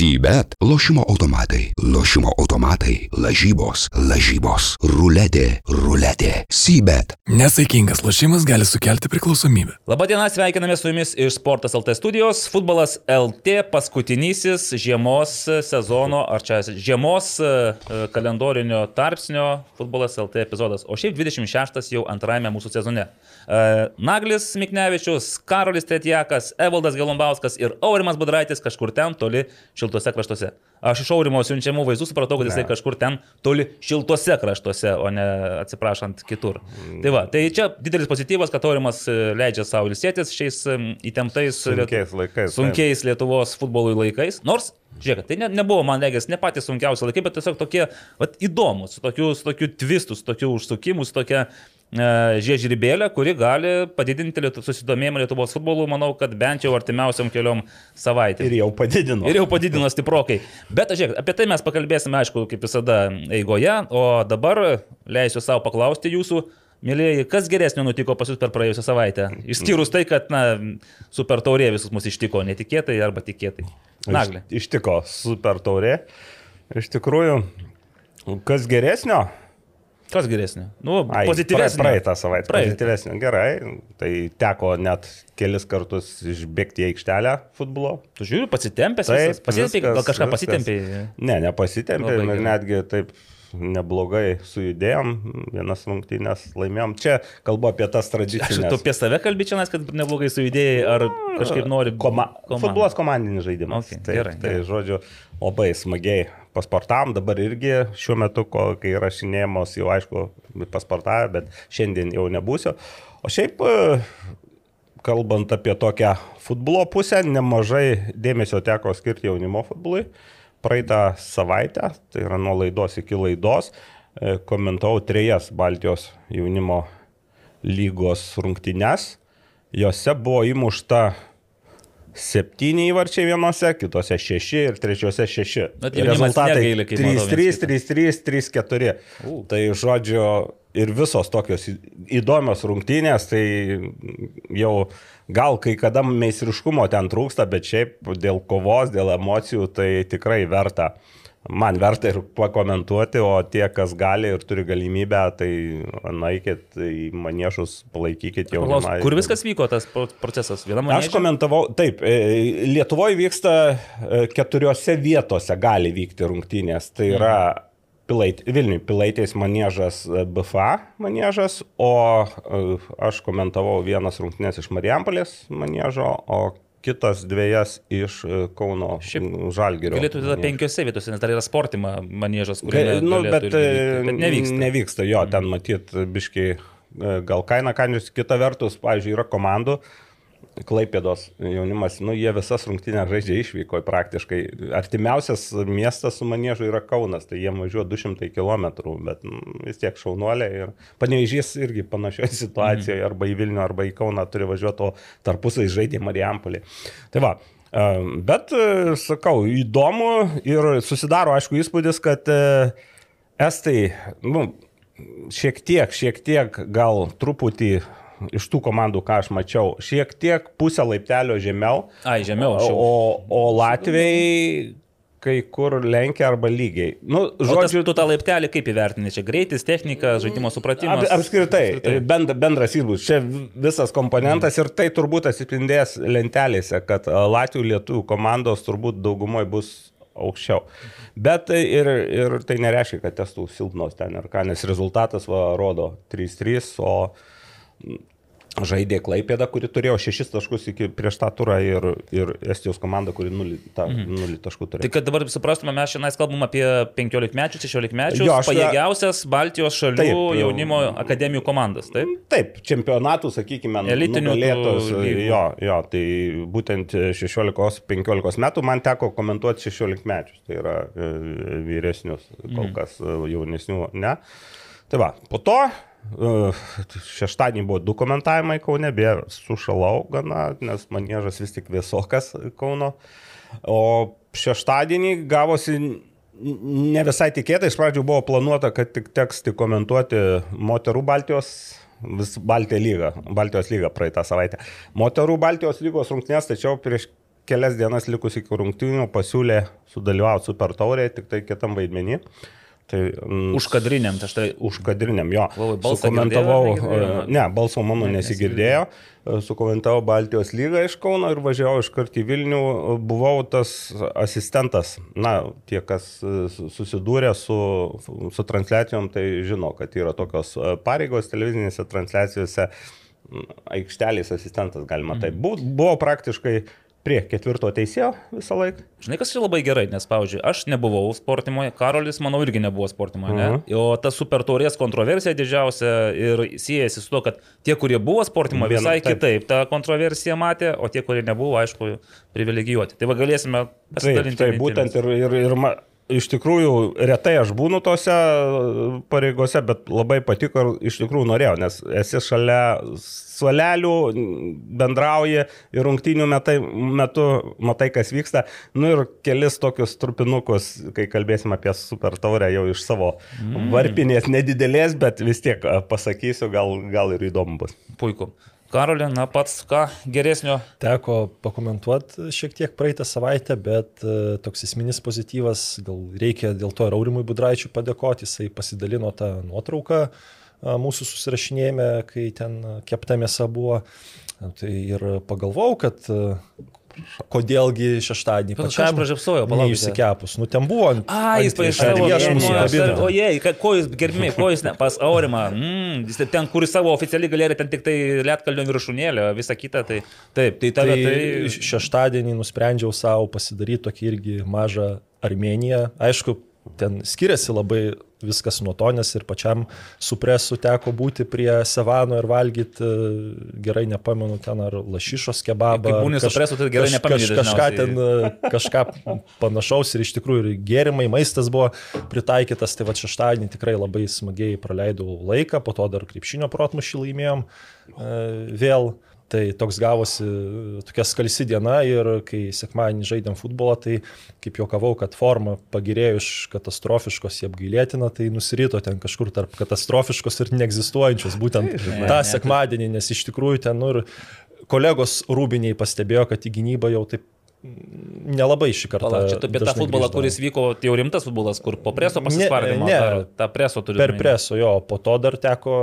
Sybet. Lošimo automatai. Lošimo automatai. Lažybos. Lažybos. Ruletė. Ruletė. Sybet. Nesaikingas lošimas gali sukelti priklausomybę. Labadiena, sveikiname su jumis iš Sportas LT studijos. Futbolas LT paskutinysis žiemos sezono, ar čia žiemos e, kalendorinio tarpsnio Futbolas LT epizodas. O šiaip 26 jau antrajame mūsų sezone. E, Naglis Miknevičius, Karolis Tretjakas, Evaldas Gelombauskas ir Aurimas Budraitis kažkur ten toli šiltuose kraštuose. Aš iš Aurimo siunčiamų vaizdų supratau, kad jisai kažkur ten toli šiltuose kraštuose, o ne atsiprašant kitur. Mm. Tai va, tai čia didelis pozityvas, kad Aurimas e, leidžia savo ilsėtis šiais įtemptais sunkiais laikais. Sunkiais Lietuvos futbolui laikais. Nors Žiūrėk, tai ne, nebuvo, man regis, ne patys sunkiausi laikai, bet tiesiog tokie vat, įdomus, su tokiu, su tokiu twistu, su tokiu užsukimu, su tokia E, žiežrybėlę, kuri gali padidinti susidomėjimą Lietuvos futbolu, manau, kad bent jau artimiausiam keliom savaitėm. Ir jau padidino. Ir jau padidino stiprokai. Bet, žiūrėk, apie tai mes pakalbėsime, aišku, kaip visada eigoje, o dabar leisiu savo paklausti jūsų. Mėlyjeji, kas geresnio nutiko pas jūs per praėjusią savaitę? Išskyrus tai, kad, na, super taurė visus mus ištiko netikėtai arba tikėtai. Naglė. Iš, ištiko super taurė. Iš tikrųjų, kas geresnio? Kas geresnė? Nu, Ai, pozityvesnė. Praeitą savaitę. Praeitą. Pozityvesnė. Gerai. Tai teko net kelis kartus išbėgti į aikštelę futbolo. Tu žiūri, pasitempęs. Taip, pasitempė, gal kažką pasitempė? Ne, nepasitempė. Netgi taip neblogai sujudėjom, vienas rungtynės laimėjom. Čia kalbu apie tas tradicijas. Tu apie save kalbi čia, kad neblogai sujudėjai, ar kažkaip nori. Koma... Futbolas komandinis žaidimas. Okay, taip, gerai, tai, gerai. žodžiu, labai smagiai pasportavom, dabar irgi šiuo metu, kai rašinėjamos, jau aišku, pasportavę, bet šiandien jau nebūsiu. O šiaip, kalbant apie tokią futbolo pusę, nemažai dėmesio teko skirti jaunimo futbolui. Praeitą savaitę, tai yra nuo laidos iki laidos, e, komentavau trejas Baltijos jaunimo lygos rungtynes. Jose buvo įmušta septyni įvarčiai vienose, kitose šeši ir trečiose šeši. Rezultatai 3-3, 3-3, 3-4. Tai žodžiu, ir visos tokios įdomios rungtynės, tai jau gal kai kada meistriškumo ten trūksta, bet šiaip dėl kovos, dėl emocijų, tai tikrai verta man verta ir pakomentuoti, o tie, kas gali ir turi galimybę, tai naikit į maniešus, palaikykit jau. Kur viskas vyko tas procesas? Aš komentavau, taip, e, Lietuvoje vyksta e, keturiose vietose gali vykti rungtynės. Tai yra mm. Pilait, Vilniui Pilaitės manėžas e, BFA manėžas, o aš komentavau vienas rungtynės iš Marijampolės manėžo, o kitas dviejas iš e, Kauno Žalgirio. Galėtų tada penkiose vietose, nes dar yra sportima manėžas, kuris nu, bet, e, bet nevyksta. Nevyksta, jo, ten matyt, biškiai e, gal kaina kandžius, kita vertus, pavyzdžiui, yra komandų, Klaipėdos jaunimas, nu, jie visas rungtynės žaidžia išvyko praktiškai. Artimiausias miestas su manėžu yra Kaunas, tai jie važiuoja 200 km, bet nu, vis tiek šaunuoliai ir panevežys irgi panašioje situacijoje, mm. arba į Vilnių, arba į Kauną turi važiuoti, o tarpusai žaidė Marijampolį. Tai va, bet, sakau, įdomu ir susidaro, aišku, įspūdis, kad Estai, nu, šiek tiek, šiek tiek gal truputį iš tų komandų, ką aš mačiau, šiek tiek pusę laiptelio žemiau. Ai, žemiau. O, o Latvijai kai kur lenkia arba lygiai. Nu, žodžiu, tas, tu tą laiptelį kaip įvertini? Čia greitis, technika, žaidimo supratimas. Ap, apskritai, apskritai. Bend, bendras įspūdis. Čia visas komponentas mm. ir tai turbūt atsispindės lentelėse, kad Latvijų lietuvių komandos turbūt daugumoje bus aukščiau. Bet ir, ir tai nereiškia, kad testų silpnos ten ir ką, nes rezultatas va, rodo 3-3, o žaidė Klaipėda, kuri turėjo šešis taškus iki prieš tą turą ir, ir Estijos komanda, kuri nulį, ta, mhm. nulį taškų turėjo. Tai kad dabar suprastume, mes šiandien kalbam apie 15 mečius, 16 mečius, aš, pajėgiausias Baltijos šalių taip, jaunimo akademijų komandas, taip? Taip, čempionatų, sakykime, elitinių lėtos. Jo, jo, tai būtent 16-15 metų man teko komentuoti 16 mečius, tai yra e, vyresnius, kol mhm. kas mhm. jaunesnių, ne. Tai va, po to Šeštadienį buvo du komentavimai Kaune, beje, sušalau gana, nes manėžas vis tik vėsokas Kauno. O šeštadienį gavosi ne visai tikėtai, iš pradžių buvo planuota, kad tik teks tik komentuoti moterų Baltijos vis Baltijos lygą, Baltijos lygą praeitą savaitę. Moterų Baltijos lygos rungtynės, tačiau prieš kelias dienas likus iki rungtynių pasiūlė sudalyvauti super taurėje, tik tai kitam vaidmenį. Tai, mm, užkadriniam, tai štai. Užkadriniam, jo. Sukomentavau, girdėjo, ne, balso mano ne, nesigirdėjo, sukomentavau Baltijos lygą iš Kauno ir važiavau iš karto į Vilnių, buvau tas asistentas, na, tie, kas susidūrė su, su transliacijom, tai žino, kad yra tokios pareigos televizinėse transliacijose, aikštelės asistentas galima mhm. tai. Buvo praktiškai prie ketvirto teisėjo visą laiką. Žinai, kas čia labai gerai, nes, pavyzdžiui, aš nebuvau sportimoje, Karolis, manau, irgi nebuvo sportimoje, ne? Uh mhm. -huh. O ta super taurės kontroversija didžiausia ir siejasi su to, kad tie, kurie buvo sportimoje, visai Viena, kitaip tą kontroversiją matė, o tie, kurie nebuvo, aišku, privilegijuoti. Tai va galėsime pasidalinti. Taip, tai būtent ir, ir, ir ma, iš tikrųjų retai aš būnu tose pareigose, bet labai patiko ir iš tikrųjų norėjau, nes esi šalia suolelių, bendrauji ir rungtynių metai, metu matai, kas vyksta. Nu ir kelis tokius trupinukus, kai kalbėsim apie super taurę jau iš savo mm. varpinės nedidelės, bet vis tiek pasakysiu, gal, gal ir įdomu bus. Puiku. Karolė, na pats ką geresnio? Teko pakomentuoti šiek tiek praeitą savaitę, bet e, toks esminis pozityvas, gal reikia dėl to ir Aurimui Budraičiui padėkoti, jisai pasidalino tą nuotrauką mūsų susirašinėjime, kai ten kepta mėsa buvo. Tai ir pagalvojau, kad kodėlgi šeštadienį. Pačiam pražiapsojo, palauk. Išsikepus. Nu, ten buvo. A, jis paaiškėjo, aš mūsų kabinę. O jei, ko jūs gerbimi, ko jūs ne, pas Aurimą. Mm, jis ten, kur savo oficialiai galėjo, ten tik tai Lietkalnio viršūnėlė, visa kita. Tai taip, tai tada tai... tai... Šeštadienį nusprendžiau savo pasidaryti tokį irgi mažą Armeniją. Aišku, ten skiriasi labai viskas nuo to, nes ir pačiam supresu teko būti prie Sevano ir valgyti, e, gerai nepamenu ten ar lašišos kebabą. Būnė kaž, supresu, tai gerai nepamenu. Kaž, kažką ten, e, kažką panašaus ir iš tikrųjų ir gėrimai, maistas buvo pritaikytas, tai va šeštadienį tikrai labai smagiai praleidau laiką, po to dar krepšinio protmušį laimėjom e, vėl. Tai toks gavosi tokia skalsi diena ir kai sekmadienį žaidėm futbolą, tai kaip juokavau, kad forma pagirėjo iš katastrofiškos į apgailėtiną, tai nusirito ten kažkur tarp katastrofiškos ir neegzistuojančios būtent ne, tą sekmadienį, nes iš tikrųjų ten nu, ir kolegos rūbiniai pastebėjo, kad į gynybą jau taip nelabai šį kartą. Pala, čia apie tą futbolą, grįždavo. kuris vyko, tai jau rimtas futbolas, kur po preso pasispardimo. Ne, ne tą preso turiu. Per preso, jo, po to dar teko,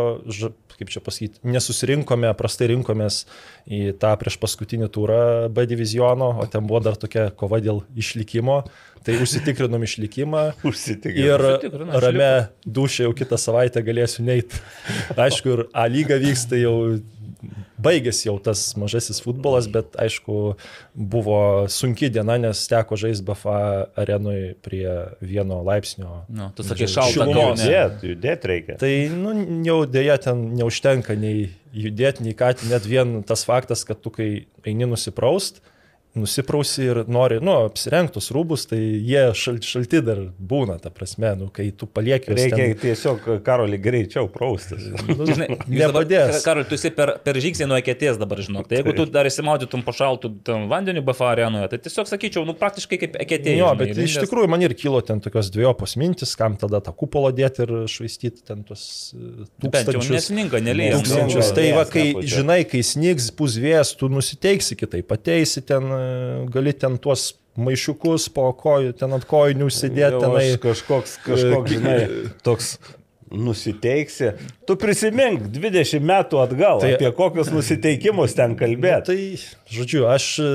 kaip čia pasakyti, nesusirinkome, prastai rinkomės į tą prieš paskutinį turą B diviziono, o ten buvo dar tokia kova dėl išlikimo. Tai užsitikrinom išlikimą. Užsitikrinom. Ir rame dušė jau kitą savaitę galėsiu neiti. Aišku, ir A lyga vyksta jau baigėsi jau tas mažasis futbolas, bet aišku, buvo sunki diena, nes teko žaisti BFA arenui prie vieno laipsnio. Nu, tu sakai, šalta judėti, judėti reikia. Tai, nu, jau dėja ten neužtenka nei judėti, nei ką, net vien tas faktas, kad tu kai eini nusipraust, nusiprausi ir nori, nu, apsirengtus rūbus, tai jie šalti, šalti dar būna, ta prasme, nu, kai tu palieki. Reikia ten... tiesiog karolį greičiau praustis. Nu, žinai, nepadės. Karolį, tu esi per, per žingsnį nuo eketės dabar, žinok. Tai jeigu tu dar įsimaudytum pašaltų vandeniu BFA arenoje, tai tiesiog sakyčiau, nu, praktiškai kaip eketė. Jo, bet žinai, iš tikrųjų man ir kilo ten tokios dviejopos mintis, kam tada tą kupolą dėti ir švaistyti ten tos e, tūkstančius. Nesninga, nelieja. Tūkstančius. Tai va, kai, žinai, kai snigs, pusvės, tu nusiteiksi kitaip, ateisi ten e, gali ten tuos maišiukus po kojų, ten ant kojų užsidėti. Tenai kažkoks, kažkoks, žinai, toks nusiteiksi. Tu prisimink 20 metų atgal, tai, apie kokius nusiteikimus ten kalbėti. Nu, tai, žodžiu, aš e,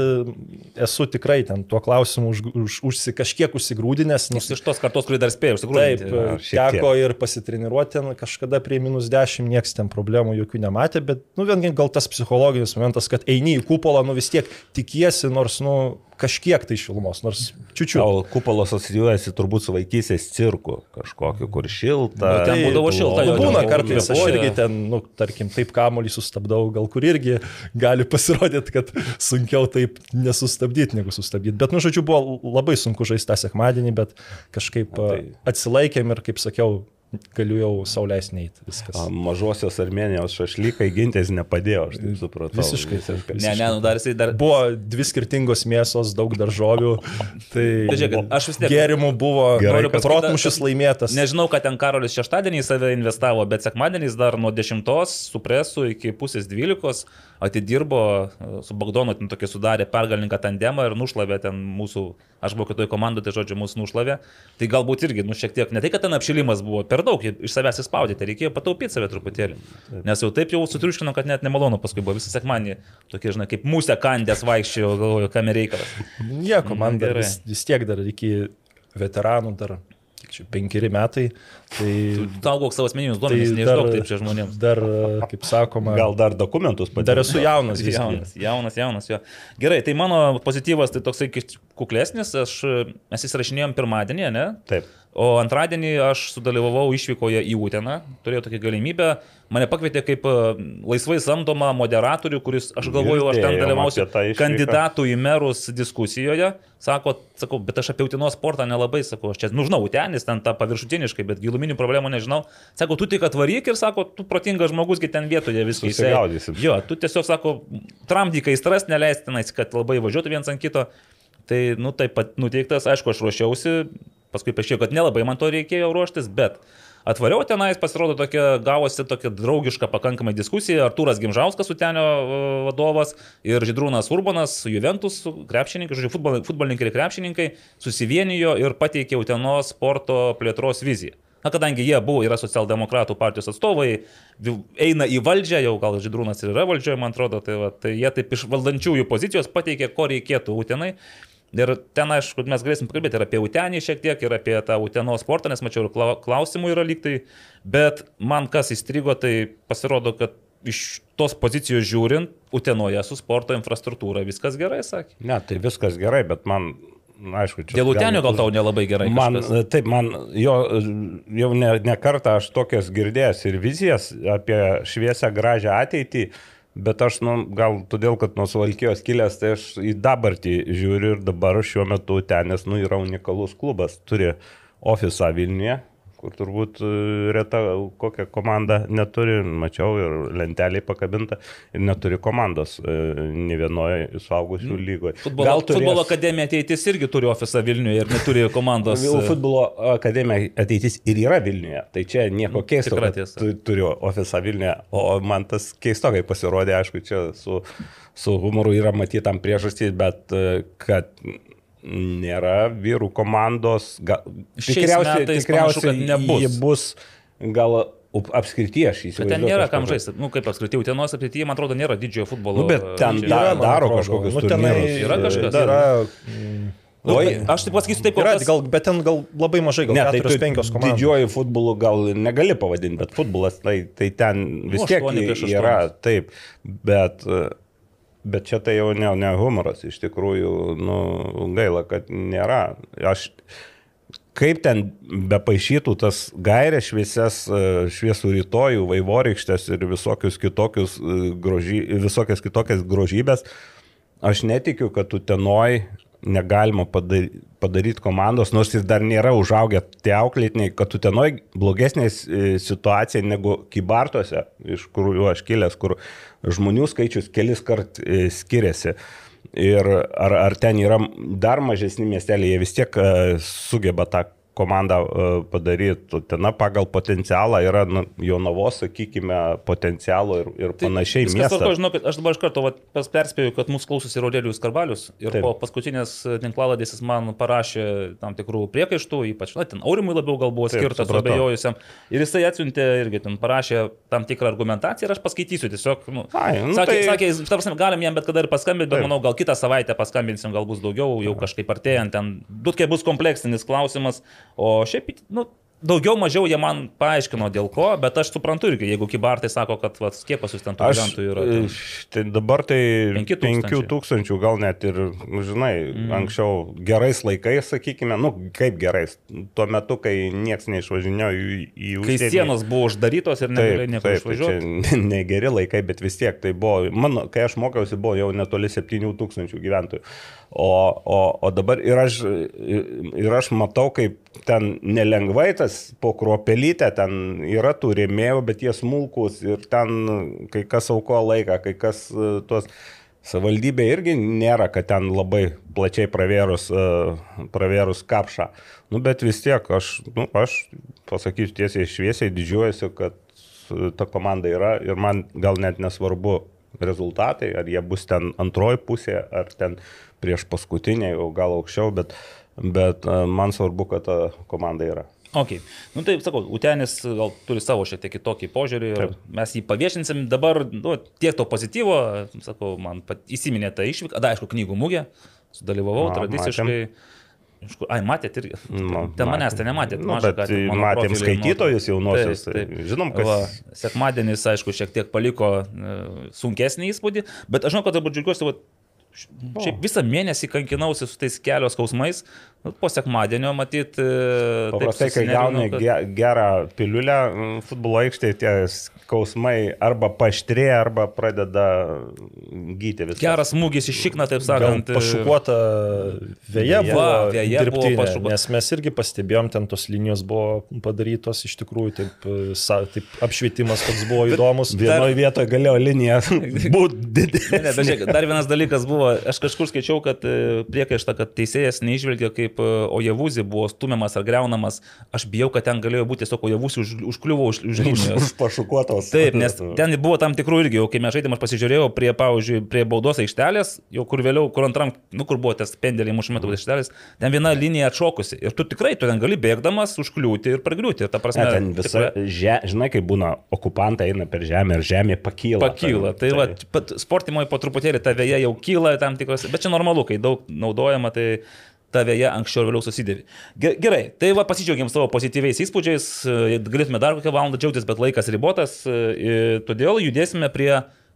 esu tikrai ten tuo klausimu už, už, užsi, kažkiek užsigrūdinęs. Nes iš tos kartos, kurį dar spėjau, užsigrūdinti. Taip, teko ir pasitreniruoti ten kažkada prie minus 10, niekas ten problemų jokių nematė, bet, nu, vien gal tas psichologinis momentas, kad eini į kupolą, nu vis tiek tikiesi, nors, nu, kažkiek tai šilumos, nors čiučiu. O kupolas asocijuojasi turbūt su vaikysės cirku, kažkokiu, kur šilta. Nu, ten būdavo šilta. Nu, būna kartais, aš irgi ten, nu, tarkim, taip kamuolį sustabdau, gal kur irgi gali pasirodyti, kad sunkiau taip nesustabdyti, negu sustabdyti. Bet, nu, žodžiu, buvo labai sunku žaisti tą sekmadienį, bet kažkaip tai... atsilaikėm ir, kaip sakiau, galiu jau saulės neįti viskas. A, mažosios Armenijos šašlykai gintis nepadėjo, aš taip supratau. Visiškai. visiškai. Ne, ne, nu dar jisai dar... Buvo dvi skirtingos mėsos, daug daržovių. Tai Bet žiūrėk, aš vis tiek- Gėrimų buvo, Gerai, noriu kad- protmušis laimėtas. Nežinau, kad ten Karolis šeštadienį į save investavo, bet sekmadieniais dar nuo 10 su presu iki pusės 12 atidirbo e, su Bagdonu, ten tokį sudarė pergalininką tandemą ir nušlavė ten mūsų, aš buvau kitoje komandoje, tai žodžiu, mūsų nušlavė. Tai galbūt irgi, nu šiek tiek, ne tai, kad ten apšilimas buvo per daug, iš savęs įspaudyti, reikėjo pataupyti save truputėlį. Nes jau taip jau sutriuškino, kad net nemalonu paskui buvo visą sekmanį, tokie, žinai, kaip musė kandės vaikščiojo, galvoju, kam reikalas. Nieko, man dar vis, vis tiek dar iki veteranų dar čia penkeri metai. Tai, Saugok savo asmeninius duomenis, tai neišduok taip čia žmonėms. Dar, kaip sakoma, Gal dar dokumentus dar padėjo. esu jaunas. visgi. Jaunas, jaunas, jaunas jo. Gerai, tai mano pozityvas tai toksai kuklesnis, aš, mes įsirašinėjom pirmadienį, ne? Taip. O antradienį aš sudalyvavau išvykoje į Uteną, turėjau tokią galimybę, mane pakvietė kaip e, laisvai samdomą moderatorių, kuris, aš galvojau, aš ten dalyvausiu kandidatų į merus diskusijoje. Sako, sakau, bet aš apie Utenos sportą nelabai sakau, aš čia, nu žinau, Utenis ten tą paviršutiniškai, bet giluminių problemų nežinau. Sako, tu tik atvaryk ir sako, tu protingas žmogus, gi ten vietoje viską Susigaudysim. Jo, tu tiesiog sako, tramdykai stras neleistinais, kad labai važiuotų viens ant kito. Tai, nu, taip pat nuteiktas, aišku, aš ruošiausi, paskui paaiškėjo, kad nelabai man to reikėjo ruoštis, bet atvariau tenais, pasirodo, tokia, gavosi tokia draugiška pakankamai diskusija. Artūras Gimžauskas, Utenio e, vadovas, ir Židrūnas Urbanas, Juventus krepšininkai, žodžiu, futbol, futbolininkai ir krepšininkai susivienijo ir pateikė Utenos sporto plėtros viziją. Na, kadangi jie buvo, yra socialdemokratų partijos atstovai, eina į valdžią, jau gal Židrūnas ir yra valdžioje, man atrodo, tai, va, tai jie taip iš valdančiųjų pozicijos pateikė, ko reikėtų Utenai. Ir ten, aišku, mes galėsim pakalbėti ir apie Utenį šiek tiek, ir apie tą Uteno sportą, nes mačiau ir klau- klausimų yra lygtai. Bet man kas įstrigo, tai pasirodo, kad iš tos pozicijos žiūrint, Utenoje su sporto infrastruktūra viskas gerai, sakė. Ne, tai viskas gerai, bet man, aišku, čia... Dėl Utenio gal tau nelabai gerai. Man, kažkas? taip, man jo, jau ne, ne kartą aš tokias girdėjęs ir vizijas apie šviesę gražią ateitį, bet aš, nu, gal todėl, kad nuo Suvalkijos kilęs, tai aš į dabartį žiūriu ir dabar šiuo metu tenis, nu, yra unikalus klubas, turi ofisą Vilniuje kur turbūt e, reta kokią komandą neturi, mačiau ir lenteliai pakabinta, ir neturi komandos e, ne vienoje suaugusių lygoje. Futbolo, turės... futbolo akademija ateitis irgi turi ofisą Vilniuje ir neturi komandos. Jau futbolo akademija ateitis ir yra Vilniuje, tai čia nieko keisto. kad tiesa. tu- Turiu ofisą Vilniuje, o man tas keistokai pasirodė, aišku, čia su, su humoru yra matytam priežastys, bet e, kad nėra vyrų komandos, ga, Šiais metais panašu, kad nebus. Ji bus gal apskrityje aš Bet įsivaizduoju. ten nėra kam kažkokio- žaisti. Nu, kaip apskritai, Utenos apskrityje, man atrodo, nėra didžiojo futbolo. Nu, bet ten da- Yra, daro kažkokius nu, turnyrus. Yra kažkas? Yra, Nu, Oi. bet aš taip pasakysiu taip, yra kas- gal, bet ten gal labai mažai, gal Ne, tai tu 4-5 komandos. didžiuoju futbolu gal negali pavadinti, bet futbolas tai, tai ten vis Nu, tiek yra, taip, bet, bet čia tai jau ne, ne humoras, iš tikrųjų, nu, gaila, kad nėra. Aš, kaip ten bepaišytų tas gairės šviesias, e, šviesų rytojų, vaivorykštės ir visokius kitokius e, grožy, visokias kitokias grožybės, aš netikiu, kad tu tenoj negalima padaryti padaryti komandos, nors ir dar nėra užaugę tie auklėtiniai, kad tu tenoj blogesnė e, situacija negu Kybartuose, iš kurių aš kilęs, kur žmonių skaičius kelis kart e, skiriasi. Ir ar, ar ten yra dar mažesni miesteliai, jie vis tiek e, sugeba tą komandą e, padaryti. Ten pagal potencialą yra nu, Jonavos, sakykime, potencialo ir, ir Tai panašiai viskas tvarko, žinau, kad aš dabar iš karto vat, perspėju, kad mūsų klausosi ir Aurelijus Karbalius. Ir Taip. Po paskutinės tinklaladės jis man parašė tam tikrų priekaištų, ypač, na, ten Aurimui labiau gal buvo Taip, skirtas, abejojusiam. Ir jisai atsiuntė irgi ten parašė tam tikrą argumentaciją ir aš paskaitysiu tiesiog. Nu, Ai, nu sakė, tai- sakė, jis, ta prasme, galim jam bet kada ir paskambinti, bet Taip. manau, gal kitą savaitę paskambinsim, gal bus daugiau, jau kažkaip artėjant ten. Dutkai bus kompleksinis klausimas, o šiaip, nu, Daugiau mažiau jie man paaiškino dėl ko, bet aš suprantu irgi, jeigu Kibartai sako, kad vat, kiek pas jūs ten tų gyventojų yra. Tai... tai dabar tai Penki 5 tūkstančiai. tūkstančių, gal net ir, nu, žinai, mm. anksčiau gerais laikais, sakykime, nu kaip gerais, tuo metu, kai nieks neišvažinėjo į, į Kai užsienį. sienos buvo uždarytos ir negalėjo niekur tai išvažiuoti. čia negeri laikai, bet vis tiek tai buvo, mano, kai aš mokiausi, buvo jau netoli 7 tūkstančių gyventojų. O, o, o dabar ir aš, ir aš matau, kaip ten nelengvai tas po kruopelytę, ten yra tų rėmėjų, bet jie smulkus ir ten kai kas auko laiką, kai kas uh, tuos... Savaldybė irgi nėra, kad ten labai plačiai pravėrus, uh, pravėrus kapšą. Nu, bet vis tiek aš, nu, aš pasakysiu tiesiai šviesiai, didžiuojuosi, kad ta komanda yra ir man gal net nesvarbu rezultatai, ar jie bus ten antroji pusė, ar ten prieš paskutinį, o gal aukščiau, bet, bet man svarbu, kad ta komanda yra. Ok, nu tai sakau, Utenis gal turi savo šiek tiek kitokį požiūrį ir Taip. mes jį paviešinsim. Dabar nu, tiek to pozityvo, sakau, man įsiminė ta išvyka, da, aišku, knygų mūgė, sudalyvavau A, tradiciškai. Matėm. Ai, matėt irgi. Nu, ten manęs ten nematėt. Nu, maža, bet ką, matėm skaitytojus jaunosius. Taip, taip. Žinom, kad... Va, sekmadienis, aišku, šiek tiek paliko uh, sunkesnį įspūdį, bet aš žinau, kad dabar džiugiuosi, Šiaip visą mėnesį kankinausi su tais kelios skausmais, Nu, po sekmadienio matyt. E, Paprastai, kai gauni gerą piliulę futbolo aikštėje, tie skausmai arba paštrė, arba pradeda gyti visą. Geras smūgis iš šikną, taip sakant. Gal pašukuota vėja buvo. Vėja buvo pašukuota. Nes mes irgi pastebėjom, ten tos linijos buvo padarytos iš tikrųjų, taip, sa, taip apšvietimas toks buvo įdomus. Vienoje vietoje galėjo linija būti didelė. Dar vienas dalykas buvo, aš kažkur skaičiau, kad e, priekaištą, kad teisėjas neižvelgia, kaip e, Ojevuzį buvo stumiamas ar greunamas, aš bijau, kad ten galėjo būti tiesiog Ojevuzį už, užkliuvo už, už linijos. Už pašukuotos. Taip, nes ten buvo tam tikrų irgi, jau kai mes žaidėm, aš pasižiūrėjau prie, pavyzdžiui, prie baudos aikštelės, jau kur vėliau, kur antram, nu kur buvo tas pendeliai mušami tos aikštelės, ten viena linija atšokusi. Ir tu tikrai, tu ten gali bėgdamas užkliūti ir pragriūti. Ta prasme, ne, ten visa, tikrai... že, žinai, kaip būna, okupantai eina per žemę ir žemė pakyla. Pakyla. Tai, tai, tai va, sportimoje po truputėlį ta vėja jau kyla tam tikros, bet čia normalu, kai daug naudojama, tai ta vėja anksčiau ar vėliau susidėvi. Gerai, tai va pasidžiaugiam savo pozityviais įspūdžiais, e, galėtume dar kokią valandą džiaugtis, bet laikas ribotas, e, todėl judėsime prie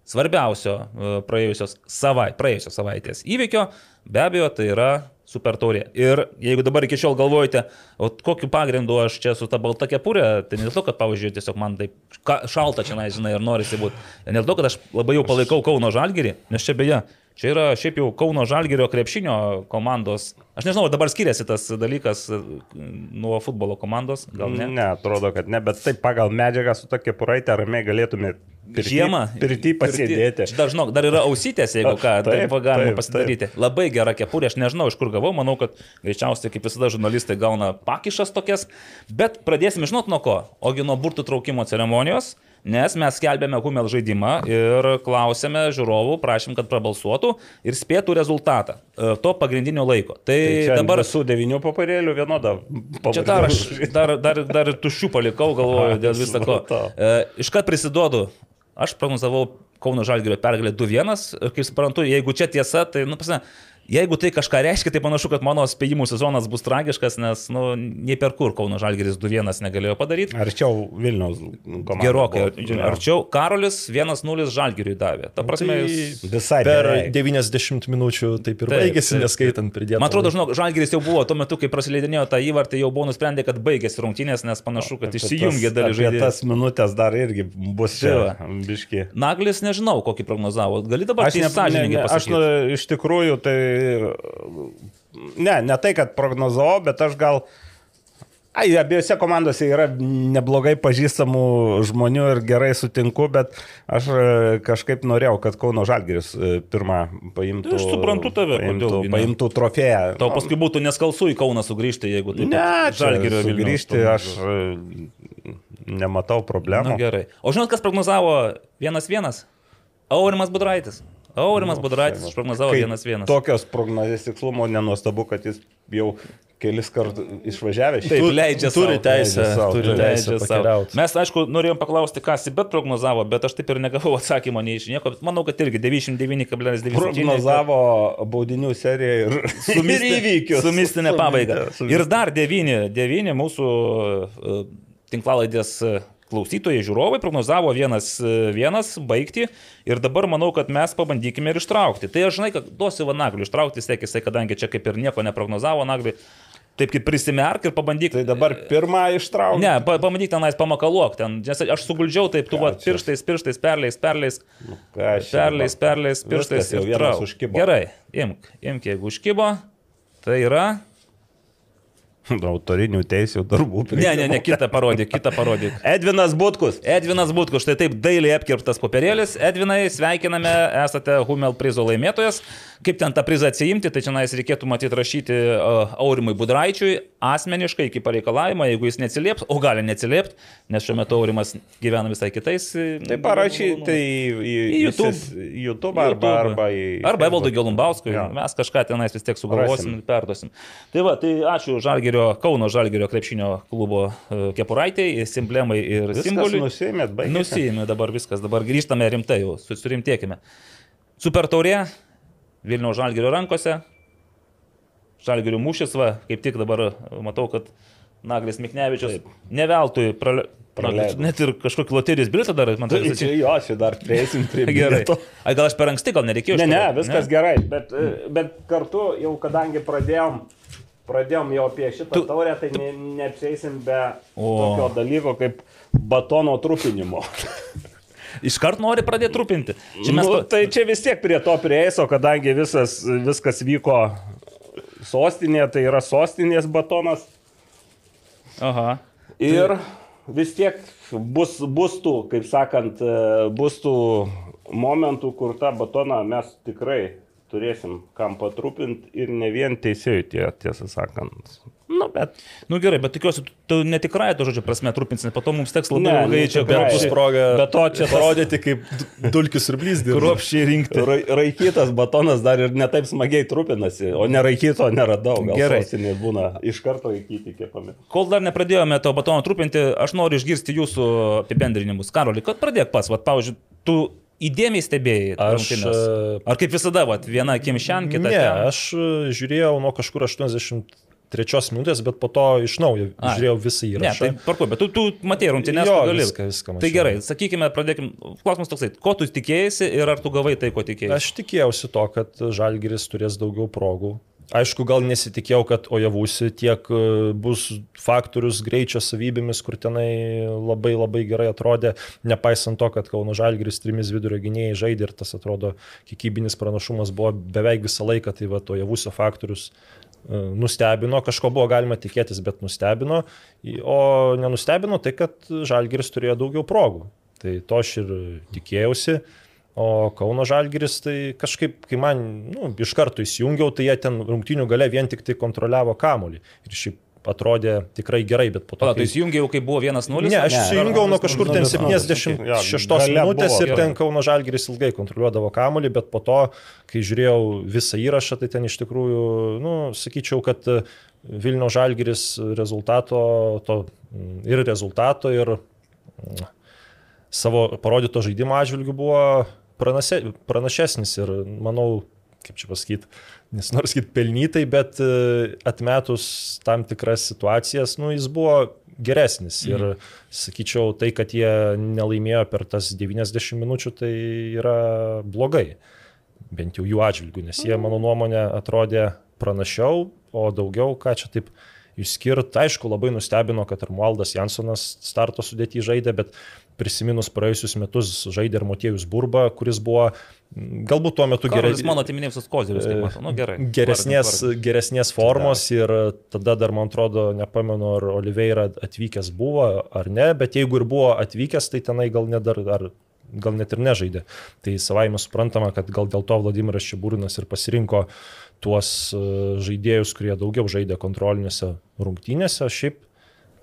svarbiausio e, praėjusios, savai, praėjusios savaitės įvykio, be abejo, tai yra super taurė. Ir jeigu dabar iki šiol galvojate, o kokiu pagrindu aš čia su ta balta kepurė, tai ne dėl to, kad, pavyzdžiui, tiesiog man taip šalta čia, žinai, ir norisi būti. Ne dėl to, kad aš labai jau palaikau Kauno Žalgirį, nes čia beje, Čia yra šiaip jau Kauno Žalgerio krepšinio komandos. Aš nežinau, dabar skiriasi tas dalykas e, nuo futbolo komandos, gal ne? Ne, atrodo, kad ne, bet taip pagal medžiagą su tokia puraitė ramiai galėtume pirty, žiemą pirty pasidėti. Dar, žinok, dar yra ausytės, jeigu ką, taip, taip galima taip, pasidaryti. Taip. Labai gera kepurė, aš nežinau, iš kur gavau, manau, kad greičiausiai, kaip visada, žurnalistai gauna pakišas tokias, bet pradėsime, žinot, nuo ko? Ogi nuo burtų traukimo ceremonijos nes mes skelbėme Humel žaidimą ir klausėme žiūrovų, prašym, kad prabalsuotų ir spėtų rezultatą e, to pagrindinio laiko. Tai, tai dabar su devinių papirėlių vienodą. Čia dar, aš, dar, dar, dar tuščių palikau, galvoju, dėl viso ko. E, iškart prisiduodu, aš prognozavau Kauno Žalgirio pergalę 2-1 ir kaip suprantu, jeigu čia tiesa, tai, nu, pasne, Jeigu tai kažką reiškia, tai panašu, kad mano spėjimų sezonas bus tragiškas, nes, nu, nei per kur Kauno Žalgeris 2-1 negalėjo padaryti. Arčiau Vilniaus komandai. Gerokai, buvo, arčiau Karolis 1-0 Žalgeriui davė. Ta prasme, tai visai per beveik. 90 minučių taip ir taip, baigėsi, taip, neskaitant pridėti. Man atrodo, žinok, Žalgeris jau buvo tuo metu, kai prasileidinėjo tą įvartį, jau buvo nusprendę, kad baigėsi rungtynės, nes panašu, kad išsijungė dalis žaidėjų. Tas minutės dar irgi bus čia. Biški. Naglis nežinau, kokį prognozavo. Gali dabar aš nesąžininkai pasakyti. Aš nu, iš tikrųjų tai ne, ne tai, kad prognozavau, bet aš gal... Ai, abiejose komandose yra neblogai pažįstamų žmonių ir gerai sutinku, bet aš e, kažkaip norėjau, kad Kauno Žalgiris e, pirmą paimtų. Aš suprantu tave, paimtų, kodėl, paimtų trofėją. Tau paskui būtų neskalsu į Kauną sugrįžti, jeigu tai ne, Žalgirio sugrįžti, aš e, nematau problemų. Na, gerai. O žinot, kas prognozavo vienas vienas? Aurimas Budraitis. Aurimas nu, Budraitis išprognozavo vienas vienas. Tokios prognozės tikslumo nenuostabu, kad jis jau kelis kartus išvažiavęs. Taip, leidžia turi teisę, turi teisę pakeliauti. Mes, aišku, norėjom paklausti, kas bet prognozavo, bet aš taip ir negavau atsakymo nei iš nieko. Manau, kad irgi 99,9. Prognozavo baudinių seriją ir, su ir įvykius. Su mistinė pabaiga. Ir dar 9, 9 mūsų uh, tinklalaidės uh, klausytojai, žiūrovai prognozavo vienas vienas baigti ir dabar manau, kad mes pabandykime ir ištraukti. Tai aš žinai, kad duosiu Vanagliui ištraukti, sėk jisai, kadangi čia kaip ir nieko neprognozavo Nagliui. Taip kaip prisimerk ir pabandyk. Tai dabar pirmą ištrauk. Ne, pa, pabandyk tenais pamakaluok. Ten, nes aš suguldžiau taip, tu va, pirštais, pirštais, perleis, perleis. Nu, perleis, perleis, pirštais. Jau vienas užkibo. Gerai, imk, imk, jeigu užkibo, tai yra Autorinių teisų darbų. Ne, ne, ne, kitą parodyk, kitą parodyk. Edvinas Butkus. Edvinas Butkus, štai taip dailiai apkirptas popierėlis. Edvinai, sveikiname, esate Humel prizo laimėtojas. Kaip ten tą prizą atsiimti, tai čia reikėtų matyti rašyti uh, Aurimui Budraičiui asmeniškai iki pareikalavimo, jeigu jis neatsilieps, o gali neatsiliepti, nes šiuo metu Aurimas gyvena visai kitais. Tai parašy, tai į, į YouTube, YouTube arba, YouTube. arba į... Arba Evaldui Gelumbauskui, ja. mes kažką tenais vis tiek sugalvosim ir perduosim. Tai va, tai ačiū Žalgerio, Kauno Žalgerio krepšinio klubo uh, kepuraitai, simblemai ir viskas simboliai. Nusėmėt, baigėte. Nusėmė dabar viskas, dabar grįžtame rimtai, jau surimtėkime. Super taurė, Vilniaus Žalgerio rankose. Žalgerio mūšis, va, kaip tik dabar matau, kad Naglis Miknevičius neveltui prale... Praleido. Net ir kažkokį loterijos biltą dar, man tai čia jo, čia dar prieisim prie gerai. Ai, gal aš per anksti, gal nereikėjo? Ne, ne, viskas ne? gerai, bet, bet kartu jau kadangi pradėjom, pradėjom jau apie šitą tu, taurę, tai ne, neapseisim be o. tokio dalyko kaip batono trupinimo. Iškart nori pradėti trupinti. Čia mes... nu, tai čia vis tiek prie to prieeiso, kadangi visas, viskas vyko sostinėje, tai yra sostinės batonas. Aha. Ir vis tiek bus, bus tų, kaip sakant, bus tų momentų, kur tą batoną mes tikrai turėsim kam patrupinti ir ne vien teisėjui, tie, tiesą sakant. Nu, bet. Nu gerai, bet tikiuosi, tu, netikrai to žodžio prasme trupinsi, po to mums teks labai ne, ilgai čia bus proga. Bet to čia parodyti, kaip dulkis ir blyzdį. Kruopšiai rinkti. Ra, raikytas batonas dar ir netaip smagiai trupinasi, o neraikyto neradau. Gal gerai. Būna iš karto raikyti kepami. Kol dar nepradėjome to batono trupinti, aš noriu išgirsti jūsų apibendrinimus. Karoli, kad pradėk pats, vad, pavyzdžiui, tu įdėmiai stebėjai. Aš. Rungtynės. E, Ar kaip visada, vat, viena akim šiandien, kita. Ne, ten? aš e, žiūrėjau nuo kažkur 80 trečios minutės, bet po to iš naujo A. žiūrėjau visą įrašą. Ne, tai parku, bet tu, tu matėjai rungtynės, jo, gali. Viską, viską mačiau. tai gerai, sakykime, pradėkim. Klausimas toksai, ko tu tikėjai ir ar tu gavai tai, ko tikėjai? Aš tikėjausi to, kad Žalgiris turės daugiau progų Aišku, gal nesitikėjau, kad Ojavusi tiek e, bus faktorius greičio savybėmis, kur tenai labai labai gerai atrodė, nepaisant to, kad Kauno Žalgiris trimis vidurio gynėjai žaidė ir tas atrodo kiekybinis pranašumas buvo beveik visą laiką, tai va Ojavusio faktorius e, nustebino, kažko buvo galima tikėtis, bet nustebino, o nenustebino tai, kad Žalgiris turėjo daugiau progų. Tai to aš ir tikėjausi. O Kauno Žalgiris tai kažkaip, kai man nu, iš karto įsijungiau, tai jie ten rungtinių gale vien tik tai kontroliavo kamolį. Ir šiaip atrodė tikrai gerai, bet po to... O, tai įsijungiau, kai buvo 1-0? Ne, aš įsijungiau nuo kažkur ten 76 minutės ir ten Kauno Žalgiris ilgai kontroliuodavo kamolį, bet po to, kai žiūrėjau visą įrašą, tai ten iš tikrųjų, nu, sakyčiau, kad Vilnių Žalgiris rezultato, to, ir rezultato, ir savo parodyto žaidimo atžvilgių buvo pranaše, pranašesnis ir manau, kaip čia pasakyti, nes nors sakyti pelnytai, bet e, atmetus tam tikras situacijas, nu, jis buvo geresnis. Ir mhm. sakyčiau, tai, kad jie nelaimėjo per tas 90 minučių, tai yra blogai. Bent jau jų atžvilgių, nes jie, mano nuomonė, atrodė pranašiau, o daugiau, ką čia taip išskirti, aišku, labai nustebino, kad ir Mualdas Jansonas starto sudėtį žaidė, bet prisiminus praėjusius metus žaidė ir Motiejus Burba, kuris buvo galbūt tuo metu geresnės. Mano atiminėjus kozirius, kaip matau, nu gerai. Geresnės, vardin, vardin. geresnės formos ir tada dar, man atrodo, nepamenu, ar Oliveira atvykęs buvo ar ne, bet jeigu ir buvo atvykęs, tai tenai gal net dar, ar, gal net ir nežaidė. Tai savaime suprantama, kad gal dėl to Vladimiras Šibūrinas ir pasirinko tuos e, žaidėjus, kurie daugiau žaidė kontrolinėse rungtynėse. Šiaip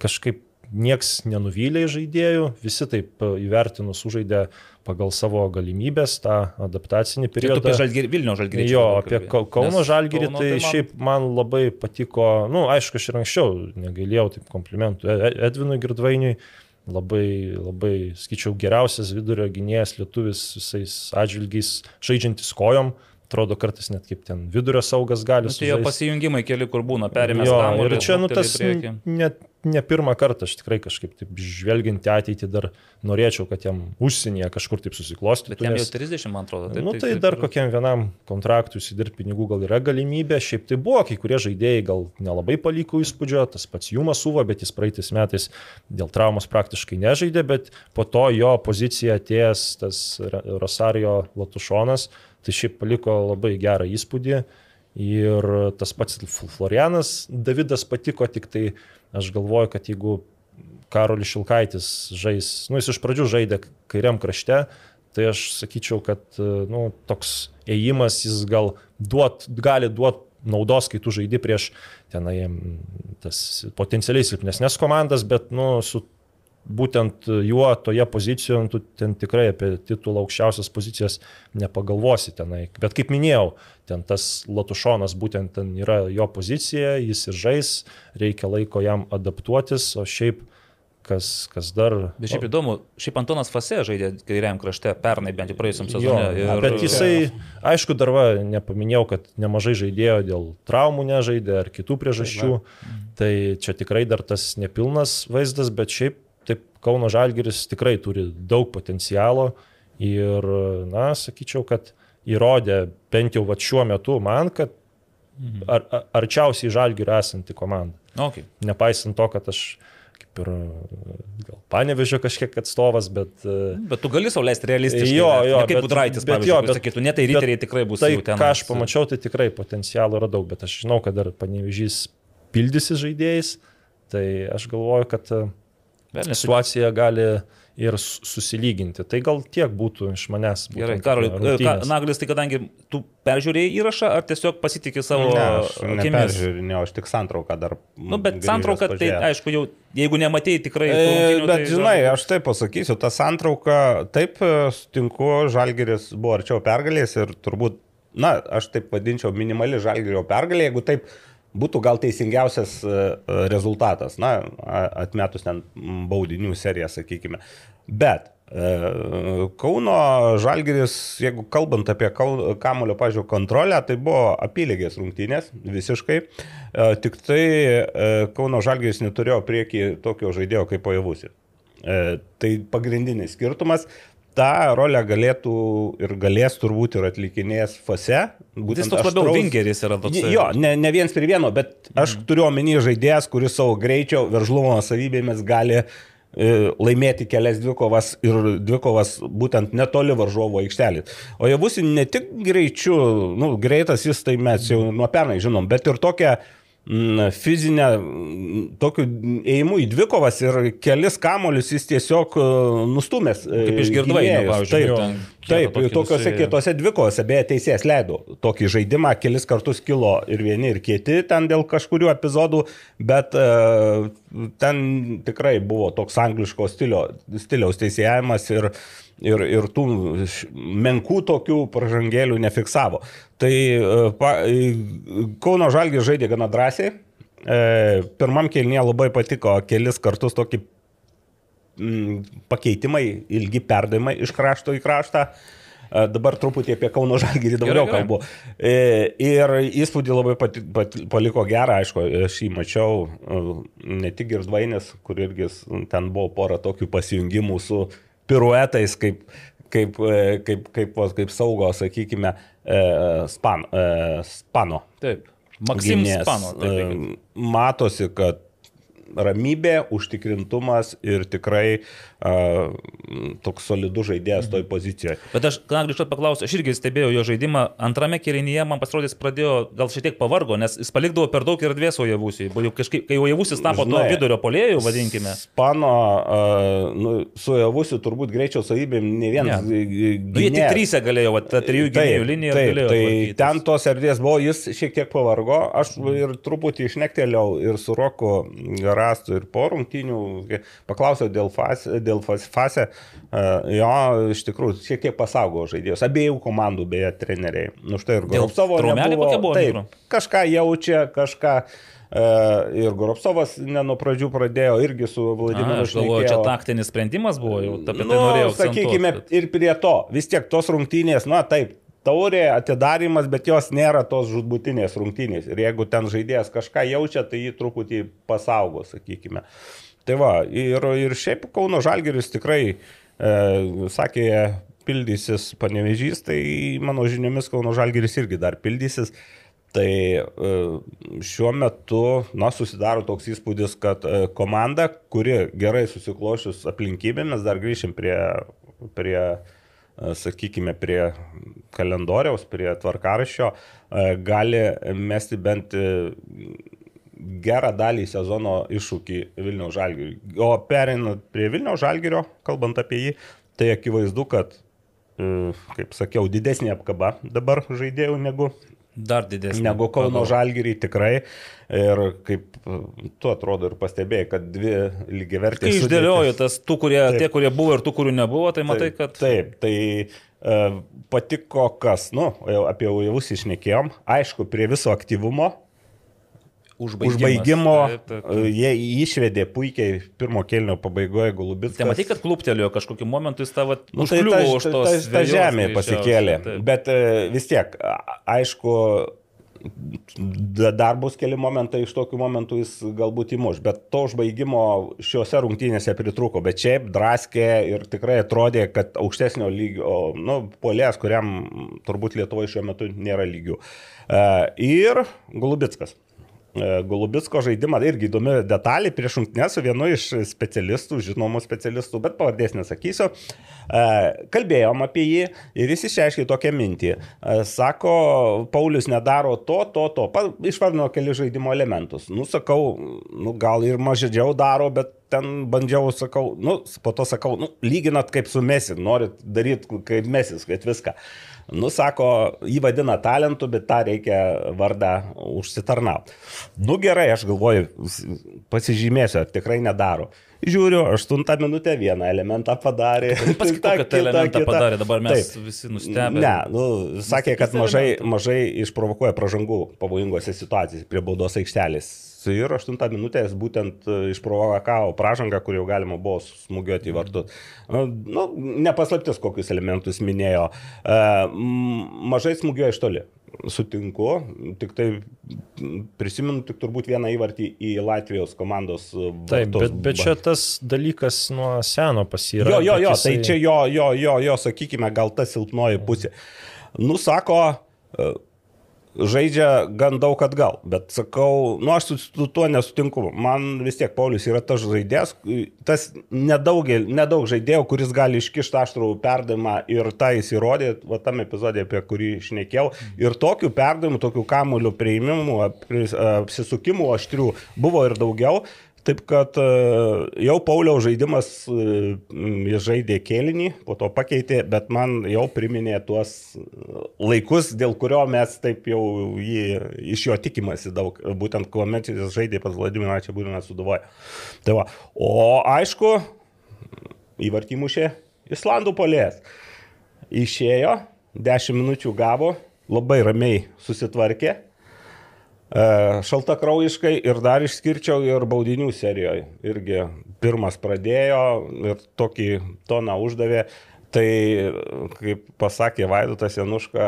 kažkaip nieks nenuvylė žaidėjų, visi taip e, įvertinus sužaidė pagal savo galimybės tą adaptacinį periodą. Tai apie žalgirį, Vilnių žalgirį. Jo, apie Kauno žalgirį, tai, tai man... šiaip man labai patiko, na, nu, aišku, aš ir anksčiau negailėjau taip komplimentų e, e, Edvinui Girdvainiui. Labai, labai, skaičiau, geriausias vidurio gynėjas lietuvis visais atžvilgiais, žaidžiantis kojom. Uh, atrodo kartais net kaip ten vidurio saugas gali. Nu, tai jo pasijungimai keli, kur būna perimės. Jo, ir čia, nu, tas net ne pirmą kartą aš tikrai kažkaip taip žvelgiant į ateitį dar norėčiau, kad jam užsienyje kažkur taip susiklostytų. Bet jam jau 30, man atrodo. Taip, nu, tai taip, dar taip, kokiam vienam kontraktui įsidirbti pinigų gal yra galimybė. Šiaip tai buvo, kai kurie žaidėjai gal nelabai paliko įspūdžio, tas pats Jumas Uva, bet jis praeitais metais dėl traumos praktiškai nežaidė, bet po to jo pozicija atėjęs tas Rosario Latušonas tai šiaip paliko labai gerą įspūdį. Ir tas pats Florianas Davidas patiko, tik tai aš galvoju, kad jeigu Karolis Šilkaitis žais, nu jis iš pradžių žaidė kairiam krašte, tai aš sakyčiau, kad nu, toks ėjimas jis gal duot, gali duoti naudos, kai tu žaidi prieš tenai tas potencialiai silpnesnės komandas, bet nu, su būtent juo toje pozicijoje, tu ten tikrai apie titulą aukščiausias pozicijas nepagalvosi tenai. Bet kaip minėjau, ten tas Latušonas būtent ten yra jo pozicija, jis ir žais, reikia laiko jam adaptuotis, o šiaip kas, kas dar. Bet šiaip įdomu, šiaip Antonas Fase žaidė kairiam krašte pernai, bent jau praėjusiam sezonui. Ir... Bet jisai, aišku, dar va, nepaminėjau, kad nemažai žaidėjo dėl traumų nežaidė ar kitų priežasčių. Tai, tai čia tikrai dar tas nepilnas vaizdas, bet šiaip taip Kauno Žalgeris tikrai turi daug potencialo ir, na, sakyčiau, kad įrodė bent jau va, šiuo metu man, kad mhm. ar, ar, arčiausiai Žalgerio esanti komanda. Okay. Nepaisant to, kad aš kaip ir gal panevežio kažkiek atstovas, bet... E, bet tu gali sauliaisti realistiškai. Jo, jo. Ne kaip Budraitis, bet jo, bet sakytų, ne tai riteriai tikrai bus tai, ten. Ką aš pamačiau, tai tikrai potencialo yra daug, bet aš žinau, kad dar panevežys pildysi žaidėjais, tai aš galvoju, kad e, Vėl situacija gali ir susilyginti. Tai gal tiek būtų iš manęs. Gerai, Karoli, Naglis, tai kadangi tu peržiūrėjai įrašą, ar tiesiog pasitikė savo... Ne, aš neperžiūrėjau, aš tik santrauką dar. Nu, bet santrauką, tai aišku, jau, jeigu nematėjai tikrai... E, bet, tai, žinai, aš taip pasakysiu, ta santrauka, taip e, sutinku, Žalgeris buvo arčiau pergalės ir turbūt, na, aš taip vadinčiau minimali Žalgerio pergalė, jeigu taip būtų gal teisingiausias e, e, rezultatas, na, atmetus ten baudinių seriją, sakykime. Bet e, Kauno Žalgiris, jeigu kalbant apie kamulio, pažiūrėjau, kontrolę, tai buvo apylygės rungtynės visiškai. Tik tai Kauno Žalgiris neturėjo prieki tokio žaidėjo kaip Pajavusi. Tai pagrindinis skirtumas tą rolę galėtų ir galės turbūt ir atlikinės fase. Jis toks labiau traus... vingeris yra toks. Jo, ne, ne viens prie vieno, bet aš mm. turiu omeny žaidėjas, kuris savo greičio, veržlumo savybėmis gali e, laimėti kelias dvikovas ir dvikovas būtent netoli varžovo aikštelį. O jie bus ne tik greičiu, nu, greitas jis, tai mes jau nuo pernai žinom, bet ir tokia fizinę, tokiu ėjimu į dvikovas ir kelis kamolius jis tiesiog nustumės. Kaip išgirdai, pavyzdžiui. Taip, taip tokiuose kietose dvikovose, beje, teisėjas leido tokį žaidimą, kelis kartus kilo ir vieni, ir kiti ten dėl kažkurių epizodų, bet ten tikrai buvo toks angliško stilio, stiliaus teisėjavimas ir uh, ir, ir tų menkų tokių pažangėlių nefiksavo. Tai e, pa, e, Kauno Žalgis žaidė gana drąsiai. E, pirmam kelnie labai patiko kelis kartus tokį m, pakeitimai, ilgi perdavimai iš krašto į kraštą. Dabar truputį apie Kauno Žalgirį daugiau kalbu. Ir įspūdį labai pati, pati, paliko gerą, aišku, aš jį mačiau, ne tik Girdvainis, kur irgi ten buvo pora tokių pasijungimų su piruetais, kaip, kaip, e, kaip, kaip, kaip, saugo, sakykime, e, span, e, Spano. Taip. Maksimis Spano. Taip, matosi, kad ramybė, užtikrintumas ir tikrai uh, toks solidus žaidėjas toj pozicijoje. Bet aš, ką grįžtu paklausiu, aš irgi stebėjau jo žaidimą. Antrame kėlinyje man pasirodė, jis pradėjo gal šiek tiek pavargo, nes jis palikdavo per daug erdvės Ojavusiui. Kai Ojavusis tapo Žinai, to vidurio polėjų, vadinkime. Spano uh, nu, su Ojavusiu turbūt greičio savybėm ne vienas. Ne. Nu, jie tik trysę galėjo, ta trijų gynėjų linija. Taip, tai tvarkytis. ten tos erdvės buvo, jis šiek tiek pavargo, aš ir truputį išnektelėjau ir su Roku Rastu ir po rungtinių, paklausiau dėl, fas, dėl fas, fase, jo iš tikrųjų šiek tiek pasaugo žaidėjus, abiejų komandų beje treneriai. Nu štai ir Goropsovo nebuvo. buvo taip, kažką jaučia, kažką. Uh, ir Goropsovas nuo pradžių pradėjo irgi su Vladimiru galvoju, čia taktinis sprendimas buvo, jau apie tai nu, norėjau. Sakykime, bet... ir prie to, vis tiek tos rungtynės, na taip, taurė, atidarimas, bet jos nėra tos žudbutinės rungtynės. Ir jeigu ten žaidėjas kažką jaučia, tai jį truputį pasaugo, sakykime. Tai va, ir, ir šiaip Kauno Žalgeris tikrai, e, sakė, pildysis panevežys, tai mano žiniomis Kauno Žalgeris irgi dar pildysis. Tai e, šiuo metu, na, susidaro toks įspūdis, kad e, komanda, kuri gerai susiklošius aplinkybėmis, dar grįšim prie, prie sakykime, prie kalendoriaus, prie tvarkaraščio, gali mesti bent gerą dalį sezono iššūkį Vilniaus žalgiriui. O perinant prie Vilniaus žalgirio, kalbant apie jį, tai akivaizdu, kad, kaip sakiau, didesnė apkaba dabar žaidėjų negu Dar didesnė. Negu Kauno Žalgiriai tikrai. Ir kaip tu atrodo ir pastebėjai, kad dvi lygiai vertės. Kai išdėlioju tas tų, kurie, taip, tie, kurie buvo ir tų, kurių nebuvo, tai matai, taip, kad... Taip, tai uh, patiko kas, nu, apie jaus išnekėjom. Aišku, prie viso aktyvumo užbaigimo. Taip, taip, taip. Jie išvedė puikiai pirmo kelnio pabaigoje Golubitskas. Tai matai, kad kluptelėjo kažkokiu momentu jis tavo nu, tai ta, už tos. Ta, ta, ta žemė pasikėlė. Taip. Bet e, vis tiek, aišku, dar bus keli momentai, iš tokių momentų jis galbūt įmuš, bet to užbaigimo šiuose rungtynėse pritruko, bet šiaip draskė ir tikrai atrodė, kad aukštesnio lygio, nu, polės, kuriam turbūt Lietuvoje šiuo metu nėra lygių. E, ir Golubitskas. E, Golubitsko žaidimą, irgi įdomi detalė prieš rungtynę su vienu iš specialistų, žinomų specialistų, bet pavardės nesakysiu. E, kalbėjom apie jį ir jis išreiškė tokią mintį. E, sako, Paulius nedaro to, to, to. Išvardino keli žaidimo elementus. Nu, sakau, nu, gal ir mažydžiau daro, bet ten bandžiau, sakau, nu, po to sakau, nu, lyginat kaip su Mesi, norit daryti kaip Mesis, kad viską. Uh, Nu, sako, jį vadina talentu, bet tą reikia vardą užsitarnauti. Nu gerai, aš galvoju, pasižymėsiu, tikrai nedaro. Žiūriu, aštuntą minutę vieną elementą padarė. Kitą, kad elementą kita. padarė, dabar mes Taip. visi nustebę. Ne, nu, sakė, kad mažai, mažai išprovokuoja pražangų pavojingose situacijose prie baudos aikštelės ir 8 minutės būtent e, išprovokavo pražangą, kur jau galima buvo smūgiuoti į vartus. Nu, nepaslaptis, kokius elementus minėjo. E, mažai smūgiuoja iš toli. Sutinku, tik tai prisimenu tik turbūt vieną įvartį į Latvijos komandos. Vartus. Taip, bet, bet čia tas dalykas nuo seno pasirado. Jo, jo, jo, jisai... tai čia jo, jo, jo, jo, sakykime, gal ta silpnoji pusė. Nusako, žaidžia gan daug atgal, bet sakau, nu aš su tuo nesutinku. Man vis tiek Paulius yra tas žaidėjas, tas nedaug, nedaug žaidėjų, kuris gali iškišti aštrų perdavimą ir tą jis įrodė, va tam epizodė, apie kurį išnekėjau. Ir tokių perdavimų, tokių kamuolių prieimimų, apsisukimų aštrių buvo ir daugiau. Taip kad e, jau Pauliaus žaidimas, e, jis žaidė kėlinį, po to pakeitė, bet man jau priminė tuos laikus, dėl kurio mes taip jau jį, iš jo tikimasi daug, būtent kuomet jis žaidė pas Vladimirą čia būdame suduvoje. Tai va. O aišku, įvartimušė Islandų polės. Išėjo, 10 minučių gavo, labai ramiai susitvarkė E, šaltakraujiškai ir dar išskirčiau ir baudinių serijoje. Irgi pirmas pradėjo ir tokį toną uždavė. Tai, kaip pasakė Vaidotas Januška,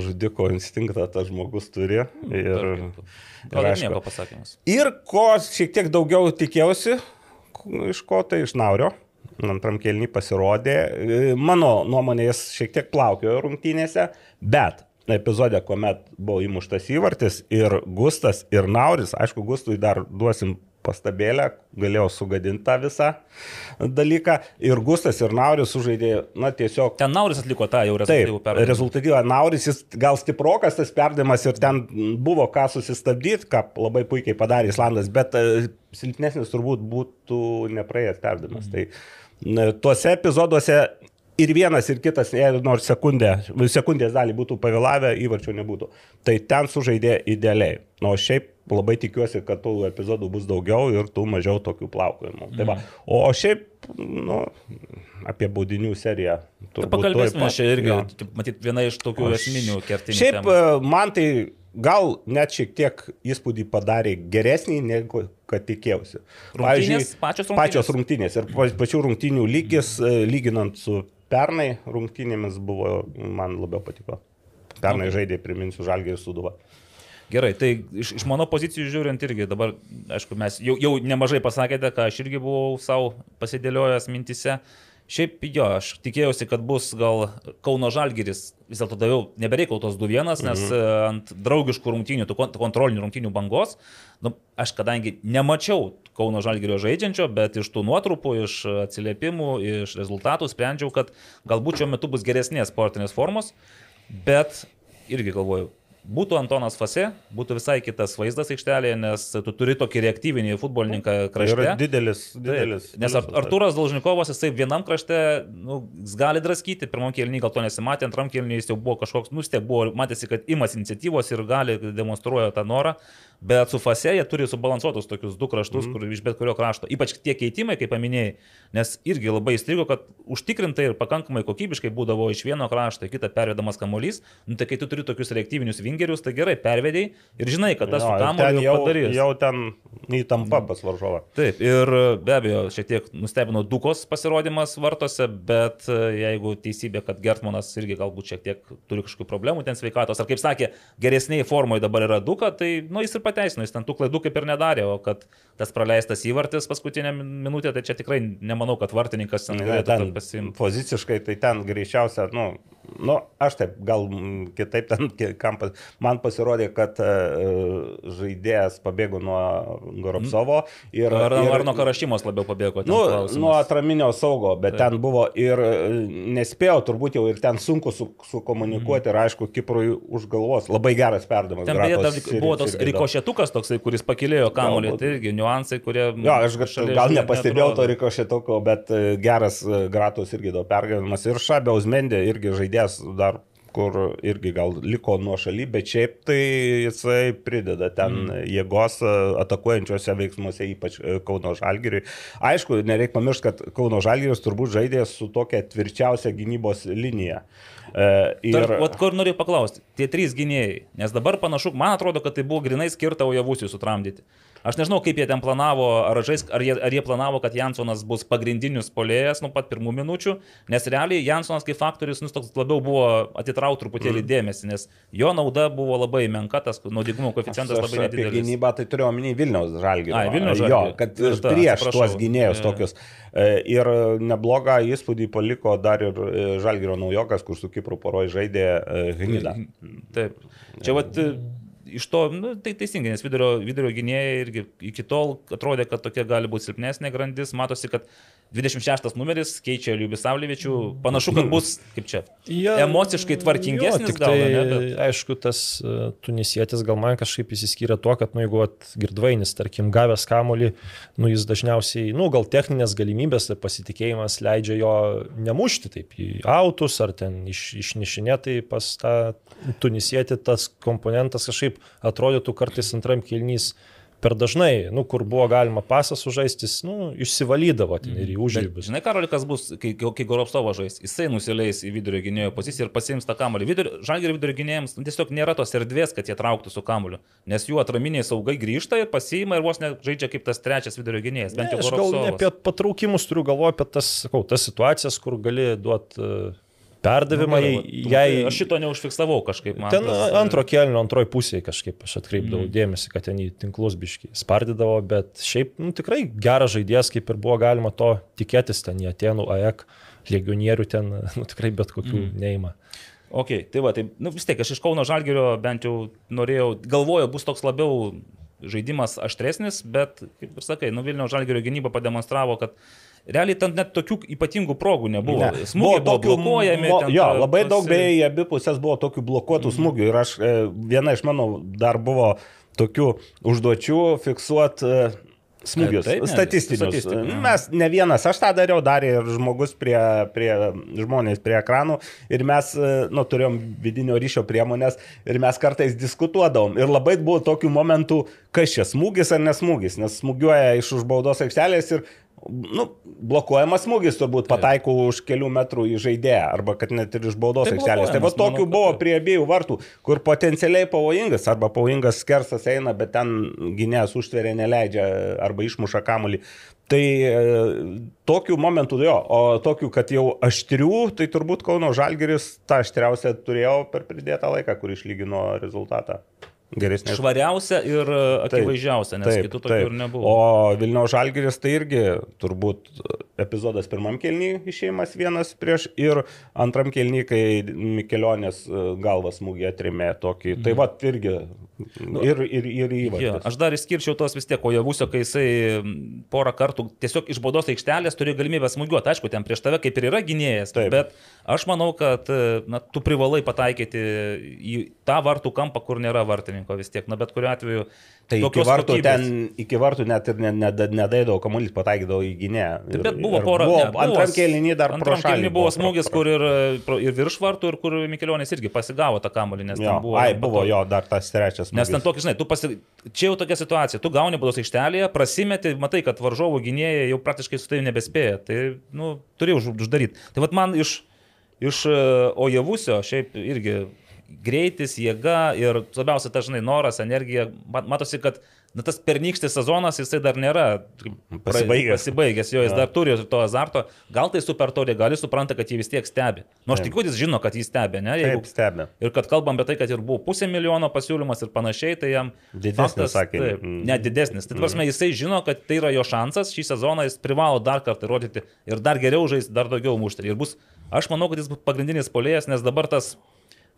žudiko instinktą tas žmogus turi. Ir, ir, aišku, ir ko šiek tiek daugiau tikėjausi, iš ko tai iš Naurio. Antram kelnį pasirodė. Mano nuomonė jis šiek tiek plaukiojo rungtynėse, bet epizode, kuomet buvo įmuštas įvartis ir Gustas ir Nauris, aišku, Gustui dar duosim pastabėlę, galėjau sugadinti tą visą dalyką. Ir Gustas ir Nauris sužaidė, na tiesiog. Ten Nauris atliko tą jau rezultatyvų perdavimą. Rezultatyvą Nauris, jis gal stiprokas tas perdavimas ir ten buvo ką susistabdyti, ką labai puikiai padarė Islandas, bet e, silpnesnis turbūt būtų nepraėjęs perdavimas. Mhm. Tai tuose epizoduose ir vienas, ir kitas, nors sekundę, sekundės dalį būtų pavėlavę, įvarčio nebūtų. Tai ten sužaidė idealiai. O šiaip labai tikiuosi, kad tų epizodų bus daugiau ir tų mažiau tokių plaukojimų. Tai va. Mhm. O šiaip, nu, apie baudinių seriją. Tai pakalbėsime, aš čia irgi, matyt, viena iš tokių aš, esminių kertinių. Šiaip temų. E, man tai gal net šiek tiek įspūdį padarė geresnį, negu kad tikėjausi. Rungtynės, pačios rungtynės. Pačios rungtynės ir pačių rungtynių lygis, e, lyginant su Pernai rungtynėmis buvo, man labiau patiko. Pernai okay. žaidė, priminsiu, Žalgį ir Suduvą. Gerai, tai iš, iš mano pozicijų žiūrint irgi dabar, aišku, mes jau, jau nemažai pasakėte, ką aš irgi buvau savo pasidėliojęs mintise. Šiaip jo, aš tikėjausi, kad bus gal Kauno Žalgiris, vis dėlto daviau nebereikau tos 2-1, nes mhm. ant draugiškų rungtynių, tų kontrolinių rungtynių bangos, nu, aš kadangi nemačiau Kauno Žalgirio žaidžiančio, bet iš tų nuotrupų, iš atsiliepimų, iš rezultatų sprendžiau, kad galbūt šiuo metu bus geresnės sportinės formos, bet irgi galvoju, Būtų Antonas Fase, būtų visai kitas vaizdas aikštelėje, nes tu turi tokį reaktyvinį futbolininką krašte. Yra didelis, didelis. Taip, nes Arturas Dalžnikovas, jisai vienam krašte, nu, gali draskyti, pirmam kelniui gal to nesimatė, antram kelniui jis jau buvo kažkoks, nu, tiek buvo, matėsi, kad imas iniciatyvos ir gali demonstruoja tą norą. Bet su fase jie turi subalansuotus tokius du kraštus, mm. kur iš bet kurio krašto. Ypač tie keitimai, kaip paminėjai, nes irgi labai įstrigo, kad užtikrintai ir pakankamai kokybiškai būdavo iš vieno krašto į kitą pervedamas kamuolys. Nu, tai kai tu turi tokius reaktyvinius vingerius, tai gerai pervedėjai ir žinai, kad tas kamuoliu jau padarys. Jau ten įtampa pas varžovą. Taip, ir be abejo, šiek tiek nustebino Dukos pasirodymas vartose, bet e, jeigu teisybė, kad Gertmanas irgi galbūt šiek tiek turi kažkokių problemų ten sveikatos, ar kaip sakė, geresniai formoje dabar yra Duka, tai nu, jis ir pateisino, jis ten tų klaidų kaip ir nedarė, o kad tas praleistas įvartis paskutinę minutę, tai čia tikrai nemanau, kad vartininkas ten galėtų pasimti. Poziciškai tai ten greičiausia, nu, nu, aš taip, gal kitaip ten, kam, man pasirodė, kad uh, žaidėjas pabėgo nuo Goropsovo. Ir, ar, ir, ar nuo Karašymos labiau pabėgo? Nu, klausimas. nuo atraminio saugo, bet taip. ten buvo ir e, nespėjau turbūt jau ir ten sunku su, sukomunikuoti mm. ir aišku, Kiprui už galvos. Labai geras perdavimas. Ten beje, buvo toks rikošetukas toksai, kuris pakilėjo kamuolį, tai irgi niuansai, kurie... Jo, aš gal nepastebėjau to rikošetuko, bet e, geras e, Gratos irgi daug pergavimas. Ir Šabė Uzmendė irgi žaidėjas dar kur irgi gal liko nuo šaly, bet šiaip tai jisai prideda ten mm. jėgos e, atakuojančiose veiksmuose, ypač Kauno Žalgiriui. Aišku, nereikia pamiršti, kad Kauno Žalgiris turbūt žaidė su tokia tvirčiausia gynybos linija. E, ir... Dar, vat, kur noriu paklausti, tie trys gynėjai, nes dabar panašu, man atrodo, kad tai buvo grinai skirta Ojavusijų sutramdyti. Aš nežinau, kaip jie ten planavo, ar, žais, ar, jie, ar jie planavo, kad Jansonas bus pagrindinis polėjas nuo pat pirmų minučių, nes realiai Jansonas kaip faktorius nus toks labiau buvo atitraukti truputėlį mm. dėmesį, nes jo nauda buvo labai menka, tas naudingumo koeficientas labai nedidelis. Gynybą tai turiu omeny Vilniaus žalgį. Ai, Vilniaus žalgį. Jo, kad ta, prieš atsiprašau. tuos gynėjus tokius. E, ir neblogą įspūdį paliko dar ir e, žalgyro naujokas, kur su Kipru poroj žaidė Hnida. Taip. Čia vat iš to, nu, tai teisingai, nes vidurio, vidurio gynėjai irgi iki tol atrodė, kad tokia gali būti silpnesnė grandis, matosi, kad 26 numeris keičia Liubis Savlyvičių, panašu, kad bus, kaip čia, ja, emociškai tvarkingesnis. Jo, tik gal, tai, ne, bet... aišku, tas uh, tunisietis gal man kažkaip įsiskyrė tuo, kad, nu, jeigu girdvainis, tarkim, gavęs kamolį, nu, jis dažniausiai, nu, gal techninės galimybės ir pasitikėjimas leidžia jo nemušti taip į autus ar ten iš, išnišinėtai pas tą tunisietį tas komponentas kažkaip atrodytų kartais antram kilnys per dažnai, nu, kur buvo galima pasą sužaistis, nu, išsivalydavo ten ir į užrybį. Žinai, Karolikas bus, kai, kai Goropstovo žais, jisai nusileis į vidurio gynėjo poziciją ir pasiims tą kamuolį. Žalgirio vidurio gynėjams nu, tiesiog nėra tos erdvės, kad jie trauktų su kamuoliu, nes jų atraminiai saugai grįžta ir pasiima ir vos nežaidžia kaip tas trečias vidurio gynėjas. Bent jau Goropstovas. Gal ne apie patraukimus turiu galvoje, apie tas, sakau, tas situacijas, kur gali duoti uh, perdavimą. Nu, jai, aš šito neužfiksavau kažkaip. Man ten tas, antro kelnio, antroji pusėje kažkaip aš atkreipdavau mm. dėmesį, kad ten į tinklus biški spardydavo, bet šiaip nu, tikrai geras žaidėjas, kaip ir buvo galima to tikėtis, ten į Atenų AEK legionierių ten nu, tikrai bet kokių mm. neima. Ok, tai va, tai nu, vis tiek aš iš Kauno Žalgerio bent jau norėjau, galvoju, bus toks labiau žaidimas aštresnis, bet, kaip ir sakai, nu Vilniaus Žalgerio gynyba pademonstravo, kad realiai ten net tokių ypatingų progų nebuvo. Ne. Smūgiai buvo, blokuojami. Mo, jo, ta, labai daug beje į abi pusės buvo tokių blokuotų mm. smūgių ir aš, e, viena iš mano dar buvo tokių užduočių fiksuoti e, smūgius, taip, ne, statistinius. Statistika. Mes ne vienas, aš tą dariau, darė ir žmogus prie, prie žmonės prie ekranų ir mes, e, nu, turėjom vidinio ryšio priemonės ir mes kartais diskutuodavom. Ir labai buvo tokių momentų, kas čia smūgis ar nesmūgis, nes smūgiuoja iš užbaudos aikštelės ir nu, blokuojamas smūgis turbūt pataiko už kelių metrų į žaidėją, arba kad net ir iš baudos tai aikštelės. Tai va tokių buvo prie abiejų vartų, kur potencialiai pavojingas, arba pavojingas skersas eina, bet ten gynėjas užtveria, neleidžia, arba išmuša kamulį. Tai e, tokių momentų jo, o tokių, kad jau aštrių, tai turbūt Kauno Žalgeris tą aštriausią turėjo per pridėtą laiką, kur išlygino rezultatą geresnė. Švariausia ir e, akivaizdžiausia, nes taip, kitų tokių ir nebuvo. O Vilniaus Žalgiris tai irgi turbūt epizodas pirmam kelnį išėjimas vienas prieš ir antram kelnį, kai Mikelionės e, galvas smūgė atrimė tokį. Tai va irgi nu, ir, ir, ir įvartis. Jo, aš dar išskirčiau tos vis tiek, o javusio, kai jisai porą kartų tiesiog iš baudos aikštelės turi galimybę smūgiuoti. Aišku, ten prieš tave kaip ir yra gynėjas, Taip. bet aš manau, kad na, tu privalai pataikyti į tą vartų kampą, kur nėra vartininko vis tiek. Na, bet kuriuo atveju Tai iki vartų, kokybės. ten, iki vartų net ir nedaidavo kamuolys, pataikydavo į gynę. Ir, bet buvo pora. Buvo, ne, antram kėlinį dar antram kėlinį buvo smūgis, kur ir, ir virš vartų, ir kur Mikelionis irgi pasigavo tą kamuolį. Nes jo, buvo, ai, buvo jo dar tas trečias. Smūgis. Nes ten tokį, žinai, tu pasi... čia jau tokia situacija, tu gauni baudos aikštelėje, prasimeti, matai, kad varžovų gynėjai jau praktiškai su tavimi nebespėja. Tai, nu, turi uždaryti. Tai vad man iš, iš Ojavusio šiaip irgi greitis, jėga ir svarbiausia, dažnai noras, energija. Matosi, kad na, tas pernykštis sezonas jisai dar nėra pasibaigęs. pasibaigęs, jo jis ja. dar turi to azarto. Gal tai supertorė, gal jis supranta, kad jį vis tiek stebi. Nors nu, aš tikiu, jis žino, kad jį stebi, ne? Jeigu, Taip, stebi. Ir kad kalbam apie tai, kad ir buvo pusė milijono pasiūlymas ir panašiai, tai jam... Didesnis, sakė. Taip, mm. ne didesnis. Tai tvarsime, mm. jisai žino, kad tai yra jo šansas, šį sezoną jis privalo dar kartą rodyti ir dar geriau žaisti, dar daugiau mušti. Ir bus, aš manau, kad jis bus pagrindinis polėjas, nes dabar tas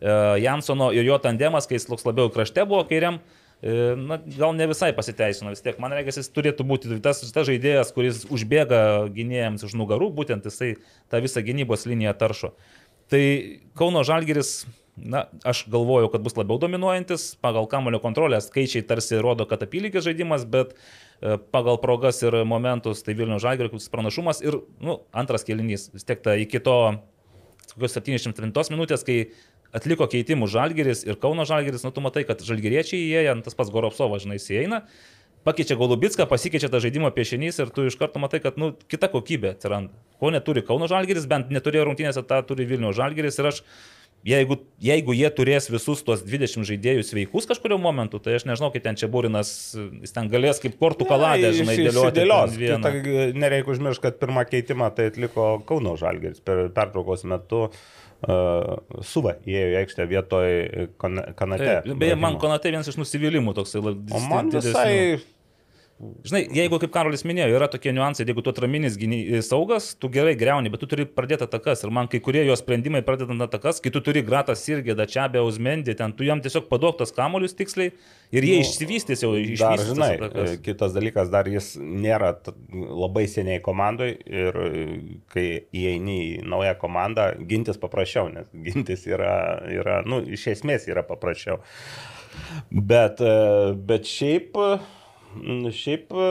Jansono ir jo tandemas, kai jis toks labiau krašte buvo kairiam, e, na, gal ne visai pasiteisino vis tiek. Man reikia, jis turėtų būti tas, tas žaidėjas, kuris užbėga gynėjams už nugarų, būtent jisai tą visą gynybos liniją taršo. Tai Kauno Žalgeris, na, aš galvoju, kad bus labiau dominuojantis, pagal kamulio kontrolę skaičiai tarsi rodo, kad apylygis žaidimas, bet e, pagal progas ir momentus tai Vilnių Žalgeris pranašumas ir, nu, antras kelinys, vis tiek ta iki to kokios 79 minutės, kai atliko keitimų Žalgeris ir Kauno Žalgeris, nu tu matai, kad Žalgeriečiai įėję, tas pats Goropsovas, žinai, įeina, pakeičia Golubitską, pasikeičia tą žaidimo piešinys ir tu iš karto matai, kad nu, kita kokybė atsiranda. Ko neturi Kauno Žalgeris, bent neturėjo rungtynėse, tą turi Vilnių Žalgeris ir aš Jeigu, jeigu jie turės visus tuos 20 žaidėjus sveikus kažkurio momentu, tai aš nežinau, kaip ten čia Būrinas, jis ten galės kaip kortų kaladė, ne, žinai, dėlioti. Dėlios. Nereikia užmiršti, kad pirmą keitimą tai atliko Kauno Žalgeris per pertraukos metu. Uh, suva įėjo į aikštę vietoj kanate. Beje, man kanate vienas iš nusivylimų toksai. O man visai Žinai, jeigu, kaip Karolis minėjo, yra tokie niuansai, jeigu tu atraminis saugas, tu gerai greuni, bet tu turi pradėti atakas. Ir man kai kurie jo sprendimai pradedant atakas, kai tu turi gratas irgi, dačiabę, uzmendį, ten tu jam tiesiog padok tas kamolius tiksliai ir jie nu, išsivystys jau iš dar, žinai, atakas. kitas dalykas, dar jis nėra labai seniai komandai ir kai įeini į naują komandą, gintis paprasčiau, nes gintis yra, yra nu, iš esmės yra paprasčiau. Bet, bet šiaip Šiaip e,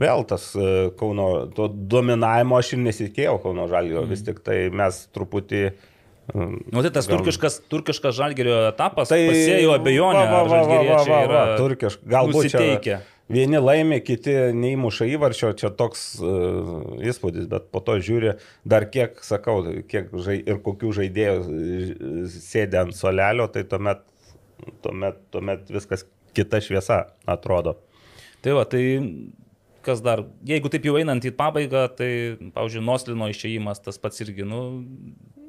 vėl tas e, Kauno, to dominavimo aš ir nesitikėjau Kauno žalio, mm. vis tik tai mes truputį e, Nu, tai tas gal... turkiškas, turkiškas žalgerio etapas tai pasėjo abejonę. Va, va, va, va, va, va, turkiš, galbūt čia vieni laimė, kiti neįmuša įvarčio, čia toks uh, įspūdis, bet po to žiūri dar kiek, sakau, kiek žai, ir kokių žaidėjų sėdė ant solelio, tai tuomet, tuomet, tuomet viskas kita šviesa atrodo. Tai va, tai kas dar, jeigu taip jau einant į pabaigą, tai, pavyzdžiui, Noslino išėjimas tas pats irgi, nu,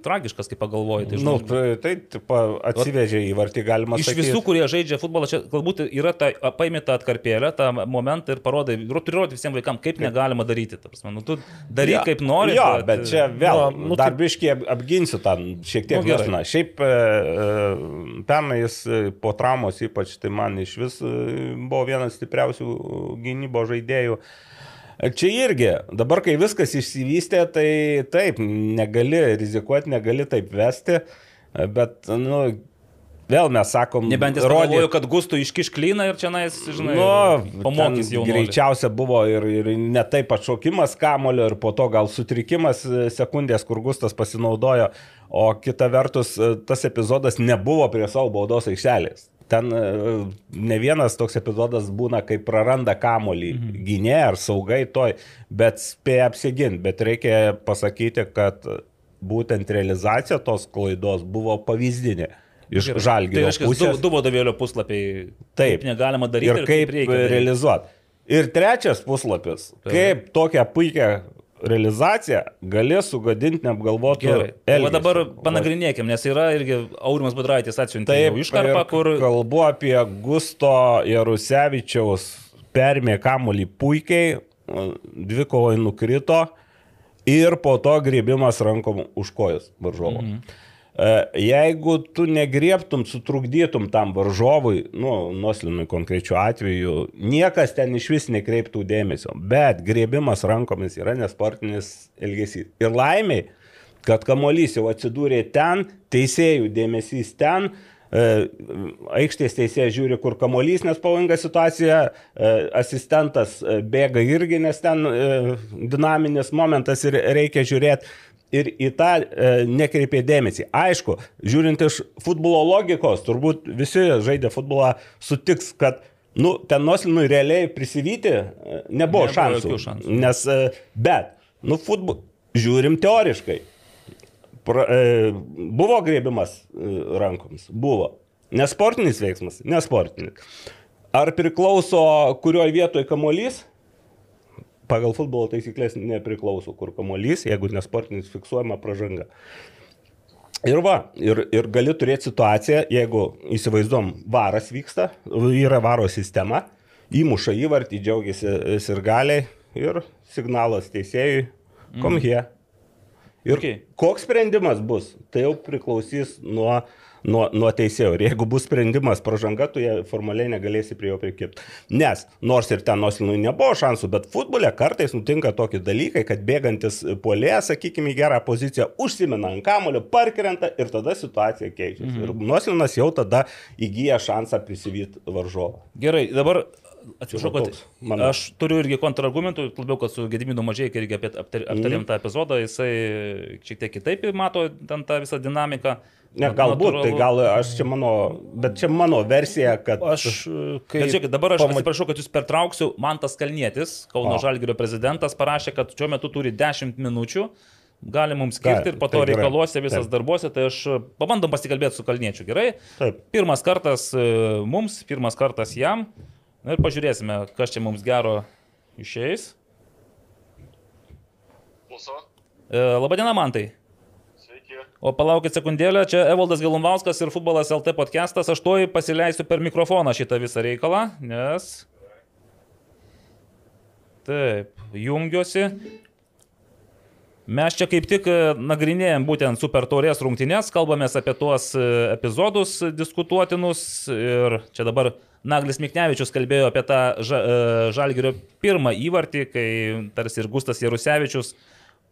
tragiškas, kaip pagalvoji. Tai, žinau, nu, tai, tai tipo, atsivežė į vartį, galima sakyti. Iš visų, kurie žaidžia futbolą, čia galbūt yra ta, paimė tą atkarpėlę, tą momentą ir parodai, turi rodyti visiems vaikams, kaip negalima daryti. Prasme, nu, tu daryk ja, kaip nori. Jo, bet, bet čia vėl, nu, nu, dar tai... biškiai apginsiu tą šiek tiek. Nu, na, šiaip e, e, pernai jis e, po traumos ypač, tai man iš vis buvo vienas stipriausių gynybo žaidėjų. Čia irgi, dabar kai viskas išsivystė, tai taip, negali rizikuoti, negali taip vesti, bet, nu, vėl mes sakom, nebent jis rodė, kad gustų iškiš klyną ir čia, nais, žinai, nu, pamokys jau. Greičiausia buvo ir, ir ne taip atšaukimas kamulio ir po to gal sutrikimas sekundės, kur gustas pasinaudojo, o kita vertus, tas epizodas nebuvo prie savo baudos aikštelės. Ten e, ne vienas toks epizodas būna, kai praranda kamolį mhm. gynė ar saugai toj, bet spėja apsiginti. Bet reikia pasakyti, kad būtent realizacija tos klaidos buvo pavyzdinė. Iš žalgyrio. Tai reiškia, du, du vadovėlio puslapiai. Taip. Kaip negalima daryti. Ir kaip, ir kaip realizuoti. Ir trečias puslapis. Taip. Kaip tokią puikią realizacija galės sugadinti neapgalvotų elgesį. O dabar panagrinėkim, nes yra irgi Aurimas Budraitis atsiuntė iškarpą, kur... Kalbu apie Gusto Jarusevičiaus permė kamuolį puikiai, dvi kovai nukrito ir po to grėbimas rankom už kojas varžovo. Mhm. Jeigu tu negriebtum, sutrukdytum tam varžovui, nu, Noslinui konkrečiu atveju, niekas ten iš vis nekreiptų dėmesio, bet grėbimas rankomis yra nesportinis elgesys. Ir laimiai, kad kamolys jau atsidūrė ten, teisėjų dėmesys ten, e, aikštės teisėjas žiūri, kur kamolys, nes pavojinga situacija, e, asistentas e, bėga irgi, nes ten dinaminis momentas ir reikia žiūrėti. Ir į tą e, nekreipė dėmesį. Aišku, žiūrint iš futbolo logikos, turbūt visi žaidė futbolą sutiks, kad nu, ten Noslinui realiai prisivyti nebuvo, nebuvo šansų. šansų. Nes, bet, nu, futbol, žiūrim teoriškai pra, e, buvo grėbimas e, rankoms? Buvo. Nesportinis veiksmas? Nesportinis. Ar priklauso kurioje vietoje kamolys? Pagal futbolo taisyklės nepriklauso, kur kamolys, jeigu nesportinis fiksuojama pražanga. Ir va, ir, ir gali turėti situaciją, jeigu įsivaizduom, varas vyksta, yra varo sistema, įmuša įvartį, džiaugiasi ir galiai ir signalas teisėjui, kom mm. here. Ir okay. koks sprendimas bus, tai jau priklausys nuo, nuo, nuo teisėjo. Ir jeigu bus sprendimas pražanga, tu formaliai negalėsi prie jo prikipti. Nes nors ir ten Noslinui nebuvo šansų, bet futbole kartais nutinka tokie dalykai, kad bėgantis puolėjas, sakykime, į gerą poziciją, užsimena ant kamulio, parkrenta ir tada situacija keičiasi. Mhm. Ir Noslinas jau tada įgyja šansą prisivyti varžovą. Gerai, dabar Atsiprašau, kad mano. aš turiu irgi kontrargumentų, labiau, kad su Gediminu mažai irgi apie, aptar, aptarėm mm. tą epizodą, jisai šiek tiek kitaip mato ten tą visą dinamiką. Ne, galbūt, natūralu. tai gal aš čia mano, bet čia mano versija, kad... Aš, kai... Bet žiūrėkit, dabar aš pamat... atsiprašau, kad jūs pertrauksiu, man tas Kalnietis, Kauno Žalgirio prezidentas, parašė, kad šiuo metu turi 10 minučių gali mums skirti ir po to tai reikaluose visas Taip. darbuose, tai aš pabandom pasikalbėti su Kalniečiu, gerai? Taip. Pirmas kartas e, mums, pirmas kartas jam. Na ir pažiūrėsime, kas čia mums gero išeis. Klausau. E, Labadiena, Mantai. Sveiki. O palaukit sekundėlę, čia Evaldas Galumbauskas ir Futbolas LT podcastas. Aš tuoj pasileisiu per mikrofoną šitą visą reikalą, nes... Taip, jungiuosi. Mes čia kaip tik e, nagrinėjom būtent Super Taurės rungtynės, kalbamės apie tuos e, epizodus diskutuotinus ir čia dabar Naglis Miknevičius kalbėjo apie tą ža, e, Žalgirio pirmą įvartį, kai tarsi ir Gustas Jarusevičius,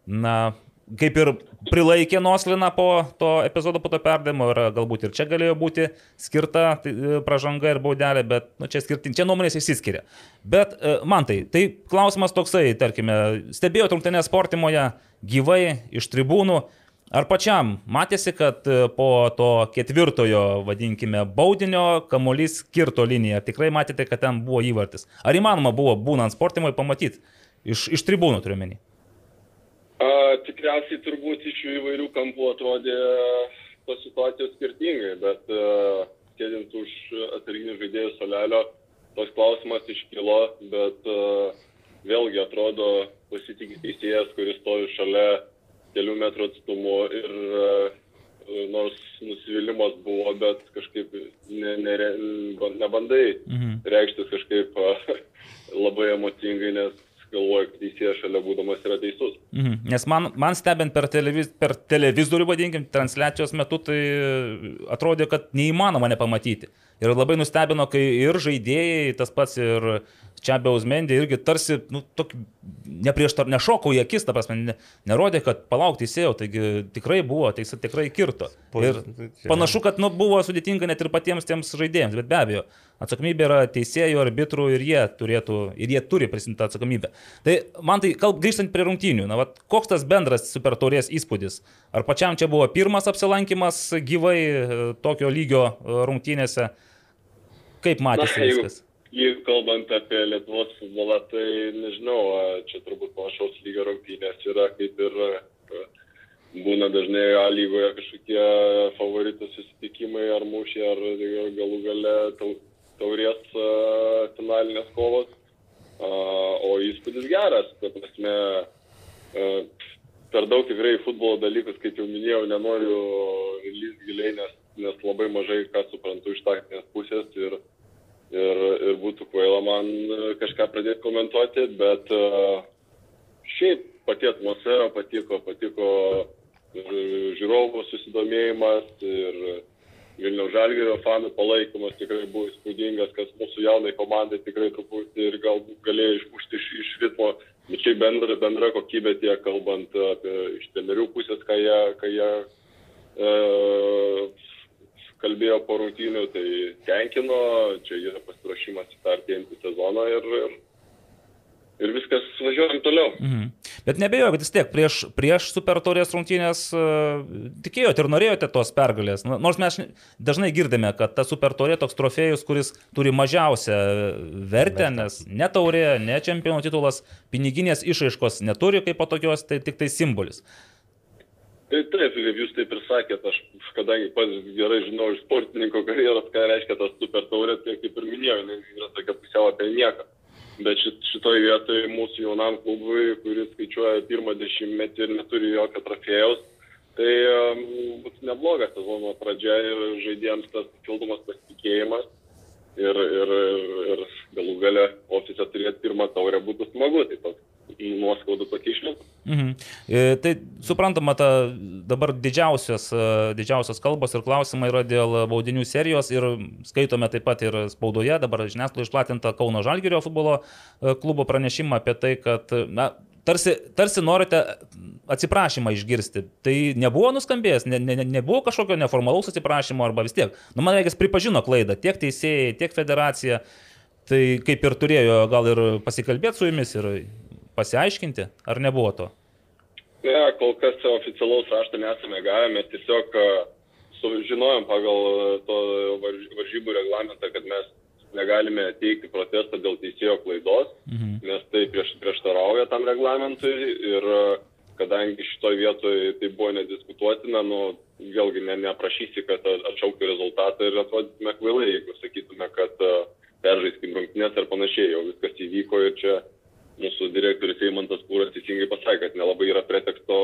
na, kaip ir prilaikė Nosliną po to epizodo, po to perdėmo ir galbūt ir čia galėjo būti skirta tai, pražanga ir baudelė, bet nu, čia, skirtin, čia nuomonės išsiskiria. Bet man tai, tai klausimas toksai, tarkime, stebėjo trumtinę sportimoje gyvai iš tribūnų. Ar pačiam matėsi, kad e, po to ketvirtojo, vadinkime, baudinio kamuolys kirto liniją? Tikrai matėte, kad ten buvo įvartis? Ar įmanoma buvo, būnant sportimui, pamatyti iš, iš tribūnų turiuomenį? Tikriausiai turbūt iš įvairių kampų atrodė tos situacijos skirtingai, bet uh, sėdint už atsarginių žaidėjų solelio, tos klausimas iškilo, bet uh, vėlgi atrodo pasitikė teisėjas, kuris stovi šalia kelių metrų atstumu ir e, nors nusivylimas buvo, bet kažkaip ne, ne, nebandai mhm. reikštis kažkaip labai emocingai, nes galvoju, kad teisėjas šalia būdamas yra teisus. Mhm. Nes man, man stebint per, televiz, per televizorių, vadinkim, transliacijos metu, tai atrodė, kad neįmanoma nepamatyti. Ir labai nustebino, kai ir žaidėjai, tas pats ir čia Beusmendė irgi tarsi, nu, tokį neprieštar, nešoko į akis, ta prasme, ne, nerodė, kad palaukti įsėjau, taigi tikrai buvo, tai jis tikrai kirto. Ir panašu, kad nu, buvo sudėtinga net ir patiems tiems žaidėjams, bet be abejo, atsakomybė yra teisėjų, arbitrų ir jie turėtų, ir jie turi prisimti atsakomybę. Tai man tai, kalb, grįžtant prie rungtynių, na, vat, koks tas bendras super taurės įspūdis? Ar pačiam čia buvo pirmas apsilankimas gyvai e, tokio lygio e, rungtynėse? Kaip matėsi Na, viskas? Jeigu kalbant apie Lietuvos futbolą, tai nežinau, čia turbūt panašaus lygio rungtynės yra kaip ir būna dažnai A lygoje kažkokie favoritų susitikimai ar mūšiai, ar galų gale taurės finalinės kovos. O įspūdis geras, ta prasme, per daug tikrai futbolo dalykus, kaip jau minėjau, nenoriu lyst giliai, nes, nes labai mažai ką suprantu iš taktinės pusės ir ir, ir būtų kvaila man kažką pradėti komentuoti, bet šiaip pati atmosfera patiko, patiko žiūrovų susidomėjimas ir Vilniaus Žalgėrio fanų palaikymas tikrai buvo įspūdingas, kas mūsų jaunai komandai tikrai truputį ir galbūt galėjo išmušti iš, iš ritmo, bet šiaip bendra, bendra kokybė tiek kalbant apie iš tenerių pusės, ką jie, ką jie e, kalbėjo po rungtynių, tai tenkino, čia yra pasiruošimas į tą artėjantį sezoną ir, ir ir viskas važiuojam toliau. Mhm. Bet nebejoju, kad vis tiek prieš, prieš Super Taurės rungtynės uh, tikėjote ir norėjote tos pergalės. Nors mes dažnai girdime, kad ta Super Taurė toks trofėjus, kuris turi mažiausią vertę, nes ne taurė, ne čempionų titulas, piniginės išaiškos neturi kaip patokios, tai tik tai simbolis. Tai taip, kaip jūs taip ir sakėt, aš kadangi pats gerai žinau iš sportininko karjeros, ką reiškia tas super taurė, tai kaip ir minėjau, yra tokia pusiau apie nieką. Bet šit, šitoj vietoj mūsų jaunam klubui, kuris skaičiuoja pirmą dešimtmetį ir neturi jokio trofėjaus, tai um, bus nebloga sezono pradžia ir žaidėjams tas papildomas pasitikėjimas ir, ir, ir, ir galų gale ofise turėti pirmą taurę būtų smagu. Tai toks nuoskaudų pakišlių. Mhm. E, tai suprantama, ta dabar didžiausios, e, didžiausios kalbos ir klausimai yra dėl baudinių serijos ir skaitome taip pat ir spaudoje, dabar žiniasklaidoje išplatinta Kauno Žalgirio futbolo e, klubo pranešimą apie tai, kad na, tarsi, tarsi norite atsiprašymą išgirsti. Tai nebuvo nuskambėjęs, ne, ne, nebuvo kažkokio neformalaus atsiprašymo arba vis tiek. Nu, man reikia pripažino klaidą tiek teisėjai, tiek federacija. Tai kaip ir turėjo gal ir pasikalbėti su jumis ir pasiaiškinti, ar nebuvo to? Ne, kol kas oficialaus rašto nesame gavę, mes tiesiog e, sužinojom pagal e, to varžybų reglamentą, kad mes negalime teikti protestą dėl teisėjo klaidos, mhm. nes tai prieš, prieštarauja tam reglamentui ir e, kadangi šitoje vietoje tai buvo nediskutuotina, nu, vėlgi ne, neprašysi, kad atšauktų rezultatą ir atrodytume kvailai, jeigu sakytume, kad peržaiskim rungtynės ar panašiai, jau viskas įvyko ir čia mūsų direktorius Eimantas Kūras teisingai pasakė, kad nelabai yra preteksto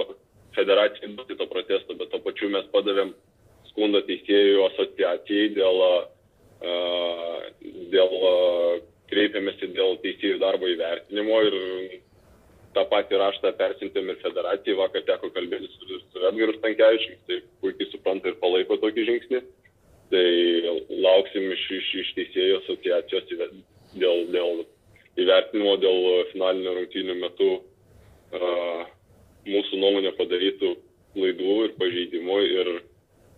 federacijai duoti to protesto, bet to pačiu mes padavėm skundą teisėjų asociacijai dėl, dėl kreipėmėsi dėl teisėjų darbo įvertinimo ir tą patį raštą persintėm ir federacijai. Vakar teko kalbėti su, su Edgaru Stankievičiu, tai puikiai supranta ir palaiko tokį žingsnį. Tai lauksim iš, iš, iš teisėjų asociacijos dėl, dėl įvertinimo dėl finalinio rungtynių metu uh, mūsų nuomonė padarytų klaidų ir pažeidimų ir,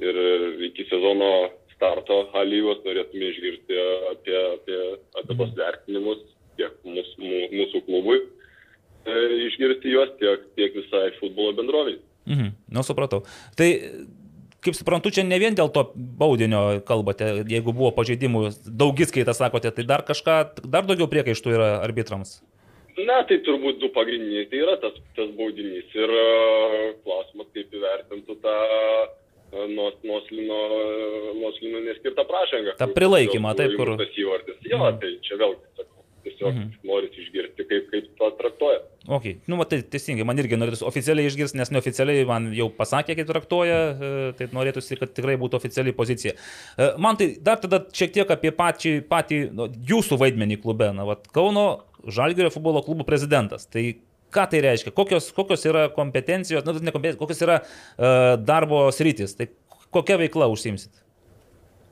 ir iki sezono starto A lygos norėtume išgirsti apie, apie, apie tos vertinimus tiek mūsų, mūsų klubui, e, išgirsti juos tiek, tiek visai futbolo bendroviai. Mhm, nu, supratau. Tai kaip suprantu, čia ne vien dėl to baudinio kalbate, jeigu buvo pažeidimų, daugiskaita sakote, tai dar kažką, dar daugiau priekaištų yra arbitrams. Na, tai turbūt du pagrindiniai, tai yra tas, tas baudinys ir uh, klausimas, kaip įvertintų tą nos, noslino, noslino neskirtą prašangą. Ta prilaikymą, taip, kur. Tas įvardis. Jo, mhm. tai čia sakau, tiesiog mhm. norisi išgirsti, kaip, kaip. Ok, nu, tai teisingai, man irgi norėtųsi oficialiai išgirsti, nes neoficialiai man jau pasakė, kaip traktuoja, e, tai norėtųsi, kad tikrai būtų oficialiai pozicija. E, man tai dar tada šiek tiek apie patį, patį nu, jūsų vaidmenį klube. Na, va, Kauno Žalgirio futbolo klubo prezidentas. Tai ką tai reiškia? Kokios, kokios yra kompetencijos, nu, ne kompetencijos, kokios yra uh, darbo sritis? Tai kokia veikla užsimsit?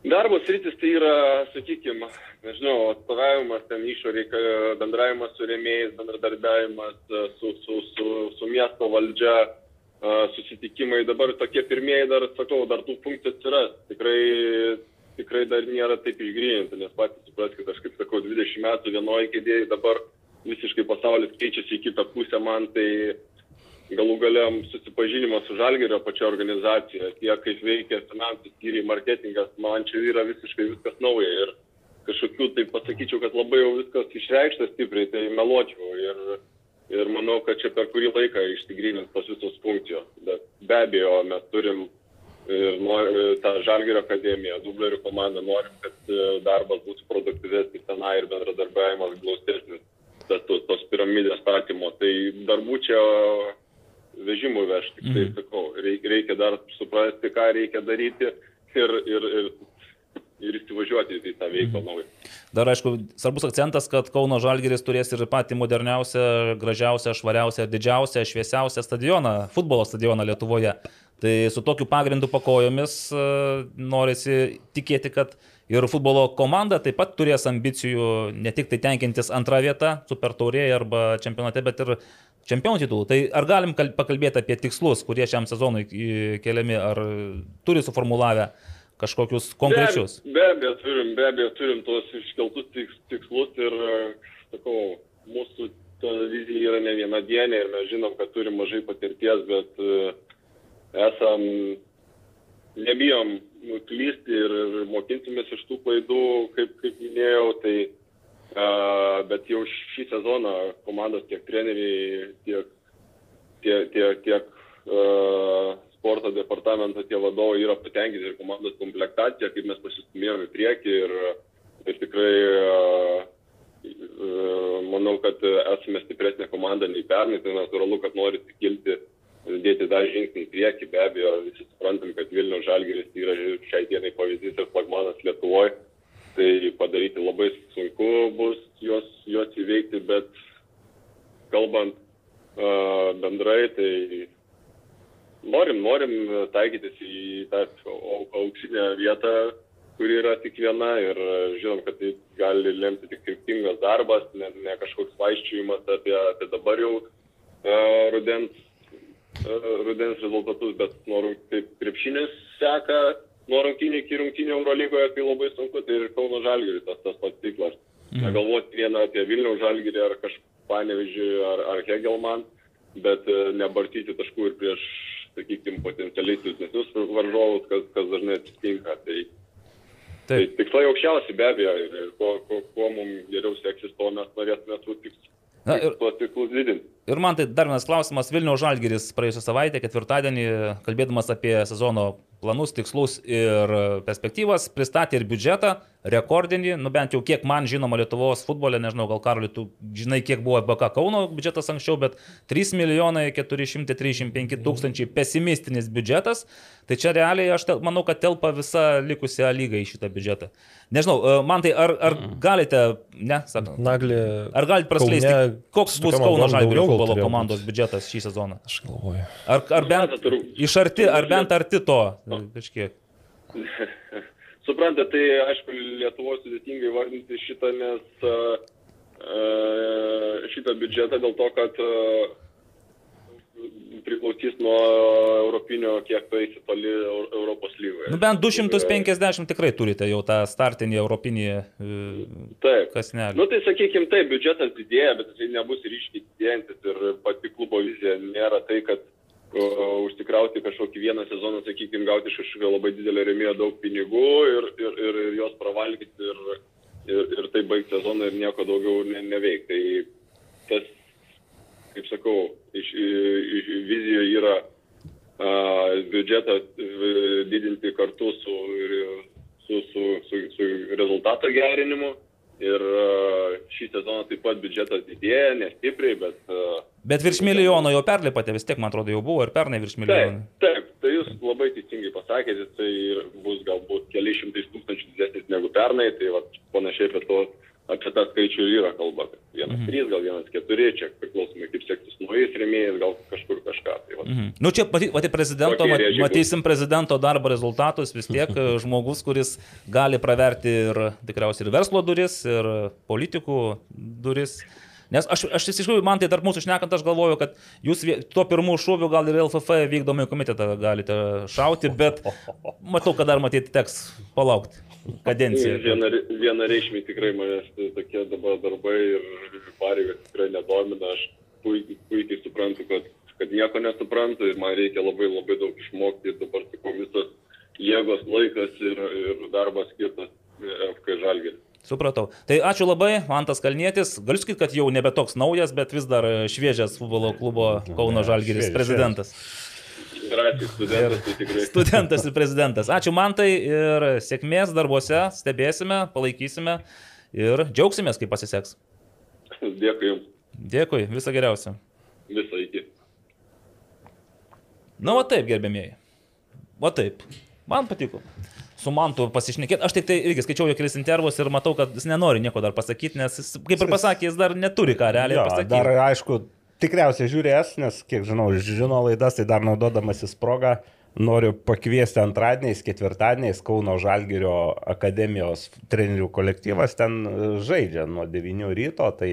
Darbo sritis tai yra, sakykime, nežinau, atstovavimas ten išorėje, bendravimas su rėmėjais, bendradarbiavimas e, su, su, su, su miesto valdžia, e, susitikimai. Dabar tokie pirmieji dar, sakau, dar tų funkcijų atsiras. Tikrai, tikrai dar nėra taip išgryninta, nes patys supraskite, aš kaip sakau, 20 metų vienoje kėdėje dabar visiškai pasaulis keičiasi į kitą pusę man, tai galų galiam susipažinimas su Žalgerio pačia organizacija, tiek kaip veikia finansų skyriai, marketingas, man čia yra visiškai viskas nauja ir kažkokių, tai pasakyčiau, kad labai jau viskas išreikšta stipriai, tai meluočiau ir, ir manau, kad čia per kurį laiką išsigrynins tos visos funkcijos. Bet be abejo, mes turim ir nor, tą Žalgerio akademiją, dublerių komandą, norim, kad e, darbas būtų produktyvesnis tenai ir bendradarbiavimas glaustesnis, tos piramidės statymo. Tai darbų čia vežimų vežti. Mm. Tai sakau, reikia, dar suprasti, ką reikia daryti ir, ir, ir ir įsivažiuoti į tą veiklą mhm. naują. Dar aišku, svarbus akcentas, kad Kauno Žalgeris turės ir patį moderniausią, gražiausią, švariausią, didžiausią, šviesiausią stadioną, futbolo stadioną Lietuvoje. Tai su tokiu pagrindu pakojomis e, norisi tikėti, kad ir futbolo komanda taip pat turės ambicijų ne tik tai tenkintis antrą vietą, super taurėje arba čempionate, bet ir čempionų titulų. Tai ar galim pakalbėti apie tikslus, kurie šiam sezonui keliami, ar turi suformulavę kažkokius konkrečius? Be, be abejo, turim, be abejo, turim tos iškeltus tikslus ir, sakau, mūsų ta vizija yra ne viena dienė ir mes žinom, kad turim mažai patirties, bet uh, esam, nebijom klysti ir, ir mokinsimės iš tų klaidų, kaip, kaip minėjau, tai uh, bet jau šį sezoną komandos tiek treneriai, tiek, tiek, tiek, tiek uh, sporto departamento tie vadovai yra patenkinti ir komandos komplektacija, kaip mes pasistumėjome į priekį ir, ir tikrai manau, kad esame stipresnė komanda nei pernai, tai natūralu, kad norite kilti, dėti dar žingsnį į priekį, be abejo, visi suprantam, kad Vilnių Žalgeris yra šiai dienai pavyzdys ir flagmanas Lietuvoje, tai padaryti labai sunku bus juos, juos įveikti, bet kalbant uh, bendrai, tai norim, norim taikytis į tą auksinę vietą, kuri yra tik viena ir žinom, kad tai gali lemti tik kryptingas darbas, ne, ne kažkoks vaiščiujimas apie, apie dabar jau uh, rudens, rudens rezultatus, bet noriu, kaip krepšinis seka nuo rungtynių iki rungtynių Eurolygoje, tai labai sunku, tai ir Kauno Žalgiris tas, tas pats tiklas. Mhm. Negalvoti vieną apie Vilniaus Žalgirį ar kažką Panevižį ar, ar Hegelman, bet uh, nebartyti taškų ir prieš sakykime, potencialiai silpnesnius varžovus, kas, kas dažnai atsitinka. Tai, Taip. tai tikslai aukščiausi be abejo ir kuo, kuo, kuo mums geriau seksis, to mes norėtume tų tikslų. Na, ir, tuos tikslus didinti. Ir man tai dar vienas klausimas. Vilniaus Žalgiris praėjusią savaitę, ketvirtadienį, kalbėdamas apie sezono planus, tikslus ir perspektyvas, pristatė ir biudžetą rekordinį, nu bent jau kiek man žinoma Lietuvos futbole, nežinau, gal Karoli, tu žinai, kiek buvo BK Kauno biudžetas anksčiau, bet 3 milijonai 435 tūkstančiai pesimistinis biudžetas, tai čia realiai aš tel, manau, kad telpa visa likusi lyga į šitą biudžetą. Nežinau, e, man tai ar, ar mm. galite, ne, sakau, Naglį, ar galite praskleisti, Kaune, koks bus Kauno Žalgirio futbolo komandos biudžetas šį sezoną? Aš galvoju. Ar, ar bent iš arti, ar bent arti to, kažkiek? Suprantate, tai aišku, Lietuvoje sudėtingai vardinti šitą, nes uh, šitą biudžetą dėl to, kad uh, priklausys nuo europinio, kiek tu eisi toli Europos lygoje. Nu, bent 250 tikrai turite jau tą startinį europinį taip. kasnelį. Nu, tai sakykime, taip, biudžetas didėja, bet jisai nebus ryškiai didėjantis ir pati klubo vizija nėra tai, kad užsikrauti kažkokį vieną sezoną, sakykime, gauti iš kažkokio labai didelio remėjo daug pinigų ir, ir, ir, ir juos pravalgyti ir, ir, ir tai baigti sezoną ir nieko daugiau ne, neveikti. Tai tas, kaip sakau, iš, iš vizijoje yra a, biudžetą didinti kartu su, su, su, su, su rezultato gerinimu. Ir šį sezoną taip pat biudžetas didėja, nestipriai, bet uh, Bet virš milijono jau perlipate, vis tiek, man atrodo, jau buvo ir pernai virš milijono. Taip, taip, tai jūs labai teisingai pasakėte, tai bus galbūt keli šimtais tūkstančių didesnis negu pernai, tai va, panašiai apie, to, apie tą skaičių yra kalba. Vienas mhm. trys, gal vienas keturi, čia priklausomai kaip sektis naujais rėmėjais, gal kažkur kažką. Tai, va. mhm. Nu čia matyti prezidento, matysim prezidento darbo rezultatus, vis tiek žmogus, kuris gali praverti ir tikriausiai ir verslo duris, ir politikų duris. Nes aš, aš iš tikrųjų, man tai dar mūsų šnekant, aš galvoju, kad jūs tuo pirmų šūviu gal ir LFF vykdomai komitetą galite šauti, bet matau, kad dar matyti teks palaukti kadenciją. Viena, vienareikšmiai tikrai manęs tokie dabar darbai ir pareigas tikrai nedomina. Aš puikiai, puikiai suprantu, kad, kad nieko nesuprantu ir man reikia labai labai daug išmokti ir dabar sakau visas jėgos laikas ir, ir darbas skirtas FK Žalgėris. Supratau. Tai ačiū labai, Mantas Kalnietis. Galiu sakyti, kad jau nebe toks naujas, bet vis dar šviežias futbolo klubo Kauno Žalgiris prezidentas. Gracias, studentas, tai tikrai. Studentas ir prezidentas. Ačiū Mantai ir sėkmės darbuose, stebėsime, palaikysime ir džiaugsimės, kaip pasiseks. Dėkui Jums. Dėkui, viso geriausio. Visą iki. Na, nu, o taip, gerbėmieji. O taip, man patiko. su Mantu pasišnekėti. Aš tik tai irgi skaičiau jo kelis intervus ir matau, kad jis nenori nieko dar pasakyti, nes jis, kaip ir pasakė, jis dar neturi ką realiai Jo, pasakyti. dar aišku, tikriausiai žiūrės, nes kiek žinau, žino laidas, tai dar naudodamasis progą noriu pakviesti antradieniais, ketvirtadieniais Kauno Žalgirio akademijos trenerių kolektyvas ten e, žaidžia nuo 9 ryto, tai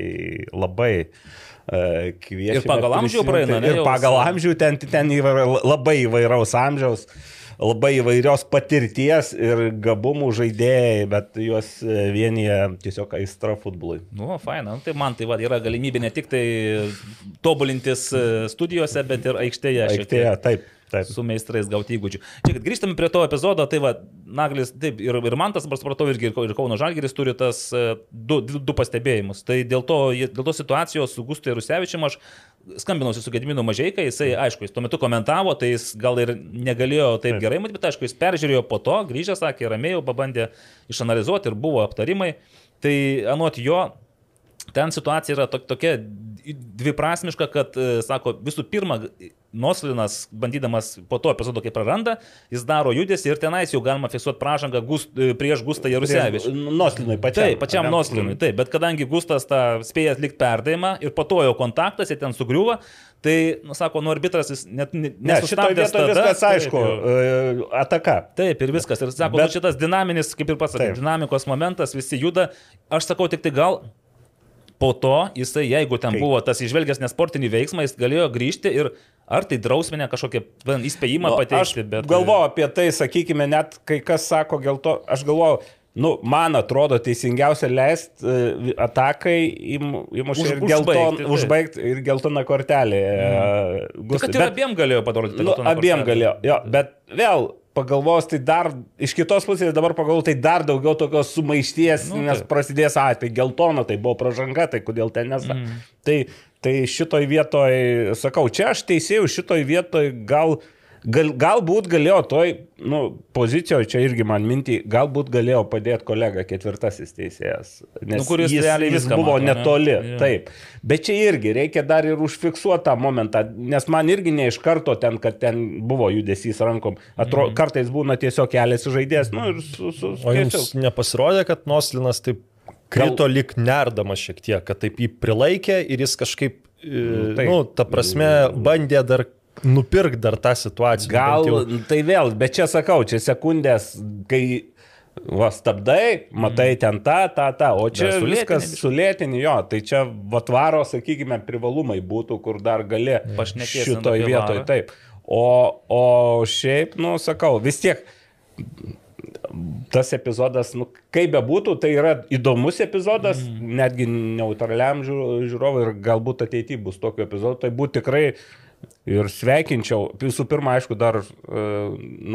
labai uh, kviečiu. Ir pagal amžių praeina, ne, Ir pagal amžių ten, ten įvair, labai įvairaus amžiaus. Labai įvairios patirties ir gabumų žaidėjai, bet juos e, vienyje tiesiog aistra futbolui. Nu, faina, nu, tai man tai va, yra galimybė ne tik tai tobulintis e, studijose, bet ir aikštėje. Aikštėje, taip, taip. su meistrais gauti įgūdžių. Čia, grįžtame prie to epizodo, tai va, Naglis, taip, ir, ir man tas, dabar supratau, irgi ir Kau- ir Kauno Žalgeris turi tas e, du, du, du pastebėjimus. Tai dėl to, dėl to situacijos su Gustai Rusevičiam aš skambinausi su Gediminu Mažieika, jisai, aišku, jis tuo metu komentavo, tai jis gal ir negalėjo taip gerai matyti, bet aišku, jis peržiūrėjo po to, grįžęs, sakė, ramiai, pabandė išanalizuoti ir buvo aptarimai. Tai anot jo, ten situacija yra to, tokia dviprasmiška, kad, e, sako, visų pirma, Noslinas, bandydamas po to epizodo, kai praranda, jis daro judesi ir tenais jau galima fiksuoti pražangą gust, e, prieš Gustą Jarusevičių. Noslinui pačiam. Taip, pačiam? Noslinui, taip, bet kadangi Gustas tą spėja atlikti perdavimą ir po to jau kontaktas, jie ten sugriuva, tai, nu, sako, nu, arbitras jis net Ne, vietoje tada, viskas taip, aišku. jau. e, Ataka. Taip, ir viskas. Ir sako, Bet- Bet... šitas dinaminis, kaip ir pats Taip. dinamikos momentas, visi juda. Aš sakau, tik tai gal po to jisai, jeigu ten Kai- buvo tas išvelgęs nesportinį veiksmą, jis galėjo grįžti ir ar tai drausminę kažkokią įspėjimą Nu, pateikti. Bet... galvoju apie tai, sakykime, net kai kas sako, dėl to, aš galvoju, nu, man atrodo teisingiausia leisti uh, atakai įmušti Už- ir gelton, užbaigti ir geltoną kortelę. Mm. Tai kad ir abiem galėjo padaryti. Nu, abiem kortelę. galėjo, jo, bet vėl pagalvos, tai dar iš kitos pusės dabar pagalvoju, tai dar daugiau tokios sumaišties, Nu, nu, nes prasidės, a, tai geltona, tai buvo pražanga, tai kodėl ten nesa. Mm. Tai, tai šitoj vietoj, sakau, čia aš teisėjau, šitoj vietoj gal, gal, galbūt galėjo toj nu, pozicijoje, čia irgi man mintį, galbūt galėjo padėti kolega ketvirtasis teisėjas. Nes Nu, kuris jis, realiai jis buvo mato, ne? netoli. Jo. Taip. Bet čia irgi reikia dar ir užfiksuoti tą momentą, nes man irgi ne iš karto ten, kad ten buvo judesys rankom. Atro, Mhm. kartais būna tiesiog kelias žaidėjas. Nu, ir su, su, O jums nepasirodė, kad Noslinas taip krito lik nerdamas šiek tiek, kad taip jį prilaikė ir jis kažkaip, e, taip. nu, ta prasme, bandė dar nupirkti dar tą situaciją. Gal, jau. tai vėl, bet čia sakau, čia sekundės, kai va stabdai, matai ten tą, tą, tą, o čia Dar sulėtini viskas biškį. sulėtini jo, tai čia vatvaro, sakykime, privalumai būtų, kur dar gali Pašnekėsim šitoj apie vietoj, taip. O, o šiaip, nu, sakau, vis tiek tas epizodas, nu, kaip bebūtų, tai yra įdomus epizodas, mm. netgi neutraliam žiū- žiūrovui ir galbūt ateityje bus tokio epizodo, tai būtų tikrai ir sveikinčiau. Visų pirma, aišku, dar e,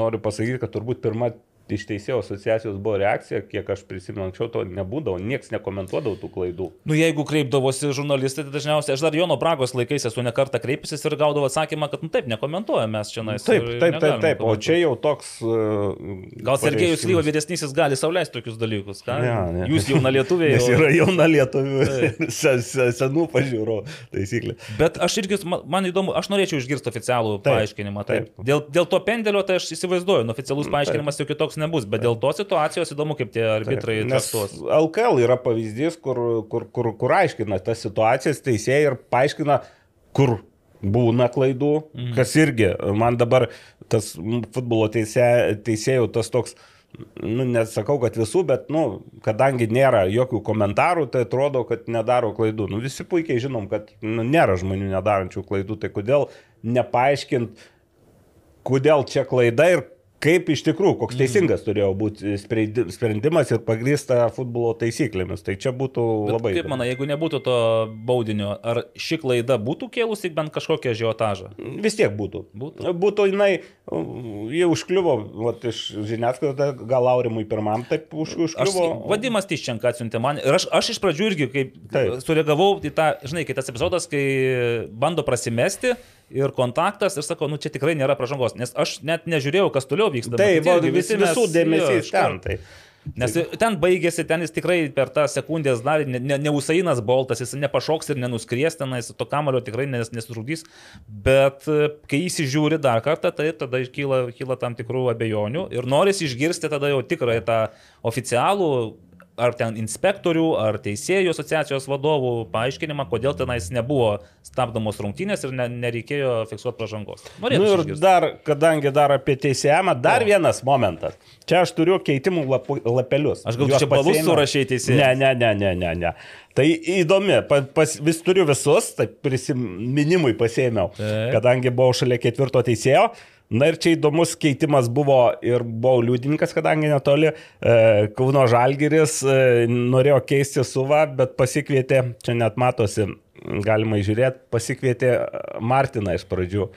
noriu pasakyti, kad turbūt pirma iš teisėjų asociacijos buvo reakcija, kiek aš prisimenu, anksčiau to nebūdavo, niekas nekomentuodavo tų klaidų. Nu, jeigu kreipdavosi žurnalistai, tai dažniausiai, aš dar Jono Bragos laikais esu nekartą kreipęsis ir gaudavau atsakymą, kad, nu taip, nekomentuojame mes čia nais. Taip, taip, taip, taip, o čia jau toks... e, Gal Sergejus. Lyva vyresnysis gali sauliaisti tokius dalykus, ką? Ne, ne. Jūs jauna lietuviai. Nes o- yra jauna se- senų pažiūrų taisyklė. Bet aš irgi, man, įdomu, aš norėčiau išgirsti oficialų Taip, paaiškinimą. Taip. taip. Dėl, dėl to pendelio, tai aš įsivaizduoju, nu, oficialus paaiškinimas jau kitoks nebus, bet dėl tos situacijos įdomu, kaip tie arbitrai traktuos. LKL yra pavyzdys, kur, kur, kur, kur aiškina tas situacijas teisėjai ir paaiškina, kur būna klaidų, mhm. kas irgi man dabar tas futbolo teisė, teisėjų tas toks, nu, nesakau, kad visų, bet, nu, kadangi nėra jokių komentarų, tai atrodo, kad nedaro klaidų. Nu, visi puikiai žinom, kad nu, nėra žmonių nedarančių klaidų, tai kodėl nepaaiškint, kodėl čia klaida ir kaip iš tikrųjų, koks teisingas turėjo būti sprendimas ir pagrįsta futbolo taisyklėmis. Tai čia būtų Bet labai. kaip manai, jeigu nebūtų to baudinio, ar ši klaida būtų kėlusi bent kažkokią žiotažą? Vis tiek būtų. Būtų. Būtų jinai, jie užkliuvo, vat, iš žiniasklaidos, gal Aurimui pirmam taip už, Aš, užkliuvo. vadimas Tiščenka atsiuntė man ir aš, aš iš pradžių irgi kaip Taip. sureagavau į tą, žinai, kai tas epizodas, kai bando prasimesti ir kontaktas ir sakau, nu čia tikrai nėra pažangos, nes aš net nežiūrėjau, kas toliau vyksta. Tai matyt, buvo visi mes- visų jo, dėmesys iš ten. Tai. Nes ten baigėsi, ten jis tikrai per tą sekundės dalį, ne, ne, ne Usainas Boltas, jis nepašoks ir nenuskries tenais, to kamalio tikrai nes, nesurūdys, bet e, kai įsižiūri dar kartą, tai tada kyla, kyla tam tikrų abejonių ir noris išgirsti tada jau tikrai tą oficialų ar ten inspektorių, ar teisėjų asociacijos vadovų paaiškinimą, kodėl tenais nebuvo stabdomos rungtynės ir ne, nereikėjo fiksuoti pažangos. Norėtų nu ir išgirsti. dar, kadangi dar apie teisėjimą, dar o. vienas momentas. Čia aš turiu keitimų lapu, lapelius. Aš gal čia balus surašai teisėjai. Ne, ne, ne, ne, ne, ne. Tai įdomi, pas, vis turiu visus, tai prisiminimui pasėmiau, kadangi buvau šalia ketvirto teisėjo. Na ir čia įdomus keitimas buvo ir buvau liudininkas, kadangi netoli e, Kauno Žalgiris e, norėjo keisti suvą, bet pasikvietė, čia net matosi, galima įžiūrėti, pasikvietė Martiną iš pradžių.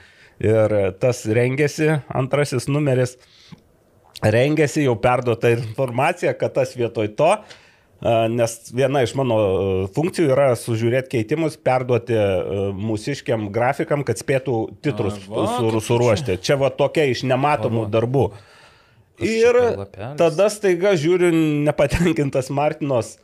Ir tas rengėsi, antrasis numeris, rengėsi jau perduota informacija, kad tas vietoj to nes viena iš mano funkcijų yra sužiūrėti keitimus, perduoti mūsiškiam grafikam, kad spėtų titrus A, va, sur, suruošti. Čia va tokia iš nematomų darbų. Ir tada staiga žiūriu nepatenkintas Martinos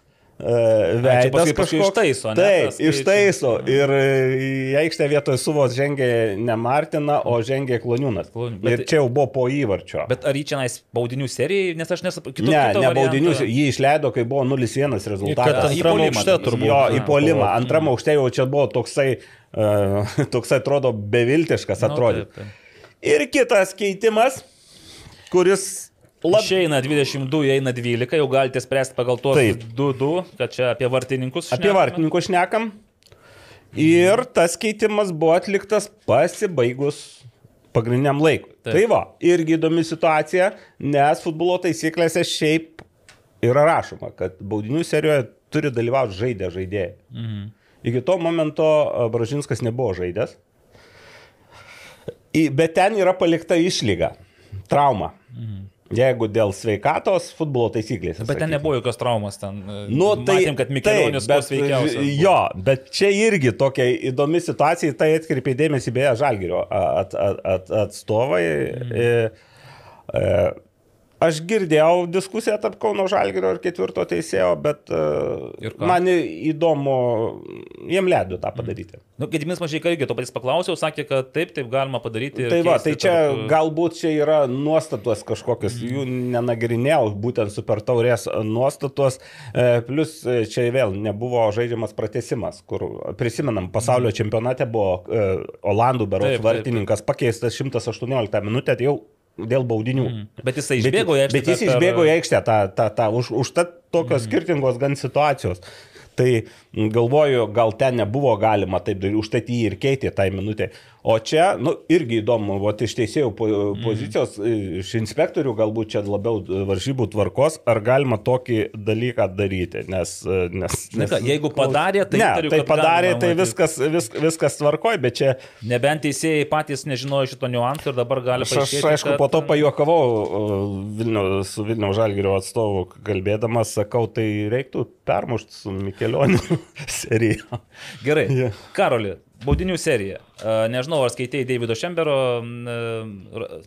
veidas paskui, paskui ištaiso. Ne, taip, ištaiso. Ir į aikštę vietoj suvos žengė ne Martina, o žengė Kloniūnas. Bet, ir čia jau buvo po įvarčio. Bet ar jį čia nais baudinių serijai, nes aš nesuprantu. Ne, ne baudinių, jį išleido, kai buvo 0-1 rezultatas. Į polimą turbūt. Jo, į polimą. Antram aukšte jau čia buvo toksai, uh, toksai atrodo beviltiškas, atrodo. No, taip, taip. Ir kitas keitimas, kuris Lab... Išeina 22, eina 12, jau galite spręsti pagal tuos 2-2, kad čia apie vartininkus. Šnekame. Apie vartininkus šnekam. Ir tas keitimas buvo atliktas pasibaigus pagrindiniam laikui. Taip. Tai va, irgi įdomi situacija, nes futbolo taisyklėse šiaip yra rašoma, kad baudinių serijoje turi dalyvauti žaidę žaidėjai. Mhm. Iki to momento Bražinskas nebuvo žaidęs. Bet ten yra palikta išlyga, trauma. Mhm. Jeigu dėl sveikatos futbolo taisyklės. Bet ten nebuvo jokios traumos, ten. E, nu, tai, matėm, kad Mikelionis buvo sveikiausias. Jo, bet čia irgi tokia įdomi situacija, tai atkreipė dėmesį beje Žalgirio at, at, at, atstovai. Mm. E, e, Aš girdėjau diskusiją tarp Kauno Žalgirio ir ketvirto teisėjo, bet uh, man įdomu, jiem leido tą padaryti. Nu, Gedimis Mažai irgi to patys paklausiau, sakė, kad taip, taip galima padaryti. Tai va, tai čia tarp... galbūt čia yra nuostatos kažkokios, mm. jų nenagrinėjau, būtent super taurės nuostatos, e, plus e, čia vėl nebuvo žaidžiamas pratesimas, kur prisimenam, pasaulio mm. čempionate buvo e, Olandų beros vartininkas pakeistas 118 minutę, tai jau dėl baudinių. Mm. Bet jisai išbėgo į aikštę. Bet jis išbėgo į aikštę, ta, ta, ta, už, už ta tokios mm. skirtingos gan situacijos. Tai galvoju, gal ten nebuvo galima taip daryti, užtat jį ir keitė tai minutė. O čia, nu, irgi įdomu, o iš teisėjų mhm. pozicijos, mm. iš inspektorių galbūt čia labiau varžybų tvarkos, ar galima tokį dalyką daryti, nes... nes, nes Ką, jeigu padarė, tai... Ne, tariu, tai padarė, tai viskas, vis, viskas tvarkoj, bet čia... Nebent teisėjai patys nežinojo šito niuansų ir dabar gali pasakyti. Aš, aišku, kad... po to pajuokavau Vilnių, su Vilnių Žalgirio atstovu kalbėdamas, sakau, tai reiktų permušti su Mikelioniu seriją. Gerai. Yeah. Karoli, Baudinių serija. Nežinau, ar skaitėjai Davido Šembero,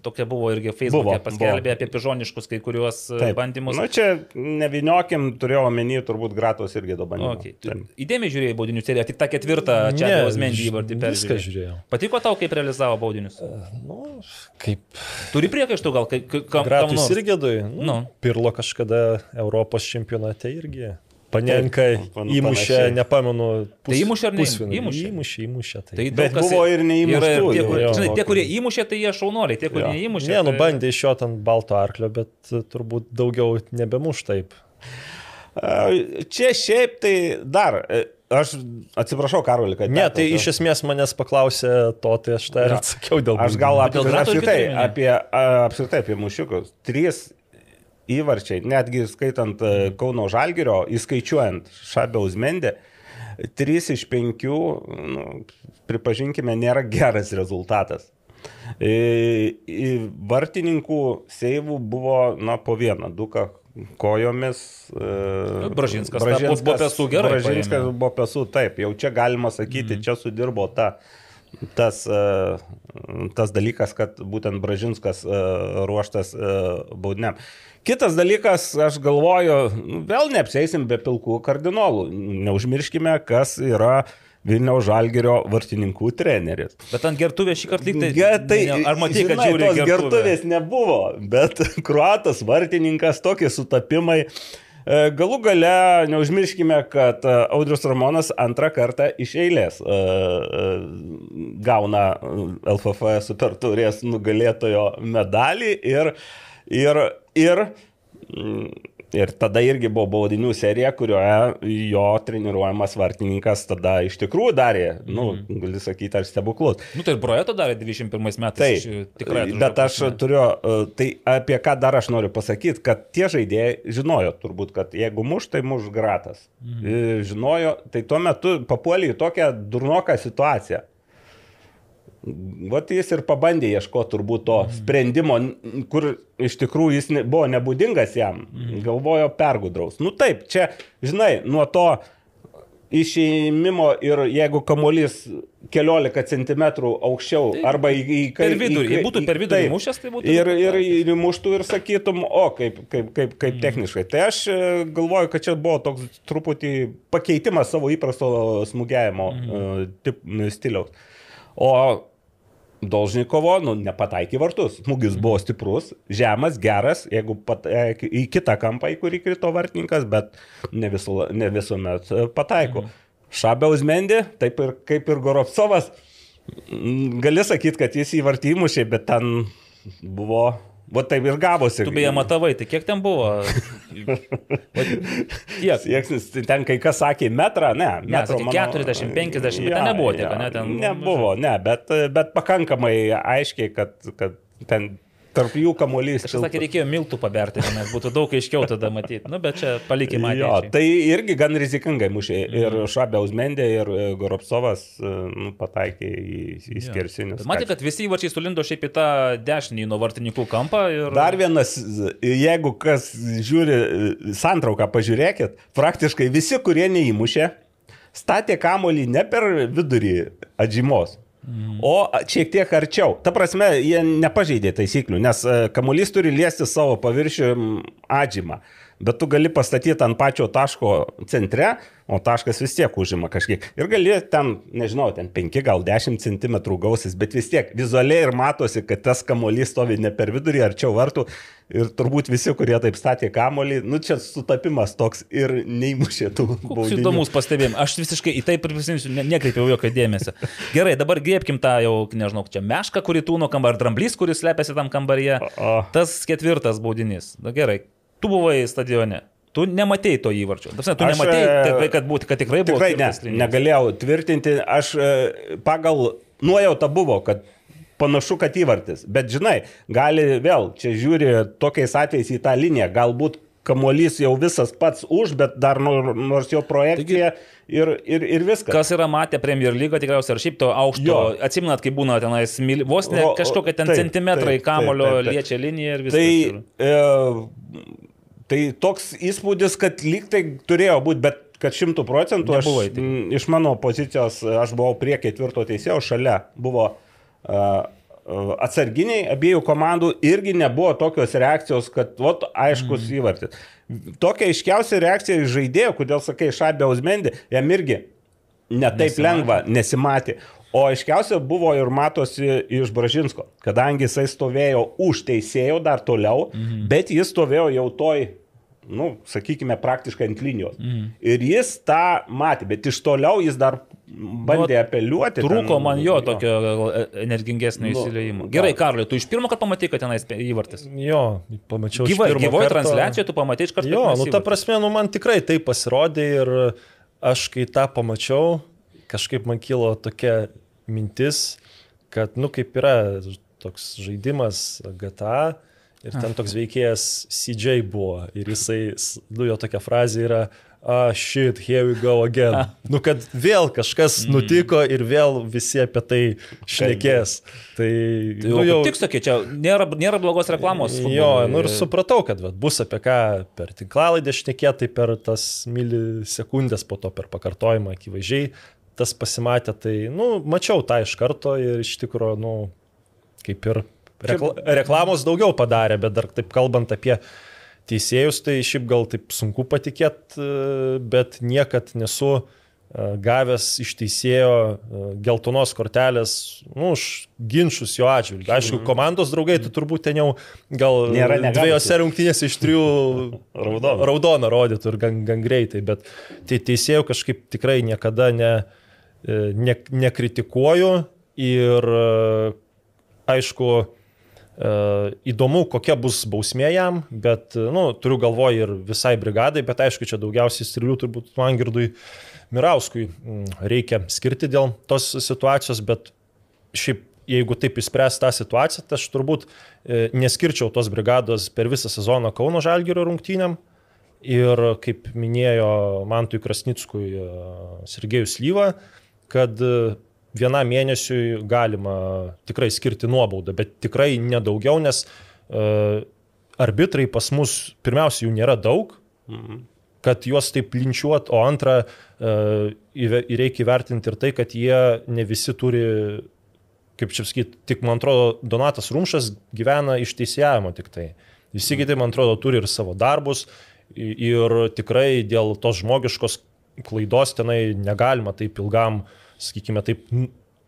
tokia buvo irgi Facebook'e paskelbė apie pižoniškus kai kuriuos Taip. bandymus. Na nu, čia neviniokim, turėjau omeny, turbūt Gratos irgi do bandymų. Okay. Įdėmiai žiūrėjai baudinių seriją, tik tą ketvirtą čia Osmendį įvardį per viską žiūrėjau. Patiko tau, kaip realizavo baudinius? Uh, nu, kaip... Turi priekaištų gal, kaip... Gratus irgi du. Nu, nu. Pirlo kažkada Europos čempionate irgi Panenka įmušė, nepamenu, pus, tai įmušė ar ne? Įmušė, įmušė. įmušė tai. tai Bet buvo ir neįmuštų. Tie, kur, žinai, tie, kurie įmušė, tai jie šaunoliai, tie, kurie neįmušė. Ne, nu tai... bandė iš jo ten balto arklio, bet e, turbūt daugiau nebemuš taip. Čia šiaip tai dar, e, aš atsiprašau, Karolį, kad... Ne, tai iš esmės manęs paklausė to, tai aš tai atsakiau dėl... Aš gal apie, apskritai, apie, apskritai apie mušiukus. Trys įvarčiai, netgi skaitant e, Kauno Žalgirio, įskaičiuojant Šabiaus Mendį, 3 iš 5, nu, pripažinkime, nėra geras rezultatas. Vartininkų seivų buvo, na, po vieną, du kojomis. E, Bražinskas, Bražinskas buvo pesų gerai. Bražinskas buvo pesų, taip, jau čia galima sakyti, mm. čia sudirbo ta tas, tas dalykas, kad būtent Bražinskas ruoštas baudiniam. Kitas dalykas, aš galvoju, nu, vėl neapseisim be pilkų kardinolų. Neužmirškime, kas yra Vilniaus Žalgerio vartininkų treneris. Bet ant gertuvės šį kartą tai... Ja, tai ar matai, kad žiūri tos gertuvę? gertuvės nebuvo, bet kruatas vartininkas, tokie sutapimai. E, Galų gale neužmirškime, kad e, Audrius Ramonas antrą kartą iš eilės e, gauna LFF superturės nugalėtojo medalį ir, ir, ir mm, Ir tada irgi buvo baudinių serija, kurioje jo treniruojamas vartininkas tada iš tikrųjų darė, nu, Mhm. gali sakyti, ar stebuklus. Nu tai ir Brojeto darė 21 metais. Taip, iš- tikrai. bet aš turiu, e, tai apie ką dar aš noriu pasakyti, kad tie žaidėjai žinojo turbūt, kad jeigu muš, tai muš gratas. Mhm. Žinojo, tai tuo metu papuolė į tokią durnoką situaciją. Vat jis ir pabandė ieškoti turbūt to sprendimo, n- kur iš tikrųjų jis ne, buvo nebūdingas jam, galvojo pergudraus. Nu taip, čia, žinai, nuo to išėjimo ir jeigu kamuolys keliolika centimetrų aukščiau Tai arba į, į per vidurį. į- Jei būtų per vidurį mušęs, tai būtų- Ir, ir, ir įmuštų ir sakytum, o kaip, kaip, kaip, kaip techniškai. Tai aš e, galvoju, kad čia buvo toks truputį pakeitimas savo įprasto smūgiavimo mm. tip, stiliaus. O Dolžnikovo, nu, nepataikė vartus. Smūgis buvo stiprus, žemas, geras, jeigu pataikė į kitą kampą, į kurį krito vartininkas, bet ne, visu, ne visuomet e, pataiko. Mhm. Šabiaus Mendė, taip ir kaip ir Goropsovas, gali sakyti, kad jis įvartį įmušė, bet ten buvo, va taip ir gavosi. Tu beje matavai, tai kiek ten buvo? Tiek. Sieksnis, tai ten kai kas sakė metrą, ne. Ne, metro, sakė 40, 50, bet ten nebuvo tiek, ne, ten- Nebuvo, ne, bet, bet pakankamai aiškiai, kad, kad ten tarp jų kamuolys. Kažkas sakė, reikėjo miltų paberti, nes būtų daug aiškiau tada matyti. Nu, bet čia palikime Jo, ateičiai. tai irgi gan rizikingai mušė. Ir Šabė Uzmendė, ir e, Goropsovas e, nu, pataikė į, į skersinius. Matė, kad visi įvarčiai sulindo šiaip į tą dešinį nuo vartininkų kampą. Ir... Dar vienas, jeigu kas žiūri e, santrauką, pažiūrėkit, praktiškai visi, kurie neįmušė, statė kamolį ne per vidurį atžymos. O šiek tiek arčiau. Ta prasme, jie nepažeidė taisyklių, nes e, kamuolys turi liesti savo paviršių atžymą. Bet tu gali pastatyti ant pačio taško centre, o taškas vis tiek užima kažkiek. Ir gali ten, nežinau, ten 5 gal 10 cm gausis, bet vis tiek vizualiai ir matosi, kad tas kamuolys stovi ne per vidurį, arčiau vartų. Ir turbūt visi, kurie taip statė kamuolį, nu čia sutapimas toks ir neįmušė tų baudinių. įdomus pastebėjimas. Aš visiškai į tai prisiminsiu, ne, nekreipiau jokio dėmesio. Gerai, dabar griebkim tą jau, nežinau, čia mešką, kuri tūno kambarį, ar dramblys, kuris slepiasi tam kambaryje. O. Tas ketvirtas baudinys. Na gerai, tu buvai stadione. Tu nematėjai to įvarčio. Prasme, Tu Aš, nematėjai, e, kad, būt, kad tikrai buvo. Tikrai ne, negalėjau tvirtinti. Aš e, pagal nuojautą buvo, kad panašu, kad įvartis. Bet žinai, gali vėl, čia žiūri tokiais atvejais į tą liniją, galbūt kamuolys jau visas pats už, bet dar nor- nors jo projekcija ir, ir, ir viskas. Kas yra matę Premier lygą, tikriausiai ar šiaip to aukšto. Jo. Atsiminat, kai būna tenais, vos ne kažkokia ten taip, centimetrai taip, kamulio taip, taip, taip. liečia liniją ir viskas. Tai, e, tai toks įspūdis, kad lyg tai turėjo būti, bet kad šimtų procentų aš m, iš mano pozicijos, aš buvau prie ketvirto teisėjo, šalia buvo uh, atsarginiai abiejų komandų irgi nebuvo tokios reakcijos, kad, vat, aiškus mm. įvartis. Tokia aiškiausia reakcija iš žaidėjo, kodėl sakai, Šabė Uzmendė, jam irgi netaip Nesimatė. lengva, nesimatė. O aiškiausia buvo ir matosi iš Bražinsko, kadangi jisai stovėjo už teisėjo dar toliau, mhm. bet jis stovėjo jau toj, nu, sakykime, praktiškai ant linijos. Mhm. Ir jis tą matė, bet iš toliau jis dar bandė apeliuoti. Trūko ten, man jo tokio gal, e, energingesnio Nu, įsileimo. Gerai, Karliui, tu iš pirmo karto pamatai, kad tenais įvartis. Jo, pamačiau. pirmo gyvoje karto. transliacijoje tu pamatai iš karto. Jo, nu tenais ta įvartis. prasme, nu man tikrai tai pasirodė ir aš kai tą pamačiau, kažkaip man kilo tokia mintis, kad, nu kaip yra toks žaidimas GTA ir ten toks veikėjas CJ buvo ir jisai, nu jo tokia frazė yra, ah, shit, here we go again. Nu, kad vėl kažkas nutiko ir vėl visi apie tai šnekės. Tai, Tai jau, jau... Tik sakė, čia nėra, nėra blogos reklamos. Jo, futbolui. nu ir supratau, kad vat, bus apie ką per tinklalaidę šnekėti, per tas milisekundės, po to per pakartojimą akivaizdžiai tas pasimatė, tai, nu, mačiau tą iš karto ir iš tikrųjų, nu, kaip ir rekla, reklamos daugiau padarė, bet dar taip kalbant apie teisėjus, tai šiaip gal taip sunku patikėti, bet niekad nesu uh, gavęs iš teisėjo geltonos kortelės, nu, už ginčius jo atžvilgiu. Aišku, mhm. komandos draugai, tai turbūt ten jau gal Nėra dviejose rungtynėse iš trijų raudoną, raudoną rodytų ir gan, gan greitai, bet tai teisėjų kažkaip tikrai niekada ne, e, ne, nekritikuoju ir aišku, įdomu, kokia bus bausmė jam, bet, nu, turiu galvoje ir visai brigadai, bet aišku, čia daugiausiai strilių turbūt Mangirdui Mirauskui reikia skirti dėl tos situacijos, bet šiaip jeigu taip įspręs tą situaciją, tai aš turbūt e, neskirčiau tos brigados per visą sezoną Kauno Žalgirio rungtynėm. Ir kaip minėjo Mantui Krasnickui e, Sergejus Lyva, kad e, vienam mėnesiui galima tikrai skirti nuobaudą, bet tikrai nedaugiau, nes arbitrai pas mus pirmiausia jų nėra daug. Mhm kad juos taip linčiuot, o antra, e, reikia įvertinti ir tai, kad jie ne visi turi, kaip čia sakyti, tik man atrodo, Donatas Rumšas gyvena iš teisėjimo tik tai. Visi kiti, man atrodo, turi ir savo darbus ir tikrai dėl tos žmogiškos klaidos tenai negalima taip ilgam, sakykime, taip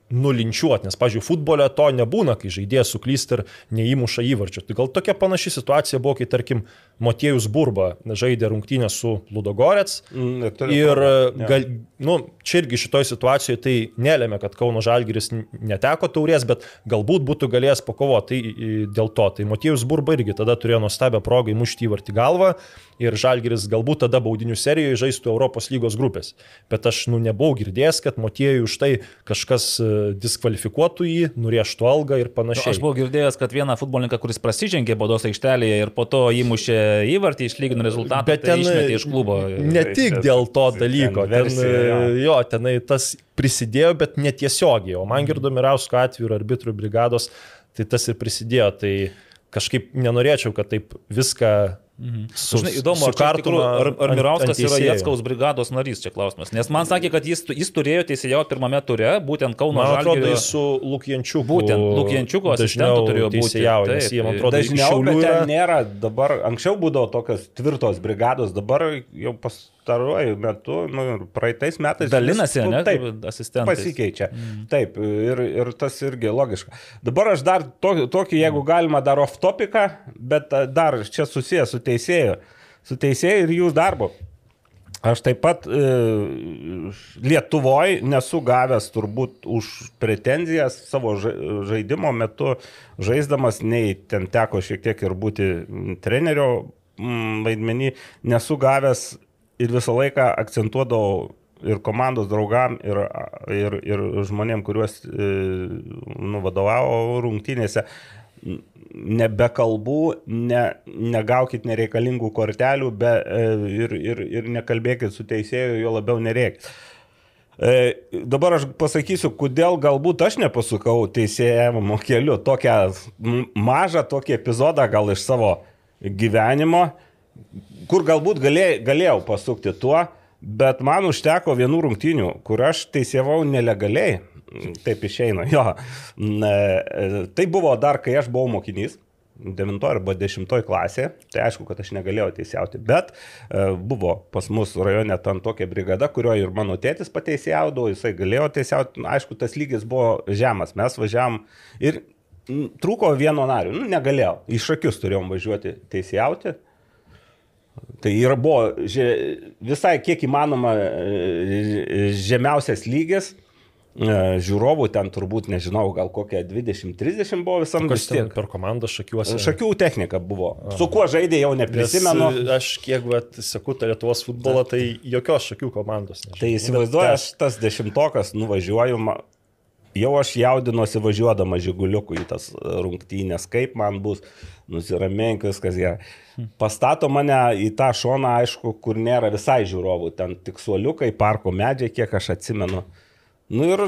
nulinčiuoti, nes, pažiūrėjau, futbole to nebūna, kai žaidėjas suklysta ir neįmuša įvarčio. Tai gal tokia panaši situacija buvo, kai, tarkim, Motiejus Burba žaidė rungtynę su Ludogorets. Mm, ir gal, nu, čia irgi šitoje situacijoje tai nelėmė, kad Kauno Žalgiris neteko taurės, bet galbūt būtų galėjęs pakovoti tai, dėl to. Tai Motiejus Burba irgi tada turėjo nuostabią progą įmušti įvartį galvą ir Žalgiris galbūt tada baudinių serijoje žaistų Europos lygos grupės. Bet aš nu, nebuvau girdėjęs, kad Motiejui už tai kažkas e, diskvalifikuotų jį, nurieštų algą ir panašiai. Nu, aš buvau girdėjęs, kad vieną futbolininką, kuris prasižengė baudos aikštelėje ir po to įmušė įvartį, išlygino rezultatą, bet tai ten tai iš klubo. Ne tik dėl to dalyko, ten, jo. jo, tenai tas prisidėjo, bet netiesiogiai, o man girdo Mirausko atveju ir arbitrų brigados, tai tas ir prisidėjo. Tai kažkaip nenorėčiau, kad taip viską Mhm. Su, Žinai, įdomu, ar, tikrų, ar, ar Mirauskas yra Jėtskaus brigados narys, čia klausimas. Nes man sakė, kad jis, jis turėjo teisėjo pirmame ture, būtent Kauno Žalgirio. Man atrodo, jis su Lukjančiuku. Būtent Lukjančiuku asistentu turėjo būti. Teisėjau, nes jie, man atrodo, dažniau, bet ten nėra, dabar, anksčiau būdavo tokios tvirtos brigados, dabar jau pas pastaruoju metu, nu, praeitais metais. Dalinasi, vis, nu, ne? Taip, asistentai. Pasikeičia. Mm. Taip, ir, ir tas irgi logiška. Dabar aš dar to, tokį, jeigu galima, dar off topiką, bet dar čia susijęs su teisėju. Su teisėju ir jų darbu. Aš taip pat e, Lietuvoje nesu gavęs turbūt už pretenzijas savo žaidimo metu, žaisdamas, nei ten teko šiek tiek ir būti trenerio vaidmenį, nesu gavęs ir visą laiką akcentuodavau ir komandos draugam, ir, ir, ir žmonėm, kuriuos e, nu, vadovavo rungtynėse. Nebe kalbų, ne, negaukit nereikalingų kortelių be, e, ir, ir, ir nekalbėkit su teisėju, jo labiau nereikės. E, dabar aš pasakysiu, kodėl galbūt aš nepasukau teisėjimo keliu. Tokią mažą tokį epizodą gal iš savo gyvenimo. Kur galbūt galėjau, galėjau pasukti tuo, bet man užteko vienų rungtynių, kur aš teisėvau nelegaliai. Taip išeina, jo. Tai buvo dar, kai aš buvau mokinys. 9 arba 10 klasė, tai aišku, kad aš negalėjau teisėjauti, bet e, buvo pas mus rajone ten tokia brigada, kurioje ir mano tėtis pateisėjaudavo, jisai galėjo teisėjauti, aišku, tas lygis buvo žemas, mes važiavam ir trūko vieno nario, nu, negalėjau, iš akius turėjom važiuoti teisėjauti, Tai yra buvo visai kiek įmanoma e, žemiausias lygis. E, žiūrovų ten turbūt, nežinau, gal kokia 20-30 buvo visam vis tiek. Per komandą šakiuosi. Šakių technika buvo. Su kuo žaidė jau neprisimenu. Nes aš kiek vat, seku tą Lietuvos futbolą, tai jokios šakių komandos. Nežinau. Tai įsivaizduoju, aš tas dešimtokas nuvažiuoju, jau aš jaudinuosi važiuodama žiguliuku į tas rungtynės, kaip man bus, nusiramink viskas gerai. Pastato mane į tą šoną, aišku, kur nėra visai žiūrovų, ten tik suoliukai, parko medžiai, kiek aš atsimenu. Nu ir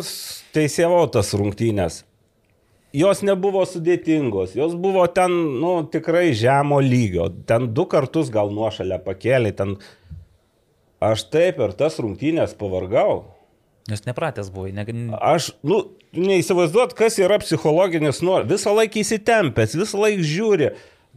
teisėjau tas rungtynės. Jos nebuvo sudėtingos, jos buvo ten, nu, tikrai žemo lygio. Ten du kartus gal nuošalę pakėlė, ten aš taip per tas rungtynės pavargau. Nes nepratęs buvai. Ne... Aš, nu, neįsivaizduot, kas yra psichologinis noras. Visą laiką įsitempęs, visą laiką žiūri,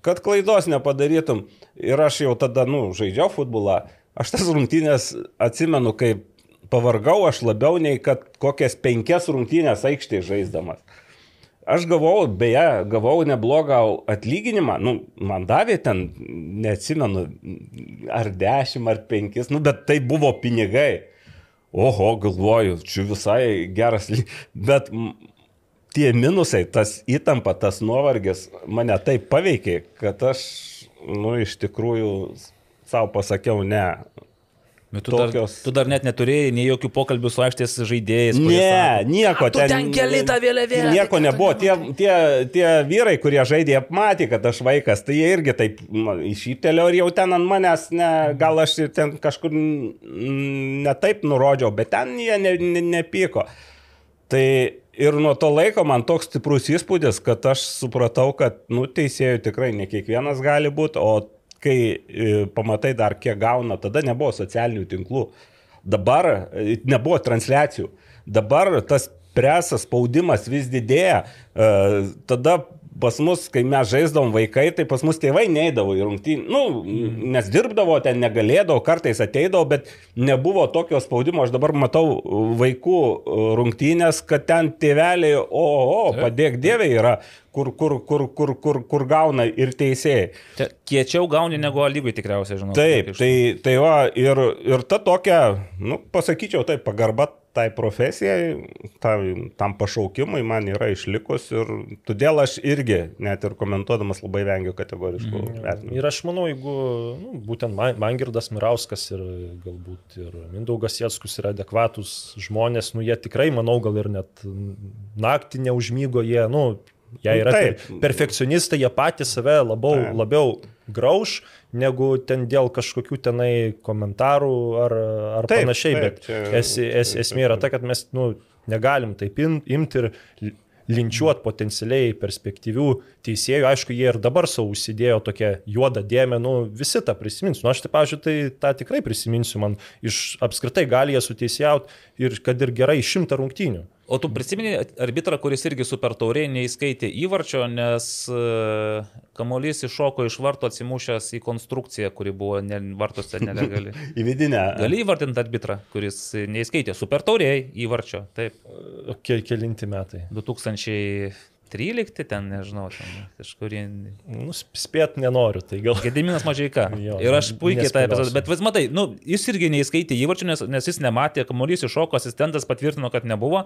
kad klaidos nepadarytum. Ir aš jau tada, nu, žaidžiau futbolą. Aš tas rungtynės atsimenu, kaip pavargau aš labiau nei kad kokias penkias rungtynės aikštėje žaisdamas. Aš gavau, beje, gavau neblogą atlyginimą, nu, man davė ten, neatsimenu, ar dešimt, ar penkis, nu, bet tai buvo pinigai. Oho, galvoju, čia visai geras, bet tie minusai, tas įtampa, tas nuovargis mane taip paveikė, kad aš, nu, iš tikrųjų savo pasakiau, ne, Bet tu, tokios... dar, tu dar net neturėjai nei jokių pokalbių su aikštės žaidėjais. Ne, sako, nieko ten. Ten keli tą vėliavėlę. Nieko nebuvo. Tie, tie, tie vyrai, kurie žaidė, matė, kad aš vaikas, tai jie irgi taip išyptelio ir jau ten ant manęs, ne, gal aš ir ten kažkur netaip nurodžiau, bet ten jie ne, ne, nepyko. Tai ir nuo to laiko man toks stiprus įspūdis, kad aš supratau, kad, nu, teisėjų tikrai ne kiekvienas gali būti, o kai e, pamatai dar kiek gauna, tada nebuvo socialinių tinklų, dabar e, nebuvo transliacijų, dabar tas presas, spaudimas vis didėja, e, tada pas mus, kai mes žaisdavom vaikai, tai pas mus tėvai neįdavo į rungtynį. Nu, nes dirbdavo, ten negalėdavo, kartais ateidavo, bet nebuvo tokio spaudimo. Aš dabar matau vaikų rungtynės, kad ten tėveliai, o, o, padėk dievė yra kur, kur, kur, kur, kur, kur gauna ir teisėjai. Kiečiau gauni negu lygiai tikriausiai, žinau. Taip, tai, tai va, ir, ir ta tokia, nu, pasakyčiau, taip, pagarba tai profesijai, tam, tam pašaukimui man yra išlikus ir todėl aš irgi, net ir komentuodamas, labai vengiu kategoriškų mm. vertinimų. Ir aš manau, jeigu nu, būtent Mangirdas Mirauskas ir galbūt ir Mindaugas Jėtskus yra adekvatus žmonės, nu jie tikrai, manau, gal ir net naktį neužmygo, jie, nu, Jie yra Taip. perfekcionistai, jie patys save labiau, labiau grauž, negu ten dėl kažkokių tenai komentarų ar, ar taip, panašiai. Taip, Bet čia, es, es, esmė yra ta, kad mes nu, negalim taip imti ir linčiuot potencialiai perspektyvių teisėjų. Aišku, jie ir dabar savo užsidėjo tokią juodą dėmę, nu visi tą prisimins. Nu, aš tai, pavyzdžiui, tai tą tikrai prisiminsiu, man iš apskritai gali jie suteisėjauti ir kad ir gerai šimtą rungtynių. O tu prisimeni arbitrą, kuris irgi super tauriai neįskaitė įvarčio, nes e, kamuolys iššoko iš varto atsimušęs į konstrukciją, kuri buvo ne, vartose nelegali. į vidinę. Gali įvardinti arbitrą, kuris neįskaitė super tauriai įvarčio. Taip. Ke, kelinti metai. 2000. 13, ten nežinau, ten kažkurį. Nu, spėt nenoriu, tai gal. Gediminas Mažiaika. jo, ir aš puikiai tą epizodą, bet vis matai, nu, jis irgi neįskaitė įvarčių, nes, nes jis nematė, kamuolys iššoko, asistentas patvirtino, kad nebuvo.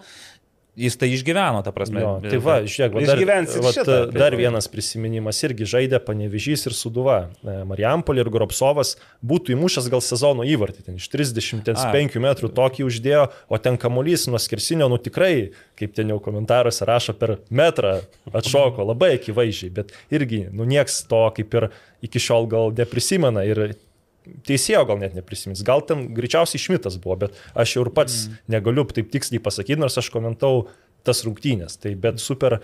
Jis tai išgyveno, ta prasme. Jo, tai va, žiūrėk, va, dar, va, šitą, dar vienas prisiminimas irgi žaidė Panevižys ir Suduva. E, Marijampolė ir Goropsovas būtų įmušęs gal sezono įvartį, ten iš 35 metrų tokį uždėjo, o ten kamuolys nuo skersinio, nu tikrai, kaip ten jau komentaruose rašo, per metrą atšoko labai akivaizdžiai, bet irgi, nu nieks to kaip ir iki šiol gal neprisimena ir teisėjo gal net neprisimins, gal ten greičiausiai šmitas buvo, bet aš jau ir pats mm. negaliu taip tiksliai pasakyti, nors aš komentau tas rungtynės. Tai bet super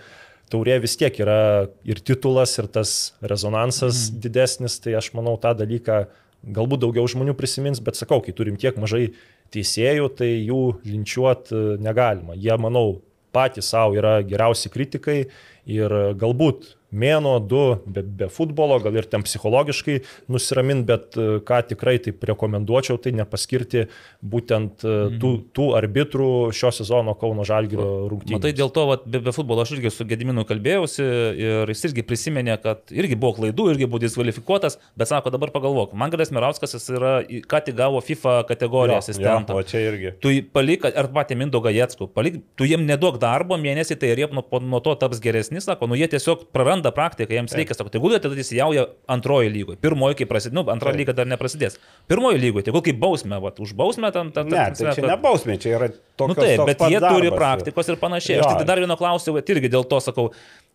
taurė vis tiek yra ir titulas, ir tas rezonansas mm. didesnis, tai aš manau tą dalyką galbūt daugiau žmonių prisimins, bet sakau, kai turim tiek mažai teisėjų, tai jų linčiuot e, negalima. Jie, manau, patys savo yra geriausi kritikai ir galbūt mėno, du be, be futbolo, gal ir ten psichologiškai nusiramint, bet e, ką tikrai taip rekomenduočiau, tai nepaskirti būtent e, tų, mhm. tų arbitrų šio sezono Kauno Žalgirio rungtynių. Matai, dėl to vat, be, be futbolo aš irgi su Gediminu kalbėjausi ir jis irgi prisiminė, kad irgi buvo klaidų, irgi buvo diskvalifikuotas, bet sako, dabar pagalvok, Mangaras Mirauskas jis yra, ką tik gavo FIFA kategoriją asistentą. O čia irgi. Tu palik, ar patį Mindogą Jetsku, palik, tu jiem neduok darbo mėnesį, tai ir jie nuo, nuo to taps geresni, sako, nu jie tiesiog praranda praktiką, jiems reikia, sako, tegul jie tada įsijauja antroji lygoje. Pirmoji, kai prasidės, nu, antra lyga dar neprasidės. Pirmoji lygoje, tegul kaip bausmė, va, už bausmę tam tam. Ne, tai čia ne bausmė, čia yra tokia. Nu, taip, bet jie darbas, turi praktikos ir panašiai. Jo. Aš tik dar vieno klausiau, irgi dėl to sakau,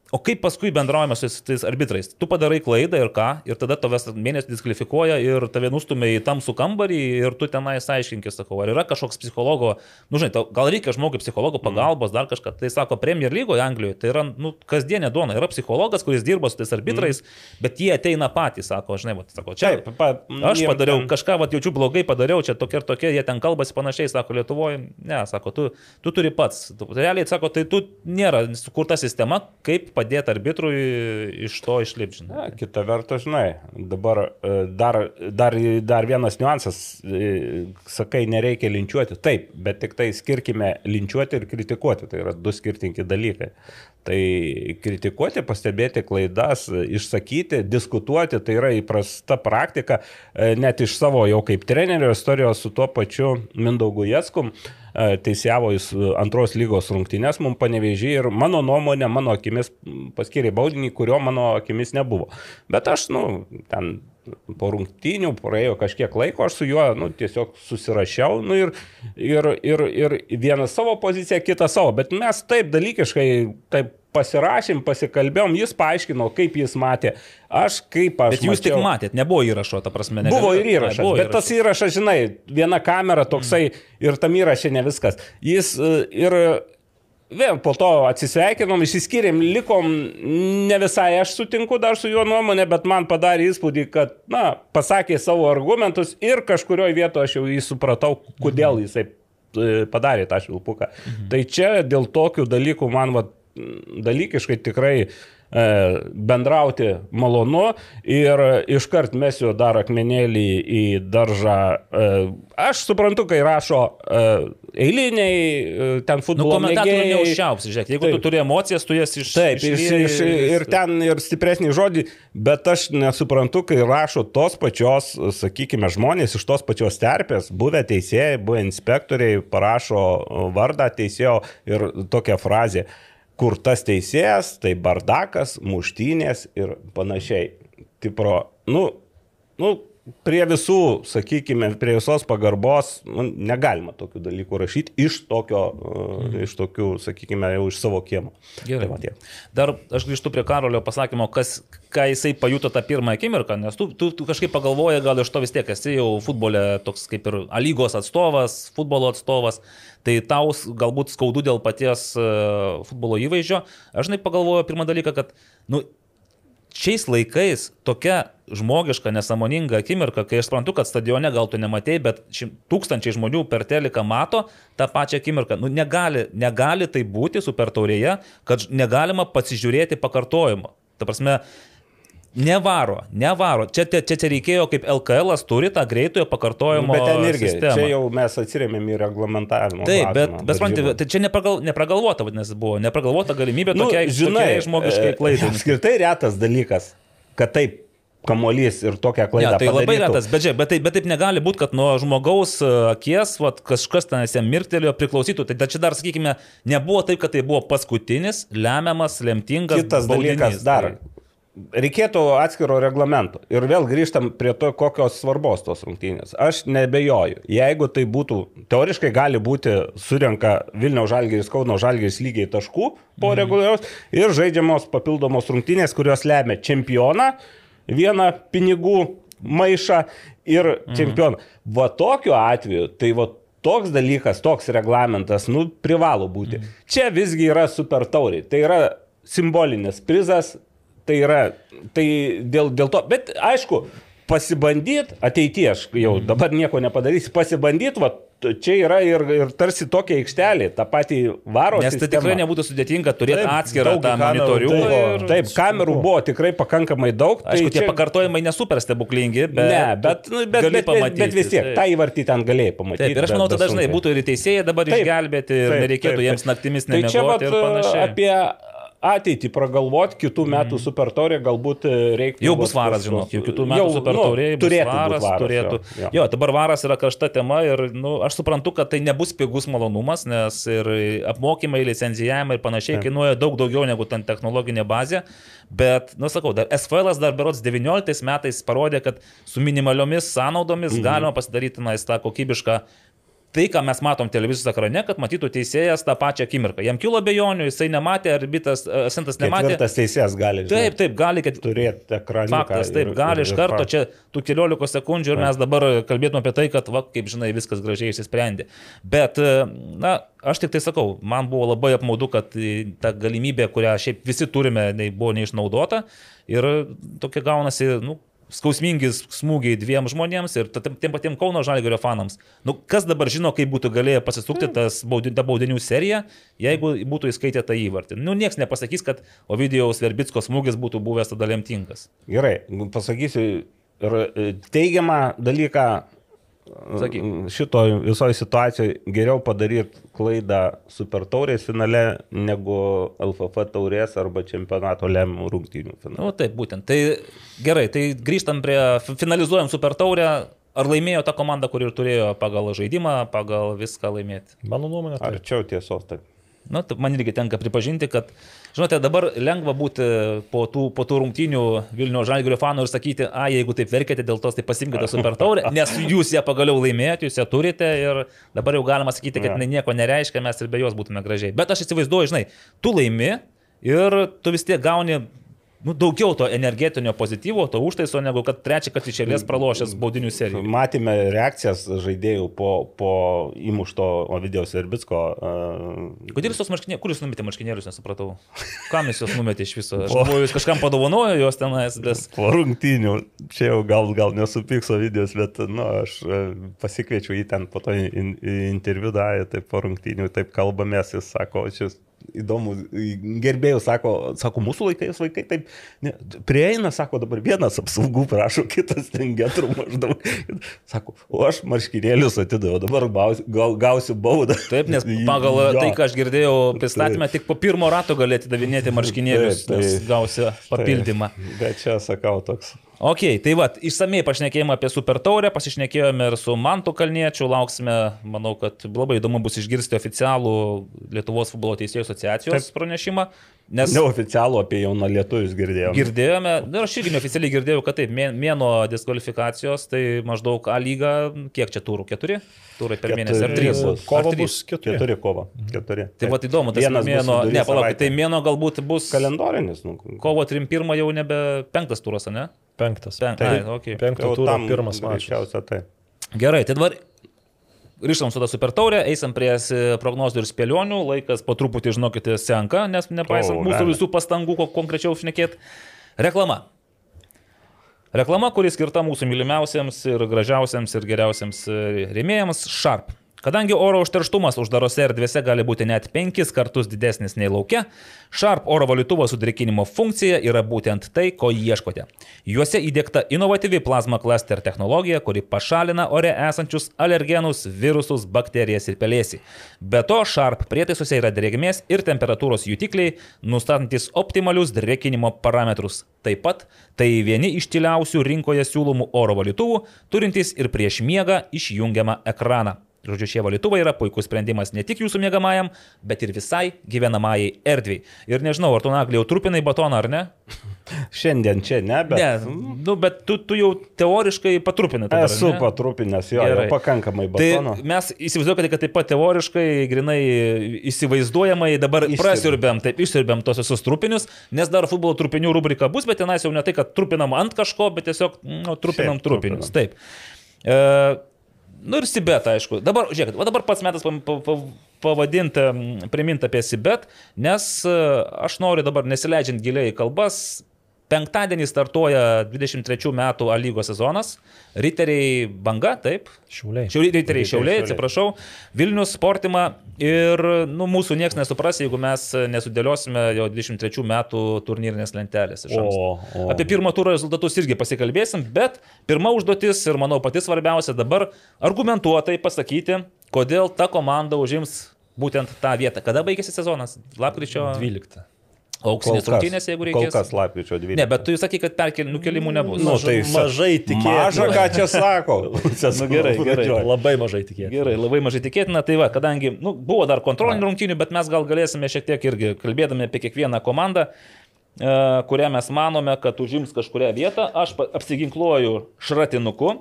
O kaip paskui bendraujame su tais arbitrais? Tu padarai klaidą ir ką, ir tada tavęs mėnesį diskvalifikuoja ir tave nustumia į tamsų kambarį ir tu tenai aiškinkis, sakau, ar yra kažkoks psichologo, nu žinai, gal reikia žmogui psichologo pagalbos, dar kažką. Tai sako, Premier lygoje Anglijoje tai yra nu, kasdienė duona. Yra psichologas, kuris dirba su tais arbitrais, mm. bet jie ateina patys, sako, žinai, va, sako, čia. Taip, pa, aš padariau ten... kažką, va, jaučiu blogai padariau, čia tokie ir tokie, jie ten kalbasi panašiai, sako, Lietuvoje, ne, sako, tu, tu turi pats. Realiai, sako, tai tu nėra sukurta sistema, kaip padėti arbitrui iš to išlipti. Kita vertus, žinai, dabar e, dar, dar, dar vienas niuansas, e, sakai, nereikia linčiuoti, taip, bet tik tai skirkime linčiuoti ir kritikuoti, tai yra du skirtingi dalykai. Tai kritikuoti, pastebėti klaidas, išsakyti, diskutuoti, tai yra įprasta praktika, e, net iš savo jau kaip trenerio istorijos su tuo pačiu Mindaugu Jetskum teisėjavo jis antros lygos rungtynės mums panevežė ir mano nuomonė, mano akimis paskyrė baudinį, kurio mano akimis nebuvo. Bet aš, nu, ten po rungtynių praėjo kažkiek laiko, aš su juo nu, tiesiog susirašiau nu, ir, ir, ir, ir vieną savo poziciją, kitą savo, bet mes taip dalykiškai, taip pasirašėm, pasikalbėjom, jis paaiškino, kaip jis matė. Aš kaip aš. Bet jūs mačiau, tik matėt, nebuvo įrašo, ta prasme, ne. Buvo ir įrašas, ne, bet įrašas. tas įrašas, žinai, viena kamera toksai mm. ir tam įrašė ne viskas. Jis e, ir Vėl po to atsisveikinom, išsiskyrėm, likom, ne visai aš sutinku dar su juo nuomonė, bet man padarė įspūdį, kad, na, pasakė savo argumentus ir kažkurioje vietoje aš jau jį supratau, kodėl mhm. jisai e, padarė tą švilpuką. Mhm. Tai čia dėl tokių dalykų man, va, dalykiškai tikrai e, bendrauti malonu ir iškart mesiu dar akmenėlį į daržą. E, aš suprantu, kai rašo e, eiliniai ten futbolo. Nu, komentatorių neužšiausi, žiūrėk, jeigu taip, tu turi emocijas, tu jas iš... Taip, iš, iš, ir ten ir stipresnį žodį, bet aš nesuprantu, kai rašo tos pačios, sakykime, žmonės iš tos pačios terpės, buvę teisėjai, buvę inspektoriai, parašo vardą teisėjo ir tokią frazę kur tas teisėjas, tai bardakas, muštynės ir panašiai. Tipro, nu, nu, prie visų, sakykime, prie visos pagarbos, nu, negalima tokių dalykų rašyti iš tokio, mm. iš tokių, sakykime, jau iš savo kiemo. Gerai. Tai va, tie. Dar aš grįžtu prie Karolio pasakymo, kas, ką jisai pajuto tą pirmą akimirką, nes tu, tu, tu kažkaip pagalvoji, gal iš to vis tiek esi jau futbole toks kaip ir lygos atstovas, futbolo atstovas, tai tau galbūt skaudu dėl paties e, futbolo įvaizdžio. Aš žinai pagalvoju pirmą dalyką, kad, nu, šiais laikais tokia žmogiška, nesąmoninga akimirka, kai aš suprantu, kad stadione gal tu nematėjai, bet šim, tūkstančiai žmonių per teliką mato tą pačią akimirką. Nu, negali, negali tai būti super taurėje, kad negalima pasižiūrėti pakartojimo. Ta prasme, Nevaro, nevaro. Čia, čia, čia reikėjo, kaip LKL turi tą greitojo pakartojimo. Bet ten irgi, sistemą. čia jau mes atsirėmėm į reglamentavimą. Taip, bet, bet suprantate, tai čia nepragal, nepragalvota, vadinasi, buvo, nepragalvota galimybė nu, tokiai, žinai, tokiai žmogiškai e, klaidai. Apskritai retas dalykas, kad taip kamuolys ir tokią klaidą. Ja, tai padarytų. labai retas, bet, bet, taip, bet taip negali būti, kad nuo žmogaus e, akies vat, kažkas ten jam mirktelėjo priklausytų. Tai čia dar, sakykime, nebuvo taip, kad tai buvo paskutinis, lemiamas, lemtingas. Kitas baudinys, dalykas dar. Tai reikėtų atskiro reglamento. Ir vėl grįžtam prie to, kokios svarbos tos rungtynės. Aš nebejoju. Jeigu tai būtų, teoriškai gali būti, surenka Vilniaus Žalgeris, Kauno Žalgeris lygiai taškų po mhm. reguliariaus ir žaidžiamos papildomos rungtynės, kurios lemia čempioną, vieną pinigų maišą ir mhm. čempioną. Va tokiu atveju, tai va toks dalykas, toks reglamentas, nu, privalo būti. Mhm. Čia visgi yra super tauriai. Tai yra simbolinis prizas Tai yra, tai dėl, dėl to, bet aišku, pasibandyt ateityje, aš jau dabar nieko nepadarysiu, pasibandyt, va, čia yra ir, ir tarsi tokia aikštelė, tą patį varo. Nes tai tikrai nebūtų sudėtinga turėti taip, atskirą tą monitorių. Taip, ir... taip, kamerų buvo tikrai pakankamai daug. Tai Aišku, čia... tie pakartojimai nesuper stebuklingi, bet... Ne, bet, nu, bet, bet, pamatyti, bet vis tiek, taip. tą įvartį ten galėjai pamatyti. Taip, ir aš manau, tada dažnai būtų ir teisėjai dabar taip, išgelbėti ir taip, nereikėtų taip, jiems naktimis nemiegoti. Tai čia vat, apie ateitį pragalvoti, kitų metų mm. super taurė galbūt e, reiktų. Jau bus varas, žinot, jau kitų metų jau, super taurė nu, turėtų varas, varas. Turėtų. Jo, jo. jo, dabar varas yra karšta tema ir nu, aš suprantu, kad tai nebus pigus malonumas, nes ir apmokymai, licenzijavimai ir panašiai kainuoja daug daugiau negu ten technologinė bazė. Bet, nu sakau, dar SFL dar berots 19 metais parodė, kad su minimaliomis sąnaudomis mm. galima pasidaryti na, tą kokybišką tai, ką mes matom televizijos ekrane, kad matytų teisėjas tą pačią akimirką. Jam kilo bejonių, jisai nematė, arbitras, asentas nematė. Tas teisėjas gali. Žinai, taip, taip, gali, kad turėti ekraną. Faktas, taip, gali iš karto čia tų keliolika sekundžių ir mes dabar kalbėtume apie tai, kad, va, kaip žinai, viskas gražiai išsisprendė. Bet, na, aš tik tai sakau, man buvo labai apmaudu, kad ta galimybė, kurią šiaip visi turime, buvo neišnaudota ir tokia gaunasi, nu, skausmingi smūgiai dviem žmonėms ir tiem patiem Kauno Žalgirio fanams. Nu, kas dabar žino, kaip būtų galėję pasisukti tas baudin, ta baudinių serija, jeigu būtų įskaitę tą įvartį. Nu, nieks nepasakys, kad Ovidijaus Verbitsko smūgis būtų buvęs tada lemtingas. Gerai, pasakysiu ir e, teigiamą dalyką Sakyk. šito visoje situacijoje geriau padaryti klaidą Super taurės finale negu LFF taurės arba čempionato lemiamų rungtynių finale. Nu, taip, būtent. Tai gerai, tai grįžtam prie, finalizuojam Super taurę. Ar laimėjo ta komanda, kuri ir turėjo pagal žaidimą, pagal viską laimėti? Mano nuomonė. Tai. Arčiau tiesos, taip. Nu, man irgi tenka pripažinti, kad, žinote, dabar lengva būti po tų, po tų rungtynių Vilnių Žalgirio fanų ir sakyti, a, jeigu taip verkite dėl tos, tai pasimkite super taurę, nes jūs ją pagaliau laimėjote, jūs ją turite ir dabar jau galima sakyti, kad ja. nieko nereiškia, mes ir be jos būtume gražiai. Bet aš įsivaizduoju, žinai, tu laimi ir tu vis tiek gauni nu, daugiau to energetinio pozityvo, to užtaiso, negu kad trečią kartą iš eilės pralošęs baudinių seriją. Matėme reakcijas žaidėjų po, po įmušto Ovidijos ir Bitsko. Uh... Kodėl jūs tos marškinėlius, kur jūs numetėte marškinėlius, nesupratau. Kam jūs juos numetėte iš viso? Aš galvoju, jūs kažkam padovanojo juos tenais, bet... Po rungtynių, čia jau gal, gal nesupyks Ovidijos, bet nu, aš e, pasikviečiau jį ten po to interviu davė, taip po rungtynių, taip kalbamės, jis sako, šis įdomu, gerbėjų sako, sako, mūsų laikais vaikai taip, ne, prieina, sako, dabar vienas apsaugų prašo, kitas ten getrų maždaug. Sako, o aš marškinėlius atidaviau, dabar gausiu baudą. Taip, nes pagal jo. tai, ką aš girdėjau pristatymę, tik po pirmo rato galėti davinėti marškinėlius, taip, taip, nes gausi papildymą. Taip, bet čia sakau toks. Ok, tai va, išsamei pašnekėjome apie Super Taurę, pasišnekėjome ir su Mantu Kalniečiu, lauksime, manau, kad labai įdomu bus išgirsti oficialų Lietuvos futbolo teisėjų asociacijos Taip. pranešimą. Nes neoficialų apie jauną lietuvius girdėjome. Girdėjome, ir aš irgi neoficialiai girdėjau, kad taip, mėno diskvalifikacijos, tai maždaug A lyga, kiek čia turų? Keturi? Turai per keturi, mėnesį ar trys? Kovo bus keturi. Keturi kovo. Keturi. Tai va, įdomu, tas Vienas mėno, ne, palauk, tai mėno galbūt bus... Kalendorinis. Nu. Kovo 3-1 jau nebe penktas turas, ne? Penktas. Pen, tai, ai, okay. Penkto turo pirmas mačas. Tai. Gerai, tai dabar grįžtam su tą super taurę, eisim prie prognozių ir spėlionių, laikas po truputį, žinokite, senka, nes nepaisant o, mūsų gali. visų pastangų, ko konkrečiau šnekėti. Reklama. Reklama, kuri skirta mūsų mylimiausiams ir gražiausiams ir geriausiams rėmėjams - Sharp. Kadangi oro užterštumas uždarose erdvėse gali būti net penkis kartus didesnis nei laukia, Sharp oro valytuvo sudrėkinimo funkcija yra būtent tai, ko ieškote. Juose įdėkta inovatyvi plazma cluster technologija, kuri pašalina ore esančius alergenus, virusus, bakterijas ir pelėsį. Be to, Sharp prietaisuose yra drėgmės ir temperatūros jutikliai, nustatantis optimalius drėkinimo parametrus. Taip pat tai vieni iš tyliausių rinkoje siūlomų oro valytuvų, turintys ir prieš miegą išjungiamą ekraną. Žodžiu, šie valytuvai yra puikus sprendimas ne tik jūsų mėgamajam, bet ir visai gyvenamajai erdviai. Ir nežinau, ar tu nagliau trupinai batoną ar ne? Šiandien čia ne, bet... Ne, nu, bet tu, tu jau teoriškai patrupinai. Esu ne? patrupinęs, jo, jau pakankamai batono. Tai mes įsivaizduokite, kad taip pat teoriškai, grinai įsivaizduojamai dabar prasiurbėm, taip išsiurbėm tos visus trupinius, nes dar futbolo trupinių rubrika bus, bet tenais jau ne tai, kad trupinam ant kažko, bet tiesiog nu, trupinam Šiaip, trupinius. Trupinam. Taip. E, Nu ir Sibet, aišku. Dabar, žiūrėkit, o dabar pats metas pavadinti, priminti apie Sibet, nes e, aš noriu dabar nesileidžiant giliai į kalbas, Penktadienį startuoja 23 metų A lygos sezonas. Riteriai banga, taip. Šiauliai. Šiauliai riteriai šiauliai, atsiprašau. Vilnius sportima ir nu, mūsų niekas nesupras, jeigu mes nesudėliosime jo 23 metų turnyrinės lentelės. O, o. Apie pirmą turą rezultatus irgi pasikalbėsim, bet pirma užduotis ir manau pati svarbiausia dabar argumentuotai pasakyti, kodėl ta komanda užims būtent tą vietą. Kada baigėsi sezonas? Lapkričio 12. Auksinės rungtynės, jeigu reikės. Kol kas lapkričio 12. Ne, bet tu sakai, kad perkel, nukelimų nebus. Nu, tai mažai tikėtina. Maža, ką čia sako. nu, gerai, gerai. Labai mažai tikėtina. Gerai, labai mažai tikėtina. Tai va, kadangi nu, buvo dar kontrolinių rungtynių, bet mes gal galėsime šiek tiek irgi kalbėdami apie kiekvieną komandą, e, kurią mes manome, kad užims kažkuria vietą. Aš apsiginkluoju šratinuku.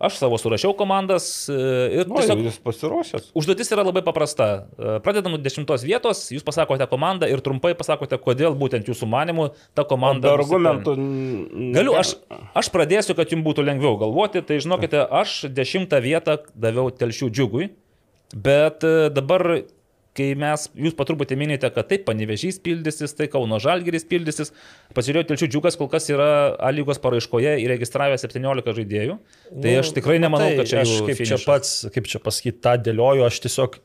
Aš savo surašiau komandas e, ir Nu, tiesiog jis pasiruošęs. Užduotis yra labai paprasta. E, Pradedam nuo dešimtos vietos, jūs pasakote komandą ir trumpai pasakote, kodėl būtent jūsų manimų ta komanda. Be argumentų. Galiu, aš, aš pradėsiu, kad jums būtų lengviau galvoti. Tai žinokite, aš dešimtą vietą daviau telšių džiugui, bet e, dabar kai mes, jūs patruputį minite, kad taip, panevežys pildysis, tai Kauno Žalgeris pildysis, pasižiūrėjau, Telšių džiugas kol kas yra A lygos paraiškoje įregistravę 17 žaidėjų. Tai aš tikrai nemanau, kad čia aš kaip čia finišas. pats, kaip čia pasakyti, tą dėlioju, aš tiesiog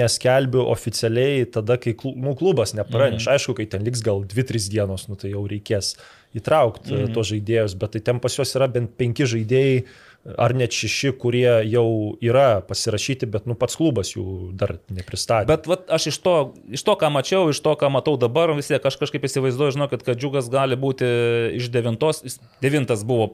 neskelbiu oficialiai tada, kai nu, klubas nepraneš. Mhm. Aišku, kai ten liks gal 2-3 dienos, nu, tai jau reikės įtraukti Mhm. mm. tos žaidėjus, bet tai ten pas juos yra bent 5 žaidėjai ar net 6, kurie jau yra pasirašyti, bet nu, pats klubas jų dar nepristatė. Bet vat, aš iš to, iš to, ką mačiau, iš to, ką matau dabar, vis tiek aš kažkaip įsivaizduoju, žinau, kad, džiugas gali būti iš devintos, devintas buvo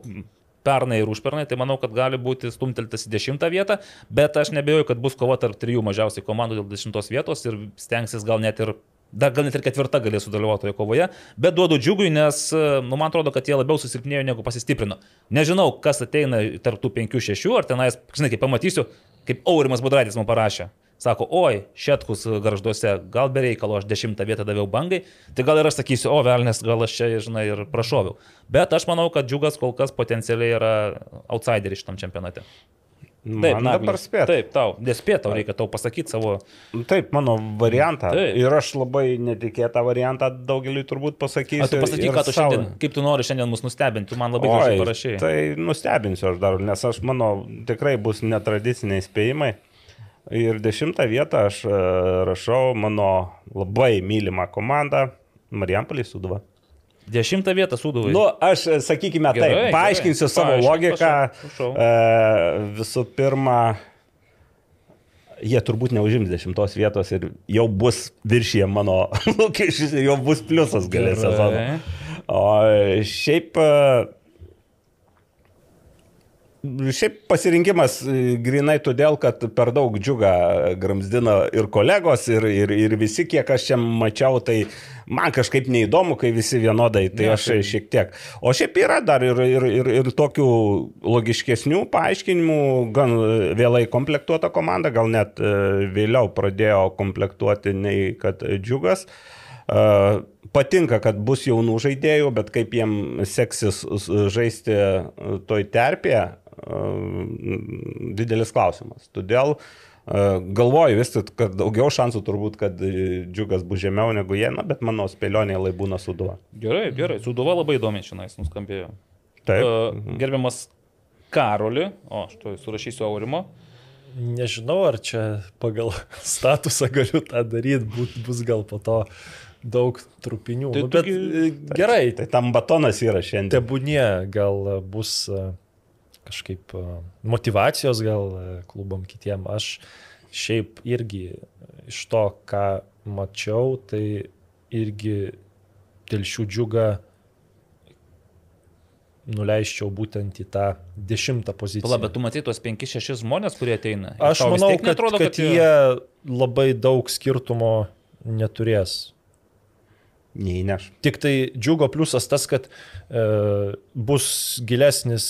pernai ir užpernai, tai manau, kad gali būti stumteltas į dešimtą vietą, bet aš nebejoju, kad bus kova tarp trijų mažiausiai komandų dėl dešimtos vietos ir stengsis gal net ir Dar gal net ir ketvirta galės sudalyvauti toje kovoje, bet duodu džiugui, nes nu, man atrodo, kad jie labiau susilpnėjo negu pasistiprino. Nežinau, kas ateina tarp tų penkių, šešių, ar tenais, žinai, kai pamatysiu, kaip Aurimas Budraitis man parašė. Sako, oi, Šetkus garžduose, gal be reikalo aš dešimtą vietą daviau bangai, tai gal ir aš sakysiu, o velnės, gal aš čia, žinai, ir prašoviau. Bet aš manau, kad džiugas kol kas potencialiai yra outsideris šitam čempionate. Taip, Man dabar spėt. Taip, tau, nespėt, tau reikia tau pasakyti savo. Taip, mano variantą. Taip. Ir aš labai netikėtą variantą daugeliu turbūt pasakysiu. Tu pasakyk, ką tu šiandien, kaip tu nori šiandien mus nustebinti, tu man labai gražiai parašai. Tai nustebinsiu aš dar, nes aš manau, tikrai bus netradiciniai spėjimai. Ir dešimtą vietą aš e, rašau mano labai mylimą komandą Marijampolį Suduvą. Dešimtą vietą suduvai. Nu, aš, e, sakykime, Gerai, taip, gerai. paaiškinsiu savo Paaiškink, logiką. prašau, prašau. E, visų pirma, jie turbūt neužims dešimtos vietos ir jau bus viršyje mano lūkesčius jau bus pliusas galės Gerai. sezono. O šiaip e, Šiaip pasirinkimas e, grinai todėl, kad per daug džiugą gramzdino ir kolegos, ir, ir, ir visi, kiek aš čia mačiau, tai man kažkaip neįdomu, kai visi vienodai, tai Ne, aš tai- šiek tiek. O šiaip yra dar ir, ir, ir, ir tokių logiškesnių paaiškinimų, gan vėlai komplektuota komanda, gal net e, vėliau pradėjo komplektuoti nei kad džiugas. Uh, patinka, kad bus jaunų žaidėjų, bet kaip jiem seksis žaisti toj terpėje, didelis klausimas. Todėl uh, galvoju vis tik, kad daugiau šansų turbūt, kad uh, džiugas bus žemiau negu jie, na, bet mano spėlionė lai būna suduva. Gerai, gerai. Suduva labai įdomiai šiandien nuskambėjo. Taip. Uh, gerbiamas Karoli, o aš to surašysiu Aurimo. Nežinau, ar čia pagal statusą galiu tą daryti, būt, bus gal po to daug trupinių. Tai nu, bet e, gerai, Tai tam batonas yra šiandien. tebūnie gal bus e, kažkaip e, motivacijos gal e, klubam kitiem. Aš šiaip irgi iš to, ką mačiau, tai irgi telšių džiugą nuleiščiau būtent į tą dešimtą poziciją. Pala, bet tu matai tuos 5-6 žmonės, kurie ateina. Aš manau, kad, neatrodo, kad jie labai daug skirtumo neturės. Neįneš. Tik tai džiugo pliusas tas, kad e, bus gilesnis,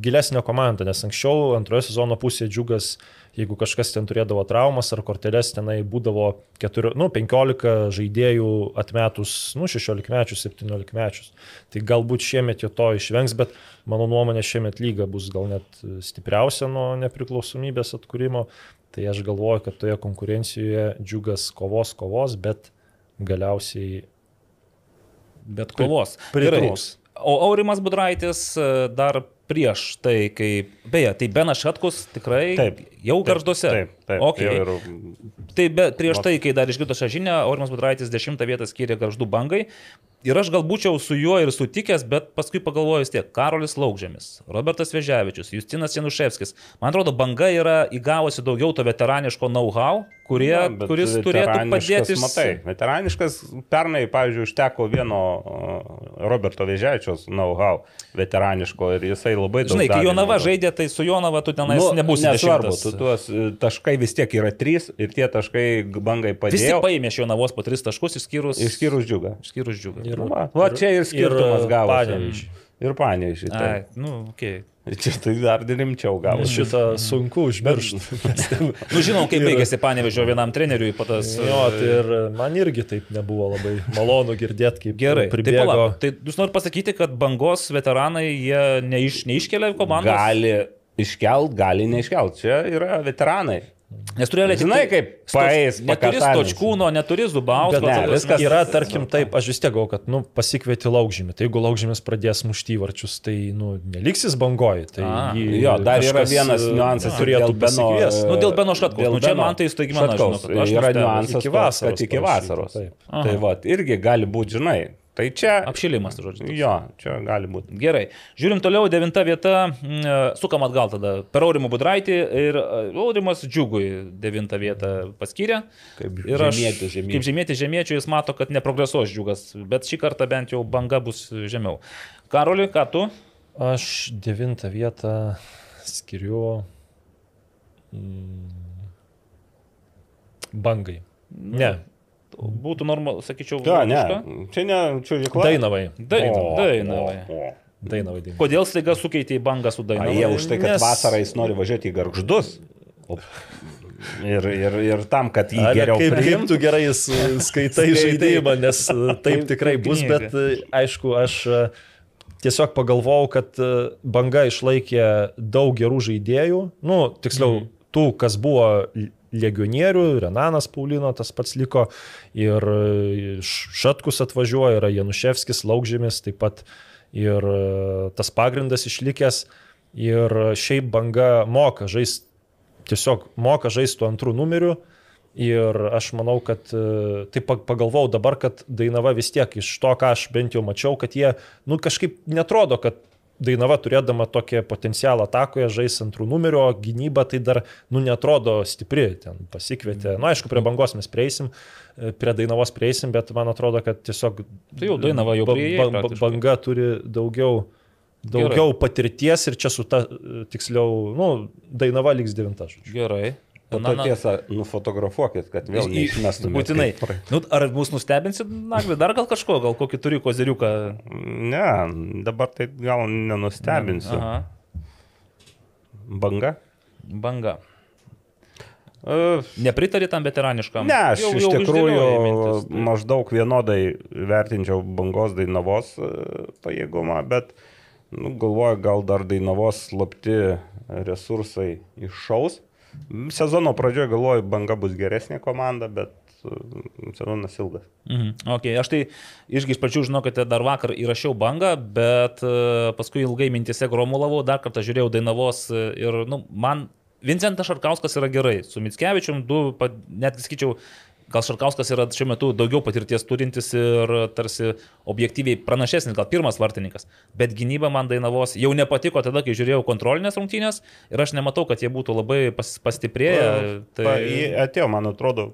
gilesnė komanda, nes anksčiau antroje sezono pusėje džiugas, jeigu kažkas ten turėdavo traumas ar korteles, tenai būdavo 4, nu, 15 žaidėjų atmetus, nu, 16 mečius, 17 mečius. Tai galbūt šiemet jo to išvengs, bet mano nuomonė šiemet lyga bus gal net stipriausia nuo nepriklausomybės atkūrimo. Tai aš galvoju, kad toje konkurencijoje džiugas kovos, kovos, bet galiausiai Bet kovos. pritrūks. O Aurimas Budraitis e, dar prieš tai, kai, beje, tai Benas Šatkus tikrai Taip. Jau garžduose. Taip, taip. Okay. jau Ir Tai be, prieš tai, kai dar išgirdo šią žinią, Aurimas Budraitis 10 vietą skyrė garždų bangai. Ir aš gal būčiau su juo ir sutikęs, bet paskui pagalvoju vis tiek, Karolis Laukžėmis, Robertas Veževičius, Justinas Januševskis. Man atrodo, banga yra įgavusi daugiau to veteraniško know-how, kuris turėtų padėti. Matai, veteraniškas pernai, pavyzdžiui, užteko vieno uh, Roberto Vėžiačios know-how veteraniško ir jisai labai daug. Žinai, kai Jonava žaidė, tai su Jonava tu tenais nu, nebūsi nesvarbu, tu tuos e, taškai vis tiek yra trys ir tie taškai bangai padėjo. paėmė iš Jonavos po tris taškus, išskyrus, Išskyrus džiugą. išskyrus džiugą. Ir- Nu, va, va čia ir skirtumas ir gavosi. Ir panevižį. Ai, nu, okay. Čia tai dar rimčiau gavosi. Šitą sunku užmiršti. Nu, žinom, kaip baigėsi panevežio vienam treneriui, patas. Jo, tai ir man irgi taip nebuvo labai malonu girdėti, kaip Gerai, tai, pribėgo. palauk, tai jūs norite pasakyti, kad bangos veteranai jie neiš, neiškelia komandos? Gali iškelt, gali neiškelt. Čia yra veteranai. Nes turi realiai. Žinai, kaip paeis, Neturi stočkūno, neturi zubausko. Bet Ne, viskas- yra, tarkim, taip, aš vis tiek galvoju, kad, nu, pasikvieti laukžymį. Tai jeigu laukžymis pradės mušti varčius, tai, nu, neliksis bangoji. Tai A, jį Jo, dar yra vienas e, niuansas ir turėtų pasikviest. Nu, dėl Beno Šatkaus. Nu, čia man tai Šatkaus. žinok, aš Yra niuansas, Iki vasaros iki vasaros. Tai va, irgi gali būti, žinai. Tai čia. Apšilimas, žodžiu. toks. Jo, čia gali būti. Gerai. Žiūrim toliau, devinta vieta, mm, sukam atgal tada. Per Aurimų Budraitį ir e, Aurimas Džiugui devintą vietą paskyrė. Kaip Ir aš, žemietis žemiečiui. kaip žemėti žemėčių, jis mato, kad neprogresuos Džiugas, bet šį kartą bent jau banga bus žemiau. Karoli, ką tu? Aš devintą vietą skiriu bangai. Ne, Būtų normalu, sakyčiau, Ta, ne. Čia ne čiūžikla. Dainavai. Dainavai. Dainavai. O, o. Dainavai. Dainavai. Kodėl staiga sukeitė į bangą su A, Dainava? jie už tai, kad Nes- vasarą jis nori važiuoti į garždus. O- Ir, ir, ir tam, kad jį Ale, geriau kaip, kaip priimtų. tu gerai skaitai žaidimą, nes e, taip Kaip- tikrai kaip bus, bet e, aišku, aš e, tiesiog pagalvojau, kad banga išlaikė daug gerų žaidėjų, nu, tiksliau, Mhm. tų, kas buvo legionierių, Renanas Paulino tas pats liko ir e, Šatkus atvažiuoja, yra Januševskis, Laukžymis, taip pat ir e, tas pagrindas išlikęs ir šiaip banga moka žaisti tiesiog moka žaisti antrų numeriu. Ir aš manau, kad e, taip pa- pagalvojau dabar, kad Dainava vis tiek iš to, ką aš bent jau mačiau, kad jie, nu kažkaip netrodo, kad Dainava turėdama tokį potencialą atakoje žais antrų numerio, gynyba tai dar, nu, netrodo stipri, ten pasikvietė. Na, nu, aišku, prie bangos mes prieisim, e, prie Dainavos prieisim, bet man atrodo, kad tiesiog Tai jau Dainava jau priėjai ba- ba- banga turi daugiau, daugiau patirties ir čia su ta, e, tiksliau, nu, Dainava liks devinta, žodžiu. Gerai. Po to tiesą nufotografuokit, kad vėl neišmestumėte. Būtinai. Nu, ar mus nustebinsit, Nagli, dar gal kažko, gal kokį turi koziriuką? Ne, dabar tai gal nenustebinsiu. Aha, Banga? banga. Uh, Nepritari tam veteraniškam? Ne, aš Jau- iš jau tikrųjų tai. maždaug vienodai vertinčiau bangos dainavos e, pajėgumą, bet nu, galvoju, gal dar dainavos slapti resursai iššaus. Sezono pradžioje galvoju, banga bus geresnė komanda, bet e, sezonas ilgas. Mhm. Okay. Aš tai irgi iš pradžių žinau, kad dar vakar įrašiau bangą, bet e, paskui ilgai mintise gromulavau, dar kartą žiūrėjau Dainavos e, ir nu, man Vincentas Šarkauskas yra gerai. Su Mitskevičium du, netgi sakyčiau, gal Šarkauskas yra šiuo metu daugiau patirties turintis ir tarsi objektyviai pranašesnis, gal pirmas vartininkas. Bet gynyba man Dainavos jau nepatiko tada, kai žiūrėjau kontrolinės rungtynės ir aš nematau, kad jie būtų labai pas, pastiprėję. Tai... Atėjo, man atrodo,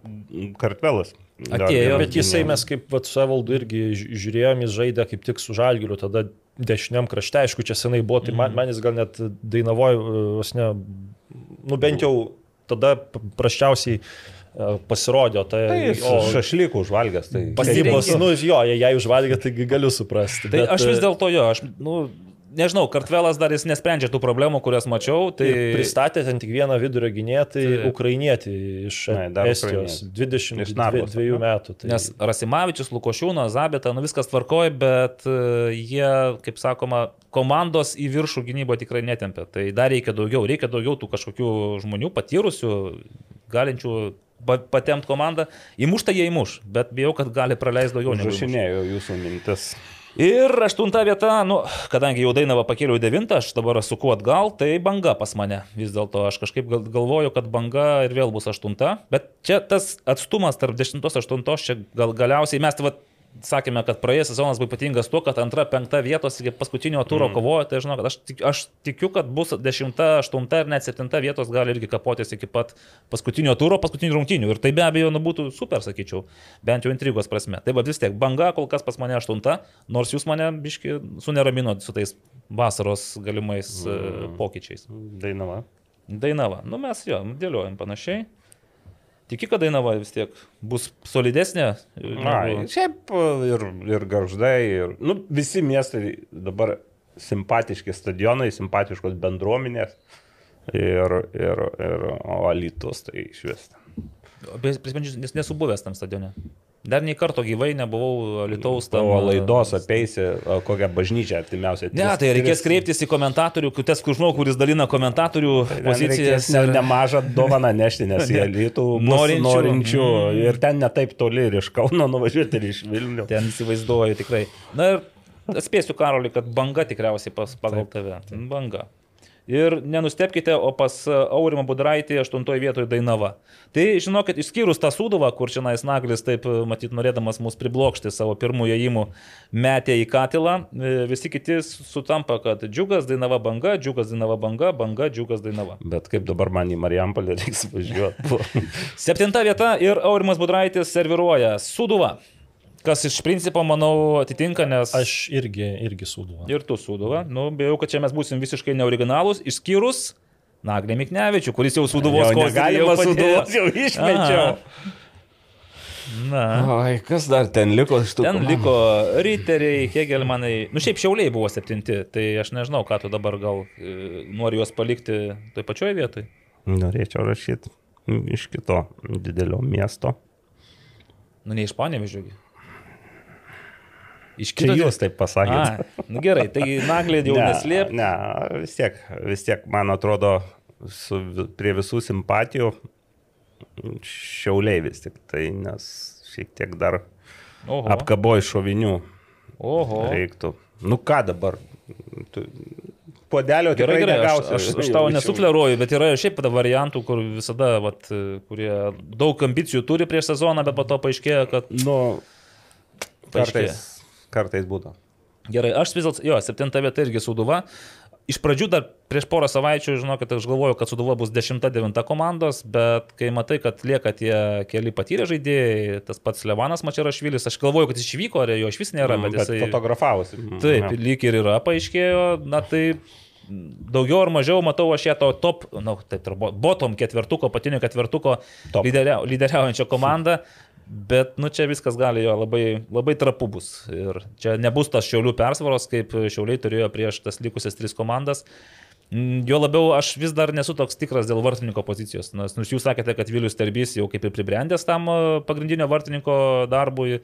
kartvelas. Atėjo, Bet jisai mes kaip vat, su Evaldu irgi ži- žiūrėjom, jis žaidė kaip tik su Žalgiriu, tada dešiniam krašte, aišku, čia senai buvo, tai man, man jis gal net dainavojo, vos ne, nu bent jau tada p- praščiausiai e, pasirodė, tai, Tai jis o šašlykų užvalgęs. Tai... pasirinkimos, nu jo, jei, jei užvalgė, tai galiu suprasti. Tai bet, aš vis e, dėlto jo, aš, nu, nežinau, Kartvelas dar jis nesprendžia tų problemų, kurias mačiau. Tai pristatė ten tik vieną vidurio gynėją, tai Taip. ukrainietį iš Ne, Estijos, ukrainietį. Iš Narvos, 22 ar ne? metų. Tai... Nes Rasimavičius, Lukošiūnas, Zabeta, nu viskas tvarkoja, bet e, jie, kaip sakoma, komandos į viršų gynybą tikrai netempia. Tai dar reikia daugiau, reikia daugiau tų kažkokių žmonių patyrusių, galinčių pa- patempt komandą. Įmušta jie įmuš, bet bijau, kad gali praleisti daugiau negu. Užrašinėjau jūsų mintis. Ir aštunta vieta, nu, kadangi jau Dainavą pakėliau į devintą, aš dabar suku atgal, tai banga pas mane. Vis dėlto aš kažkaip gal, galvoju, kad banga ir vėl bus aštunta. Bet čia tas atstumas tarp dešimtos, aštuntos, čia gal galiausiai mes tai va, sakėme, kad praėjęs sezonas buvo ypatingas tuo, kad antra, penkta vietos iki paskutinio turo mm. kovojo. Tai žinau, kad aš, tik, aš tikiu, kad bus dešimta, aštunta ir net septinta vietos gali irgi kapotis iki pat paskutinio turo, paskutinių rungtynių. Ir tai be abejo nu, būtų super, sakyčiau, bent jau intrigos prasme. Tai va vis tiek, banga kol kas pas mane aštunta, nors jūs mane biški suneraminot su tais vasaros galimais mm. pokyčiais. Dainava. Dainava, nu mes jo, dėliojam panašiai. Tiki, kad Dainava vis tiek bus solidesnė. Ai, negu- šiaip e, ir, ir garždai, ir nu, visi miestai dabar simpatiški stadionai, simpatiškos bendruomenės ir, ir, ir Alytus tai iš vis. Prisipažinsiu, nes nesu buvęs tam stadione. Dar nei karto gyvai nebuvau Lietuvos tavo laidos apeisi kokią bažnyčią artimiausią. Ne, tai reikės tris... kreiptis į komentatorių, tas žmogų, kuris dalina komentatorių tai pozicijas. Ne, nemažą dovaną nešti, nes jie lytų norinčių. norinčių mm. ir ten netaip toli ir iš Kauno nuvažiuoti ir iš Vilnių. Ten įsivaizduoju tikrai. Na ir atspėsiu Karolį, kad banga tikriausiai pas, pagal tave. Banga. Ir nenustepkite, o pas Aurimą Budraitį 8 vietoje Dainava. Tai žinokit, išskyrus tą suduvą, kur čia Naglis taip, matyt, norėdamas mus priblokšti savo pirmųjų įimų, metė į katilą, e, visi kiti sutampa, kad džiugas Dainava banga, džiugas Dainava banga, banga, džiugas Dainava. Bet kaip dabar man į Marijampolę reiks važiuoti? Septinta vieta ir Aurimas Budraitis serviruoja suduvą. Kas iš principo, manau, atitinka, nes... Aš irgi, irgi sūduva. Ir tu sūduva. Nu, bijau, kad čia mes būsim visiškai neoriginalūs, išskyrus Naglė Miknevičių, kuris jau sūduvos kostas. Galima sūduvos jau išmečiau. Aha. Na. Oi, kas dar ten liko iš tų? Ten komandų? liko Riteriai, Hegelmanai. Nu, šiaip šiauliai buvo septinti, tai aš nežinau, ką tu dabar gal e, nori juos palikti toj pačioj vietoj. Norėčiau rašyti iš kito didelio miesto. Nu, ne iš Panevežiųgi. Iš kito jūs taip pasakėte. Na nu gerai, tai naglė jau ne, neslėp. Ne, vis tiek, vis tiek, man atrodo, su, prie visų simpatijų šiauliai vis tik tai, nes šiek tiek dar Oho. apkaboj šovinių. Oho. Reiktų. Nu ką dabar? Tu, Podelio gerai, gerai, negausi. Aš, aš, aš tau nesufleruoju, bet yra šiaip variantų, kur visada, vat, kurie daug ambicijų turi prieš sezoną, bet po to paaiškėja, kad... Nu, kartais, Kartais būtų. Gerai, aš vis dėlto, jo, septinta vieta irgi Suduva. Iš pradžių dar prieš porą savaičių, žinokit, aš galvojau, kad Suduva bus 10-9 komandos, bet kai matai, kad lieka tie keli patyrę žaidėjai, tas pats Levanas Mačiarašvilis, aš galvojau, kad jis išvyko, ar jo iš vis nėra, mm, bet, bet jisai... Fotografavosi. Mm, taip, ja. lyg ir yra, paaiškėjo, na tai daugiau ar mažiau matau aš ją to top, na, nu, taip, bottom ketvertuko, patinio ketvertuko lyderia, lyderiaujančią komandą. Bet, nu, čia viskas gali jo labai, labai trapu bus. Ir čia nebus tas šiaulių persvaros, kaip šiauliai turėjo prieš tas likusias tris komandas. Mm, jo labiau aš vis dar nesu toks tikras dėl vartininko pozicijos, nes nu, jūs sakėte, kad Vilius Terbys jau kaip ir pribrendęs tam e, pagrindinio vartininko darbui,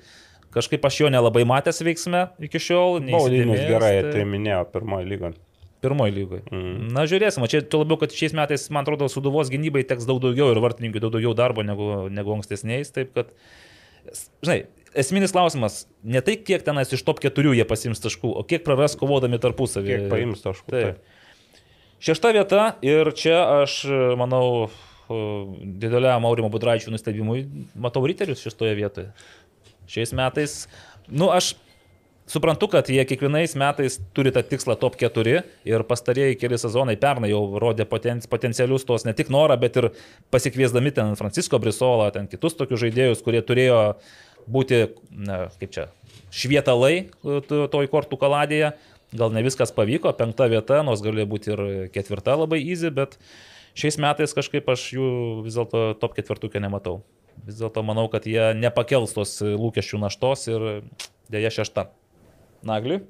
kažkaip aš jo nelabai matęs veiksme iki šiol. Baudinius gerai tai... atėminėjo pirmojo lygoje. Pirmoji lygoje. Mm. Na, žiūrėsim, čia tuo labiau, kad šiais metais, man atrodo, suduvos gynybai teks daug daugiau ir vartininkai daug daugiau darbo negu, negu ankstesniais. Taip kad, žinai, esminis klausimas, ne tai, kiek tenais iš top keturių jie pasims taškų, o kiek praras kovodami tarpusavį. Kiek paims taškų. Taip. taip. Šešta vieta ir čia aš, manau, dideliam Aurimo Budraičių nustebimui matau riterius šeštoje vietoje. Šiais metais, nu, aš Suprantu, kad jie kiekvienais metais turi tą tikslą top 4 ir pastarėjai keli sezonai pernai jau rodė poten, potencialius tos ne tik norą, bet ir pasikviesdami ten Francisko Brisolą, ten kitus tokius žaidėjus, kurie turėjo būti, na, kaip čia, švietalai toj kortų kaladėje. Gal ne viskas pavyko, penkta vieta, nors galėjo būti ir ketvirta labai easy, bet šiais metais kažkaip aš jų vis dėlto top ketvirtukė nematau. Vis dėlto manau, kad jie nepakels tos lūkesčių naštos ir dėja šešta. Nagli.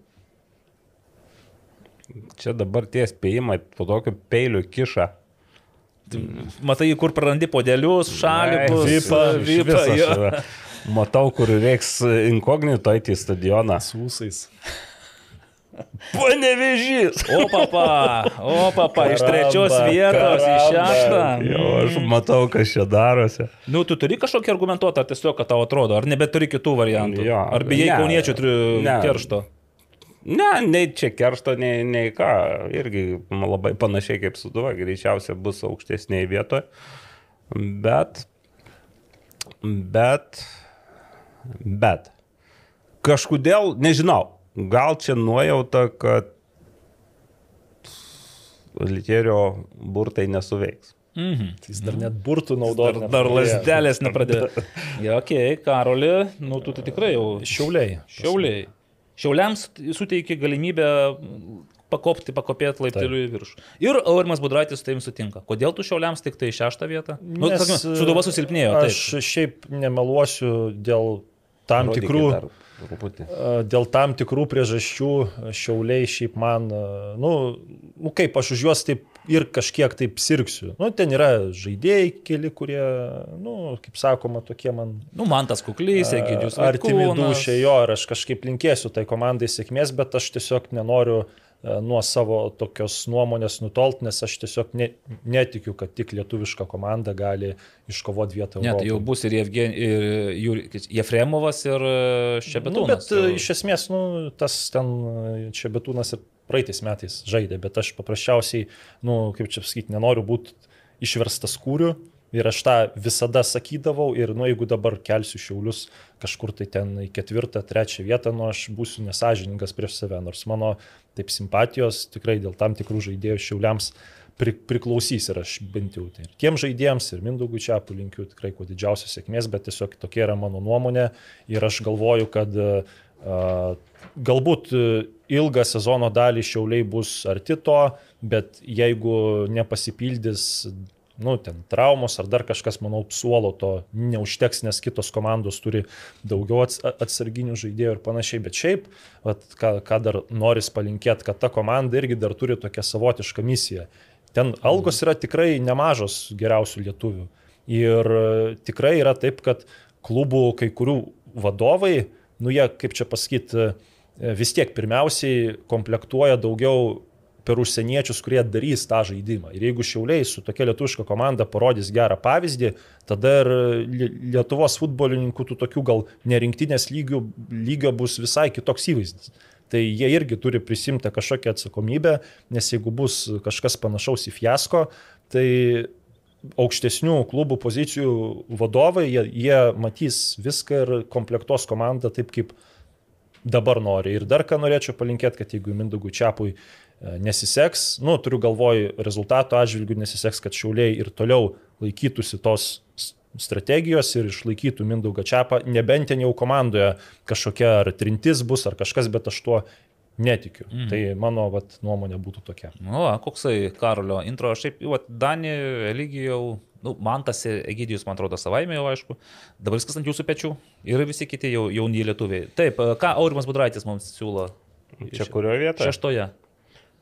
Čia dabar tie spėjimai po tokio peilio kiša. Matai, kur prarandi podelius, šalikus, vipą, vipą. Matau, kur reiks inkognito eiti į stadioną. Su ūsais. Panevežys. O papa, o papa, iš trečios vietos karamba. į šeštą. Jo, aš matau, kas čia darosi. Nu, tu turi kažkokį argumentuotą, ar tiesiog, kad tau atrodo, ar nebeturi kitų variantų. Jo, ar bijai kauniečių keršto? Ne, nei čia keršto, nei, nei ką. Irgi labai panašiai kaip suduva, greičiausiai bus aukštesnėje vietoje. Bet, bet, bet, kažkodėl, nežinau, Gal čia nuojauta, kad Litierio burtai nesuveiks. Mhm. Jis dar net burtų naudoja. Dar, dar lasdelės nepradėjo. ja, okei, okay, Karoli, nu tu, tu tikrai jau. Šiauliai. Šiauliai. Šiauliams suteikia galimybę pakopti, pakopėti laipteliu į viršų. Ir Aurimas Budraitis su tavim sutinka. Kodėl tu šiauliams tik tai šeštą vietą? Nu, Nes, nu, Sudova susilpnėjo. Aš taip. šiaip nemeluosiu dėl tam Rodyk tikrų... dar Truputį. Dėl tam tikrų priežasčių šiauliai šiaip man, nu, nu kaip aš už juos taip ir kažkiek taip sirksiu. Nu, ten yra žaidėjai keli, kurie, nu, kaip sakoma, tokie man. Nu, man tas kuklys, Egidijus. Artimi dušė jo ir aš kažkaip linkėsiu tai komandai sėkmės, bet aš tiesiog nenoriu uh, nuo savo tokios nuomonės nutolt, nes aš tiesiog ne, netikiu, kad tik lietuviška komanda gali iškovoti vietą. Ne, tai jau bus ir, Evgen, ir Jefremovas, ir e, Šebetūnas. Nu, bet jau. E, iš esmės, nu, tas ten Šebetūnas ir praeitais metais žaidė, bet aš paprasčiausiai, nu, kaip čia pasakyti, nenoriu būti išverstas kūriu, Ir aš tą visada sakydavau ir, nu, jeigu dabar kelsiu šiaulius kažkur tai ten į ketvirtą, trečią vietą, nu, aš būsiu nesažininkas prieš save, nors mano taip simpatijos tikrai dėl tam tikrų žaidėjų šiauliams pri, priklausys ir aš bent jau tai. Ir tiem žaidėjams, ir Mindaugui Čiapų linkiu tikrai kuo didžiausios sėkmės, bet tiesiog tokia yra mano nuomonė ir aš galvoju, kad uh, galbūt ilgą sezono dalį šiauliai bus arti to, bet jeigu nepasipildys nu, ten traumos ar dar kažkas, manau, suolo to neužteks, nes kitos komandos turi daugiau atsarginių žaidėjų ir panašiai. Bet šiaip, vat, ką, ką dar noris palinkėti, kad ta komanda irgi dar turi tokią savotišką misiją. Ten algos yra tikrai nemažos geriausių lietuvių. Ir e, tikrai yra taip, kad klubų kai kurių vadovai, nu jie, kaip čia pasakyti, e, vis tiek pirmiausiai komplektuoja daugiau per užsieniečius, kurie darys tą žaidimą. Ir jeigu šiauliai su tokia lietuviška komanda parodys gerą pavyzdį, tada ir Lietuvos futbolininkų tų tokių gal nerinktinės lygių, lygio bus visai kitoks įvaizdis. Tai jie irgi turi prisimti kažkokią atsakomybę, nes jeigu bus kažkas panašaus į fiasko, tai aukštesnių klubų pozicijų vadovai, jie, jie matys viską ir komplektos komandą taip, kaip dabar nori. Ir dar ką norėčiau palinkėti, kad jeigu Mindugui Čiapui nesiseks, nu, turiu galvoj rezultato atžvilgių, nesiseks, kad šiauliai ir toliau laikytųsi tos strategijos ir išlaikytų Mindaugą Čiapą, nebent ten jau komandoje kažkokia ar trintis bus ar kažkas, bet aš tuo netikiu. Mm. Tai mano vat, nuomonė būtų tokia. Nu, koksai Karolio intro, šiaip, vat, Dani, Eligijau, nu, man tas Egidijus, man atrodo, savaime jau aišku, dabar viskas ant jūsų pečių ir visi kiti jau jauni lietuviai. Taip, ką Aurimas Budraitis mums siūlo? Čia kurioje vietoje? Šeštoje.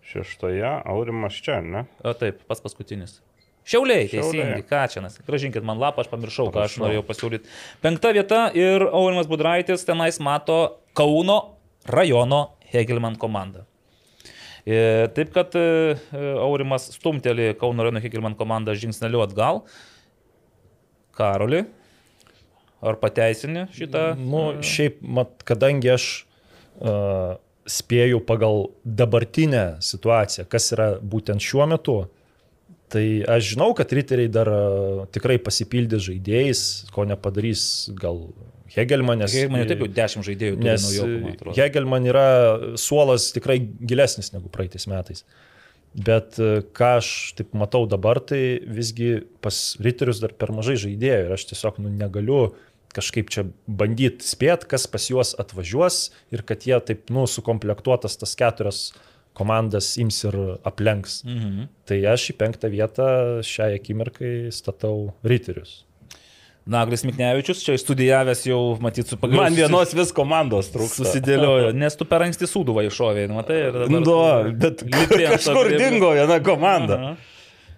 Šeštoje, Aurimas čia, ne? O taip, pats paskutinis. Šiauliai, teisingai, Kačianas. Gražinkit man lapą, aš pamiršau, ką aš norėjau pasiūlyti. Penkta vieta ir Aurimas Budraitis tenais mato Kauno rajono Hegelman komandą. E, taip kad e, Aurimas stumteli Kauno rajono Hegelman komandą žingsneliu atgal. Karoli, ar pateisini šitą? Nu, šiaip, mat, kadangi aš uh, spėju pagal dabartinę situaciją, kas yra būtent šiuo metu, tai aš žinau, kad riteriai dar e, tikrai pasipildys žaidėjais, ko nepadarys gal Hegelman, nes... Hegelman taip jau 10 žaidėjų turi nes naujokų, Hegelman yra suolas tikrai gilesnis negu praeitais metais. Bet e, ką aš taip matau dabar, tai visgi pas riterius dar per mažai žaidėjų ir aš tiesiog nu, negaliu uh, kažkaip čia bandyti spėt, kas pas juos atvažiuos ir kad jie taip, nu, sukomplektuotas tas keturias komandas ims ir aplenks. Mhm. Tai aš į penktą vietą šiai akimirkai statau riterius. Naglis Miknevičius, čia studijavęs jau, matyt, su pagrindu. Man vienos vis komandos trūksta. Susidėliojo, nes tu per anksti sūduvą iššovėjai, matai. Nu, bet kažkur dingo viena komanda. Aha.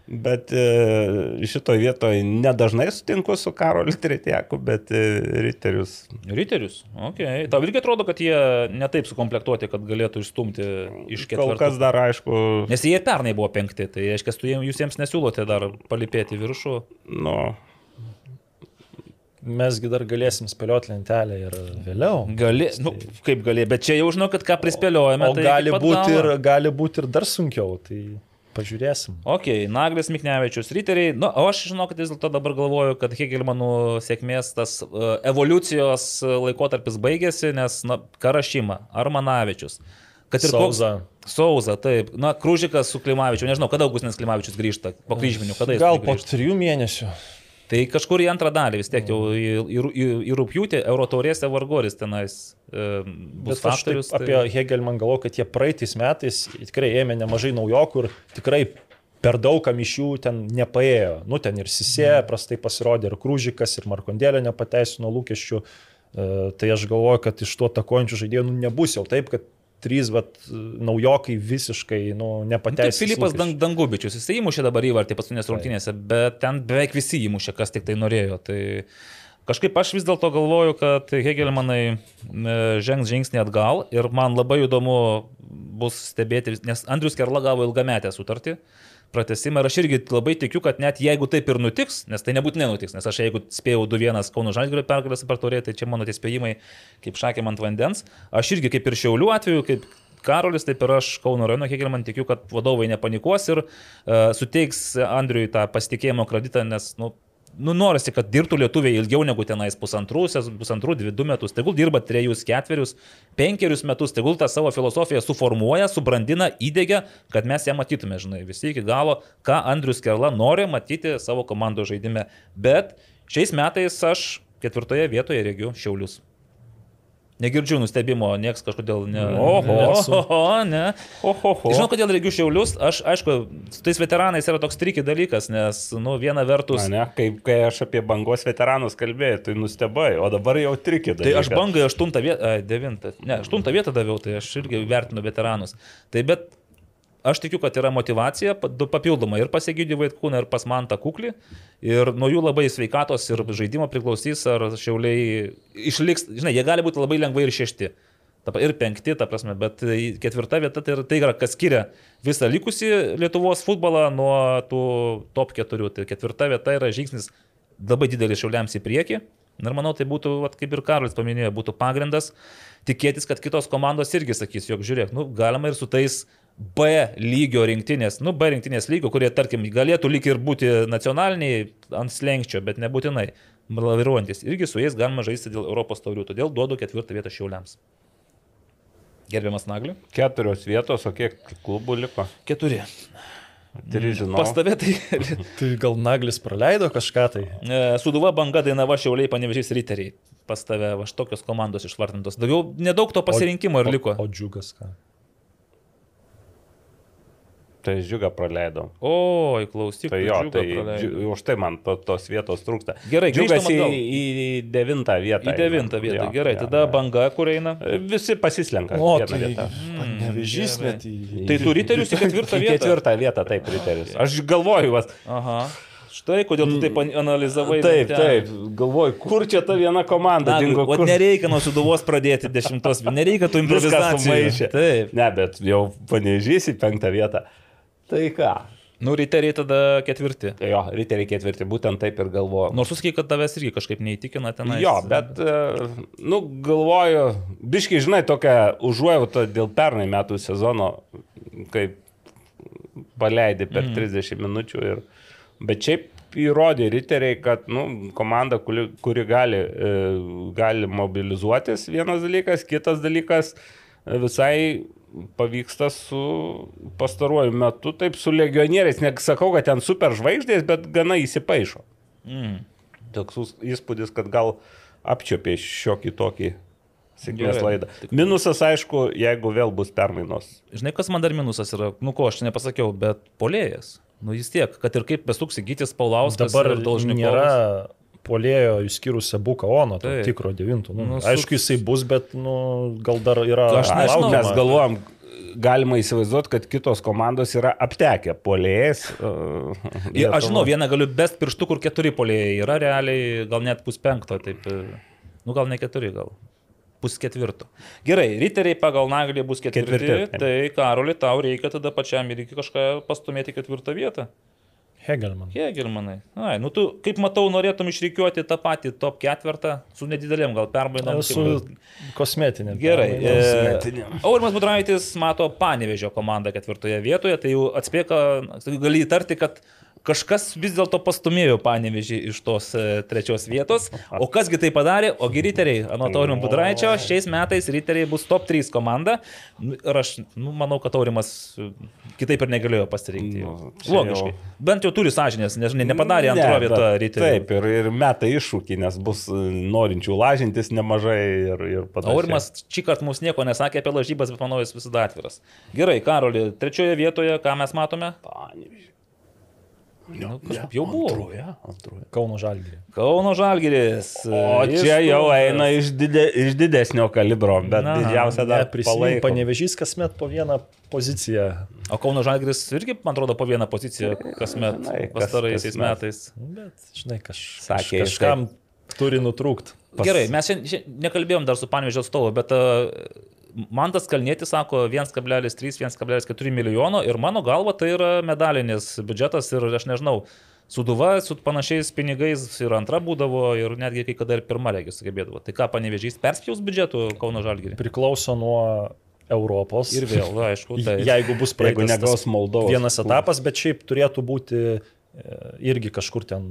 Bet e, šitoje vietoje nedažnai sutinku su Karoliu Tretieku, bet e, Riterius. Riterius, ok. Tau irgi atrodo, kad jie netaip sukomplektuoti, kad galėtų išstumti iš ketvirtų. Kol kas dar aišku. Nes jie pernai buvo penkti, tai reiškia, jūs jiems nesiūlote dar palipėti viršų. Nu. Mesgi dar galėsim spėlioti lentelę ir vėliau. Gali, nu, kaip gali, bet čia jau žinau, kad ką prispėliojame. O tai gali būti, ir, gali būti ir dar sunkiau. Tai... Pažiūrėsim. Ok, Naglis Miknevičius, Riteriai. Nu, o aš žinau, kad vis dėlto dabar galvoju, kad Hegelmanų sėkmės tas uh, evoliucijos laikotarpis baigėsi, nes, na, Karašyma, Armanavičius. Kad ir Sauza. Koks, Sauza, taip. Na, Krūžikas su Klimavičiu. Nežinau, kada Augustinas Klimavičius grįžta po kryžminių, Gal po trijų mėnesių. Tai kažkur į antrą dalį vis tiek jau į, į, į, į rūpjūtį Eurotaurėse vargoris tenais e, bus faktorius. Tai... Apie Hegelman galvoju, kad jie praeitais metais tikrai ėmė nemažai naujokų ir tikrai per daug kam iš jų ten nepaėjo. Nu, ten ir Sisė mm. prastai pasirodė, ir Krūžikas, ir Markondėlė nepateisino lūkesčių. Tai aš galvoju, kad iš to takojančių žaidėjų nu, nebus jau taip, kad trys, bet naujokai visiškai nu, nepateisina. Tai Filipas Dang, Dangubičius, jis įmušė dabar įvartį paskutinės rungtynėse, bet ten beveik visi įmušė, kas tik tai norėjo. Tai kažkaip aš vis dėlto galvoju, kad Hegelmanai žengs žingsnį atgal ir man labai įdomu bus stebėti, nes Andrius Kerla gavo ilgametę sutartį pratesimą ir aš irgi labai tikiu, kad net jeigu taip ir nutiks, nes tai nebūtinai nutiks, nes aš jeigu spėjau 2-1 Kauno Žalgirio pergalę super turėti, tai čia mano tie spėjimai kaip šakėm ant vandens, aš irgi kaip ir Šiaulių atveju, kaip Karolis, taip ir aš Kauno rajono kiek ir man tikiu, kad vadovai nepanikuos ir uh, suteiks Andriui tą pasitikėjimo kreditą, nes, nu, nu, norisi, kad dirbtų lietuviai ilgiau negu tenais pusantrų, pusantrų, dvi, du metus, tegul dirba trejus, ketverius, penkerius metus, tegul tą savo filosofiją suformuoja, subrandina, įdėgia, kad mes ją matytume, žinai, visi iki galo, ką Andrius Kerla nori matyti savo komandos žaidime. Bet šiais metais aš ketvirtoje vietoje regiu Šiaulius. Negirdžiu nustebimo, nieks kažkodėl ne. Oho, oho, ne. Oho, oho. Žinau, kodėl regiu šiaulius. Aš, aišku, su tais veteranais yra toks triki dalykas, nes, nu, viena vertus. Na, ne, kai, kai aš apie bangos veteranus kalbėjau, tai nustebai, o dabar jau triki dalykai. Tai aš bangai aštuntą vietą, devintą, ne, aštuntą vietą daviau, tai aš irgi vertinu veteranus. Tai bet Aš tikiu, kad yra motivacija papildoma ir pas Egidį Vaitkūną, ir pas Mantą Kuklį. Ir nuo jų labai sveikatos ir žaidimo priklausys, ar šiauliai išliks, žinai, jie gali būti labai lengvai ir šešti. Ir penkti, ta prasme, bet ketvirta vieta tai yra, tai yra kas skiria visą likusį Lietuvos futbolą nuo tų top keturių. Tai ketvirta vieta yra žingsnis labai didelis šiauliams į priekį. Ir manau, tai būtų, vat, kaip ir Karolis paminėjo, būtų pagrindas tikėtis, kad kitos komandos irgi sakys, jog žiūrėk, nu, galima ir su tais B lygio rinktinės, nu, B rinktinės lygio, kurie, tarkim, galėtų lyg ir būti nacionaliniai ant slengščio, bet nebūtinai laviruojantis. Irgi su jais galima žaisti dėl Europos taurių, todėl duodu ketvirtą vietą šiauliams. Gerbiamas Nagliu. Keturios vietos, o kiek klubų liko? Keturi. Tris žinau. Pas tave tai. tai gal Naglis praleido kažką tai? E, Suduva banga Dainava Šiauliai panevežys riteriai. Pas tave va tokios komandos išvardintos. Daugiau nedaug to pasirinkimo ir liko. O, o džiugas ką? Tai žiūgą praleidau. O, klausyk. Tai jo, tai džiu, už tai man to, tos vietos trūksta. Gerai, džiugas į, į devintą vietą. Į devintą vietą, jo, gerai. Jo, tada jo. banga, kur eina? Visi pasislenka. O, tai vietą. Mm, Nevežys net į... Tai tu riterius į ketvirtą vietą? Ketvirtą vietą, taip, riterius. Aš galvoju, vas. Aha. Štai kodėl tu taip analizavai. Taip, taip, galvoju, kur čia ta viena komanda Na, dingo. O kur... nereikia nuo suduvos pradėti dešimtos, nereikia tų improvizacijų. Taip. Ne, bet jau panežys į penktą vietą. Tai ką? Nu, riteriai tada ketvirti. Jo, riteriai ketvirti, būtent taip ir galvoju. Nors sakai, kad tavęs irgi kažkaip neįtikina ten. Jo, bet, nu, galvoju, biškai, žinai, tokią užuojautą dėl pernai metų sezono, kaip paleidai per mm. 30 minučių. Ir, bet šiaip įrodė riteriai, kad nu, komanda, kuri, kuri gali, gali mobilizuotis, vienas dalykas, kitas dalykas visai pavyksta su pastaruoju metu, taip su legionieriais, nesakau, kad ten super žvaigždės, bet gana įsipaišo. Mm. Toks įspūdis, kad gal apčiopė šiokį tokį sėkmės laidą. Minusas, aišku, jeigu vėl bus permainos. Žinai, kas man dar minusas yra, nu ko aš nepasakiau, bet polėjas. Nu vis tiek, kad ir kaip besuksi gytis Paulauskas, dabar nėra polėjo išskyrus Sebuką Ono, to Taip. tikro devinto. Nu, nu, aišku, jisai bus, bet nu, gal dar yra... Aš nežinau, mes galvojam, galima įsivaizduoti, kad kitos komandos yra aptekę polėjais. Uh, aš žinau, vieną galiu best pirštų, kur keturi polėjai yra realiai, gal net pus penkto, taip, nu gal ne keturi, gal pusketvirto. Gerai, riteriai pagal naglį bus ketvirti, ketvirti. tai Karoli, tau reikia tada pačiam irgi kažką pastumėti ketvirtą vietą. Hegelman. Hegelmanai. Ai, nu tu, kaip matau, norėtum išrikiuoti tą patį top ketvirtą su nedidelėm gal permainom. Su kosmetinėm. Gerai. E, Aurimas Budraitis mato Panevežio komandą ketvirtoje vietoje, tai jau atspėka, gali įtarti, kad kažkas vis dėlto pastumėjo panevežį iš tos e, trečios vietos. O kasgi tai padarė? Ogi riteriai, Aurimų Budraičio, šiais metais riteriai bus top 3 komanda. Nu, ir aš nu, manau, kad Aurimas e, kitaip ir negalėjo pasirinkti. Nu, Logiškai. Jau... Bent jau turi sąžinės, nes ne, nepadarė antrą ne, vietą riteriai. Taip, ir, ir meta iššūkį, nes bus e, norinčių lažintis nemažai ir, ir panašiai. Aurimas šį kartą mums nieko nesakė apie lažybas, bet manau, jis visada atviras. Gerai, Karoli, trečioje vietoje ką mes matome? Panevežį. Nu, kažkaip jau buvo. Antroje, antroje. Kauno Žalgirį. Kauno Žalgiris. O Jis čia jau eina iš, didė, iš didesnio kalibro, bet Na, didžiausia dar palaiko. panevežys kasmet po vieną poziciją. O Kauno Žalgiris irgi, man atrodo, po vieną poziciją kasmet kas- pastaraisiais kasmet. metais. Bet, žinai, kaž, Sakė, kaž, kažkam turi nutrūkti. Pas- Gerai, mes šiandien šiandien nekalbėjom dar su Panevežio atstovu, bet uh, man tas kalnėtis sako 1,3-1,4 milijono ir mano galva tai yra medalinis biudžetas ir aš nežinau, Suduva su panašiais pinigais ir antra būdavo ir netgi kai kada ir pirma regis sugebėdavo. Tai ką, panevežys perspjaus biudžetų Kauno Žalgirį? Priklauso nuo Europos. Ir vėl, va, aišku, tai. Jeigu bus praeitas negaus Moldovos. vienas etapas, bet šiaip turėtų būti e, irgi kažkur ten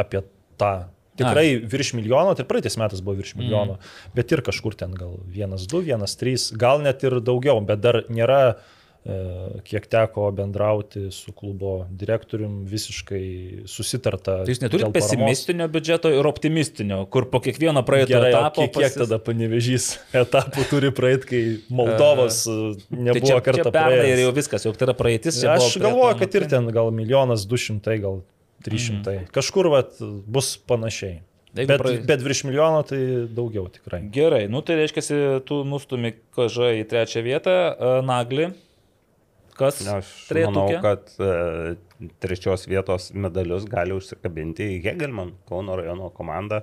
apie tą. Tikrai virš milijono, tai praeitais metais buvo virš milijono, mm. bet ir kažkur ten gal vienas, du, vienas, trys, gal net ir daugiau, bet dar nėra, e, kiek teko bendrauti su klubo direktorium, visiškai susitarta. Tai jūs neturite pesimistinio biudžeto ir optimistinio, kur po kiekvieno praeito Gerai, etapo kiek, kiek tada panevežys etapų turi praeiti, kai Moldovos e, Tai nebuvo čia, kartą čia pernai ir jau viskas, jau tai yra praeitis. Aš galvoju, kad ir ten gal milijonas du šimtai, gal trys šimtai. Mm. Kažkur vat, bus panašiai. Jeigu Bet, praei- bet virš milijono tai daugiau tikrai. Gerai, nu tai reiškia, tu nustumi kažą į trečią vietą, e, Nagli. Kas? Aš trejetuke? manau, kad e, trečios vietos medalius gali užsikabinti į Hegelman, Kauno rajono komanda.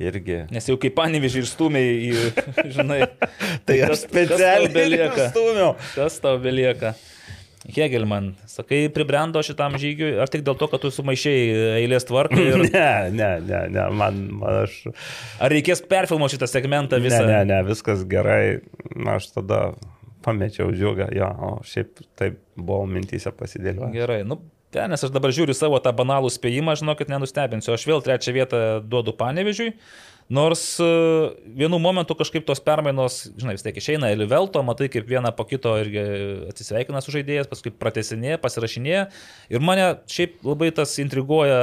Irgi. Nes jau kaip panevižį ir stumiai į, žinai, Tai kas- aš specialiai belieka? Kas tau belieka? Hegelman, sakai, pribrendo šitam žygiui, ar tik dėl to, kad tu sumaišiai eilės tvarką ir Ne, ne, ne, ne, man, man aš. ar reikės perfilmuoti šitą segmentą Ne, visą? ne, ne, viskas gerai. Aš tada pamečiau džiugą, jo, o šiaip taip buvau mintys pasidėliojęs. Gerai, nu, ten, nes aš dabar žiūriu savo tą banalų spėjimą, žinokit, nenustebinsiu. Aš vėl trečią vietą duodu panevežiui. Nors e, vienu momentu kažkaip tos permainos, žinai, vis tiek išeina į Livelto, matai, kaip viena po kito irgi atsisveikina su žaidėjas, paskui pratesinė, pasirašinė. Ir mane šiaip labai tas intriguoja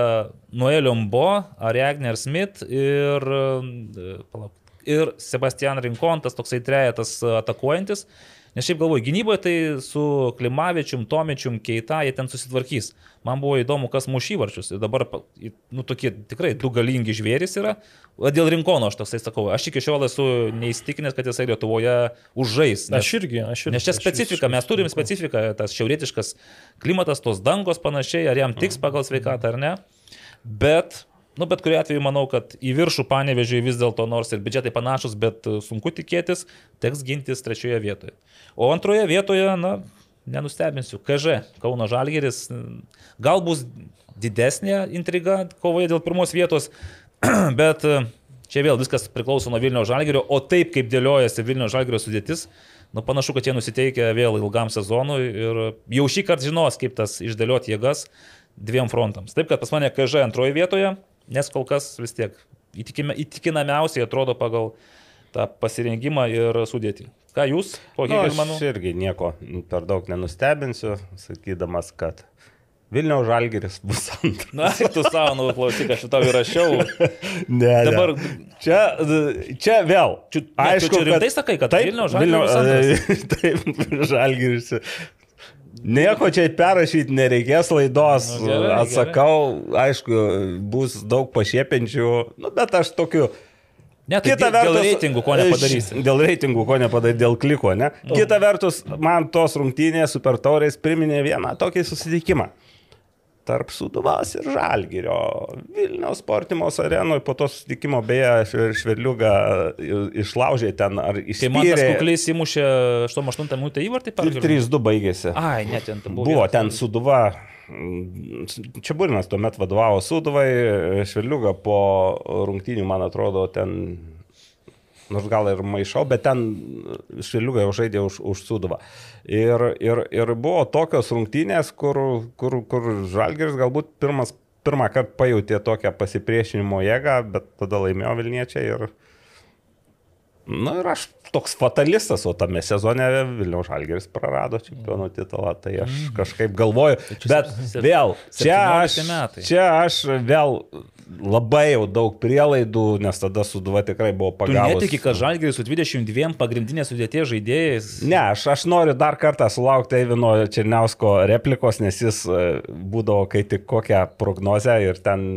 Noelio Mbo, Ariagner Smith ir, e, palauk, ir Sebastian Rinkon, tas toksai trejetas atakuojantis. Nes šiaip galvoju, gynyboje tai su Klimavičium, Tomičium, Keita, jie ten susitvarkys. Man buvo įdomu, kas muš įvarčius. Ir dabar, nu, tokie tikrai du galingi žvėrys yra. Dėl Rinkono aš toksai sakau, aš iki šiol esu neįstikinęs, kad jisai Lietuvoje užžais. Nes, Aš irgi, aš irgi. nes čia specifika, mes turim specifiką, tas šiaurietiškas klimatas, tos dangos panašiai, ar jam tiks pagal sveikatą ar ne. Bet Nu, bet kuriu atveju manau, kad į viršų panevežiui vis dėlto, nors ir biudžetai panašus, bet e, sunku tikėtis, teks gintis trečioje vietoje. O antroje vietoje, na, nenustebinsiu, KŽ, Kauno Žalgeris, gal bus didesnė intriga kovoje dėl pirmos vietos, bet e, čia vėl viskas priklauso nuo Vilnių Žalgerio, o taip kaip dėliojasi Vilnių Žalgerio sudėtis, nu panašu, kad jie nusiteikia vėl ilgam sezonui ir jau šį kartą žinos, kaip tas išdėlioti jėgas dviem frontams. Taip, kad pas mane KŽ antroje vietoje, nes kol kas vis tiek įtikime, įtikinamiausiai atrodo pagal tą pasirengimą ir sudėtį. Ką jūs, po Nu, Hegelmanų? aš irgi nieko per daug nenustebinsiu, sakydamas, kad Vilniaus žalgeris bus antras. Na, tu savo, nu, klausyk, aš tau įrašiau. Ne, Dabar- ne. Čia, čia vėl. Čia- ne, tu čia rimtai sakai, kad Vilniaus Žalgiris Vilniaus Taip, žalgeris. Nieko čia perrašyti nereikės laidos, Nu, gerai, atsakau, aišku, bus daug pašiepiančių, nu, bet aš tokiu, Ne, tai Kita dėl, dėl vertus, reitingų ko nepadarysi. Dėl reitingų ko nepadarysi, dėl kliko, ne? Kita vertus, man tos rungtynės super taurės priminė vieną tokį susitikimą. Tarp Suduvas ir Žalgirio. Vilniaus sportimos arenoje po to susitikimo beje Šver- Šverliuga išlaužė ten ar Kai man tas išspyrė. kuklys įmušė 8-8 minutę įvartį per Ir 3-2 baigėsi. Ai, net ten buvo. Buvo ten Suduva. mm, Čia Burinas tuomet vadovavo Suduvai, Šverliuga po rungtynių, man atrodo, ten, nors gal ir maišau, bet ten Šverliuga jau žaidė už, už Suduvą. Ir, ir, ir buvo tokios rungtynės, kur, kur, kur Žalgeris galbūt pirmas, pirmą kartą pajutė tokią pasipriešinimo jėgą, bet tada laimėjo Vilniečiai ir Na ir aš toks fatalistas, o tame sezone Vilniaus Žalgeris prarado čempionų titulą, tai aš Mm. kažkaip galvoju, bet se- vėl, čia aš, 17 metai. čia aš vėl labai jau daug prielaidų, nes tada Suduva tikrai buvo pagavęs. netiki, kad Žalgiris su 22 pagrindinės sudėties žaidėjais. Ne, aš, aš noriu dar kartą sulaukti Eivino Černiausko replikos, nes jis e, būdavo, kai tik kokią prognozę ir ten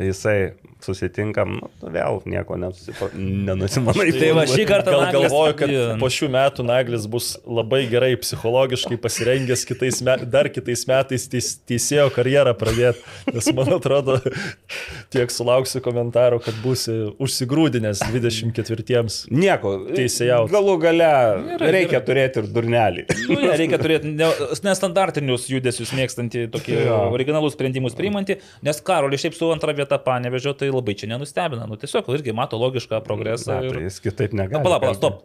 jisai susitinkam, nu, vėl nieko nenusimanai. Tai va, šį kartą Gal galvoju, kad Jo. po šių metų Naglis bus labai gerai psichologiškai pasirengęs kitais me, dar kitais metais teis, teisėjo karjerą pradėti, nes man atrodo, tiek sulauksiu komentarų, kad būsi užsigrūdinęs 24-iems. Nieko. Teisėjaut. Galų gale Gerai, reikia gerai. turėti ir durnelį. Nu, ne, reikia turėti ne- nestandartinius judesius mėgstantį, tokį Jo. originalus sprendimus priimantį, nes Karolis šiaip su antra vieta panevežio, tai labai čia nenustebina. Nu, tiesiog irgi mato logišką progresą. Na, Ir... tai jis kitaip negali. Na, palauk, palauk, stop.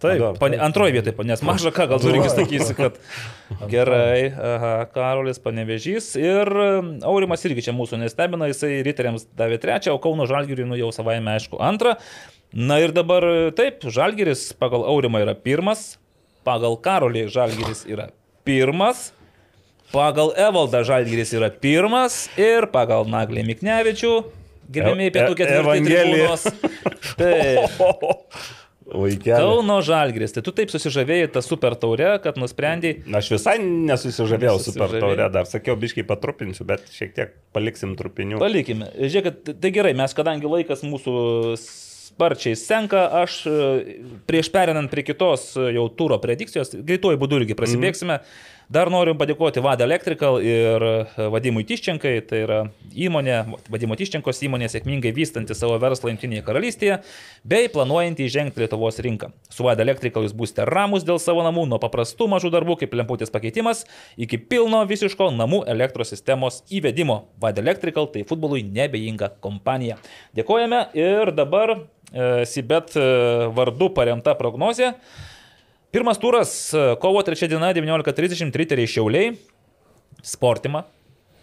Taip, Pane, antroji vieta, nes maža ką, gal tu irgi sakysi, kad gerai, aha, Karolis panevežys ir um, Aurimas irgi čia mūsų nestebina, jisai riteriams davė trečią, o Kauno Žalgiriui nu jau savaime aišku antrą. Na ir dabar taip, Žalgiris pagal Aurimą yra pirmas, pagal Karolį Žalgiris yra pirmas. Pagal Evaldą Žalgiris yra pirmas ir pagal Naglį Miknevičių, gerbėmiai E- pietų e-. Taip. Vaikeli. Kauno Žalgris, tai tu taip susižavėjai tą super taurę, kad nusprendėjai, Aš visai nesusižavėjau super taurė, dar sakiau, biškai patrupinsiu, bet šiek tiek paliksim trupinių. palikime. Žiūrėk, tai gerai, mes kadangi laikas mūsų sparčiai senka, aš e, prieš perinant prie kitos jau turo predikcijos, greituoju būdu irgi prasibėgsime. Mm. Dar noriu padėkoti Vada Electrical ir e, Vadimui Tiščenkai, tai yra įmonė, Vadimo Tiščenkos įmonė sėkmingai vystanti savo verslą Junktinėje karalystėje, bei planuojanti įžengti Lietuvos rinką. Su Vada Electrical jūs būsite ramus dėl savo namų, nuo paprastų mažų darbų kaip lemputės pakeitimas iki pilno visiško namų elektros sistemos įvedimo. Vada Electrical tai futbolui nebejinga kompanija. Dėkojame ir dabar e, Sibet e, vardu paremta prognozė. Pirmas turas, e, kovo 3 diena, 19.30, triteriai Šiauliai, Sportima.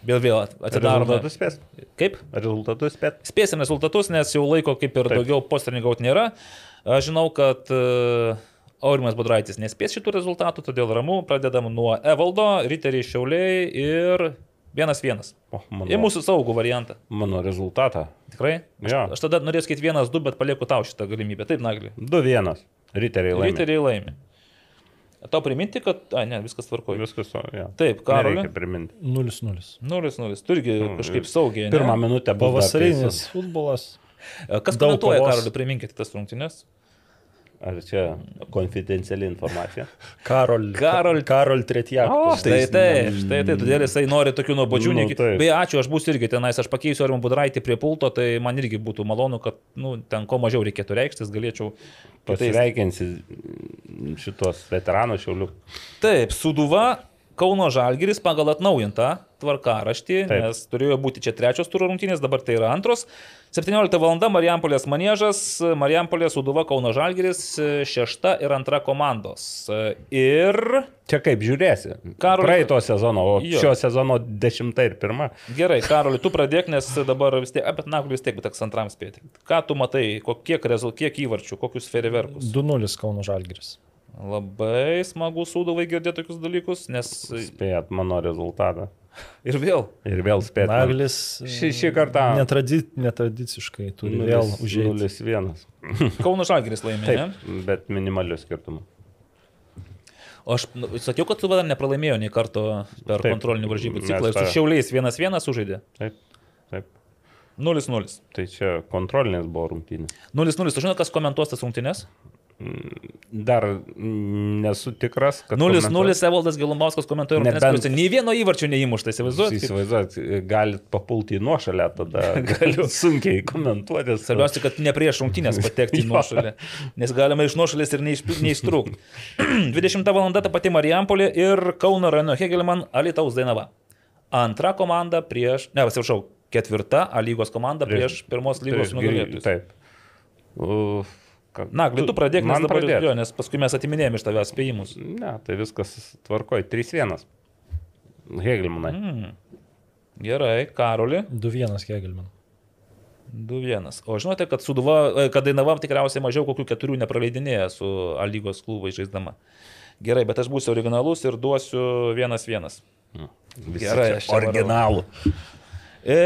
Vėl vėl atidarome. Rezultatus spės. Kaip? Rezultatus spės. Spėsim rezultatus, nes jau laiko kaip ir Taip. daugiau posternigauti nėra. Aš žinau, kad uh, Aurimas Budraitis nespės šitų rezultatų, todėl ramu, pradedam nuo Evaldo, Riteriai Šiauliai ir 1-1. O, mano, Į mūsų saugų variantą. mano rezultatą. Tikrai? Aš, Jo. aš tada norėsiu sakyti 1-2, bet palieku tau šitą galimybę. Taip, Nagli. 2-1. Riteriai laimė. Riteriai laimi. Tau priminti, kad... A, ne, viskas tvarkoja. Viskas, o, ja. Taip, priminti. 0-0. 0-0. Turgi kažkaip saugiai. ne? Pirmą minutę buvo Pavasarinis futbolas. Kas komentuoja, kovos. Karoli, priminkite tas rungtynes. Ar čia konfidenciali informacija? Karol. Karol- Karol Tretjak. O, štai taip, štai taip, todėl jisai nori tokių nuobodžių. Nu. Beje, ačiū, aš būsiu irgi tenais, aš pakeisiu Armą Budraitį prie pulto, tai man irgi būtų malonu, kad nu, ten kuo mažiau reikėtų reikštis, galėčiau. Pasveikinsi šitos veteranų šiaulių. Taip, Suduva, Kauno Žalgiris pagal atnaujintą tvarkaraštį, Taip. nes turėjo būti čia trečios turo rungtynės, dabar tai yra antros. 17 val. Marijampolės manėžas, Marijampolės Suduva, Kauno Žalgiris, šešta ir antra komandos. Ir Čia kaip žiūrėsi. Karoli- Praeito sezono, o Jo. šio sezono dešimta ir pirma. Gerai, Karoli, tu pradėk, nes dabar vis tiek, apie Nagulį vis tiek, bet teks antram spėti. Ką tu matai, kiek, rezul, kiek įvarčių, kokius feriverkus? 2-0 Kauno Žalgiris. Labai smagu sūduvai girdėti tokius dalykus, nes Spėjat mano rezultatą. ir vėl. Ir vėl spėjat. Naglis Šį, šį kartą. netradi, netradiciškai turi vėl užėjti. 0-1. Kauno Žalgiris laimė, ne? Taip, bet minimaliu skirtumu. O aš nu, sakiau, kad dar nepralaimėjo nei karto per Taip. kontrolinių varžybų ciklą su Šiauliais 1-1 sužaidė. Taip, taip. 0-0. Tai čia kontrolinės buvo rungtynės. 0-0. Tu žinai, kas komentuos tas rungtynes? Dar mm, nesu tikras, kad... 0-0 komentuos- Evaldas Gilumauskas komentuoja rungtynes, Nebent- nei vieno įvarčio neįmušta, įsivaizduojate? Įsivaizduot, galit papulti į nuošalę, tada galiu sunkiai komentuoti. Svarbiausia, kad ne prieš rungtynės patekti į nuošalę, nes galima iš nuošalės ir neištrūkti. 20 val. ta pati Marijampolė ir Kauno Rano Hegelman Alitaus Dainava. Antra komanda prieš, ne, atsiprašau, ketvirta A lygos komanda prieš pirmos lygos nugalėtojus. Taip. Uf, Na, tu pradėk, nes Man dabar pradėt. jo, nes paskui mes atiminėjom iš tavęs spėjimus. Ne, tai viskas tvarkoj. 3-1. Hegelmanai. Mm. Gerai, Karoli. 2-1 Kegelman. 2-1. O žinote, kad, Suduva, e, kad Dainava tikriausiai mažiau kokių keturių nepraleidinėja su A lygos klubai žaisdama. Gerai, bet aš būsiu originalus ir duosiu 1-1. Gerai, aš. Originalų. E,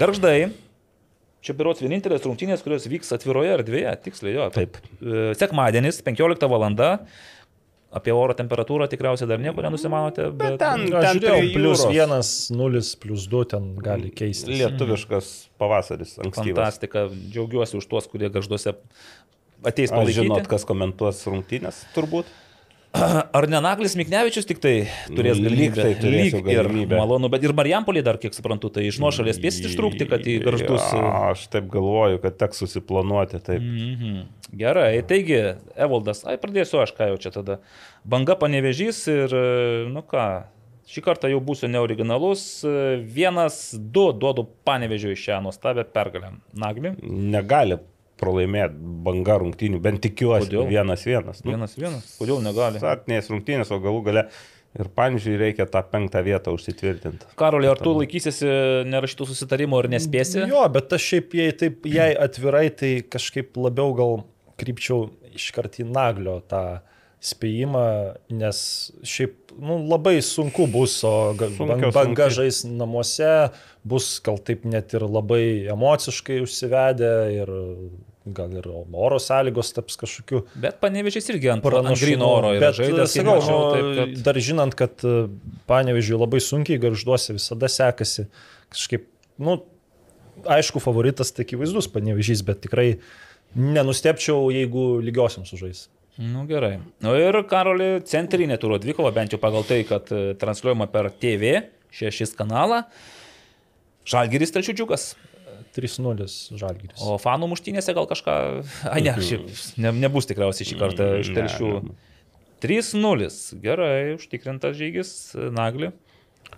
garždai. Čia biuros vienintelės rungtynės, kurios vyks atviroje erdvėje, tiksliai jo. Taip. E, Sekmadienis, 15 val. Apie oro temperatūrą tikriausiai dar nieko nenusimanote, bet... ten- Aš žiūrėjau, plus vienas, nulis, plus du ten gali keistis. Lietuviškas pavasaris ankstyvas. Fantastika, džiaugiuosi už tuos, kurie garžduose ateis Ar palaikyti. žinot, kas komentuos rungtynės? Turbūt. Ar ne Naglis Miknevičius tik tai turės Lyg galimybę? tai turėsiu ir galimybę. malonu, bet ir Marijampolį dar, kiek suprantu, tai iš nuošalės spėsit ištrūkti, kad į garždus. Ja, aš taip galvoju, kad teks susiplanuoti. Taip. Mhm. Gerai, taigi, Evaldas, ai pradėsiu aš, ką jau čia tada. Banga panevežys ir, nu ką, šį kartą jau būsiu neoriginalus. Vienas, du duodu panevežiu iš šią nuostabę pergalę. Nagli, Negali pralaimėti banga rungtynių, bent tikiuosi. Kodėl? Vienas vienas. Nu, vienas, vienas. Kodėl negali? Sartinės rungtynės, o galų gale ir Panžiui reikia tą penktą vietą užsitvirtinti. Karolį, ar tu laikysiesi nerašytų susitarimų ir nespėsi? Jo, bet aš šiaip jei taip, jei atvirai, tai kažkaip labiau gal krypčiau iškart į naglio tą spėjimą, nes šiaip nu, labai sunku bus, o banga rungtynės. žais namuose, bus gal taip net ir labai emociškai užsivedę ir gal ir oro sąlygos taps kažkokiu Bet panevežys irgi ant, ant grino oro yra Bet, žaidęs. kiek sakau, mačiau, nu, taip, kad- dar žinant, kad panevežiui labai sunkiai garžduose visada sekasi, kažkaip, nu, aišku, favoritas tai akivaizdus panevežys, bet tikrai nenustepčiau, jeigu lygiosiam sužais. Nu gerai. Nu ir Karoli centrinė turo dvikova, bent jau pagal tai, kad e, transliuojama per TV, šešis kanalą. Žalgiris Telšiučiukas. 3-0 žalgiris. O fanų muštynėse gal kažką... Ai ne, šiaip ne, nebus tikriausiai šį kartą iš Ne, Telšių. ne. 3-0. Gerai, užtikrintas žygis. Nagli.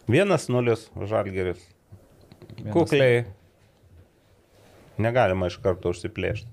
Vienas nulis žalgeris. Vienas- Kukliai. Negalima iš karto užsiplėšti.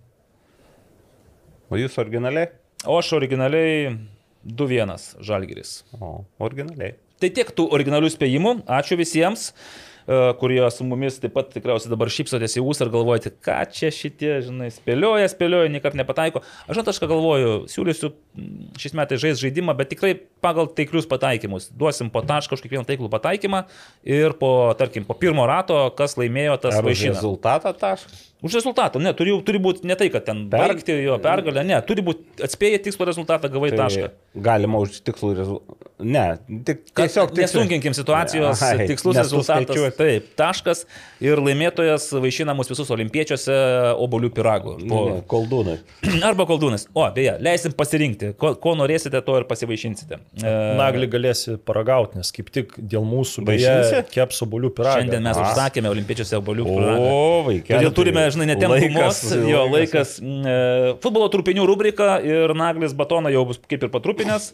O jūs originaliai? O aš originaliai 2-1 Žalgiris. O, originaliai. Tai tiek tų originalių spėjimų. Ačiū visiems, e, kurie su mumis taip pat tikriausiai dabar šypsotės į ūsą ir galvojate, ką čia šitie, žinai, spėlioja, spėlioja, niekart nepataiko. Aš žinot, aš ką galvoju, siūlysiu mm, šiais metais žais žaidimą, bet tikrai pagal taiklius pataikymus. Duosim po tašką už kiekvieną taiklų pataikymą ir po, tarkim, po pirmo rato, kas laimėjo, tas vaišina. rezultatą taškas? Už rezultatą, ne, turi, turi būti ne tai, kad ten Per- baigti jo pergalę, ne, turi būti atspėję tikslų rezultatą, gavai tai tašką. Galima už tikslų rezultatą. Ne, tik, tiesiog tiksliai. Nesunkinkim situacijos, Ai, tikslus rezultatas. Taip, taškas ir laimėtojas vaišina mus visus olimpiečiuose obolių piragų. Ne, Po, ne, Koldūnai. arba koldūnas. O, beje, leisim pasirinkti, ko, ko norėsite, to ir pasivaišinsite. E, Nagli galėsi paragauti, nes kaip tik dėl mūsų beje keps obolių piragą. Šiandien mes užsakėme olimpiečiuose obolių piragą. O, vaikeli. Todėl turime, žinai, netemų Laikas, jo laikas. mm, e, Futbolo trupinių rubrika ir Naglis Batoną jau bus kaip ir patrupinės.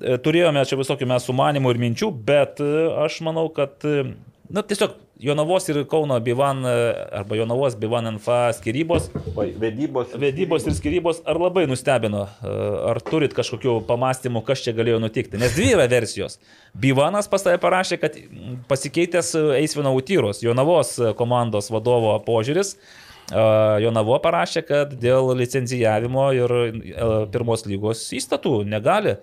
E, Turėjome čia visokių mes sumanimų ir minčių, bet e, aš manau, kad, na, tiesiog Jonavos ir Kauno Bivan arba Jonavos Bivan NFA skirybos, Vedybos. vedybos ir skirybos ar labai nustebino, ar turit kažkokių pamastymų, kas čia galėjo nutikti. Nes dvi yra versijos. Bivanas pas tave parašė, kad pasikeitęs Eisvino Utyros, Jonavos komandos vadovo požiūris. Jonavo parašė, kad dėl licenzijavimo ir e, pirmos lygos įstatų negali.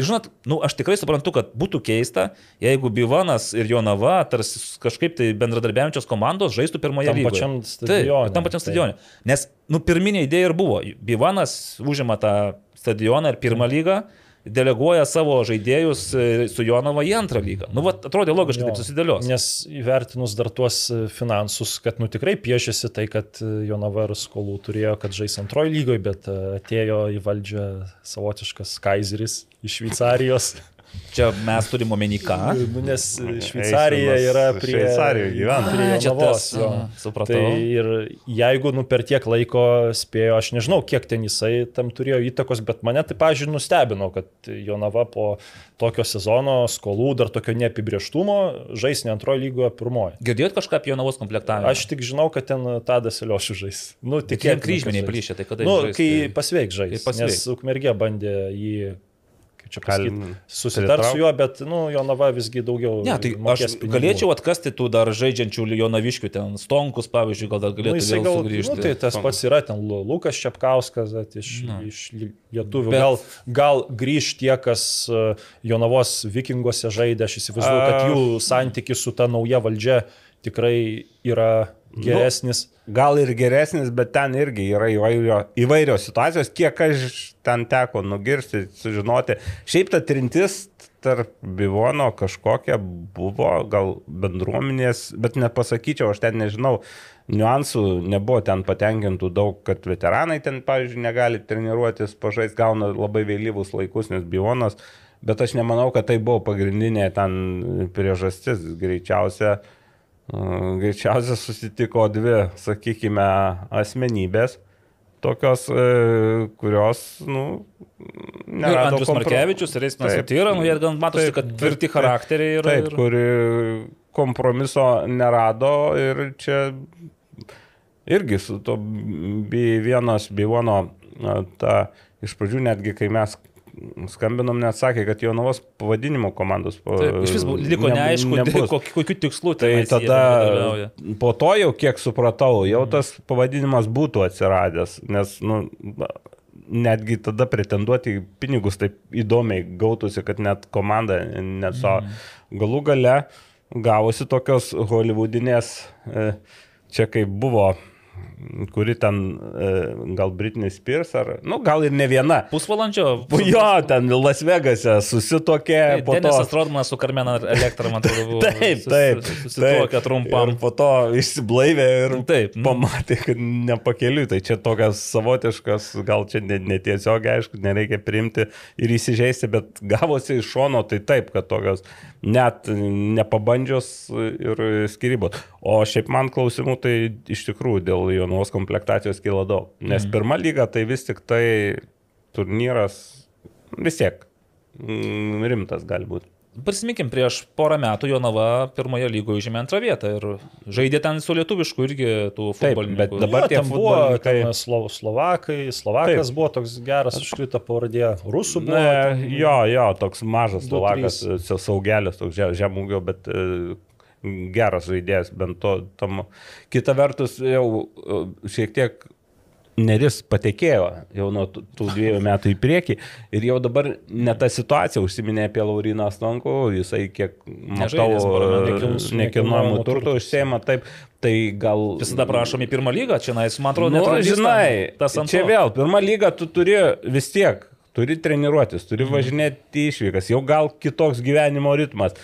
Ir žinot, nu, aš tikrai suprantu, kad būtų keista, jeigu Bivanas ir Jonava, tarsi kažkaip tai bendradarbiaujančios komandos žaistų pirmoje Tam lygoje. pačiam Taip, stadione, tam pačiam taip. stadione. Nes, nu, pirminė idėja ir buvo. Bivanas užima tą stadioną ir pirmą lygą, deleguoja savo žaidėjus e, su Jonava į antrą lygą. Nu, va, atrodė logiškai, Jo, taip susidėlios. Nes įvertinus dar tuos e, finansus, kad nu tikrai piešėsi tai, kad e, Jonava ir skolų turėjo, kad žais antroji lygoje, bet atėjo į valdžią savotiškas Kaiseris iš Šveicarijos. Čia mes turime omeny ką. Nu, nes Šveicarija yra prie... Šveicarijoje gyvena. Prie čia tas, jo. supratau. Tai ir jeigu nu, per tiek laiko spėjo, aš nežinau, kiek ten jisai tam turėjo įtakos, bet mane tai, pažiūrėjau, nustebino, kad Jonava po tokio sezono skolų, dar tokio neapibrieštumo, žais ne antrojo lygoje, pirmoje. Girdėjot kažką apie Jonavos komplektavimą? Aš tik žinau, kad ten Tadas Eliošių žais. Nu, tik jie kad kryžminiai plyšė, tai kada Nu, jis žais, kai tai- pasveik žais. Kai pasveik. Nes Ukmergė bandė jį, kaip čia pasakyti, susitart su juo, bet, nu, Jonava visgi daugiau. Ne, tai aš pinigų. galėčiau atkasti tų dar žaidžiančių Jonaviškių, ten Stonkus, pavyzdžiui, gal dar galėtų nu, gal sugrįžti. Nu, tai tas Stonkus. pats yra, ten Lukas Čepkauskas, iš, Na. iš lietuvių. Bet... Gal, gal grįž tie, kas e, Jonavos vikingose žaidė, aš įsivaizduoju, kad jų santykis su ta nauja valdžia tikrai yra geresnis. Nu, gal ir geresnis, bet ten irgi yra įvairio, įvairios situacijos, kiek aš ten teko nugirsti, sužinoti. Šiaip ta trintis tarp Bivono kažkokia buvo, gal bendruomenės, bet nepasakyčiau, aš ten nežinau, niuansų nebuvo ten patenkintų daug, kad veteranai ten, pavyzdžiui, negali treniruotis, pažais gauna labai vėlyvus laikus, nes Bivonas, bet aš nemanau, kad tai buvo pagrindinė ten priežastis, greičiausia greičiausiai susitiko dvi, sakykime, asmenybės, tokios, e, kurios, nu, nėra. Andrius kompro... Markevičius ir Eismas Satyra, nu, jie gan matosi, taip, kad tvirti charakteriai yra. Taip, ir... kuri kompromiso nerado ir čia irgi su to B1, B1, ta iš pradžių netgi, kai mes skambinom, net sakė, kad Jonavos pavadinimo komandos Taip, iš vis liko ne, neaišku, kokiu, kokiu tikslu tai tada po to jau kiek supratau, jau tas pavadinimas būtų atsiradęs, nes nu, netgi tada pretenduoti pinigus taip įdomiai gautųsi, kad net komanda neso. Mm. Galų gale gavosi tokios hollywoodinės, e, čia kaip buvo kuri ten e, gal Britney Spears ar, nu, gal ir ne viena. Pusvalandžio? Jo, ten Las Vegase susitokė. Tai, po to... Rodmanas su Karmena Elektra, man atrodo, buvo. taip, taip. Susitokė trumpam. Ir po to išsiblaivė ir taip, mm. pamatė, kad nepakeliui. Tai čia tokias savotiškas, gal čia netiesiog, aišku, nereikia priimti ir įsižeisti, bet gavosi iš šono, tai taip, kad tokios net nepabandžios ir skirybos. O šiaip man klausimų tai iš tikrųjų dėl jaunos komplektacijos kilo daug. Nes mm. pirma lyga tai vis tik tai turnyras vis tiek mm, rimtas galbūt. Prisiminkim, prieš porą metų Jonava pirmoje lygoje užėmė antrą vietą ir žaidė ten su lietuvišku irgi tų futbolininkų. Taip, bet dabar tie buvo ten Slo Slovakai, Slovakas Taip. buvo toks geras, užkrito pavardė, Rusų buvo. Ne, jo, jo, toks mažas Slovakas, saugelis, toks žemūgio, bet e, geras žaidėjas, bent to tam. Kita vertus, jau e, šiek tiek Neris patekėjo jau nuo tų dviejų metų į priekį ir jau dabar ne ta situacija užsiminė apie Lauriną Stankų, jisai kiek matau nekilnojamų turtų užsėma, taip, tai gal... Visada prašom į pirmą lygą, čia, man atrodo, nu, žinai, tas ant čia vėl, pirmą lygą tu turi vis tiek, turi treniruotis, turi mhm. važinėti išvykas, jau gal kitoks gyvenimo ritmas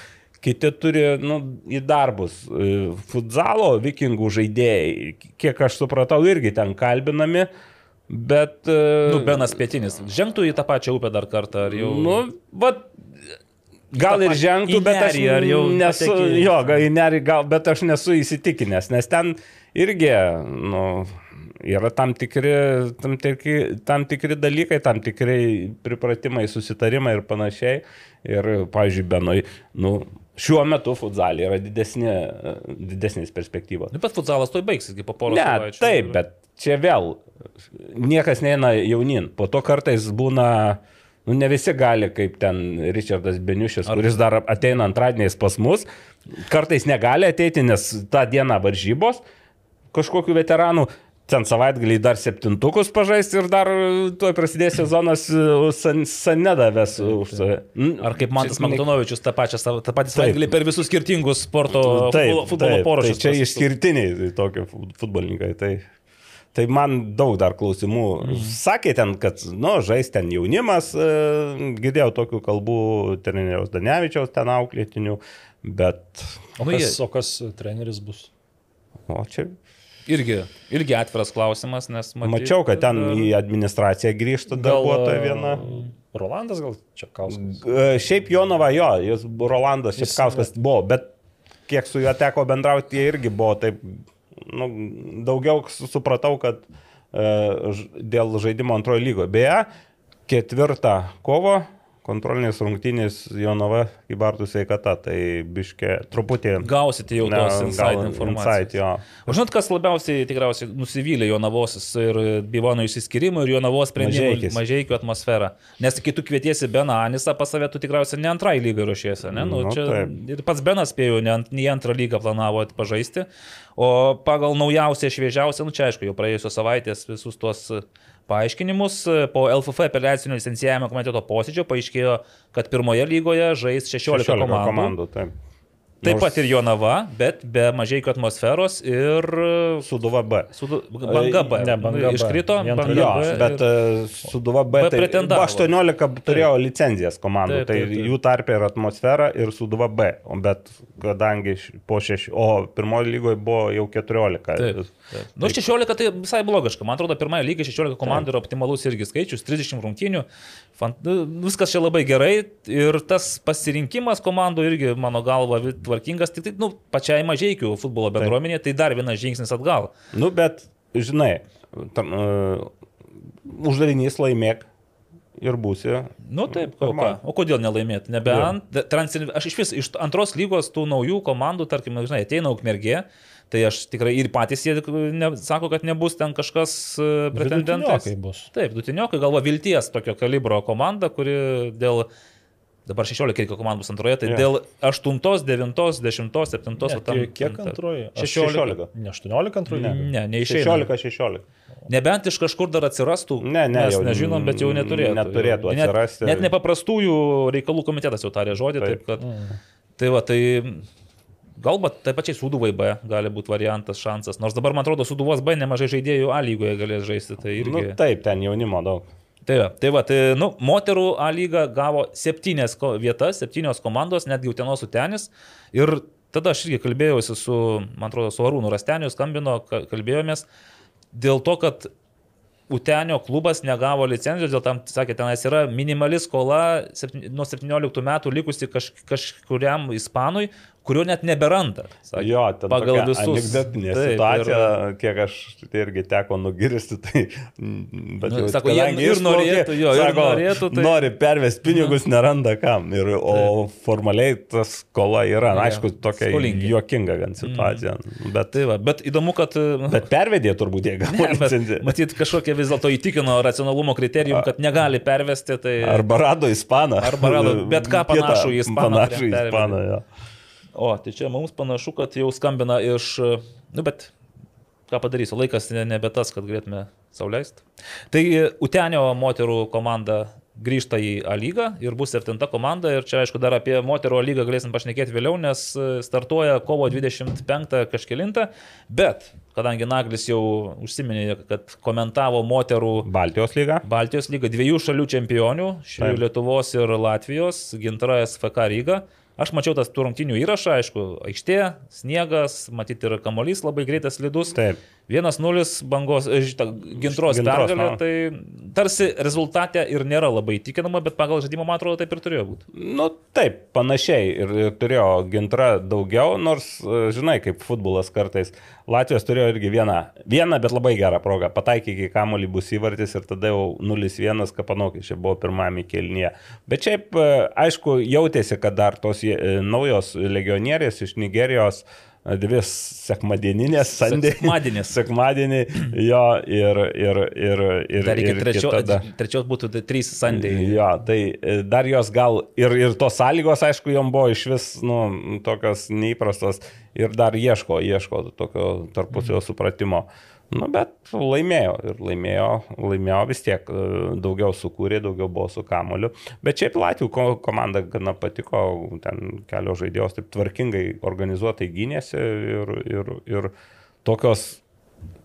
kiti turi nu, į darbus. E, futzalo vikingų žaidėjai, kiek aš supratau, irgi ten kalbinami. Bet. E, nu, Benas Pietinis. Žengtų į tą pačią upę dar kartą, ar jau. Nu, bet. Gal ir žengtų, bet aš jau nesu, patekį. jo, gal į nerį, gal, bet aš nesu įsitikinęs, nes ten irgi, nu, yra tam tikri, tam, tikri, tam tikri dalykai, tam tikri pripratimai, susitarimai ir panašiai. Ir, pavyzdžiui, Benoj, nu, Šiuo metu futsalė yra didesnė, didesnės perspektyvos. Bet futsalas to baigsis, kaip po poros savaičių. Taip, bet čia vėl niekas neina jaunin. Po to kartais būna, nu ne visi gali, kaip ten Richardas Beniušis, Ar... kuris dar ateina antradieniais pas mus, kartais negali ateiti, nes tą dieną varžybos kažkokiu veteranu ten savaitgalį dar septintukus pažaisti ir dar tuoj prasidės sezonas san, sanedavęs už save. Ar kaip Mantas Makdonovičius tą pačią tą patį savaitgalį per visus skirtingus sporto taip, futbolo, poruošius. Tai čia išskirtiniai tokie futbolininkai. Tai. Tai man daug dar klausimų. Mm. Sakė ten, kad, nu, žais ten jaunimas, e, girdėjau tokių kalbų treneriaus Danevičiaus ten auklėtinių, bet... O kas, o kas treneris bus? O čia Irgi, irgi atviras klausimas, nes matyt, mačiau, kad ten į administraciją grįžta darbuotoja viena. Rolandas gal Čepkauskas? Šiaip Jonava, jo, jis Rolandas Čepkauskas buvo, bet kiek su juo teko bendrauti, jie irgi buvo taip, nu, daugiau supratau, kad e, dėl žaidimo antrojo lygo. Beje, ketvirtą kovo kontrolinės rungtynės Jonava į Bartų sveikata, tai biškė truputį. Gausite jau tos inside informacijos. O žinot, kas labiausiai tikriausiai nusivylė Jonavos ir Bivono išsiskirimų ir Jonavos sprendimų mažiekių atmosferą. Nes kai tu kvietiesi Beną Anisą pas save, tu tikriausiai ne antrai lygai ruošiesi, ne? Nu, Nu, čia, taip. ir pats Benas spėjo, ne, ne antrą lygą planavo pažaisti. O pagal naujausią, šviežiausią, nu čia aišku, jau praėjusios savaitės visus tuos e, paaiškinimus po LFF apeliacinio licencijavimo komiteto posėdžio paaiškėjo, kad pirmoje lygoje žais 16, 16 komandų. komandų. Taip, Taip pat ir Jonava, bet be mažai atmosferos ir Suduva B. Sudu, banga B. Ne, Banga B. Iškrito, Į antrą banga Jo, B. bet ir- e, Suduva B, B tai pretendavo. 18 turėjo licenzijas komandų, Taip, taip, tai taip. jų tarpė yra atmosfera ir Suduva B, o bet kadangi po 6, o pirmojo lygoje buvo jau 14. Taip. Taip. Nu, 16 tai visai blogiška. Man atrodo, pirmąją lygą 16 komandų yra optimalus irgi skaičius, 30 rungtynių. Fant... nu, Viskas čia labai gerai ir tas pasirinkimas komandų irgi, mano galva, tvarkingas. Tik tai, nu, pačiai mažiekių futbolo bendruomenė, tai dar vienas žingsnis atgal. Nu, bet, žinai, tam, uh, uždavinys laimėk ir būsi. Nu taip, o, ką? O kodėl nelaimėti? Nebent, transin... aš iš vis iš antros lygos tų naujų komandų, tarkim, žinai, ateina ukmergė, tai aš tikrai ir patys jie ne, sako, kad nebus ten kažkas e, pretendentas. Taip, dutiniokai galva vilties tokio kalibro komanda, kuri dėl... Dabar 16 reikia komandų bus antroje, tai Jo. dėl 8, 9, 10, 7, Ne, kiek- kiek antroji? Aš 16. Ne 18 antrųjų? Ne. Ne, neišeina. 16-16. Nebent iš kažkur dar atsirastų, Ne, ne, mes jau nežinom, bet jau neturėtų. neturėtų Net- atsirasti. Net nepaprastųjų reikalų komitetas jau tarė žodį, taip, Taip. kad... Tai va, tai galbūt taip pačiai Suduvai B gali būti variantas, šansas. Nors dabar, man atrodo, Suduvos B nemažai žaidėjų A lygoje galės žaisti. Tai irgi... Nu, taip, ten jaunimo daug. Tai va, tai va, tai, nu, moterų A lyga gavo septynės vietas, septynios komandos, netgi Utenos Utenis. Ir tada aš irgi kalbėjausi su, man atrodo, su Arūnu Rasteniu, skambino, ka- kalbėjomės dėl to, kad Utenio klubas negavo licenzijos, dėl tam, sakė, tenais yra minimali skola nuo 17 metų likusi kaž, kažkuriam ispanui, kurio net neberanda. Sakė, Jo, ten pagal visus. Anekdotinė Taip, situacija, ir- kiek aš tai irgi teko nugirsti, tai... mm, Bet Nu, jau, sako, jie ir išplaukė, norėtų, jo, ir sako, norėtų, tai- Nori pervesti pinigus, neranda kam. Ir, o formaliai tas skola yra, na, aišku, tokia skolingi. juokinga gan situacija. Bet, Tai va, bet įdomu, kad... bet pervedė turbūt jie licenciją. matyt, kažkokia vis dėlto įtikino racionalumo kriterijum, kad negali pervesti. Tai... Arba rado ispaną. Arba rado bet ką panašų į ispaną, Panašų į ispaną, jo. O, tai čia mums panašu, kad jau skambina iš... Nu, bet ką padarysiu, laikas ne- nebe tas, kad galėtume sauliaisti. Tai Utenio moterų komanda grįžta į A lygą ir bus septinta komanda. Ir čia, aišku, dar apie moterų A lygą galėsim pašnekėti vėliau, nes startuoja kovo 25 kažkilintą. Bet, kadangi Naglis jau užsiminė, kad komentavo moterų Baltijos lyga. Baltijos lyga dviejų šalių čempionių. Lietuvos ir Latvijos, Gintra SFK Ryga. Aš mačiau tas tų rungtinių įrašą, aišku, aikštė, sniegas, matyti ir kamolys labai greitas lydus. Taip. 1-0 bangos, e, šitą gintros Gintros, pergalė, na. tai tarsi rezultate ir nėra labai įtikinama, bet pagal žaidimą, man atrodo, taip ir turėjo būti. Nu taip, panašiai ir, ir turėjo gintra daugiau, nors, e, žinai, kaip futbolas kartais. Latvijos turėjo irgi vieną, vieną, bet labai gerą progą. Pataikė iki kamolį bus įvartis ir tada jau 0-1 kapanokis čia buvo pirmame kelnyje. Bet šiaip, e, aišku, jautėsi, kad dar tos naujos legionierės iš Nigerijos e, dvi sekmadieninės sandė. Sekmadienis. Sekmadienį, jo, ir, ir, ir, ir, Dar reikia ir trečio, kita da- trečios būtų tai trys sandėjai. Jo, tai e, dar jos gal ir, ir tos sąlygos, aišku, jom buvo iš vis, nu, tokios neįprastos ir dar ieško, ieško tokio tarpusio supratimo. Nu, bet laimėjo ir laimėjo, laimėjo vis tiek, e, daugiau sukūrė, daugiau buvo su kamoliu. Bet šiaip Latvijų ko- komanda gana patiko, ten kelios žaidėjos taip tvarkingai organizuotai gynėsi ir, ir, ir tokios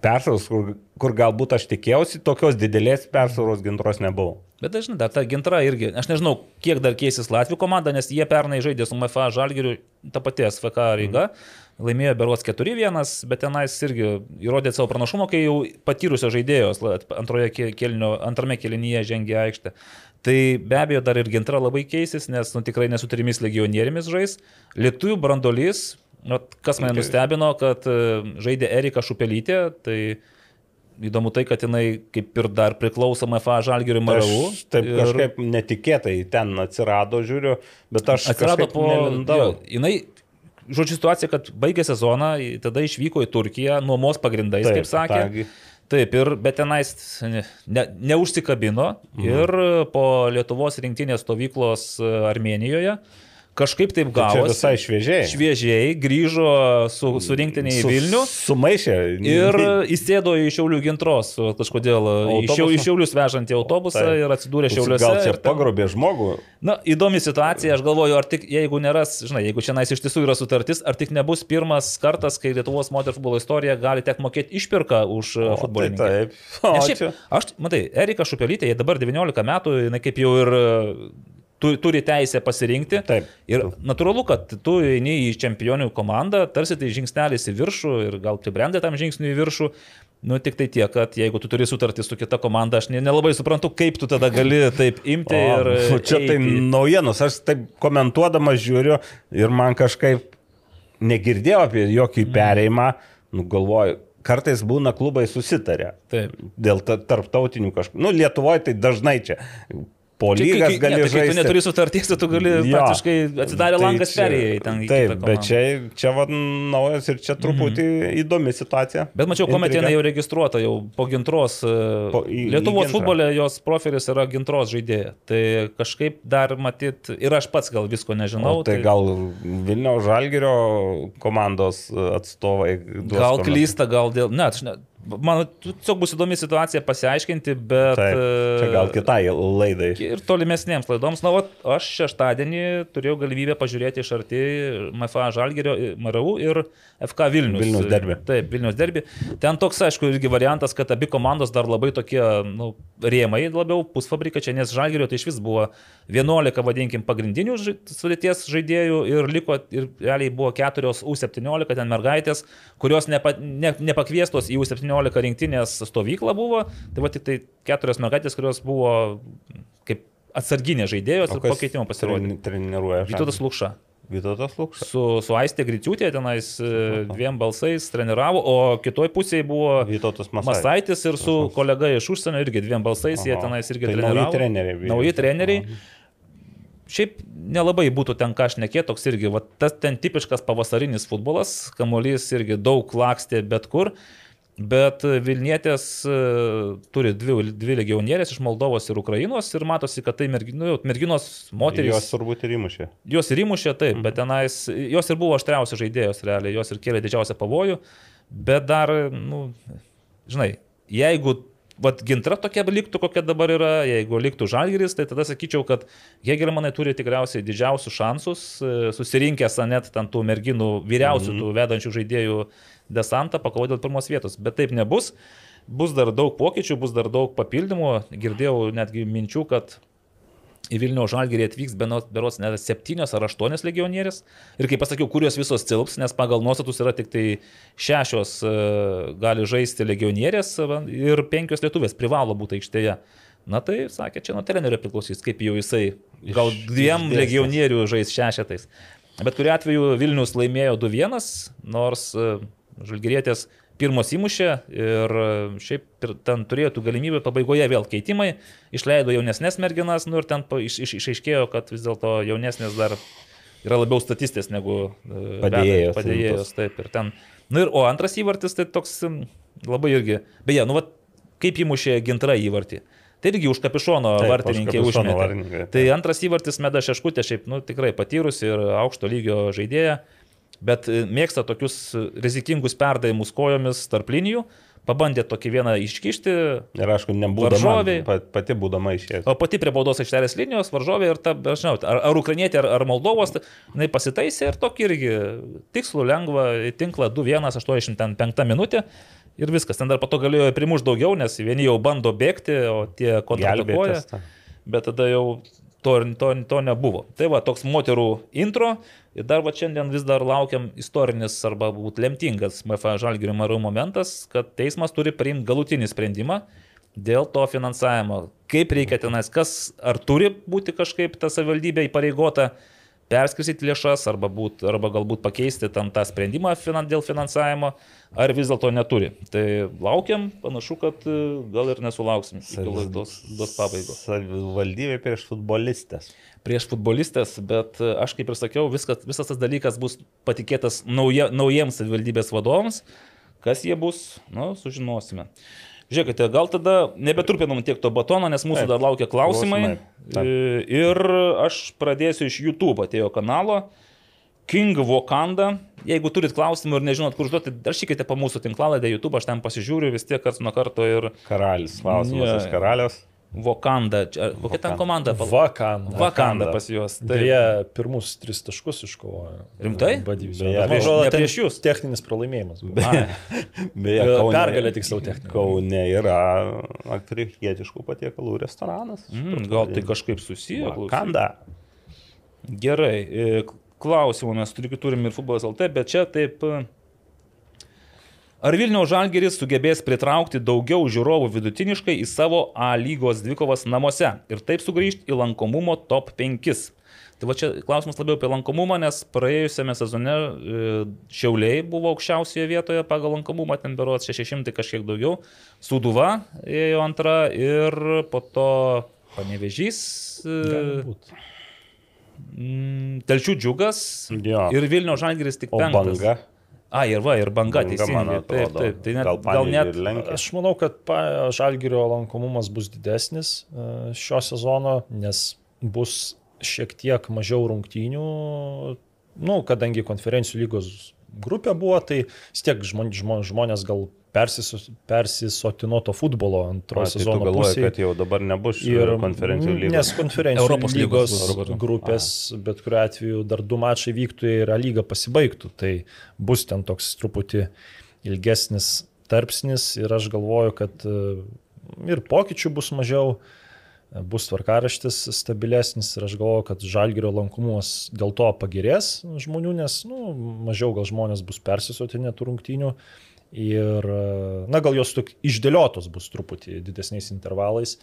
persvaros, kur, kur galbūt aš tikėjausi, tokios didelės persvaros gintros nebuvo. Bet dažnai dar ta gintra irgi, aš nežinau, kiek dar keisis Latvijų komanda, nes jie pernai žaidė su MFA Žalgiriu, ta pati SFK Ryga, laimėjo berots 4-1, bet tenais irgi įrodė savo pranašumą, kai jau patyrusio žaidėjos kelnio, antrame kelinyje žengė aikštę. Tai be abejo dar ir gintra labai keisis, nes nu, tikrai nesu trimis legionierimis žais. Lietuvių brandolys, nu, kas mane nustebino, kad e, žaidė Erika Šupelytė, tai įdomu tai, kad jinai kaip ir dar priklausoma FA Žalgiriui Maravų. Aš taip ir... kažkaip netikėtai ten atsirado, žiūriu, bet aš atsirado po... Jo, jinai, žodžiu, situacija, kad baigė sezoną, tada išvyko į Turkiją nuomos pagrindais, taip, kaip sakė. Tagi. Taip, ir, bet tenais ne, neužsikabino mhm. ir po Lietuvos rinktinės stovyklos Armenijoje kažkaip taip gavosi. Tai visai šviežiai. Šviežiai grįžo su, su rinktinė į Vilnių. Sumaišė. Ir įsėdo į Šiaulių gintros, kažkodėl iš Šiaulius vežantį autobusą tai. ir atsidūrė Šiauliuose. Gal čia pagrobė žmogų? Na, įdomi situacija, aš galvoju, ar tik, jeigu neras, žinai, jeigu čia iš tiesų yra sutartis, ar tik nebus pirmas kartas, kai Lietuvos moterų futbolo istorija gali tek mokėti išpirką už futbolą. Tai taip. O, šiaip, aš, matai, Erika Šupelytė, jie dabar 19 metų, jinai kaip jau ir tu, turi teisę pasirinkti. Taip. Ir natūralu, kad tu eini į čempionių komandą, tarsi tai žingsnelis į viršų ir gal pribrendė tam žingsniui į viršų. Nu, tik tai tiek, kad jeigu tu turi sutartį su kita komanda, aš nelabai suprantu, kaip tu tada gali taip imti o, ir... Nu, čia tai eiti. tai naujienos, aš taip komentuodamas žiūriu ir man kažkaip negirdėjau apie jokį mm. perėjimą, nu galvoju, kartais būna klubai susitarę. Taip. Dėl tarptautinių kažkokių. Nu, Lietuvoje tai dažnai čia po lygas gali ne, žaisti. Tu neturi sutarties, tu gali jo, praktiškai atsidarę tai langas perėjai ten. Taip, bet čia, čia va, naujas ir čia truputį mm -hmm. įdomi situacija. Bet mačiau, kuomet jinai jau registruota, jau po gintros. E, po, į, Lietuvos į futbole jos profilis yra gintros žaidėja. Tai kažkaip dar matyt, ir aš pats gal visko nežinau. O tai, tai gal Vilniaus Žalgirio komandos atstovai. Gal klysta, gal dėl... Ne, aš ne, Man tiesiog bus įdomi situacija pasiaiškinti, bet... Taip, čia gal e, kitai laidai. Ir tolimesnėms laidoms. Na, o aš šeštadienį turėjau galimybę pažiūrėti iš arti MFA Žalgerio, MRU ir FK Vilnius. Vilnius derbi. Taip, Vilnius derbi. Ten toks, aišku, irgi variantas, kad abi komandos dar labai tokie, nu, rėmai labiau, pusfabrika čia, nes Žalgerio tai iš vis buvo 11, vadinkim, pagrindinių sudėties žaidėjų ir liko, ir realiai buvo 4 U17 ten mergaitės, kurios nepa, ne, nepakviestos į U17 17 rinktinės stovyklą buvo, tai va tik tai keturios mergaitės, kurios buvo kaip atsarginės žaidėjos ir pakeitimo pasirodė. Treniruoja. Vytautas Lukša. Vytautas Lukša. Su, su Aistė Griciūtė tenais e, dviem balsais treniravo, o kitoj pusėje buvo Vytautas Masaitis, Masaitis ir su kolega iš užsienio irgi dviem balsais, Aha. jie tenais irgi tai treniravo. Nauji treneriai. Nauji treneriai. Aha. Šiaip nelabai būtų ten ką šnekėti, toks irgi, va, tas ten tipiškas pavasarinis futbolas, kamuolys irgi daug lakstė bet kur. Uh, Bet Vilnietės e, turi dvi, dvi legionierės iš Moldovos ir Ukrainos ir matosi, kad tai mergino, merginos moterys. Jos turbūt ir įmušė. Jos ir įmušė, taip, mhm. bet tenais, jos ir buvo aštriausios žaidėjos realiai, jos ir kėlė didžiausią pavojų, bet dar, nu, žinai, jeigu Vat gintra tokia liktų, kokia dabar yra, jeigu liktų žalgeris, tai tada sakyčiau, kad Hegelmanai turi tikriausiai didžiausius šansus, e, susirinkęs net ten tų merginų vyriausių, mm -hmm. tų vedančių žaidėjų desantą pakovoti dėl pirmos vietos. Bet taip nebus. Bus dar daug pokyčių, bus dar daug papildymų. Girdėjau netgi minčių, kad į Vilnių žalgerį atvyks beros net septynios ar aštuonios legionierės. Ir kaip pasakiau, kurios visos cilps, nes pagal nuostatus yra tik tai šešios uh, gali žaisti legionierės ir penkios lietuvės privalo būti aikštėje. Na tai, sakė, čia nuo trenerio priklausys, kaip jau jisai, gal dviem legionierių žais šešetais. Bet kuriu atveju Vilnius laimėjo 2-1, nors Žalgirietės pirmos įmušė ir e, šiaip ten turėjo galimybę pabaigoje vėl keitimai, išleido jaunesnės merginas, nu ir ten iš, iš, išaiškėjo, kad vis dėlto jaunesnės dar yra labiau statistės negu e, padėjėjos. Padėjėjos, taip ir ten. Nu ir, o antras įvartis tai toks labai irgi, beje, nu vat, kaip įmušė gintra įvartį. Tai irgi už kapišono Taip, vartininkė užmetė. Tai antras įvartis Meda Šeškutė, šiaip nu, tikrai patyrusi ir aukšto lygio žaidėja bet e, mėgsta tokius rizikingus perdavimus kojomis tarp linijų. Pabandė tokį vieną iškišti. Ir aišku, nebūdama. Pati būdama išėjęs. O pati prie baudos aikštelės linijos varžovė ir ta, aš žinau, ar, ar ukrainietė, ar, ar Moldovos, jinai pasitaisė ir tokį irgi tikslų, lengvą tinklą 2-1, 85 minutė. Ir viskas, ten dar pato galėjo primušti daugiau, nes vieni jau bando bėgti, o tie kontratakuoja. Bet tada jau to, to, to nebuvo. Tai va, toks moterų intro. Ir dar va šiandien vis dar laukiam istorinis arba būt lemtingas MFA žalgirio marų momentas, kad teismas turi priimti galutinį sprendimą dėl to finansavimo. Kaip reikia tenais, kas ar turi būti kažkaip ta savivaldybė įpareigota perskirstyti lėšas arba, būt, arba galbūt pakeisti tam tą sprendimą finan, dėl finansavimo, ar vis dėlto neturi. Tai laukiam, panašu, kad e, gal ir nesulauksim laidos pabaigos. Savivaldybė prieš futbolistės. Prieš futbolistės, bet e, aš kaip ir sakiau, viskas, visas tas dalykas bus patikėtas nauja, naujiems savivaldybės vadovams. Kas jie bus, nu, sužinosime. Žiūrėkite, gal tada nebeturpinam tiek to batono, nes mūsų Taip, dar laukia klausimai. klausimai. E, ir aš pradėsiu iš YouTube atėjo kanalo. King Wakanda. Jeigu turit klausimų ir nežinot, kur užduoti, rašykite po mūsų tinklalaidę YouTube, aš ten pasižiūriu vis tiek karts nuo karto ir... Karalis, klausimas yeah. iš karalius. Vokanda. Kokia ten komanda? Vakanda. Vakanda pas juos. Tai jie pirmus tris taškus iškovojo. Rimtai? Beje, prieš, prieš jūs. Techninis pralaimėjimas. Beje, beje Kaune, pergalė tiksliau techninė. Kaune yra afrikietiškų patiekalų restoranas. Mm, gal tai kažkaip susiję? Vakanda. Gerai. E, klausimų mes turim ir futbolas LT, bet čia taip Ar Vilniaus Žalgeris sugebės pritraukti daugiau žiūrovų vidutiniškai į savo A lygos dvikovas namuose ir taip sugrįžti į lankomumo top 5? Tai va čia klausimas labiau apie lankomumą, nes praėjusiame sezone e, Šiauliai buvo aukščiausioje vietoje pagal lankomumą, ten berots 600 kažkiek daugiau, Suduva ėjo antra ir po to Panevežys. Galbūt. Telšių džiugas jo. ir Vilniaus Žalgeris tik penktas. Banga. A, ir va, ir banga, banga teisingai. Taip, taip, tai net, gal, gal net. Aš manau, kad žalgerio lankomumas bus didesnis e, šio sezono, nes bus šiek tiek mažiau rungtynių, nu, kadangi konferencijų lygos grupė buvo, tai vis tiek žmonės gal persisotino to futbolo antrojo tai sezono pusėje. kad jau dabar nebus ir konferencijų lygos. Nes konferencijų Europos lygos, lygos grupės, A. bet kuriuo atveju dar du mačai vyktų ir lyga pasibaigtų. Tai bus ten toks truputį ilgesnis tarpsnis ir aš galvoju, kad e, ir pokyčių bus mažiau bus tvarkaraštis stabilesnis ir aš galvoju, kad žalgerio lankomumas dėl to pagerės žmonių, nes nu, mažiau gal žmonės bus persisotinę tų rungtynių. Ir, na, gal jos tik išdėliotos bus truputį didesniais intervalais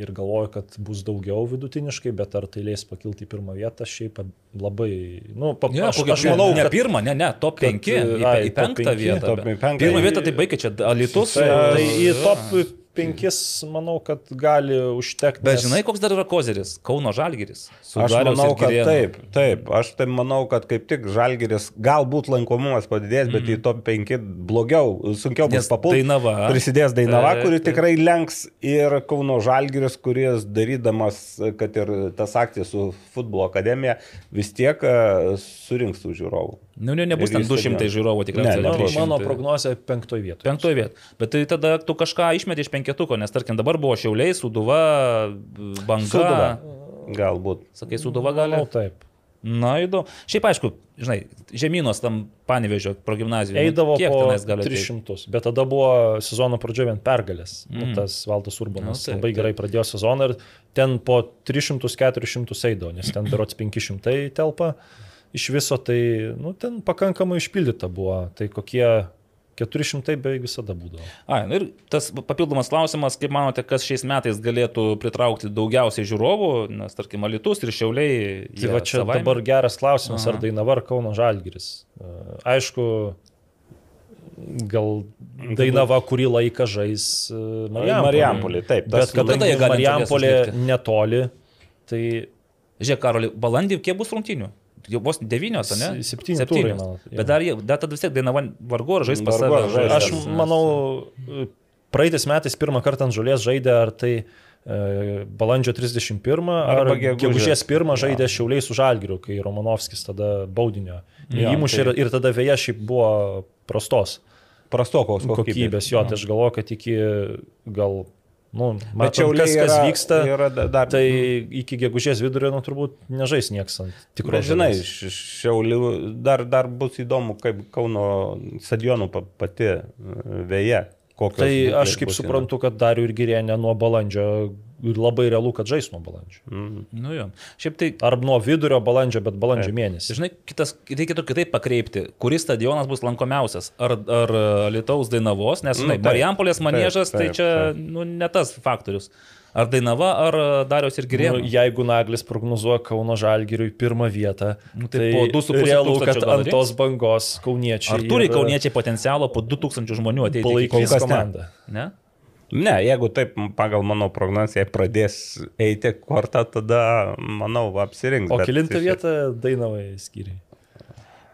ir galvoju, kad bus daugiau vidutiniškai, bet ar tai leis pakilti į pirmą vietą, šiaip labai, nu, pa, ja, aš, aš manau, ne, ne pirmą, ne, ne, top 5, į, į penktą vietą. Pirmą vietą tai baigė čia Alitus. Tai, tai į top penkis, manau, kad gali užtekti. Bet nes... žinai, koks dar yra kozeris? Kauno Žalgeris. Aš manau, kad taip, taip. Aš tai manau, kad kaip tik Žalgeris galbūt lankomumas padidės, bet mm. į top 5 blogiau, sunkiau bus papulti. Dainava. Prisidės Dainava, kuri tikrai lenks ir Kauno Žalgeris, kuris darydamas, kad ir tas akcijas su futbolo akademija, vis tiek e, surinks tų žiūrovų. Nu, ne, nebus ten 200 žiūrovų tikrai. Ne, ne, mano prognozija penktoje vietoje. Penktoje vietoje. Bet tai tada tu kažką išmeti iš penketuko, nes tarkim dabar buvo Šiauliai, Suduva, Banga. Suduva. Galbūt. Sakai, Suduva gali? Manau, taip. Na, įdomu. Šiaip aišku, žinai, žemynos tam panevežio progymnazijoje. Nu, Eidavo kiek tenais gali 300, ateit? bet tada buvo sezono pradžioje vien pergalės. Nu, mm. Nu, tas Valdas Urbanas nu, taip, labai gerai taip. pradėjo sezoną ir ten po 300-400 eidavo, nes ten berots 500 telpa iš viso tai, nu, ten pakankamai išpildyta buvo. Tai kokie 400 beveik visada būdavo. A, nu ir tas papildomas klausimas, kaip manote, kas šiais metais galėtų pritraukti daugiausiai žiūrovų, nes tarkim, Alitus ir Šiauliai. Tai va čia savaime. dabar geras klausimas, Aha. ar Dainava ar Kauno Žalgiris. Aišku, gal Dainava kurį laiką žais Marijampolė. Marijampolė, taip. Bet kadangi Marijampolė netoli, tai... Žiūrėk, Karoli, balandį kiek bus rungtinių? Jau vos devynios, ne? Septynios. Septynios. Turai, Bet dar, dar tada vis tiek dainava vargu ar žais pas save. Aš manau, praeitais metais pirmą kartą ant žolės žaidė, ar tai balandžio 31 ar gegužės 1 žaidė Šiauliai su Žalgiriu, kai Romanovskis tada baudinio. Ja, įmušė tai... ir, ir tada vėja šiaip buvo prastos. Prastokos kokybės. kokybės jo, tai aš galvoju, kad iki gal Nu, mačiau, kas, kas yra, vyksta, yra dar, tai iki gegužės vidurio, nu, turbūt nežais nieks. Bet žinai, šiaulių dar, dar bus įdomu, kaip Kauno stadionų pati e, vėja tai aš kaip suprantu, kad Dariu ir Girienė nuo balandžio labai realu, kad žais nuo balandžio. Mm. Nu jo. Šiaip tai... Ar nuo vidurio balandžio, bet balandžio Taip. mėnesį. Žinai, kitas, reikėtų kitaip pakreipti, kuris stadionas bus lankomiausias. Ar, ar Lietuvos Dainavos, nes, žinai, nu, Marijampolės manėžas, tai čia nu, ne tas faktorius. Ar Dainava, ar Dariaus ir Girėnas? Nu, jeigu Naglis prognozuoja Kauno Žalgiriui pirmą vietą, Nu, tai tai, po tai 2,5 realu, kad ant tos bangos kauniečiai. Ar turi ir kauniečiai potencialo po 2000 žmonių ateiti? ne. komandą. Ne? Ne, jeigu taip pagal mano prognozę pradės eiti kortą, tada, manau, apsirinks. O bet kilintą iš- vietą Dainavai skiriai?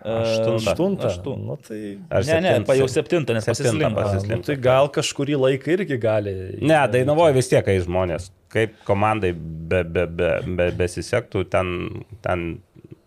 Aštuntą. Aštuntą. Aštuntą. Nu, tai... Ar Ne, ne, septintą? pa jau septintą, nes Septintą pasislinko. nu, tai gal kažkurį laiką irgi gali. Ne, Dainavoje vis tiek, kai žmonės, kaip komandai be, be, be, be, besisektų, ten, ten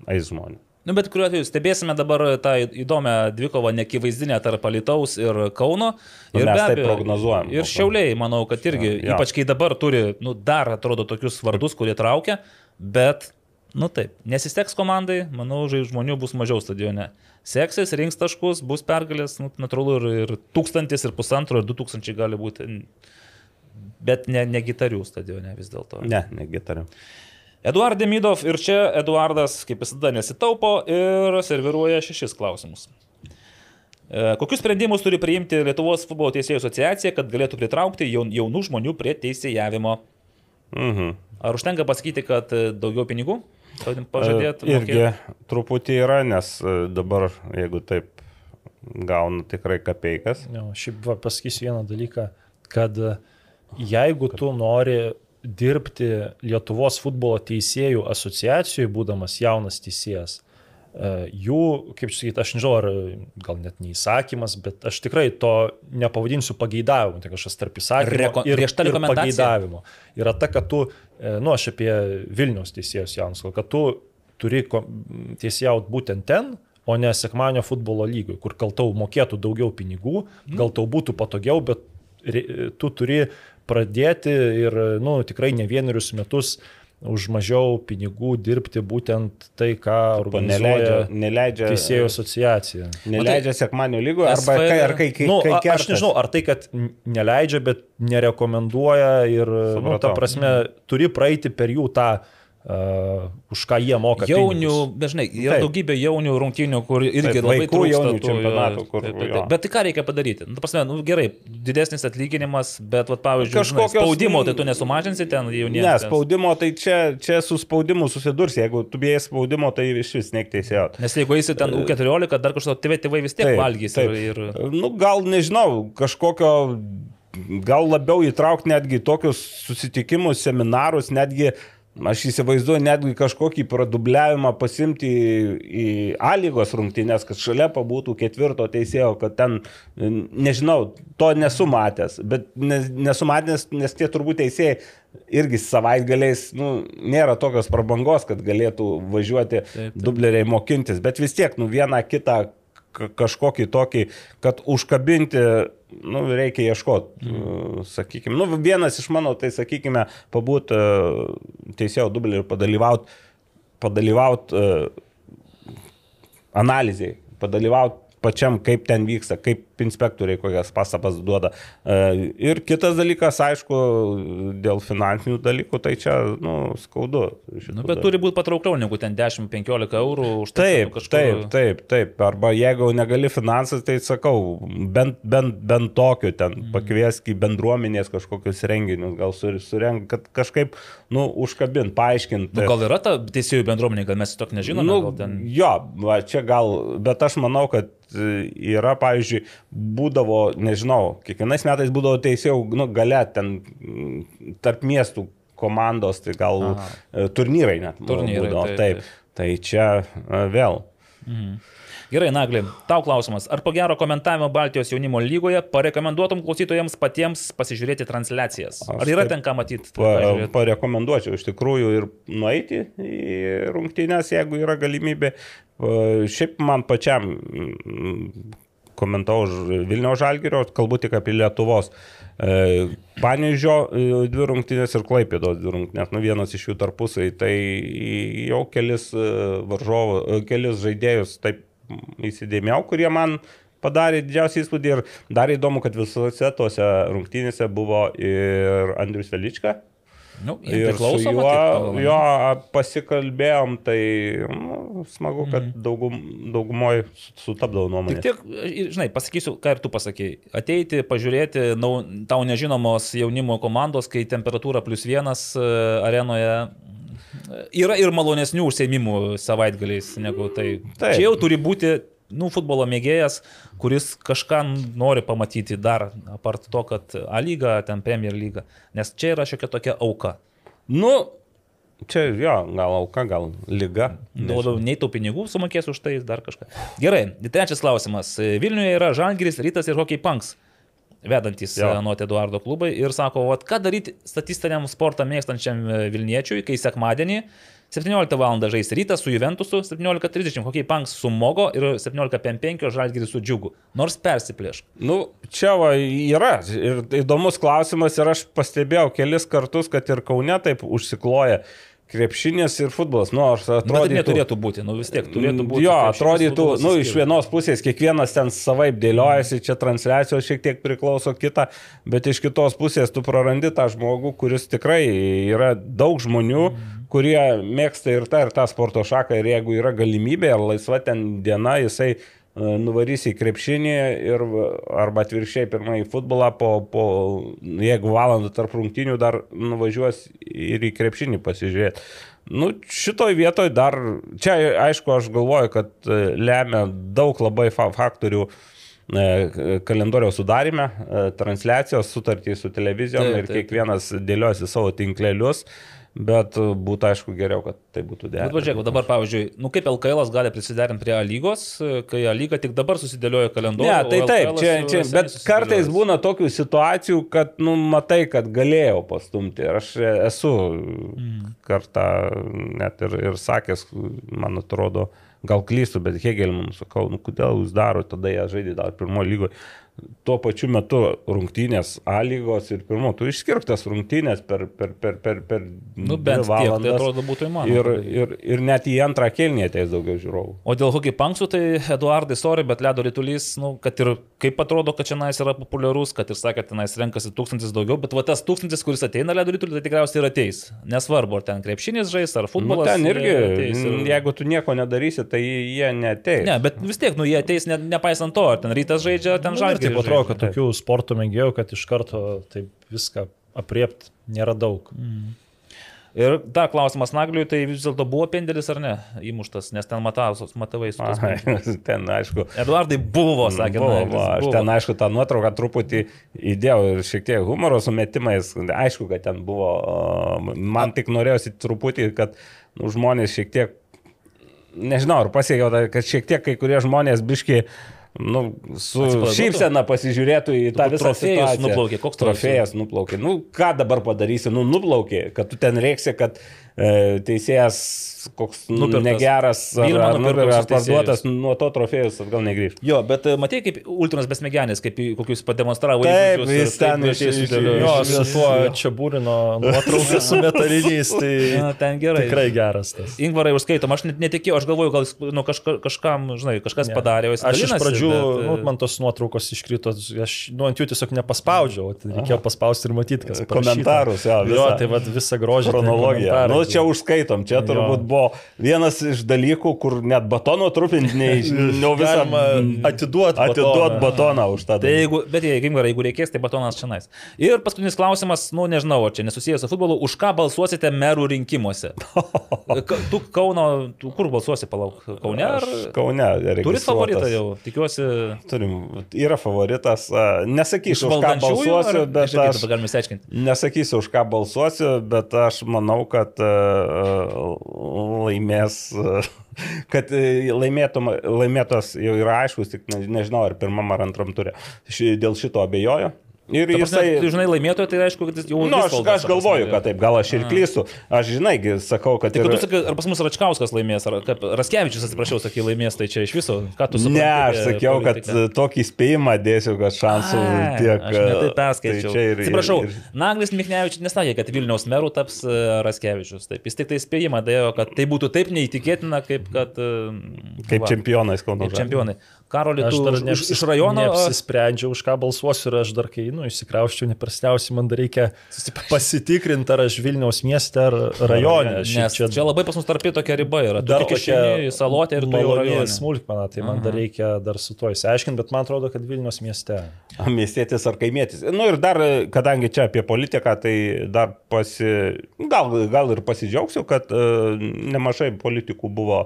eis žmonės. Nu, bet kuriuo atveju stebėsime dabar tą įdomią dvikovą nekivaizdinę tarp Alitaus ir Kauno. Nu, Ir mes abejo, prognozuojam. Ir Šiauliai, manau, kad irgi, Jo. ypač kai dabar turi, nu, dar atrodo tokius vardus, kurie traukia, bet, nu taip, nesisteks komandai, manau, žai- žmonių bus mažiau stadione. Seksis, rinks taškus, bus pergalės, nu, natūralu, ir, ir tūkstantis, ir pusantro, ir du tūkstančiai gali būti. Bet ne, ne gitarių stadione vis dėlto. Ne, negitariu. Eduard Demidov ir čia Eduardas, kaip visada, nesitaupo ir serviruoja šešis klausimus. E, Kokius sprendimus turi priimti Lietuvos futbolo teisėjų asociacija, kad galėtų pritraukti jaun- jaunų žmonių prie teisėjavimo? Mhm. Ar užtenka pasakyti, kad e, daugiau pinigų pažadėti? E, Irgi truputį yra, nes dabar, jeigu taip gauna tikrai kapeikas. Jo, šiaip va, pasakysiu vieną dalyką, kad jeigu tu nori dirbti Lietuvos futbolo teisėjų asociacijoje, būdamas jaunas teisėjas, e, jų, kaip sakyti, aš nežinau, ar gal net neįsakymas, bet aš tikrai to nepavadinsiu pageidavimu, tai kažkas tarp įsakymo Reko- ir, ir pageidavimo. Yra ta, kad tu, e, nu aš apie Vilniaus teisėjus jaunus, kad tu turi teisėjauti būtent ten, o ne sekmanio futbolo lygui, kur gal tau mokėtų daugiau pinigų, gal tau būtų patogiau, bet tu turi pradėti ir, nu, tikrai ne vienerius metus už mažiau pinigų dirbti būtent tai, ką Neleidžia, organizuoja neleidžia, teisėjų asociacija. neleidžia sekmanio lygų, arba SV kai, ar kai, kai, Nu, kai a- aš kertas. nežinau, ar tai, kad neleidžia, bet nerekomenduoja ir, nu, ta Supratau. prasme, turi praeiti per jų tą, uh, už ką jie moka. Jaunių, dažnai, yra Taip. daugybė jaunių rungtynių, kur irgi Taip, labai trūksta jaunių tų, čempionatų, kur- taip, taip, taip. Bet tai ką reikia padaryti? Nu, ta prasme, nu, gerai, didesnis atlyginimas, bet, vat, pavyzdžiui, žinai, Kažkokios, spaudimo mm, tai tu nesumažinsi ten jauniems. Ne, spaudimo, tai čia, čia su spaudimu susidurs. Jeigu tu bijai spaudimo, tai iš vis nektėsėjot. Nes jeigu eisi ten U14, dar kažko tėvai, tėvai vis tiek Taip, valgys. taip. Ir, ir... Nu, gal nežinau, kažkokio, gal labiau įtraukti netgi tokius susitikimus, seminarus, netgi, aš įsivaizduoju, netgi kažkokį pradubliavimą pasimti į, A lygos rungtynės, kad šalia pabūtų ketvirto teisėjo, kad ten, nežinau, to nesu matęs, bet ne, nesu matęs, nes tie turbūt teisėjai irgi savaitgaliais, nu, nėra tokios prabangos, kad galėtų važiuoti Taip, taip. dubleriai mokintis, bet vis tiek, nu, vieną kitą kažkokį tokį, kad užkabinti, nu, reikia ieškoti, mm. sakykime, nu, vienas iš mano, tai sakykime, pabūt teisėjo dublį ir padalyvauti padalyvaut, uh, analizai, padalyvauti pačiam, kaip ten vyksta, kaip inspektoriai kokias pastabas duoda. E, Ir kitas dalykas, aišku, dėl finansinių dalykų, tai čia, nu, skaudu. Nu, bet dalykų. turi būti patraukliau negu ten 10-15 eurų už tai. Taip, taip, taip, taip. Arba jeigu negali finansas, tai sakau, bent, bent, bent tokiu ten Mhm. pakviesk į bendruomenės kažkokius renginius, gal sur- surenk, kad kažkaip, nu, užkabint, paaiškint. Nu, gal yra ta teisėjų bendruomenė, gal mes to nežinome. Nu, ten... jo, va, čia gal, bet aš manau, kad yra, pavyzdžiui, būdavo, nežinau, kiekvienais metais būdavo teisėjų, nu, gale ten mm, tarp miestų komandos, tai gal Aha. e, turnyrai net. Turnyrai, būdavo, taip, taip, taip. Tai čia e, vėl. Gerai, Nagli, tau klausimas. Ar po gero komentavimo Baltijos jaunimo lygoje parekomenduotum klausytojams patiems pasižiūrėti transliacijas? Ar yra ten ką matyti? Pa, parekomenduočiau iš tikrųjų ir nueiti į rungtynės, jeigu yra galimybė. Šiaip man pačiam mm, komentavau Vilniaus Žalgirio, kalbu tik apie Lietuvos. E, Panežio e, dvi rungtynės ir Klaipėdos dvi rungtynės, nu vienas iš jų tarpusai, tai jau kelis e, varžovų, kelis žaidėjus taip įsidėmėjau, kurie man padarė didžiausią įspūdį ir dar įdomu, kad visose tose rungtynėse buvo ir Andrius Velička. Nu, Ir su juo, jo pasikalbėjom, tai nu, smagu, kad daugum, daugumoje sutapdavo nuomonė. Tik tiek, žinai, pasakysiu, ką ir tu pasakėjai. Ateiti, pažiūrėti nau, tau nežinomos jaunimo komandos, kai temperatūra plus vienas e, arenoje. e, Yra ir malonesnių užsiemimų savaitgaliais negu tai. Taip. Čia jau turi būti, nu, futbolo mėgėjas, kuris kažką nori pamatyti dar, apart to, kad A lyga, ten Premier lyga. Nes čia yra šiokia tokia auka. Nu, čia jo, gal auka, gal lyga. Labiau nei tau pinigų sumokės už tai, dar kažką. Gerai, trečias klausimas. Vilniuje yra Žalgiris, Rytas ir Hockey Punks. Vedantis nuo Eduardo klubai ir sako, vat, ką daryti statistiniam sportą mėgstančiam e, Vilniečiui, kai sekmadienį 17 val. žais Rytas su Juventusu, 17.30 Hockey Punks su Mogo ir 17.55 Žalgiris su Džiugu. Nors persiplėšk. Nu, čia va yra ir įdomus klausimas ir aš pastebėjau kelis kartus, kad ir Kaune taip užsikloja krepšinis ir futbolas. Nu, aš Bet tai atrodytų, neturėtų būti, nu vis tiek turėtų būti. Jo, atrodytų, nu, iš vienos pusės kiekvienas ten savaip dėliojasi, čia transliacijos šiek tiek priklauso kita, bet iš kitos pusės tu prarandi tą žmogų, kuris tikrai yra daug žmonių, kurie mėgsta ir tą, ir tą sporto šaką ir jeigu yra galimybė ar laisva ten diena, jisai e, nuvarys į krepšinį ir, arba atvirkščiai pirmą į futbolą, po, po, jeigu valandą tarp rungtinių dar nuvažiuos ir į krepšinį pasižiūrėti. Nu, šitoj vietoj dar, čia aišku, aš galvoju, kad e, lemia daug labai fa faktorių e, kalendoriaus sudarime, transliacijos sutartys su televizijom Taip, ir taip. kiekvienas dėliojasi savo tinklelius, bet e, būtų aišku geriau, kad tai būtų Bet derinta. pažiūrėk, dabar, pavyzdžiui, nu kaip LKL gali prisiderinti prie A lygos, kai A lyga tik dabar susidėliojo kalendorių. Ne, tai taip, čia, čia, bet kartais būna tokių situacijų, kad, nu, matai, kad galėjau pastumti. Ir aš esu kartą net ir, ir sakęs, man atrodo, gal klystu, bet Hegel man sakau, nu, kodėl jūs darote, tada jie žaidė dar pirmo lygoje. Tuo pačiu metu rungtynės A lygos ir pirmo, tu išskirk tas rungtynės per, per, per, per, per Nu, bent tiek, tai atrodo būtų įmanoma. Ir, padaryti. ir, ir net į antrą kelnį ateis daugiau žiūrovų. O dėl hockey punksų, tai Eduardai, sorry, bet ledo rytulys, nu, kad ir kaip atrodo, kad čia nais yra populiarus, kad ir sakė, kad tenais renkasi tūkstantis daugiau, bet va tas tūkstantis, kuris ateina ledo rytulį, tai tikriausiai ir ateis. Nesvarbu, ar ten krepšinis žais, ar Nu, futbolas. ten irgi, ateis ir- jeigu tu nieko nedarysi, tai jie neteis. Ne, bet vis tiek, nu, jie ateis ne, nepaisant to, ar ten rytas žaidžia, ar ten Nu, žalgiris. Taip atrodo, kad tokių sporto mėgėjų, kad iš karto taip viską apriepti nėra daug. Ir dar klausimas Nagliui, tai vis dėlto buvo pendelis ar ne įmuštas, nes ten matavos, matavai su pendelis. ten, aišku, Eduardai buvo, sakė, buvo, Naglis, buvo. Aš ten, aišku, tą nuotrauką truputį įdėjau ir šiek tiek humoro sumetimais. Aišku, kad ten buvo. Man tik norėjosi truputį, kad nu, žmonės šiek tiek, nežinau, ar pasiekiau, kad šiek tiek kai kurie žmonės biški Nu, su šypsena pasižiūrėtų į tą visą situaciją. nuplaukė? Koks trofėjas nuplaukė? Nu, ką dabar padarysi? Nu, nuplaukė, kad tu ten reiksi, kad teisėjas koks nu, Nupirktas. negeras ar, ar, nupirka, ar parduotas, nuo to trofėjus atgal negrįžtų. Jo, bet e, matai, kaip Ultrinas besmegenis, kaip į kokius pademonstravo Taip, jis ten iš- iš- sudėliojo. Jo, iš- su tuo čia būrino nuotrauka su metaliniais, tai Na, ten gerai. tikrai geras tas. Ingvarai užskaitom, aš net netikėjau, aš galvoju, gal nu, kažka, kažkam, žinai, kažkas Ne. padarė, Aš iš dalinasi, pradžių, bet, e, nu, man tos nuotraukos iškrito, aš nu, ant jų tiesiog nepaspaudžiau, o tai reikėjo paspausti ir matyti, kas parašyta. Komentarus, jo, Jo, visą tai vad visą grožį. chronologiją. Nu, čia užskaitom, čia Jo. turbūt buvo vienas iš dalykų, kur net batono trupinti, nei jau visą atiduot atiduot batoną. batoną už tą. Tai jeigu, bet jeigu, jeigu reikės, tai batonas čia nais. Ir paskutinis klausimas, nu nežinau, čia nesusijęs su futbolu, už ką balsuosite merų rinkimuose? Ka- Tu Kauno, tu kur balsuosi, palauk, Kaune ar... Kaune. Turit registruotas. favoritą jau, tikiuosi. Turim, yra favoritas. Nesakysiu, už ką balsuosiu, ar- bet aš galime išsiaiškinti. Nesakysiu, už ką balsuosiu, bet aš manau, kad laimės, kad laimėtum, laimėtos jau yra aiškus, tik ne, nežinau, ar pirmam ar antram turė. Dėl šito abejoju. Ir Ta prasme, jisai... žinai, laimėtoją, tai reiškia, kad jis jau... Nu, aš, aš galvoju, kad taip, gal aš ir klystu. Aš žinai, sakau, kad... Tai kad ir- tu sakai, ar pas mus Račkauskas laimės, ar kaip Raskevičius, atsiprašau, sakai, laimės, tai čia iš viso, ką tu supranti? Ne, aš sakiau, kad politiką? tokį spėjimą dėsiu, kad šansų Ai, tiek. Aš netai perskaičiau. Tai čia ir, Atsiprašau, ir, ir, Naglis Miknevičius nesakė, kad Vilniaus merų taps e, Raskevičius. Taip, jis tik tai spėjimą dėjo, kad tai būtų taip neįtikėtina, kaip kad... e, kaip va, čempionais Kauno Kaip čempionai. Karoli, Aš tu dar iš, neapsis, iš rajono... neapsisprendžiau, už ką balsuosiu ir aš dar kai nu, išsikrauščiau, neprasniausiai, man dar reikia pasitikrinti, ar aš Vilniaus mieste ar rajone. Nes čia, čia labai pas mus tarpi tokia riba yra. Dar tokia salotė ir tu jau rajone. Smulkmena, tai man Aha. dar reikia dar su tuo įsiaiškinti, bet man atrodo, kad Vilniaus mieste. Miestietis ar kaimietis. Na nu, ir dar, kadangi čia apie politiką, tai dar pasi... gal, gal ir pasidžiaugsiu, kad uh, nemažai politikų buvo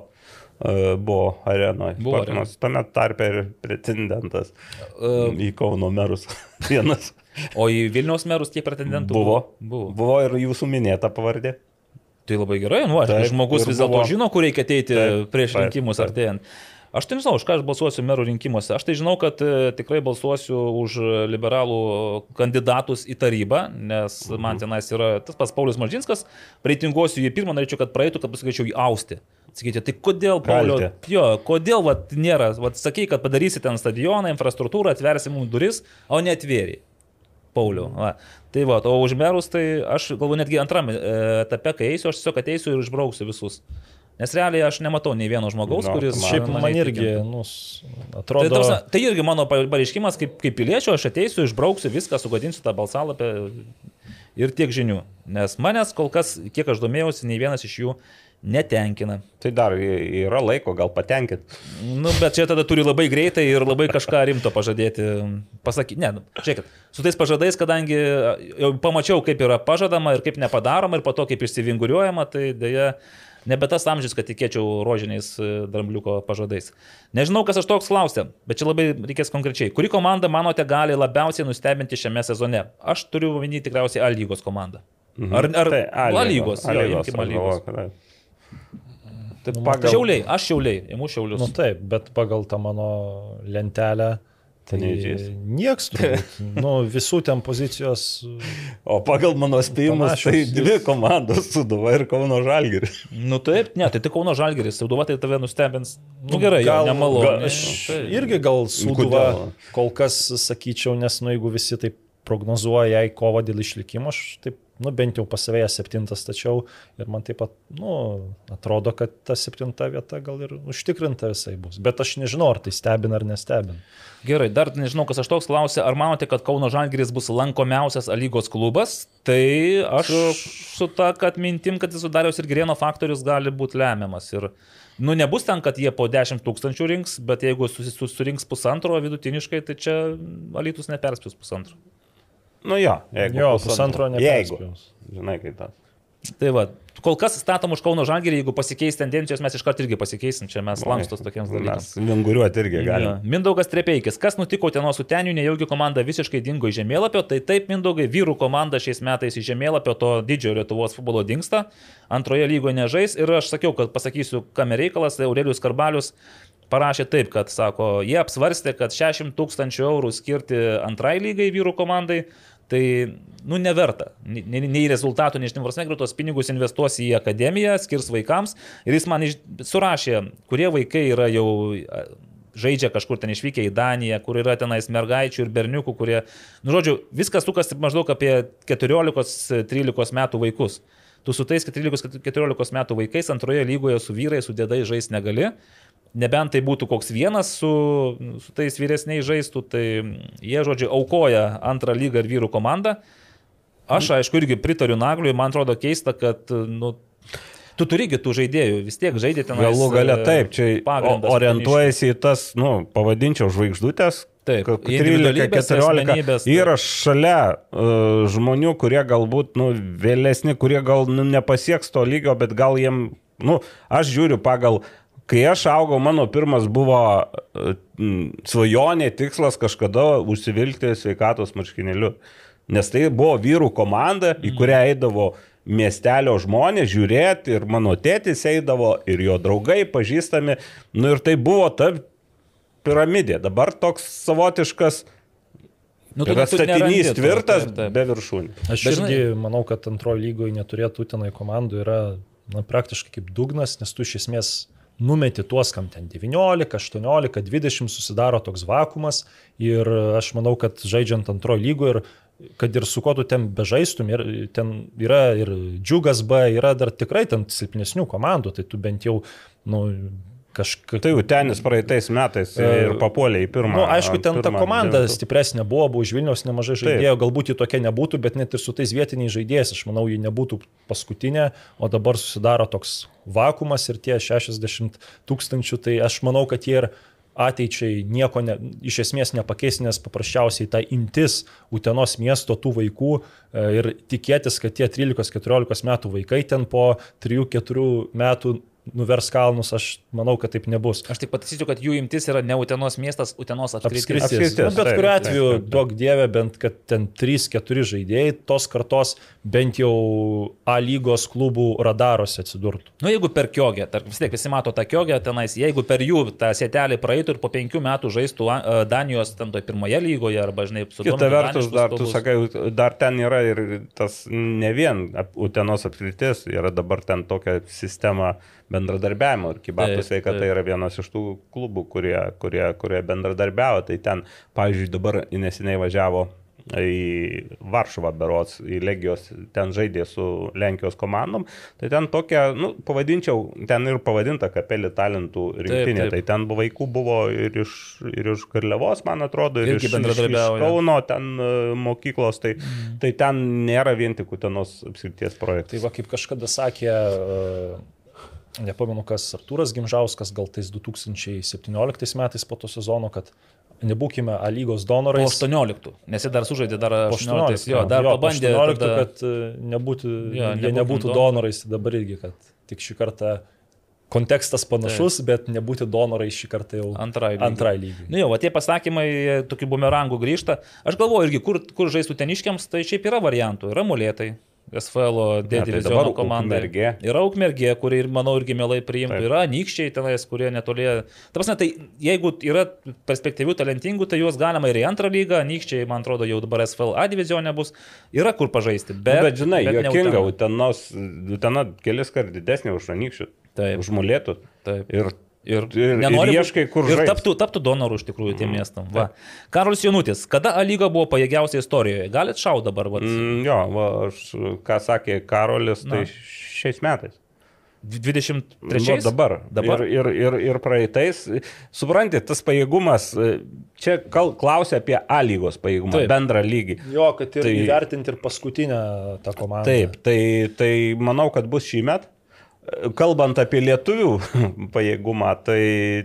buvo arenoje. Buvo arenoje. Tame tarpe ir pretendentas uh, į Kauno merus. Vienas. O į Vilniaus merus kiek pretendentų buvo? Buvo. Buvo ir jūsų minėta pavardė. Tai labai gerai, nu, aš žmogus vis dėlto žino, kur reikia ateiti taip, prieš taip, rinkimus artėjant. Aš tai nežinau, už ką aš balsuosiu merų rinkimuose. Aš tai žinau, kad e, tikrai balsuosiu už liberalų kandidatus į tarybą, nes man mhm. tenais yra tas pats Paulius Mažinskas. Reitinguosiu jį pirmą, norėčiau, kad praeitų, kad pasakyčiau jį austi. Sakyti, tai kodėl, Paulio, jo, kodėl vat, nėra, vat, sakai, kad padarysi ten stadioną, infrastruktūrą, atversi mums duris, o netvėri. Pauliau. Va. Tai va, o už merus, tai aš galvoju netgi antrame etape, kai eisiu, aš tiesiog ateisiu ir išbrauksiu visus. Nes realiai aš nematau nei vieno žmogaus, no, kuris... Šiaip man, man irgi, nu, atrodo... Tai, tarsi, tai irgi mano pareiškimas, kaip, kaip piliečio, aš ateisiu, išbrauksiu viską, sugadinsiu tą balsalapę ir tiek žinių. Nes manęs kol kas, kiek aš domėjausi, nei vienas iš jų netenkina. Tai dar yra laiko, gal patenkit. Nu, bet čia tada turi labai greitai ir labai kažką rimto pažadėti. Pasakyti, ne, nu, žiūrėkit, su tais pažadais, kadangi jau pamačiau, kaip yra pažadama ir kaip nepadaroma ir po to kaip išsivinguriuojama, tai dėja nebe tas amžius, kad tikėčiau rožiniais e, drambliuko pažadais. Nežinau, kas aš toks klausė, bet čia labai reikės konkrečiai. Kuri komanda, manote, gali labiausiai nustebinti šiame sezone? Aš turiu omeny tikriausiai A lygos komandą. Mhm. Ar, ar tai, A lygos? A lygos. A lygos. A lygos. Tai nu, pagal... Šiauliai, aš šiauliai, imu šiaulius. Na nu, taip, bet pagal tą mano lentelę Tai nieks turbūt. nu, visų ten pozicijos. O pagal mano spėjimus, tai dvi komandos - Suduva ir Kauno Žalgiris. nu taip, ne, tai tik Kauno Žalgiris. Suduva tai tave nustebins. Nu gerai, gal nemalonu. Aš tai. irgi gal Suduva kol kas sakyčiau, nes nu jeigu visi taip prognozuoja jai kovą dėl išlikimo, aš taip nu, bent jau pas savęs septintas tačiau ir man taip pat, nu, atrodo, kad ta septinta vieta gal ir užtikrinta visai bus. Bet aš nežinau, ar tai stebina ar nestebina. Gerai, dar nežinau, kas aš toks klausia, ar manote, kad Kauno Žalgiris bus lankomiausias lygos klubas? Tai aš su ta, kad mintim, kad jis sudariaus ir Gerėno faktorius gali būti lemiamas. Ir, nu, nebus ten, kad jie po 10 tūkstančių rinks, bet jeigu susirinks pusantro vidutiniškai, tai čia Alytus neperspės pusantro. Nu jo, jeigu jo, pusantro jeigu. Žinai, kaip tas. Tai va, kol kas statom už Kauno Žalgirį, jeigu pasikeis tendencijos, mes iš karto irgi pasikeisim, čia mes lankstos tokiems dalykams. Vinguriuoti irgi galime. Ja. Mindaugas Trepeikis, kas nutiko ten su teniu, nejaugi komanda visiškai dingo iš žemėlapio, tai taip Mindaugai, vyrų komanda šiais metais iš žemėlapio to didžiojo Lietuvos futbolo dinksta, antroje lygoje nežais ir aš sakiau, kad pasakysiu, kam reikalas, tai Aurelius Karbalius parašė taip, kad sako, jie apsvarstė, kad 60 tūkstančių eurų skirti antrai lygai vyrų komandai Tai, nu, neverta. Nei, nei rezultatų, nei išnimvars negrių, tos pinigus investuos į akademiją, skirs vaikams. Ir jis man iš, surašė, kurie vaikai yra jau žaidžia kažkur ten išvykę į Daniją, kur yra tenais mergaičių ir berniukų, kurie, nu, žodžiu, viskas sukas maždaug apie 14-13 metų vaikus. Tu su tais 13-14 metų vaikais antroje lygoje su vyrai, su dėdai žais negali. Nebent tai būtų koks vienas su, su tais vyresniais žaistų, tai jie, žodžiu, aukoja antrą lygą ir vyrų komandą. Aš, aišku, irgi pritariu Nagliui, man atrodo keista, kad, nu, tu turigi tų žaidėjų, vis tiek žaidė ten. Galų gale taip, čia orientuojasi į tas, nu, pavadinčiau žvaigždutės, Taip, 13-14 yra šalia uh, žmonių, kurie galbūt nu, vėlesni, kurie gal nu, nepasieks to lygio, bet gal jiem, nu, aš žiūriu pagal Kai aš augau, mano pirmas buvo e, svajonė, tikslas kažkada užsivilkti sveikatos marškinėliu. Nes tai buvo vyrų komanda, į kurią eidavo miestelio žmonės žiūrėti ir mano tėtis eidavo ir jo draugai pažįstami. Nu ir tai buvo ta piramidė. Dabar toks savotiškas Nu, tai yra statinys tvirtas, taip, taip. be viršūnė. Aš irgi manau, kad antrojo lygoje neturėtų tenai komandų yra na, praktiškai kaip dugnas, nes tu iš esmės numeti tuos, kam ten 19, 18, 20 susidaro toks vakumas ir aš manau, kad žaidžiant antrojo lygo ir kad ir su kuo tu ten bežaistum, ir ten yra ir džiugas B, yra dar tikrai ten silpnesnių komandų, tai tu bent jau, nu, kažkaip. Tai jau tenis praeitais metais ir papuolė į pirmą. Na, nu, aišku, ten ta komanda devintų. stipresnė buvo, buvo iš Vilniaus nemažai žaidėjų, galbūt ji tokia nebūtų, bet net ir su tais vietiniais žaidėjais, aš manau, ji nebūtų paskutinė, o dabar susidaro toks vakumas ir tie 60 tūkstančių, tai aš manau, kad jie ir ateičiai nieko ne, iš esmės nepakeis, nes paprasčiausiai ta imtis Utenos miesto tų vaikų e, ir tikėtis, kad tie 13-14 metų vaikai ten po 3-4 metų nuvers kalnus, aš manau, kad taip nebus. Aš tik pataisysiu, kad jų imtis yra ne Utenos miestas, Utenos apskritis. Apskritis. Nu, bet kuriu atveju, duok dievė, bent kad ten 3-4 žaidėjai tos kartos bent jau A lygos klubų radaruose atsidurtų. Nu, jeigu per kiogę, tarkim, vis tiek visi mato tą kiogę tenais, jeigu per jų tą sėtelį praeitų ir po penkių metų žaistų Danijos ten toje pirmoje lygoje arba, žinai, su Kita vertus, dar tu sakai, dar ten yra ir tas ne vien Utenos apskritis, yra dabar ten tokia sistema bendradarbiavimo ir Kibatų Taip, sveikata taip. yra vienas iš tų klubų, kurie, kurie, kurie bendradarbiavo. Tai ten, pavyzdžiui, dabar neseniai važiavo į Varšuvą berots, į Legijos, ten žaidė su Lenkijos komandom, tai ten tokia, nu, pavadinčiau, ten ir pavadinta kapelį talentų rinktinė, taip. tai ten vaikų buvo ir iš, ir iš Karliavos, man atrodo, ir Irgi iš, iš, iš. Kauno ten e, mokyklos, tai, mm. tai ten nėra vien tik Utenos apskrities Tai projektai. va, kaip kažkada sakė, e, nepamenu kas, Artūras Gimžauskas, gal tais 2017 metais po to sezono, kad nebūkime A lygos Po donorais. 18, nes jis dar sužaidė, dar Po 18, jo, dar jo, po pabandė. 18, tada- kad e, nebūtų, Jo, jie nebūtų donorais. dabar irgi, kad tik šį kartą kontekstas panašus, Taip. bet nebūti donorais šį kartą jau Antrai lygiai. Antrai lygiai. Nu va tie pasakymai tokiu bumerangu grįžta. Aš galvoju irgi, kur, kur žaistų teniškiams, tai šiaip yra variantų. Yra mulėtai. SFL D tai diviziono komanda. Ukmergė. Yra Ukmergė, kuri ir, manau, irgi mielai priimtų. Taip. Yra Nykščiai tenais, kurie netoli. Ta prasme, tai jeigu yra perspektyvių, talentingų, tai juos galima ir į antrą lygą. Nykščiai, man atrodo, jau dabar SFL A divizione bus. Yra kur pažaisti. Bet, Bet, bet žinai, bet Utena. Utenos, Utena kelis kart didesnė už Ranykščių, Taip. už Mulėtų. Taip. Ir Ir, Ir- nenori ir ieškai, kur Ir žaist. taptų, taptų donorų iš tikrųjų tiem miestam. Va. Karolis Jonutis, kada A lyga buvo pajėgiausia istorijoje? Galit šau dabar, va, mm, jo, va, aš, ką sakė Karolis, tai Na. šiais metais. 23? Nu, dabar. Dabar? Ir, ir, ir, ir praeitais. Suprantate, tas pajėgumas, čia kal, klausia apie A lygos pajėgumą, Taip. Bendrą lygį. Jo, kad ir Tai- tai, įvertinti ir paskutinę tą komandą. Taip, tai, tai manau, kad bus šį metą. Kalbant apie lietuvių pajėgumą, tai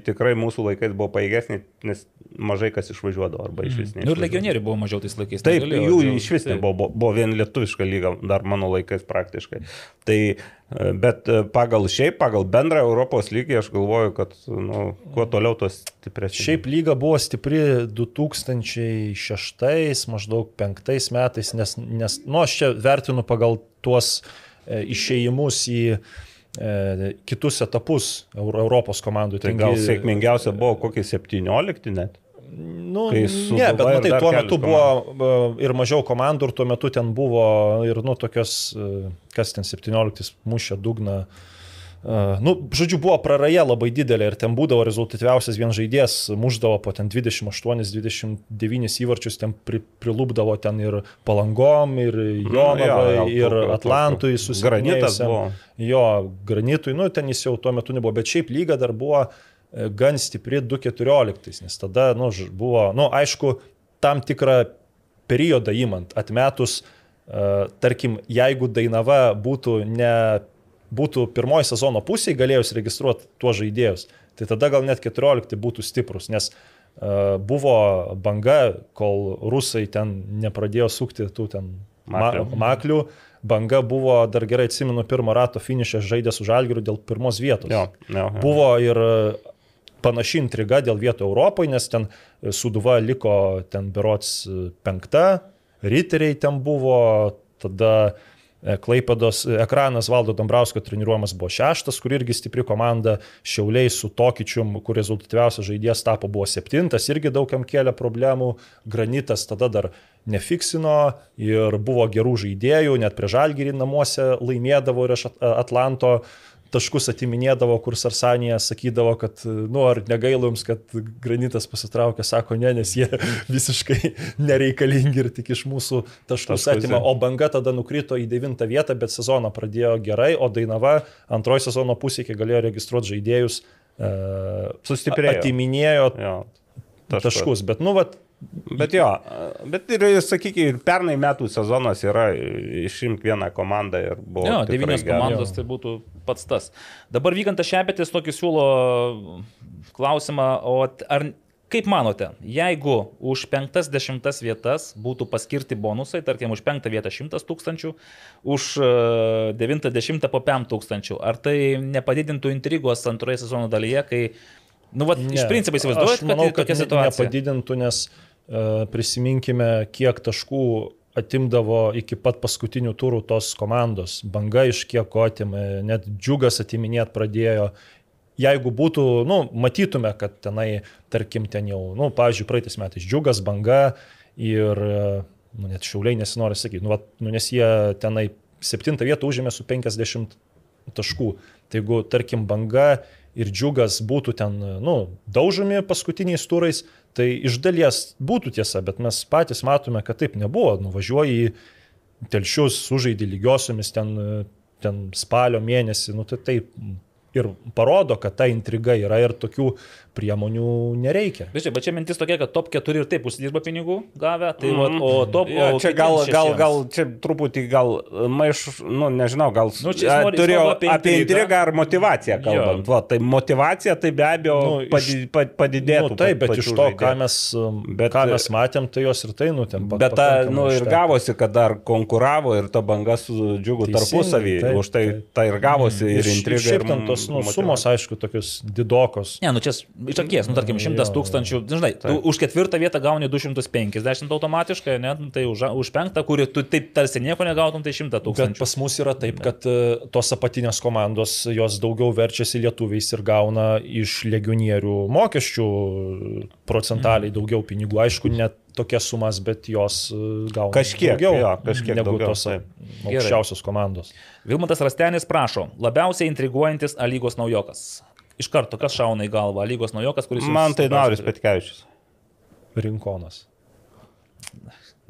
tikrai mūsų laikais buvo pajėgesnė, nes mažai kas išvažiuodavo arba iš vis Nu, ir legionieriai buvo mažiau tais laikais. Taip, negalėjo, jų jau- iš vis nebuvo, buvo, buvo vien lietuviška lyga, dar mano laikais praktiškai. Tai, e, bet e, pagal šiaip, pagal bendrą Europos lygį, aš galvoju, kad nu, kuo toliau, tos stipresnis. Šiaip lyga buvo stipri 2006, maždaug 2005 metais, nes, nes nu, aš čia vertinu pagal tuos e, išėjimus į kitus etapus Euro- Europos komandų. Tai gal sėkmingiausia buvo kokie 17 net. Nu, ne, bet matai, tuo metu buvo e, ir mažiau komandų, ir tuo metu ten buvo ir, nu, tokios, e, kas ten 17 mušė dugną. Uh, nu, žodžiu, buvo praraja labai didelė ir ten būdavo rezultatyviausias vien žaidėjas, muždavo po ten 28-29 įvarčius, ten pri, prilūpdavo ten ir palangom, ir Jonavai, jo, jo, ir Atlantui buvo. Jo, granitui, nu, ten jis jau tuo metu nebuvo, bet šiaip lyga dar buvo e, gan stipri 2.14, nes tada, nu, buvo, nu, aišku, tam tikrą periodą įmant, atmetus, uh, tarkim, jeigu Dainava būtų ne būtų pirmoji sezono pusėje galėjus registruoti tuos žaidėjus, tai tada gal net 14 būtų stiprus, nes uh, buvo banga, kol rusai ten nepradėjo sukti tų ten ma Maklių. maklių, banga buvo, dar gerai atsimenu, pirmo rato finišę žaidė su žalgiriu dėl pirmos vietos. Jo, jo, jo. Buvo ir panaši intriga dėl vietų Europoje, nes ten Suduva liko ten berots penkta, Riteriai ten buvo, tada e, Klaipados ekranas Valdo Dambrausko treniruojamas buvo šeštas, kur irgi stipri komanda, Šiauliai su Tokičium, kur rezultatyviausias žaidėjas tapo buvo septintas, irgi daugam kėlė problemų, Granitas tada dar nefiksino ir buvo gerų žaidėjų, net prie Žalgirį namuose laimėdavo ir At- Atlanto taškus atiminėdavo, kur Sarsanija sakydavo, kad, nu, ar negaila jums, kad granitas pasitraukė, sako, ne, nes jie visiškai nereikalingi ir tik iš mūsų taškus atima. O banga tada nukrito į devintą vietą, bet sezoną pradėjo gerai, o Dainava antrojo sezono pusėje galėjo registruoti žaidėjus Sustiprėjo. Atiminėjo Jo, taškus. taškus. Bet, nu, vat, Bet jo, bet ir, sakykime, ir pernai metų sezonas yra išimk vieną komandą ir buvo. Jo, devynios komandos tai būtų pats tas. Dabar vykantas Šepetis tokį siūlo klausimą, o ar kaip manote, jeigu už penktas dešimtas vietas būtų paskirti bonusai, tarkim, už penktą vietą šimtas tūkstančių, už e, devintą dešimtą po pem tūkstančių, ar tai nepadidintų intrigos antroje sezono dalyje, kai, nu, va, iš principo įsivaizduojate, Aš manau, kad, kad tokia ne- situacija. Nepadidintų, nes uh, prisiminkime, kiek taškų atimdavo iki pat paskutinių turų tos komandos. Banga iš kiek atimė, net džiugas atiminėt pradėjo. Jeigu būtų, nu, matytume, kad tenai, tarkim, ten jau, nu, pavyzdžiui, praeitais metais džiugas, banga ir, e, nu, net šiauliai nesinori sakyti, nu, va, nu, nes jie tenai septintą vietą užėmė su 50 taškų. Tai jeigu, tarkim, banga ir džiugas būtų ten, nu, daužomi paskutiniais turais, tai iš dalies būtų tiesa, bet mes patys matome, kad taip nebuvo. Nuvažiuoji į telšius, sužaidži lygiosiomis ten, ten spalio mėnesį, nu, tai taip ir parodo, kad ta intriga yra ir tokių priemonių nereikia. Bet čia, bet čia mintis tokia, kad top 4 ir taip užsidirba pinigų gavę, tai mm -hmm. o top... Ja, o čia gal, gal, gal, čia truputį gal maiš, nu nežinau, gal Nu, nori- kalba apie, apie intrigą. ar motivaciją kalbant. Va, tai motivacija tai be abejo Nu, nu, iš- padi, pa- padidėtų. Nu, taip, bet iš to, ką žaidėjų. mes, Bet, bet, ką e, mes matėm, tai jos ir tai nutempė. Bet ta, nu, ir gavosi, kad dar konkuravo ir ta banga su džiugu tarpusavį. taip, Už tai, tai ir gavosi ir Ir intriga. šiaip ir ten tos nu, sumos, aišku, tokius didokos. Ne, nu čia iš akies, nu tarkim, 100 Jo, tūkstančių, žinai, tu už ketvirtą vietą gauni 250 automatiškai, ne, nu, tai už, už penktą, kurį tu taip tarsi nieko negautum, tai 100 Bet tūkstančių. pas mus yra taip, kad e, tos apatinės komandos, jos daugiau verčiasi lietuviais ir gauna iš legionierių mokesčių procentaliai Mhm. daugiau pinigų. Aišku, ne tokias sumas, bet jos e, gauna Kažkiek, daugiau jo, kažkiek negu daugiau, tos taip. aukščiausios komandos. Vilmatas Rastenis prašo, labiausiai intriguojantis A lygos naujokas. Iš karto, kas šauna į galvą, lygos naujokas, kuris... Man tai Nauris? Petkevičius. Rinkonas.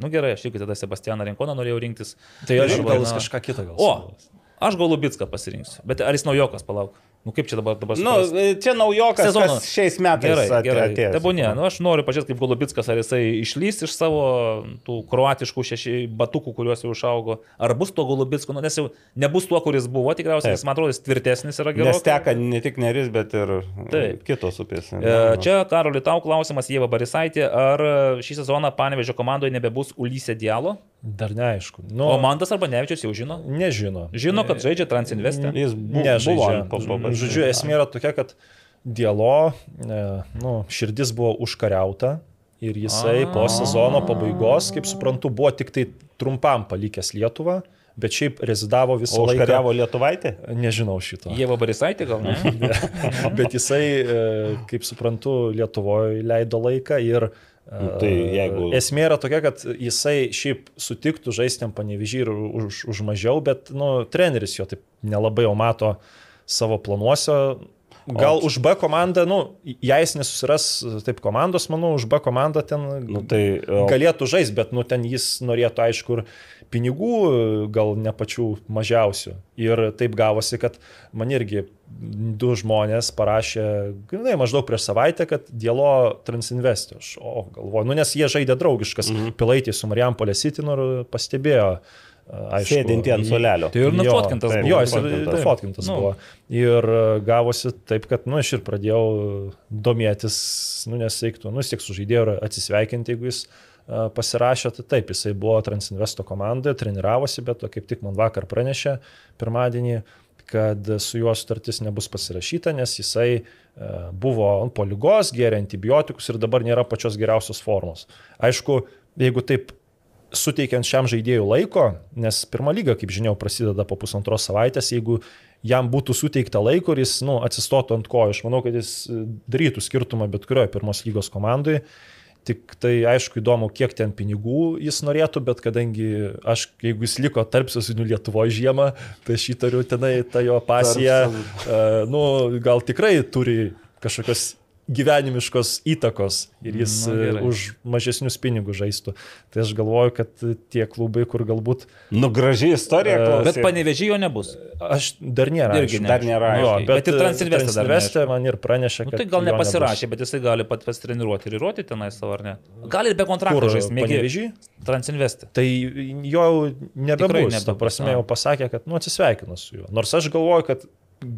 Nu gerai, aš irgi tada Sebastianą Rinkoną norėjau rinktis. Tai aš gal kažką kitą gal. O, aš Golubitską pasirinksiu. Bet ar jis naujokas, palauk. Nu kaip čia dabar dabar Nu, suprast? čia naujokas Sezono. kas šiais metais Gerai, ate- gerai. atėjęs. Tebūnė, nu, aš noriu pažiūrėti, kaip Golubitskas, ar jisai išlys iš savo tų kroatiškų šeši batukų, kuriuos jau išaugo. Ar bus to Golubitsko, nu, nes jau nebus tuo, kuris buvo, tikriausiai, nes man atrodo, jis tvirtesnis yra gerokai. Nes teka ne tik neris, bet ir Taip. kitos upės. E, Čia, Karoli, tau klausimas, Jėva Barisaitė, ar šį sezoną Panevežio komandoje nebebus Ulysė Dialo? Dar neaišku. Nu, O Mantas arba Nevičius jau žino? Nežino. Žino, kad žaidžia Transinvestę. Jis bu, Nežaidžia. buvo ant po- po- po- Žodžiu, esmė yra tokia, kad Dielo, e, nu, širdis buvo užkariauta ir jisai po sezono pabaigos, kaip suprantu, buvo tik tai trumpam palikęs Lietuvą, bet šiaip rezidavo visą O laiką. užkariavo Lietuvaitį? Nežinau šito. Jėva Barisaitė gal ne? Bet jisai, e, kaip suprantu, Lietuvoje leido laiką ir e, Nu, tai jeigu- Esmė yra tokia, kad jisai šiaip sutiktų žaisti ant panevežį ir už, už mažiau, bet nu, treneris jo taip nelabai jau mato savo planuose. Gal O- už B komandą, nu, jei jis nesusiras taip komandos, manau, už B komandą ten Nu, tai, o, galėtų žaisti, bet nu, ten jis norėtų, aišku, ir pinigų, gal ne pačių mažiausių. Ir taip gavosi, kad man irgi du žmonės parašė, na, maždaug prieš savaitę, kad Dielo Transinvestio. O, galvoju, nu, nes jie žaidė draugiškas, mhm. pilaitį su Marijampolė Sitinu ir pastebėjo. Aišku, Sėdintį ant suolelio. Tai ir nufotkintas buvo. Jo, jis ir Nufotkintas. nufotkintas Nu. buvo. Ir e, gavosi taip, kad, nu, aš ir pradėjau domėtis, nu, neseiktų, nu, vis tiek su žaidėju ir atsisveikinti, jeigu jis e, pasirašė, tai taip, jisai buvo Transinvesto komandoje, treniravosi, bet to kaip tik man vakar pranešė pirmadienį, kad su juo sutartis nebus pasirašyta, nes jisai e, buvo ant polygos, gėrė antibiotikus ir dabar nėra pačios geriausios formos. Aišku, jeigu taip suteikiant šiam žaidėjui laiko, nes pirma lyga, kaip žinau, prasideda po pusantros savaitės, jeigu jam būtų suteikta laiko ir jis nu, atsistotų ant kojų, aš manau, kad jis e, darytų skirtumą bet kurioje pirmos lygos komandai. Tik tai aišku įdomu, kiek ten pinigų jis norėtų, bet kadangi aš, jeigu jis liko tarp sesinių Lietuvoje žiemą, tai aš įtariu tenai tą jo pasiją, uh, nu, gal tikrai turi kažkokios gyvenimiškos įtakos ir jis Na. Na, už mažesnius pinigus žaistų. Tai aš galvoju, kad tie klubai, kur galbūt Nu, graži istorija, E, klausyk. Bet panevežėjo nebus. aš dar nėra. Irgi aišku. dar nėra. Jo, bet, Bet ir Transinveste dar Transinveste man ir pranešė, Nu, kad... tai gal jo nepasirašė, nebus. bet jisai gali pat pasitreniruoti ir įrodyti tenai savo, ar ne? Gali ir be kontrakto Kur žaisti, mėgė Panevėžy? Transinvesti. Tai jo jau nebebus. nebebus, Ta prasme, jau pasakė, kad nu, atsisveikino su juo. Nors aš galvoju, kad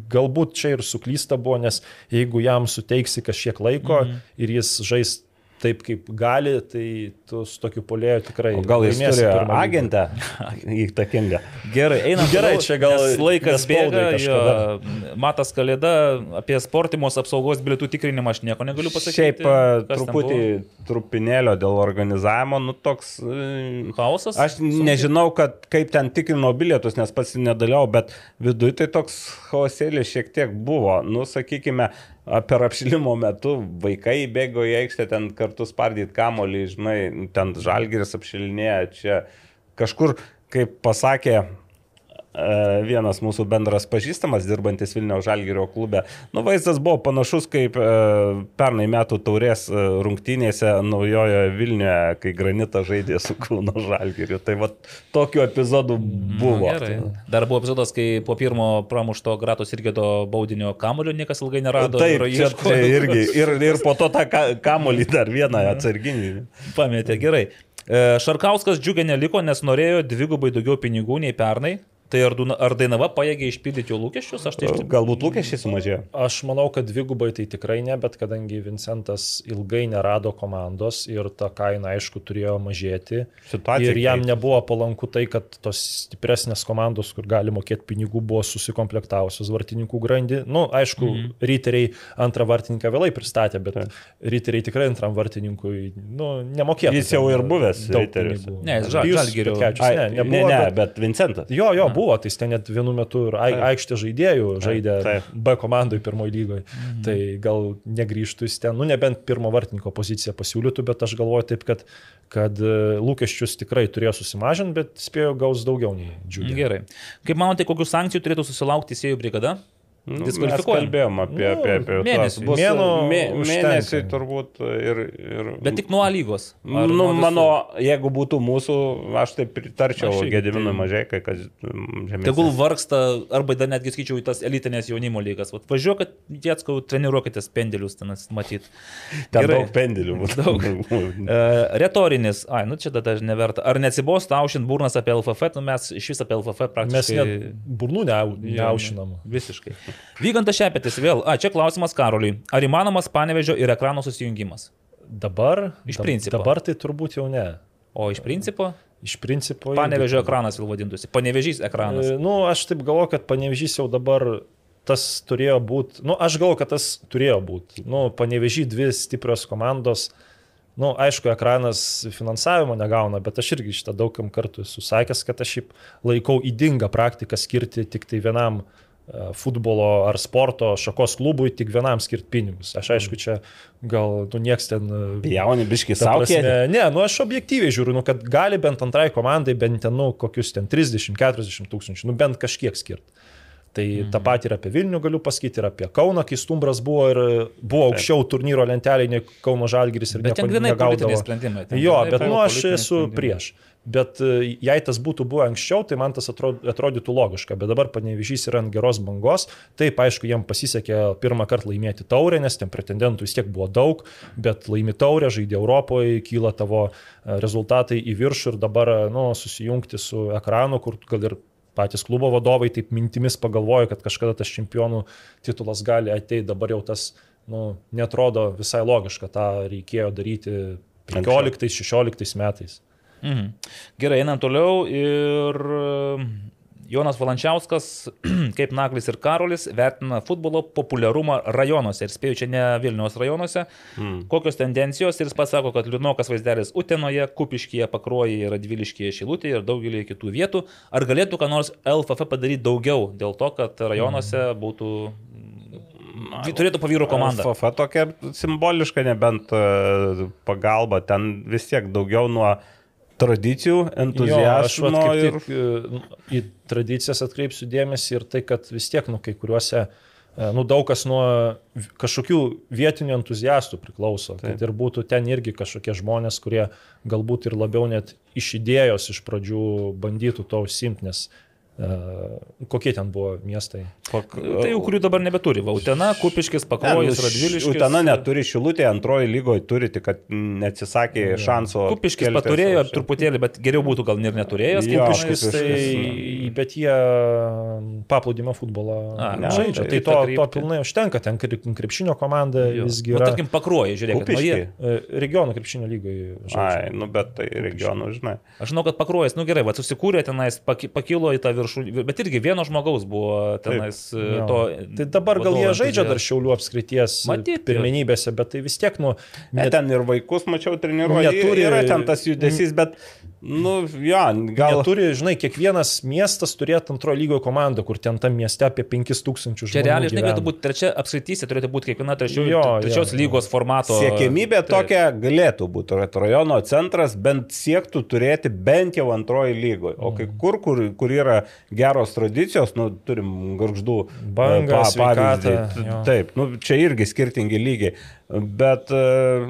galbūt čia ir suklysta buvo, nes jeigu jam suteiksi kažkiek laiko Mhm. ir jis žais taip, kaip gali, tai tu su tokiu polėju tikrai... O gal jis turi agentą įtakingą. Gerai, einam. Gerai, čia gal laikas bėga. Jo, matas Kalėda, apie sportimos apsaugos bilietų tikrinimą aš nieko negaliu pasakyti. Šiaip ten truputį trupinėlio dėl organizavimo, nu toks... Chaosas? Aš nežinau, kad kaip ten tikrino bilietus, nes pats nedalyvau, bet viduje tai toks chaosėlis šiek tiek buvo. Nu, sakykime, per apšilimo metu vaikai bėgo į aikštę ten kartu spardyti kamolį, žinai, ten žalgeris apšilinėja, čia kažkur, kaip pasakė vienas mūsų bendras pažįstamas, dirbantis Vilniaus Žalgirio klube. Nu, vaizdas buvo panašus kaip e, pernai metų taurės e, rungtynėse naujojo Vilniuje, kai Granitas žaidė su Kauno Žalgiriu. Tai va tokių epizodų buvo. Nu, gerai. Dar buvo epizodas, kai po pirmo pramušto Gratos Irgedo baudinio kamulio niekas ilgai nerado. Taip, ir ieškojo. čia irgi. Ir, ir po to tą ka- kamolį dar vieną atsarginį. Pametė, gerai. E, Šarkauskas džiugiai neliko, nes norėjo dvigubai daugiau pinigų nei pernai. Tai ar, Duna- ar Dainava pajėgia išpildyti jo lūkesčius? Aš tai iš tikrųjų. Galbūt lūkesčiai sumažėjo. Aš manau, kad dvigubai tai tikrai ne, bet kadangi Vincentas ilgai nerado komandos ir ta kaina, aišku, turėjo mažėti. Situacija ir jam keičiasi. nebuvo palanku tai, kad tos stipresnės komandos, kur gali mokėti pinigų, buvo susikomplektavusios vartininkų grandį. Na, nu, aišku, Mhm. mm. ryteriai antrą vartininką vėlai pristatė, bet ryteriai tikrai antram vartininkui nu, nemokėjo. Jis jau ir buvęs pinigų. Ne, jis Žal- Petkevičius, Ai, Ne, ne, ne, bet- bet Vincentas. Jo, jo, buvo, tai jis ten net vienu metu ir ai- Taip. aikštė žaidėjų žaidė taip. B komandai pirmoji lygoje. Mhm. Tai gal negrįžtų jis ten, nu nebent pirmo vartininko poziciją pasiūlytų, bet aš galvoju taip, kad, kad e, lūkesčius tikrai turėjo susimažinti, bet spėjo gaus daugiau nei džiugiai. Gerai. Kaip manote, kokių sankcijų turėtų susilaukti teisėjų brigada? Nu, mes Diskvalifikuojam. kalbėjom apie, apie, apie tuos. mėnesį. Bus Mėnuo mė, mėnesiai turbūt ir... ir Bet tik nuo A lygos. Nu, nuo mano, jeigu būtų mūsų, aš tai pritarčiau Gediminui tai- mažai, kai kas mm, žemesnis. Tegul vargsta, arba dar netgi skaičiau į tas elitinės jaunimo lygas. Vat Važiuokit, Jėtskau, treniruokite pendelius ten matyt. ten Gerai. daug pendelių. būtų. Daug. E, retorinis, ai, nu čia tada neverta. Ar neatsibos taušint burnas apie LFF, nu mes iš vis apie LFF Mes praktiškai... net burnų neau- neaušinam. Visiškai. Vygantas Šepetis vėl. A, čia klausimas Karoliui. Ar įmanomas panevežio ir ekrano susijungimas? Dabar, Iš principo. Dabar tai turbūt jau ne. O iš principo, Iš principo. panevežio ekranas vėl vadintųsi. Panevežys ekranas. E, Nu, aš taip galvoju, kad panevežys jau dabar tas turėjo būti, nu, aš galvoju, kad tas turėjo būti. Nu, panevežy dvi stiprios komandos. Nu, aišku, ekranas finansavimo negauna, bet aš irgi šitą daugam kartų esu sakęs, kad aš šiaip laikau įdingą praktiką skirti tik tai vienam e, futbolo ar sporto šakos klubui, tik vienam skirti pinigus. Aš aišku, čia gal, nu, nieks ten... e, Jauni biški Ta savo. ne, nu aš objektyviai žiūriu, nu, kad gali bent antrai komandai bent ten, nu, kokius ten 30-40 tūkstančių, nu bent kažkiek skirti. Tai mhm. tą patį ir apie Vilnių galiu pasakyti, ir apie Kauną, kai Stumbras buvo ir buvo aukščiau turnyro lentelėje nei Kauno Žalgiris ir Bet nieko negaudavo. Jo, bet nu aš esu sprendimai. prieš. Bet e, jei tas būtų buvę anksčiau, tai man tas atro- atrodytų logiška. Bet dabar panevižys yra ant geros bangos. Taip, aišku, jiem pasisekė pirmą kartą laimėti taurę, nes ten pretendentų vis tiek buvo daug, bet laimi taurę, žaidė Europoje, kyla tavo e, rezultatai į viršų ir dabar e, nu, susijungti su ekranu, kur gal ir patys klubo vadovai taip mintimis pagalvoja, kad kažkada tas čempionų titulas gali ateiti, dabar jau tas nu, netrodo visai logiška, tą reikėjo daryti 15-16 metais. Mhm. Gerai, einam toliau ir e, Jonas Valančiauskas, kaip Naglis ir Karolis, vertina futbolo populiarumą rajonuose ir spėjau čia ne Vilniaus rajonuose. Mm. Kokios tendencijos ir jis pasako, kad liūdnokas vaizdelis Utenoje, Kupiškyje, Pakruoje, Radviliškyje, Šilutėje ir daugelį kitų vietų. Ar galėtų ką nors LFF padaryti daugiau dėl to, kad rajonuose būtų... Na, turėtų pavyrų komanda. FF tokia simboliška, nebent e, pagalba, ten vis tiek daugiau nuo tradicijų, Jo, aš entuzijazmo vat ir... e, į tradicijas atkreipsiu dėmesį ir tai, kad vis tiek, nu, kai kuriuose E, nu, daug kas nuo kažkokių vietinių entuziastų priklauso. Taip. Kad ir būtų ten irgi kažkokie žmonės, kurie galbūt ir labiau net iš idėjos iš pradžių bandytų to užsimti, nes kokie ten buvo miestai? Pak... Tai jau kurių dabar nebeturi. Utena, Kupiškis, Pakruojis, nu, Radviliškis. Utena neturi Šilutė, antroji lygoje turi, tik kad neatsisakė ja. šanso. Kupiškis paturėjo truputėlį, bet geriau būtų gal ir neturėjęs. Ja, Kupiškis, tai, bet jie paplūdimo futbolą A, ne, žaidžia. Tai, tai to, to pilnai užtenka, ten krepšinio komanda jo. visgi nu, yra. Nu, tarkim, Pakruojai, žiūrėk, nu, jie e, regionų krepšinio lygoje žaidžia. Ai, nu bet tai regionų, žinai. Aš žinau, kad Pakruojas, nu gerai, va, susikūrė tenais, pakilo į tą viršų viršų, bet irgi vieno žmogaus buvo tenais Taip, e, to. Tai dabar gal jie žaidžia dar Šiaulių apskrities Matyti, pirmenybėse, bet tai vis tiek, nu... Net, ten ir vaikus, mačiau, treniruoja. Neturi, yra ten tas judesys, bet Nu, ja, gal. Turi, žinai, kiekvienas miestas turėtų antrojo lygio komandą, kur ten tam mieste apie 5000 žmonių. Čia realiai, žinai, turėtų būti trečia apskrityse, turėtų būti kiekviena trečio, jo, trečios jo, lygos formato. Siekėmybė tai. tokia galėtų būti, rajono centras bent siektų turėti bent jau antrojo lygoje. O kai mm. kur, kur, kur yra geros tradicijos, nu, turim garždų bangas, pa, pavyzdį. Taip, nu, čia irgi skirtingi lygiai. Bet, e,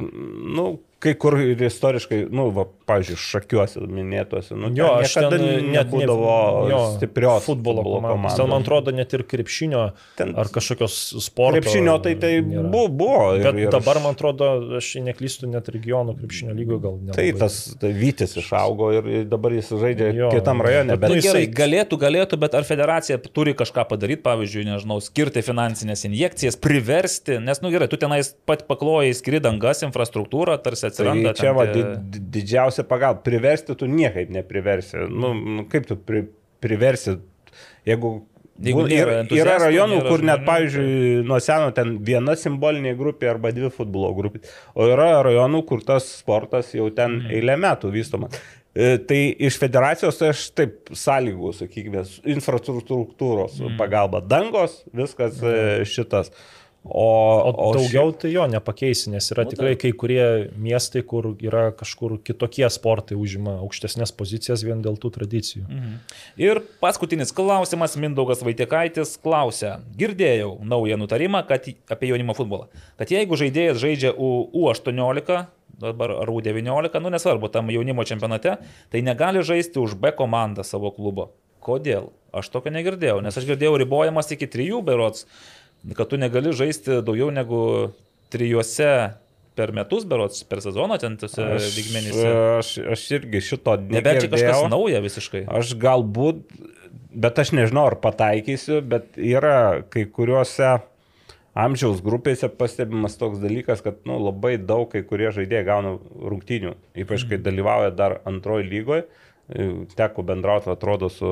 nu, kai kur ir istoriškai, nu, va, pavyzdžiui, šakiuosi minėtuose, nu, jo, aš ten net būdavo jo, stiprios futbolo, futbolo komandos. Ten, man atrodo, net ir krepšinio ten, ar kažkokios sporto. Krepšinio tai tai nėra. buvo. buvo ir, Bet ir, dabar, man atrodo, aš neklystu, net regionų krepšinio lygo gal ne. Tai tas tai Vytis išaugo ir dabar jis žaidžia jo, kitam rajone. Bet, nu, gerai, galėtų, galėtų, bet ar federacija turi kažką padaryti, pavyzdžiui, nežinau, skirti finansinės injekcijas, priversti, nes, nu gerai, tu tenais pat paklojai skridangas infrastruktūrą, tarsi atsiranda. Tai čia va, tie... didžiausia pagalba. Priversti tu niekaip nepriversi. Nu, nu, kaip tu pri, priversi, jeigu Jeigu yra, yra rajonų, kur net, pavyzdžiui, nuo seno ten viena simbolinė grupė arba dvi futbolo grupės, o yra rajonų, kur tas sportas jau ten mm. eilę metų vystomas. E, tai iš federacijos tai aš taip sąlygų, sakykime, infrastruktūros mm. pagalba, dangos, viskas mm. šitas. O, o, o daugiau tai jo nepakeisi, nes yra nu, tikrai kai kurie miestai, kur yra kažkur kitokie sportai, užima aukštesnės pozicijas vien dėl tų tradicijų. Mhm. Ir paskutinis klausimas, Mindaugas Vaitikaitis klausia, girdėjau naują nutarimą kad, apie jaunimo futbolą, kad jeigu žaidėjas žaidžia U18, dabar ar U19, nu nesvarbu, tam jaunimo čempionate, tai negali žaisti už B komandą savo klubo. Kodėl? Aš tokio negirdėjau, nes aš girdėjau ribojamas iki trijų berots kad tu negali žaisti daugiau negu trijuose per metus, berots, per sezoną ten tuose lygmenyse. Aš, aš irgi šito negirdėjau. Nebent čia kažkas nauja visiškai. Aš galbūt, bet aš nežinau, ar pataikysiu, bet yra kai kuriuose amžiaus grupėse pastebimas toks dalykas, kad nu, labai daug kai kurie žaidėjai gauna rungtynių, ypač kai mhm. dalyvauja dar antroji lygoje teko bendrauti, atrodo, su,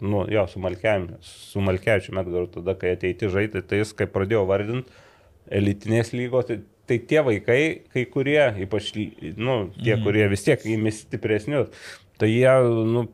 nu, jo, su Malkevičiu, su Malkevičiu Medgaru, tada, kai ateiti žaisti, tai jis, kai pradėjo vardinti elitinės lygos, tai, tai tie vaikai, kai kurie, ypač, nu, tie, mhm. kurie vis tiek įmis stipresnius, tai jie, nu,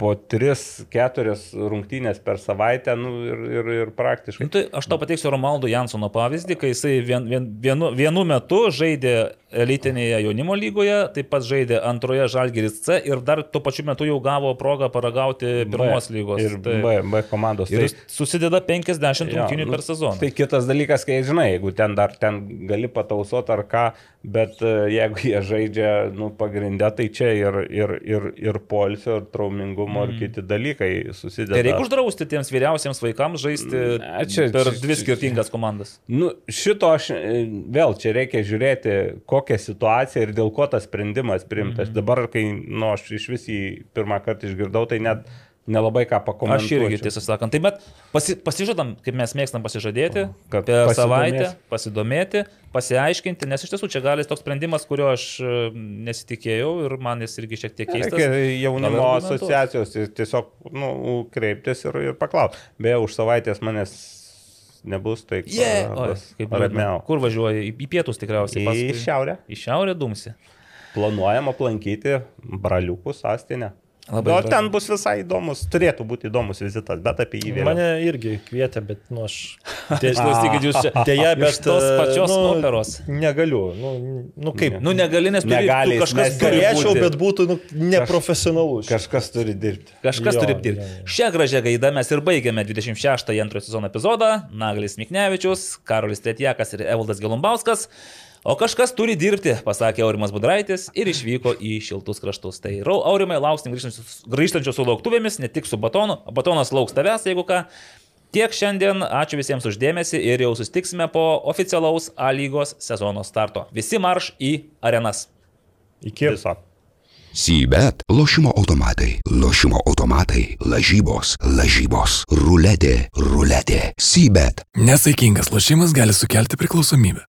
po 3-4 rungtynės per savaitę nu, ir, ir, ir praktiškai. Nu, tai aš tau pateiksiu Romaldo Jansono pavyzdį, kai jisai vien, vien, vienu, vienu metu žaidė elitinėje jaunimo lygoje, taip pat žaidė antroje Žalgiris C ir dar tuo pačiu metu jau gavo progą paragauti pirmos B, lygos. Ir tai, B, B komandos. Ir tai, susideda 50 rungtynių nu, per sezoną. Tai kitas dalykas, kai žinai, jeigu ten dar ten gali patausoti ar ką, bet e, jeigu jie žaidžia nu, pagrindę, tai čia ir, ir, ir, ir polsio, ir traumingumo, mm. ir kiti dalykai susideda. Tai reikia uždrausti tiems vyriausiems vaikams žaisti Na, čia, per dvi skirtingas komandas. Nu, šito aš e, vėl čia reikia žiūrėti, ko kokia situacija ir dėl ko tas sprendimas priimtas. Mhm. Dabar, kai nu, aš iš vis jį pirmą kartą išgirdau, tai net nelabai ką pakomentuoti. Aš irgi tiesą sakant. Tai bet pasi, pasižadam, kaip mes mėgstam pasižadėti, kad per pasidomės. savaitę pasidomėti, pasiaiškinti, nes iš tiesų čia gali toks sprendimas, kurio aš e, nesitikėjau ir man jis irgi šiek tiek keistas. Reikia jaunimo asociacijos tiesiog nu, kreiptis ir, ir paklausti. Beje, už savaitės manęs nebus, tai yeah. Oi, kaip ramiau. Kur važiuoji? Į pietus tikriausiai. Paskui. Į šiaurę. Į šiaurę dumsi. Planuojam aplankyti braliukų sąstinę. Labai gražu. ten bus visai įdomus, turėtų būti įdomus vizitas, bet apie jį vėliau. Mane irgi kvietė, bet, nu, aš... Tie, Klausykit, jūs čia. Dėja, Iš bet... tos e, pačios nu, operos. Negaliu. Nu, nu kaip? Nu, negali, nes Negali, tu kažkas Galėčiau, būti. bet būtų nu, neprofesionalus. Kažkas turi dirbti. Kažkas Jo, turi jo, dirbti. jo. Šią gražią gaidą mes ir baigėme 26-ąjį antrojo sezono epizodą. Naglis Miknevičius, Karolis Tretjakas ir Evaldas Gelumbauskas. O kažkas turi dirbti, pasakė Aurimas Budraitis ir išvyko į šiltus kraštus. Tai Aurimai lauksim grįžtančius su lauktuvėmis, ne tik su batonu. o Batonas lauks tavęs, jeigu ką. Tiek šiandien, ačiū visiems uždėmesi ir jau sustiksime po oficialaus A lygos sezono starto. Visi marš į arenas. Iki. Viso. Sybet, lošimo automatai, lošimo automatai, lažybos, lažybos, ruletė, ruletė, Sybet. Nesaikingas lošimas gali sukelti priklausomybę.